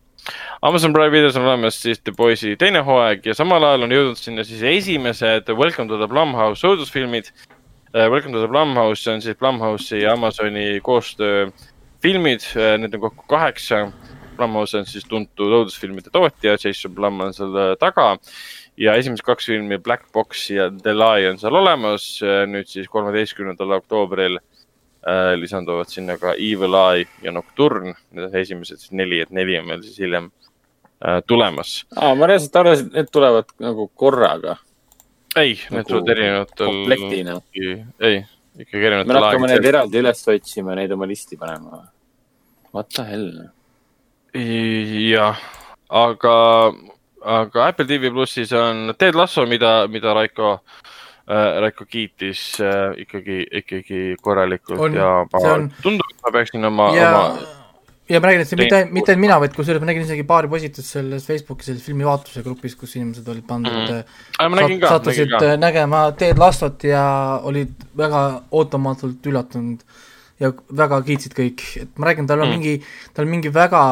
Amazon Prime videos on olemas siis The Boys'i teine hooaeg ja samal ajal on jõudnud sinna siis esimesed Welcome to the Blumhouse õudusfilmid. Welcome to the Blumhouse, on siis Blumhouse'i ja Amazoni koostöö filmid, need on kokku kaheksa. Blumhouse on siis tuntud õudusfilmide tootja, Jason Blum on selle taga ja esimesed kaks filmi Black Box ja The Lie on seal olemas. nüüd siis kolmeteistkümnendal oktoobril äh, lisanduvad sinna ka Evil Eye ja Nocturne, need on esimesed siis neli, et neli on meil siis hiljem äh, tulemas. aa, ma reaalselt arvasin, et need tulevad nagu korraga. ei, need Nagu tulevad erinevatel. komplektina.. ei, ikkagi me erinevatel hakkame neid aegadel. eraldi üles otsima, neid oma listi panema. What the hell? jah, aga, aga Apple TV plussis on Ted Lasso, mida, mida Raiko äh,, Raiko kiitis äh, ikkagi, ikkagi korralikult On, ja ma on- tundub, et ma peaksin oma, ja oma, ja ma räägin, et see mitte mitte ainult mina, vaid kusjuures ma nägin isegi paari postitust selles Facebooki selles filmi vaatluse grupis, kus inimesed olid pandud mm., ma nägin ka, nägin sattusid äh, nägema Ted Lassot ja olid väga ootamatult üllatunud ja väga kiitsid kõik, et ma räägin, tal on mm. mingi, tal on mingi väga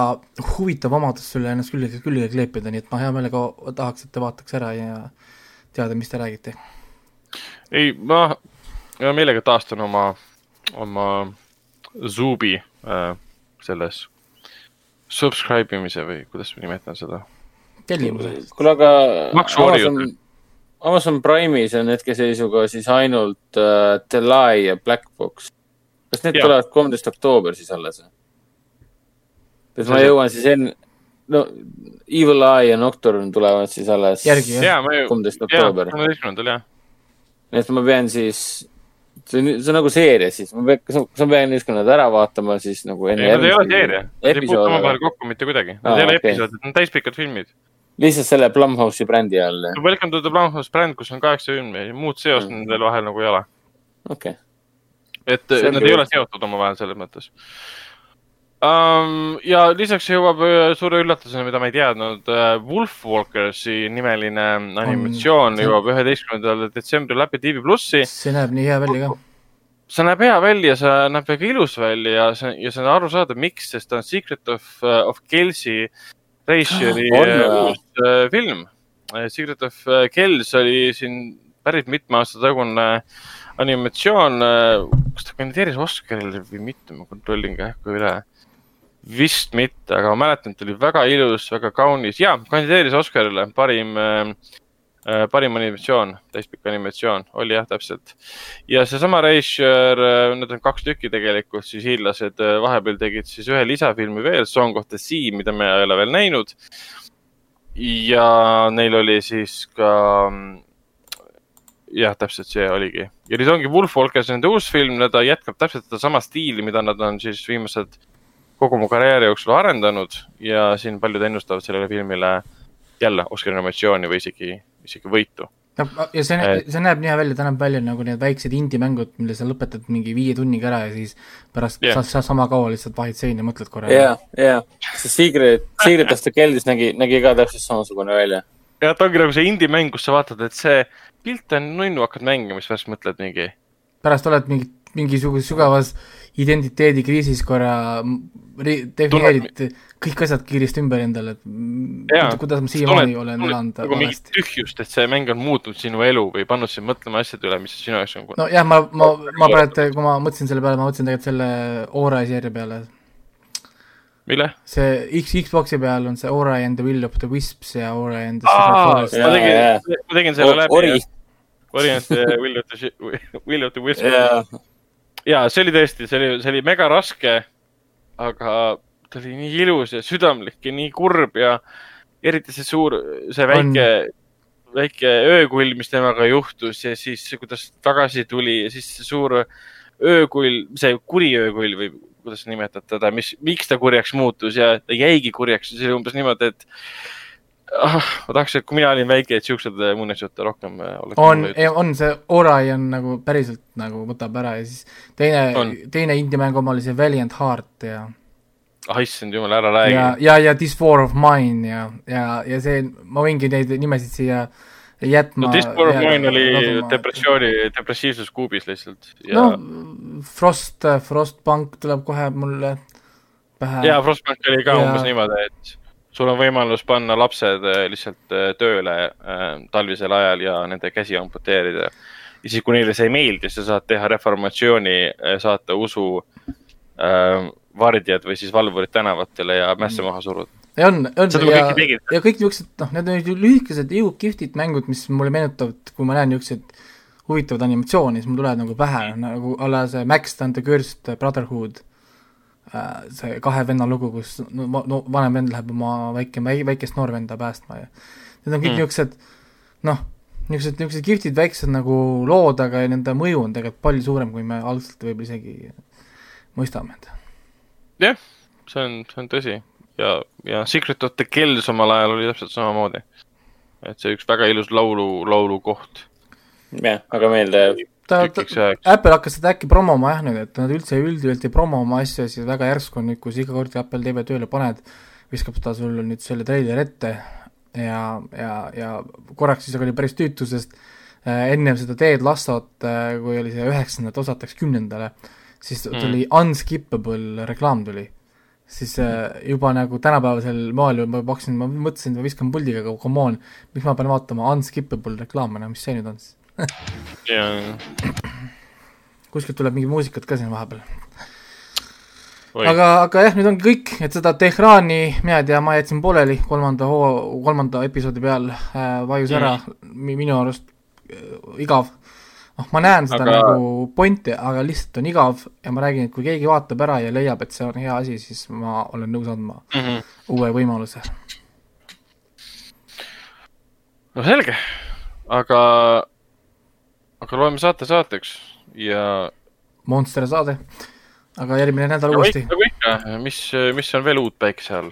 huvitav omadus sulle ennast külge, külge kleepida, nii et ma hea meelega tahaks, et te vaataks ära ja teada, mis te räägite. ei, ma hea meelega taastan oma, oma Zubi äh, selles subscribe imise või kuidas ma nimetan seda. tellimuse. kuule, aga Maksuorjud. Amazon, Amazon Prime'is on hetkeseisuga siis ainult uh, The Lie ja Black Box. kas need tulevad kolmteist oktoober siis alles? kas ma jõuan siis enne, no Evil Eye ja Nocturne tulevad siis alles järgi jah? ja, ma ju, kolmteist oktoober, kolmeteistkümnendal jah. Nii et ma pean siis, see on, see on nagu seeria siis, ma pean, kas ma, kas ma pean just nad ära vaatama siis nagu enne ei, nad ei ole seeria, nad ei puutu omavahel kokku mitte kuidagi, nad Aa, ei ole okei. episoodid, need on täispikad filmid. lihtsalt selle Blumhouse'i brändi all, Welcome to the Blumhouse bränd, kus on kaheksa filmi, muud seost Mm. nendel vahel nagu ei ole. okei okay.. et nad ei ole seotud omavahel selles mõttes um,. ja lisaks jõuab suure üllatusena, mida ma ei teadnud, Wolfwalkersi nimeline animatsioon see- jõuab üheteistkümnendal detsembril läbi TV plussi. see näeb nii hea välja ka. see näeb hea välja, see näeb väga ilus välja ja see, ja see on arusaadav, miks, sest ta on Secret of, of On äh, või? uus äh, film. Secret of Kells oli siin päris mitme aasta tagune animatsioon. kas ta kandideeris Oscarile või mitte, ma kontrollin kähku üle. Vist mitte, aga ma mäletan, et oli väga ilus, väga kaunis ja kandideeris Oscarile parim äh, äh, parim animatsioon, täispikk animatsioon, oli jah, täpselt. ja seesama Reischer, need on kaks tükki tegelikult, siis hiinlased äh, vahepeal tegid siis ühe lisafilmi veel, Song of the Sea, mida me ei ole veel näinud. ja neil oli siis ka, jah, täpselt see oligi. ja nüüd ongi Wolfwalkers nende uus film, ta jätkab täpselt sedasama stiili, mida nad on siis viimased kogu mu karjääri jooksul arendanud ja siin paljud ennustavad sellele filmile jälle Oscari nominatsiooni või isegi, isegi võitu. ja see, see näeb nii hea välja, ta näeb välja nagu need väiksed indie-mängud, mille sa lõpetad mingi viie tunniga ära ja siis pärast yeah. sa, sa sama kaua lihtsalt vahid seina ja mõtled korra ja, ja, see Secret, Secret of the Kells nägi, nägi ka täpselt samasugune välja. ja ta ongi nagu see indie-mäng, kus sa vaatad, et see pilt on nunnu, hakkad mängima, siis pärast mõtled mingi. pärast oled mingi, mingisuguses sügavas identiteedikriisis korra defineerid kõik asjad kiiresti ümber endale, et kuidas ma siiamaani olen elanud nagu mingit valesti. tühjust, et see mäng on muutnud sinu elu või pannud sind mõtlema asjade üle, mis sinu jaoks on. nojah, ma, ma, ma praegu, kui ma mõtlesin selle peale, ma mõtlesin tegelikult selle Ora seeria peale. mille? see X, Xbox'i peal on see Ora and the Will of the Wisps ja Ora and the Aa, ma tegin ma tegin selle läbi Ori, variant Will of the, Will of the Wisp ja, ja see oli tõesti, see oli, see oli mega raske. aga ta oli nii ilus ja südamlik ja nii kurb ja eriti see suur, see väike, väike öökull, mis temaga juhtus ja siis, kuidas tagasi tuli ja siis see suur öökull, see kuri öökull või kuidas sa nimetad teda, mis, miks ta kurjaks muutus ja ta jäigi kurjaks, see oli umbes niimoodi, et ah, ma tahaks, et kui mina olin väike, et siukseid muinasjutte rohkem äh, oleks. on, on see Orai on nagu päriselt nagu võtab ära ja siis teine teine indie-mäng oma oli see Valiant Heart ja ah issand jumal, ära räägi ja, ja, ja This War of Mine ja, ja, ja see, ma võingi neid nimesid siia jätma. no This War of Mine oli depressiooni, depressiivsuskuubis lihtsalt ja no Frost, Frostpunk tuleb kohe mulle pähe. ja Frostbank oli ka ja... umbes niimoodi, et sul on võimalus panna lapsed äh, lihtsalt äh, tööle äh, talvisel ajal ja nende käsi amputeerida. ja siis, kui neile see ei meeldi, sa saad teha reformatsiooni, saata usu vardjad või siis valvurid tänavatele ja mässe maha suruda. ja on, on Seda ja ja kõik niisugused, noh, need on lühikesed ju kihvtid mängud, mis mulle meenutavad, kui ma näen niisuguseid huvitavaid animatsioone, siis mul tulevad nagu pähe, nagu a la see Max and the Cursed Brotherhood, see kahe venna lugu, kus no, no vanem vend läheb oma väike, väikest noorvenda päästma ja need on kõik Mm. niisugused noh, niisugused, niisugused kihvtid väiksed nagu lood, aga nende mõju on tegelikult palju suurem, kui me algselt võib-olla isegi mõistame. jah, see on, see on tõsi ja, ja Secret of the Kells omal ajal oli täpselt samamoodi. et see üks väga ilus laulu, laulukoht. jah, väga meeldejääv. ta, ta. Apple hakkas seda äkki promoma jah nüüd, et nad üldse üldjuhult ei promo oma asju, siis väga järsku on nüüd, kui sa iga kord Apple TV tööle paned, viskab ta sulle nüüd selle treileri ette ja, ja, ja korraks siis oli päris tüütu, sest äh, ennem seda Ted Lassot äh,, kui oli see üheksandat osat läks kümnendale, siis Mm. tuli mm. Unskippable reklaam tuli. siis äh, juba nagu tänapäevasel moel ma pakkusin, ma mõtlesin, et ma viskan puldiga, aga come on, miks ma pean vaatama Unskippable reklaame, no mis see nüüd on siis? kuskilt tuleb mingi muusikat ka siin vahepeal. aga, aga jah, nüüd ongi kõik, et seda Tehrani, mina ei tea, ma jätsin pooleli kolmanda hoo, kolmanda episoodi peal äh,, vajus ära mm., minu arust äh, igav. noh, ma näen seda aga... Nagu pointi, aga lihtsalt on igav ja ma räägin, et kui keegi vaatab ära ja leiab, et see on hea asi, siis ma olen nõus andma Mhm. uue võimaluse. no selge, aga, aga loeme saate saateks ja Monster saade, aga järgmine nädal nagu uuesti nagu ikka, mis, mis on veel uut päikese all.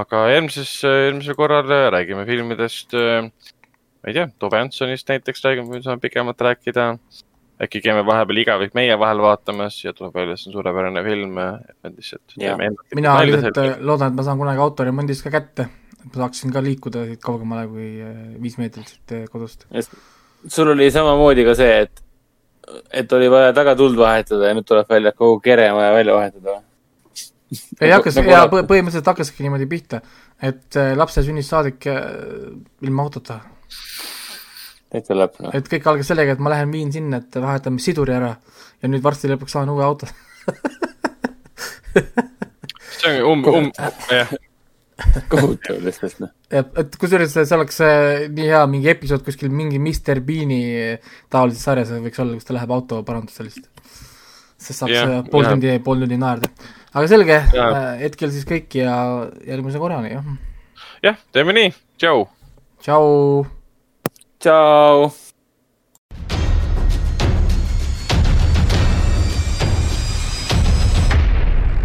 aga järgmises, järgmisel korral räägime filmidest. ma ei tea, Tove Ansonist näiteks räägime, saame pikemalt rääkida. äkki käime vahepeal igavik meie vahel vaatamas ja tuleb välja, see on suurepärane film. et lihtsalt mina lihtsalt äh, loodan, et ma saan kunagi autoremondist ka kätte, et ma saaksin ka liikuda siit kaugemale kui äh, viis meetrit siit äh, kodust. Sul oli samamoodi ka see, et, et oli vaja tagatuld vahetada ja nüüd tuleb välja, et kogu kere on vaja välja vahetada. ei hakkas nagu ja põhimõtteliselt hakkaski niimoodi pihta, et äh, lapse sünnist saadik äh, ilma autota, täitsa lõpp, noh. et kõik algas sellega, et ma lähen viin sinna, et vahetame siduri ära ja nüüd varsti lõpuks saan uue auto. see on um-, um-, jah, kohutav lihtsalt, noh. et, et kusjuures see oleks äh, nii hea mingi episood kuskil mingi Mr Bean'i taolises sarjas võiks olla, kus ta läheb auto parandusse lihtsalt. sest saaks Jah, yeah, pool jah. tundi, pool tundi naerda. aga selge Jah., hetkel siis kõik ja järgmise korrani, jah. jah, teeme nii, tšau. tšau. tšau.